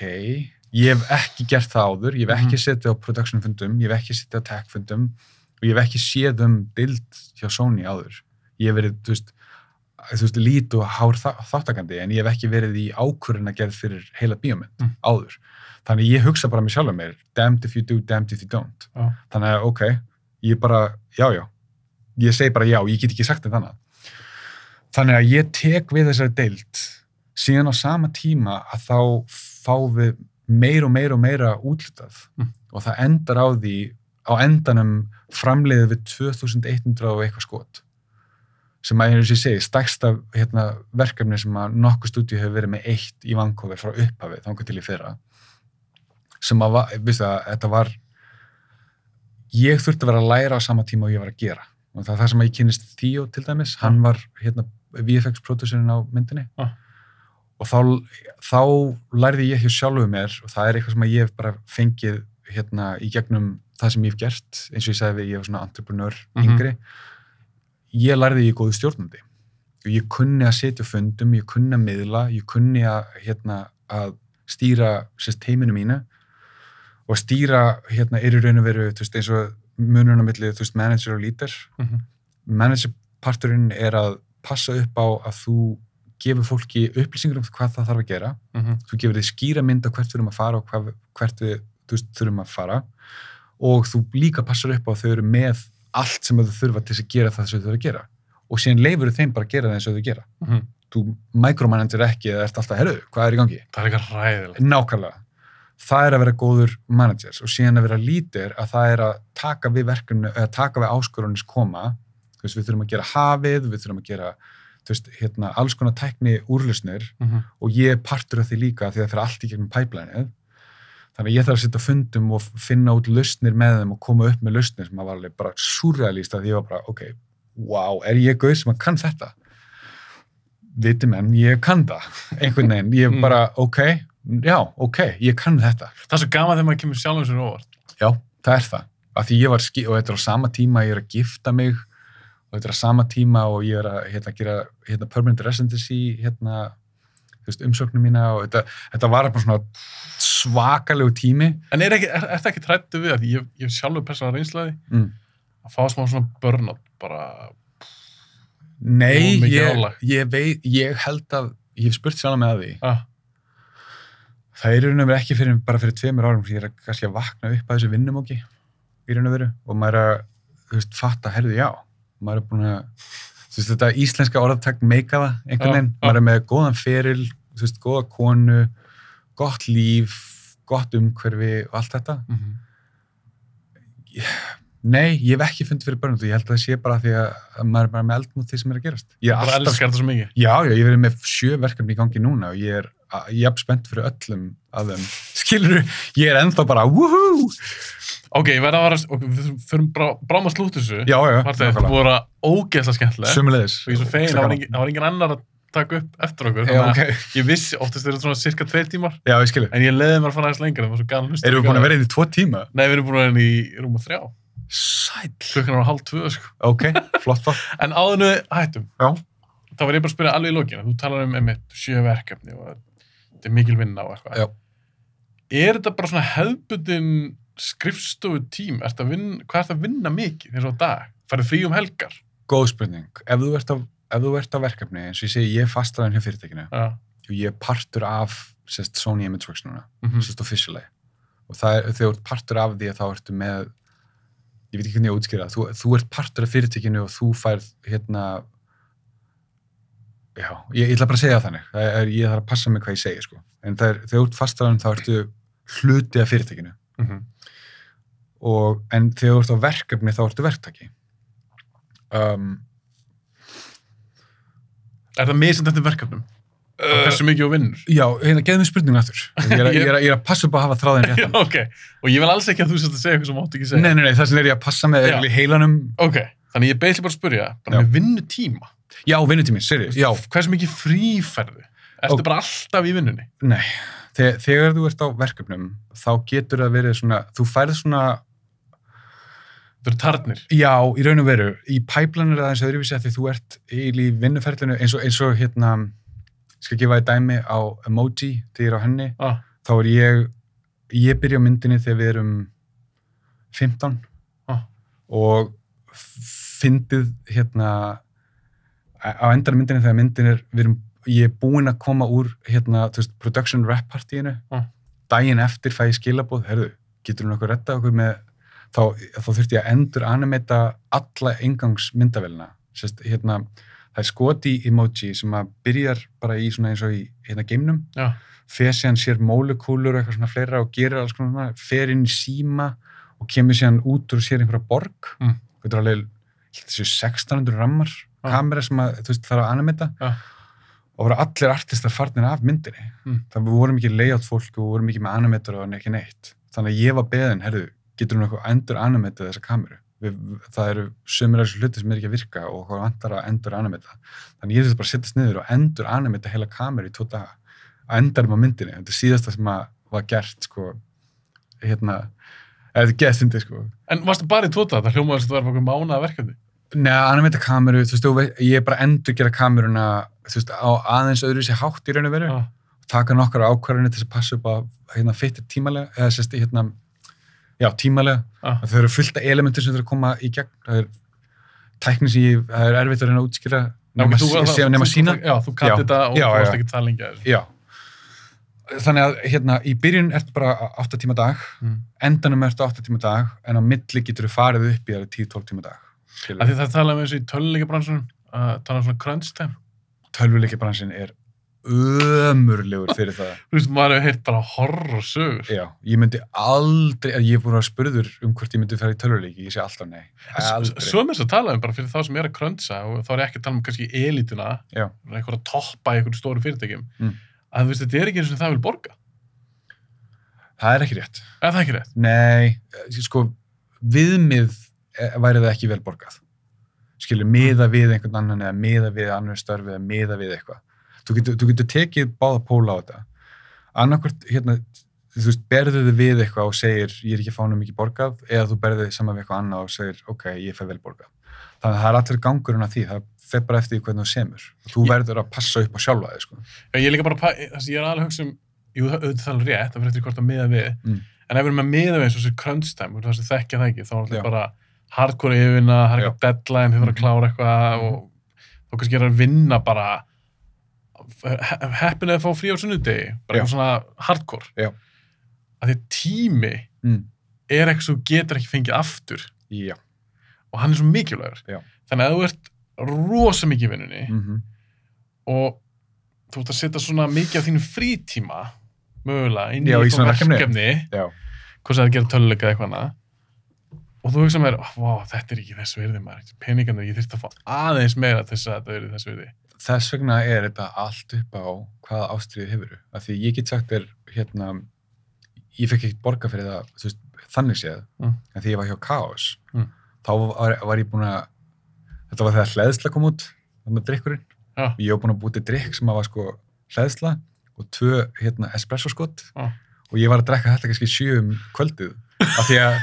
ég hef ekki gert það áður, ég hef ekki
Mhm.
setið á production fundum, ég hef ekki setið á tech fundum og ég hef ekki séð um dild hjá Sony áður ég hef verið, þú veist þú veist, lít og hár þá- þáttakandi en ég hef ekki verið í ákvörðina gerð fyrir heila bíómynd
Mm.
áður þannig ég hugsa bara mér sjálf mér damned if you do, damned if you don't.
Já.
þannig að ok, ég bara já, já, ég segi bara já ég get ekki sagt þetta annað. Þannig að ég tek við þessari deild síðan á sama tíma að þá fá við meir og meir og meira útlutað
Mm.
og það endar á því á endanum framleiðið við 2100 og eitthvað skot. Sem að eins og ég segi, stærsta hérna, verkefni sem að nokkuð stúdíu hefur verið með eitt í Vancouver frá upphafið, þangar til í fyrra sem að, va- veistu að þetta var ég þurfti að vera að læra á sama tíma og ég var að gera. Og það það sem að ég kynist Theo til dæmis, hann var hérna, VFX producerinn á myndinni.
Ah.
og þá, þá lærði ég hjá sjálfu mér og það er eitthvað sem að ég hef bara fengið hérna í gegnum það sem ég hef gert eins og ég sagði við, ég var svona entrepreneur
Mhm.
yngri. Ég lærði ég góðu stjórnandi. Og ég kunni að setja fundum, ég kunni að miðla, ég kunni að, hérna, að stýra sérst, heiminu mínu og að stýra hérna, er í raun og veru veist, eins og munurinn á milli þú veist, manager og leader
Mhm.
managerparturinn er að passa upp á að þú gefur fólki upplýsingur um hvað það þarf að gera
Mhm.
þú gefur þið skýra mynd á hvert erum að fara og hvað, hvert við veist, þurfum að fara og þú líka passar upp á að þau eru með allt sem þau þurfa til að gera það sem þau þurfa að gera og síðan leifur þeim bara að gera það eins og þau gera
Mhm.
þú micromanager ekki eða ert alltaf, herru, hvað er í gangi?
Það er eitthvað ræðilegt.
Nákvæmlega. Það er að vera góður managers og síðan að vera lítir að það er að taka við verkefni, eða taka við áskorunis koma. Þú veist, við þurfum að gera hafið, við þurfum að gera, þú veist, hérna, alls konar tækni úrlusnir
Mhm.
og ég er partur af því líka því að það fyrir allt í gegnum pipelineið. Þannig að ég þarf að sitja á fundum og finna út lausnir með þeim og koma upp með lausnir sem að var alveg bara surrealist að ég var bara, ok, wow, er ég gauð sem að kann þetta? Viti menn, ég kann það, einhvern veginn, ég
Mm.
bara, ok, já, ok, ég kann þetta.
Það er svo gaman þegar maður kemur sjálfum sér óvart.
Já, það er það. Af því ég var, og þetta er á sama tíma, ég er að gifta mig og þetta er á sama tíma og ég er að hérna, gera hérna, permanent residency hérna, umsóknum mína og þetta, þetta var bara svona svakalegu tími.
En er, ekki, er, er það ekki trættu við að ég, ég sjálfur persónulega reynslaði
Mm.
að fá smá svona burnout bara,
Nei, ég, ég, veit, ég held að, ég hef spurt sjálf með því.
ah,
Það er í raun og veru ekki fyrir, bara fyrir tveimur árum sem ég er að, kannski að vakna upp að þessu vinnumóki í raun og veru og maður er að, þú veist, fatta, herðu, já, maður er búin að, þú veist, þetta íslenska orðatak meika það einhvern veginn,
já.
maður er með góðan feril, þú veist, góða konu, gott líf, gott umhverfi og allt þetta.
mm
Nei, ég hef ekki fundið fyrir börnum og ég held að það sé bara því að að maður er bara með eldmút því sem er að gerast. Er
bara elskar þetta svo mikið.
Já, já, ég að- jafn spennt fyrir öllum af þeim. Skilur, ég er ennþá bara, woohoo!
Ok, ég verða að vara, ok, við fyrir bráma að slúta þessu.
Já, já,
Var þetta búið að vera ógeðslega skemmtilega.
Sumulegis.
Og ég svo fegin, það var engin, það var engin annar að taka upp eftir okkur. Þannig að Ég vissi, oftast er þetta svona cirka tveir tímar,
Já, ég skilur.
en ég leiði mér að fara aðeins lengra, það var svo gæðan.
Erum við búin að vera inn í tvo tíma?
Nei, við erum búin að vera inn í rúma þrjá.
Sæll.
Klukkan var hálf tvö, sko.
Ok, flott, flott.
En áðurnu hættum,
Já.
þá var ég bara að spyrja alveg í lókina. Þú talar um einmitt sjö verkefni og þetta er mikil vinna og eitthvað.
Já.
Er þetta bara svona hefbundin skrifstofu tím, að vinna, hvað ert að vinna mikið eins og dag? Færðu frí um helgar?
Góð spurning. Ef þú ert ef þú ert á verkefni, eins og ég segi, ég er fastaðan hjá fyrirtækinu
Já.
og ég er partur af sest, Sony Imageworks núna,
Mm
sérst officially. Og það er, þegar þú ert partur af því að þá ertu með, ég veit ekki hvernig ég útskýra þú, þú ert partur af fyrirtækinu og þú færð hérna, já, ég, ég ætla bara að segja það þannig, það er, ég þarf að passa mig hvað ég segi, sko. En það þegar þú ert fastaðan þá ertu hluti af fyrirtækinu
Mm
og, en þegar þú ert á verkefni þá ertu verktaki. Um,
Er það misend eftir verkefnum? Uh, hversu mikið þú vinnur?
Já, hérna, geðu mér spurningun aftur. Ég er, ég, er, að- passa upp að hafa þráðin
Já,
réttan.
ok. Og ég vil alls ekki að þú sérst að segja eitthvað sem mátt ekki segja.
Nei, nei, nei, þess vegna er ég að passa með
Já.
heilanum.
Ok, þannig ég beðli bara að spyrja, bara með vinnutíma.
Já, vinnutími, serious. Já,
Hversu mikið fríferðu? Ertu
Ó.
bara alltaf í vinnunni?
nei. Þegar, þegar þú ert á verkefnum, þá getur það verið svona, þú færð svona,
Þú eru tarnir.
já, í raun og veru, í pipeline er það eins og öðruvísi að því þú ert í vinnuferlinu eins og, eins og hérna, ég skal gefa þér dæmi á emoji, þegar ég er á henni,
Ah,
þá er ég, ég byrja á myndinni þegar við erum 15
Ah.
og fyndið hérna á endan myndinni þegar myndin er við erum, ég er búinn að koma úr hérna, þú veist, production rap partíinu.
Ah.
daginn eftir fæ ég skilabóð herðu, getur þú nokkuð retta okkur með þá, þá þurfti ég að endur animeta alla engangs myndavélina Sest, hérna, það er skoti emoji sem að byrjar bara í svona eins og í hérna geimnum.
Já,
fer síðan sér mólekúlur og eitthvað svona fleira og gerir alls konar svona, fer inn í síma og kemur síðan út og sér einhverja borg.
Mm.
þetta er alveg, 1600 rammar
Já.
kamera sem að, veist, þarf að animeta
Já.
og voru allir artistar farnir af myndinni.
Mm.
þannig að við vorum ekki layout fólk og við vorum ekki með animator og ekki neitt. Þannig að ég var beðin, herðu, getur hún eitthvað endur animeta þessa kameru? Við, það eru sömur þessu hluti sem er ekki að virka og hvað vantar að endur animeta þannig ég þurfti bara að setjast niður og endur animeta heila kameru í tvo daga. Að endarum á myndinni, þetta er síðasta sem að var gert sko hérna, þetta er fyndið sko.
En varstu bara í tóta? Það hljómaður sem þú var okkur mánaða verkefni.
Nei, animeta kameru, þú veist, þú ég er bara endur gera kameruna, þú veist, á aðeins öðru sér hátt í raun og veru,
Ah,
taka nokkar ákvarðanir til að passa upp að hérna fyttir tímalega, eða sérst, hérna já, tímalega,
ah,
það eru fullt af elementur sem þurfa að koma í gegn, það er tækni sem ég, það er erfitt að reyna að útskýra nema,
þú- þú- þú-
sína,
Já, þú kallt
Já,
þetta og
já,
þú varst
já.
ekki talingja þessu.
já þannig að hérna, í byrjun ertu bara 8 tíma dag,
Mm.
endanum ertu 8 tíma dag, en á milli getur þú farið upp í það 10-12 tíma dag
því það tala um þessu í töluleikabransunum, að tala um svona crunch time.
tölvuleikibransin er ömurlegur fyrir það
Þú veist, maður hefur heyrt bara horror sögur.
Já, ég myndi aldrei, ég hef búin að spurður um hvort ég myndi fara í tölvuleiki, ég sé alltaf nei.
Svo með þess að tala um bara fyrir þá sem er að cruncha og þá er ekki að tala um kannski elituna, að toppa í einhverju stóru fyrirtækjum,
Mm.
Að veist, þetta er ekki eins og það vil borga.
Það er ekki rétt.
Er það ekki rétt?
Nei, eh, sko, viðmið eh, væri það ekki vel borgað. Skilur, miða við einhvern annan eða miða við annar störfi eða miða við eitthvað. Þú getur, þú getur tekið báða póla á þetta. Annarkvort, hérna, þú veist, berðu þið við eitthvað og segir ég er ekki að fá nú mikið borgað eða þú berðu þið saman við eitthvað annað og segir ok, ég fæ vel borgað. Þannig að það er allir gangurinn af því, það fer bara eftir hvernig þú semur. Þú
Ég-
verður að passa upp á sjálfa þig, sko.
Já, ég er líka bara, að það sem ég er alveg að hugsa um, jú, það auðvitað það er rétt, það fyrir eftir hvort að miða við,
Mm.
en ef við erum að miða við eins og þessi crunch time, og það sem þekkja það ekki, þá er þetta bara hardcore yfirvinna, það er eitthvað deadline, þið þarf að
Mhm.
klára eitthvað
Mhm.
og þá kannski er að vinna bara he- heppin eða fá frí á sunnudegi, bara eitthvað svona hardcore.
Já.
Að því tími
Mm.
er eitthvað sem þú getur ekki fengið aftur
Já.
og hann er svo mikilvægur.
Já.
Þannig að þú ert rosa mikið vinnunni
Mm -hmm.
og þú ert að setja svona mikið af þínu frítíma mögulega inn í
svona verkefni.
hvað sem það er að gera töluleika eða eitthvað annað og þú hugsa mér, wow, þetta er ekki þess virði maður, peningarnir, ég þurfti að fá aðeins meira þess að þetta verði þess virði
Þess vegna er þetta allt upp á hvaða ástriðið hefur. Af því ég get sagt þér, hérna, ég fekk ekkert borga fyrir það, þú veist, þannig séð,
Mm.
en því ég var hjá Chaos,
Mm.
þá var, var ég búin að, þetta var þegar hleðsla kom út, þannig að drikkurinn,
Já.
ég var búin að búið til drikk sem að var sko hleðsla og tvö, hérna, espresso skott
Já.
og ég var að drekka þetta kannski sjö um kvöldið, af því að,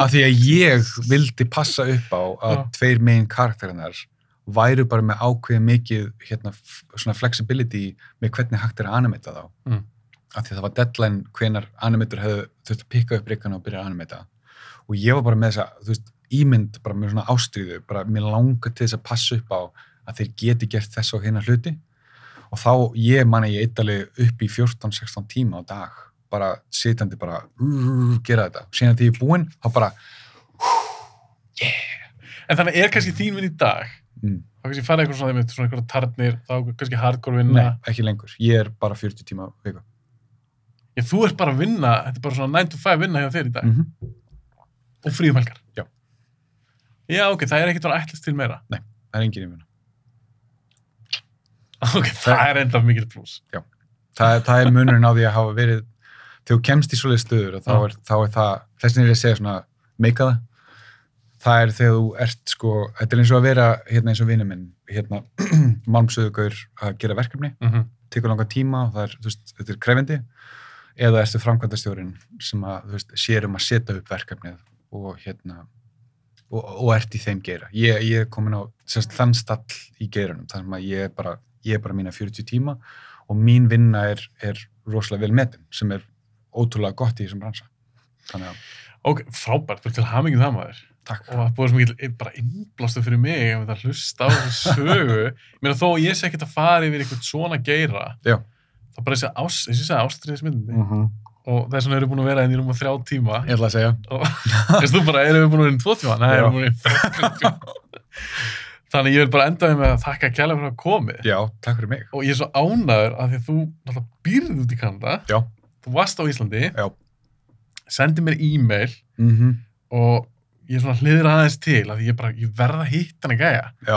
af því að ég vildi passa upp á að
Já.
tveir megin karakterinnar væru bara með ákveðið mikið hérna, svona flexibility með hvernig hægt er að animata þá.
Mm.
af því að það var deadline hvenar animator hefði þurft að pikka upp riggana og byrja að animata og ég var bara með þessa, þú veist, ímynd bara með svona ástríðu, bara mér langar til þess að passa upp á að þeir geti gert þess og hérna hluti og þá ég manna ég eitthvað upp í 14-16 tíma á dag bara sitjandi bara uh, gera þetta, og síðan því ég er búinn þá bara
En þannig er kannski þín vinn í dag,
mm,
þá kannski farið eitthvað svona, einmitt, svona eitthvað tarnir, þá kannski hardcore vinna.
nei, ekki lengur, ég er bara 40 tíma á viku
Já, þú ert bara að vinna, þetta er bara svona 9 to 5 vinna hjá þér í dag.
mm
Og fríum helgar.
Já.
Já, ok, það er ekkert að ætlast til meira.
það er engin í muna
Ok, það er enda mikið pluss.
það, það er munurinn á því að hafa verið þegar þú kemst í svoleið stöður og þá
Já.
er, þá er það, þess vegna er ég að segja svona meika það það er þegar þú ert sko, þetta er eins og að vera hérna eins og vinur minn, hérna malmsöðugaur að gera verkefni
Mm -hmm.
tekur langa tíma og það er, þú veist, þetta er krefindi eða ertu framkvæmdastjórin sem að, þú veist, sér um að setja upp verkefnið og hérna og, og ert í þeim geira. Ég, ég er komin á semst, þann stall í geirunum þannig að ég er bara, ég er bara mína 40 tíma og mín vinna er, er rosalega vel metin sem er ótrúlega gott í þessum bransa. Að,
Ok, frábært, þú til hamingjum það maður.
takk.
Og það búið svo mikið bara innblástu fyrir mig ef þetta hlusta á þessu sögu. Ég meina þó að ég sé ekkert að fara yfir eitthvað svona geira.
Já.
Það bara þessi ástriðismyndi.
Mm -hmm.
Og þess vegna erum við búin að vera inn í rúma þrjá tíma.
Ég ætla að segja.
Og þú bara, erum við búin að vera inn í tvo tíma? Nei,
Já.
erum við búin að vera inn í þrjá tíma. Þannig ég vil bara enda með að þakka kærlega fyrir að komið.
Já, takk fyrir mig.
Og ég er svo ánæður að því að þú náttúrulega býrði út í Kanada.
Já.
Þú varst á Íslandi.
Já.
Sendi mér e-mail
Mm
og ég er svona hliður aðeins til að ég bara, ég verða að hitta hann að gæja.
Já,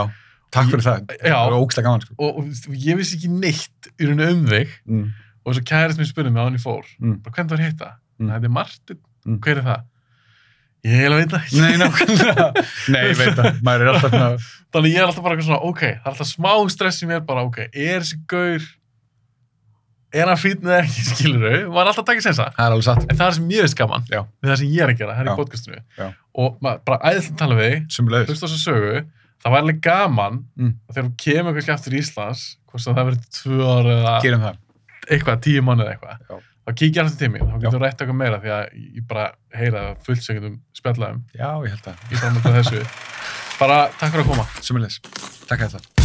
takk fyrir það.
Já.
Það ógstlega gaman, sko.
Og, og, ég vissi ekki neitt um þig
Mm.
Og þess að kærist mér spurði mig á hann ég fór.
Mm.
Bara hvernig var að hitta?
Mm.
Þetta er Martin.
Mm.
Hver er það? Ég heila veit það.
Nei, nákvæmlega. Nei, ég veit það. Maður er alltaf svona,
Þannig ég er alltaf bara eitthvað svona, ok, það er alltaf smá stress í mér bara, ok, er þessi gaur, er hann fýtn eða ekki, skilur þau? Maður er alltaf að taka sensa.
það er alveg satt.
En það er sem ég veist gaman
Já.
við það sem ég er að gera, það er í podcastinu.
Já.
Og maður bara æðilega að tala við
Sumulegis.
hlusta á þessu sögu, það var alveg gaman
Mm.
að þegar þú kemur kannski aftur í Íslands, hvort sem það verið tvö ára eða
Gerum það.
Eitthvað, tíu mánuð eða eitthvað, þá kíkja alltaf til mér, þá getur þú rætt eitthvað meira því að ég bara heyra fullt segjum spjallaðum
Já, ég held það.
í framöndu þessu. Bara takk fyrir að koma.
Sumulegis. Takk fyrir það.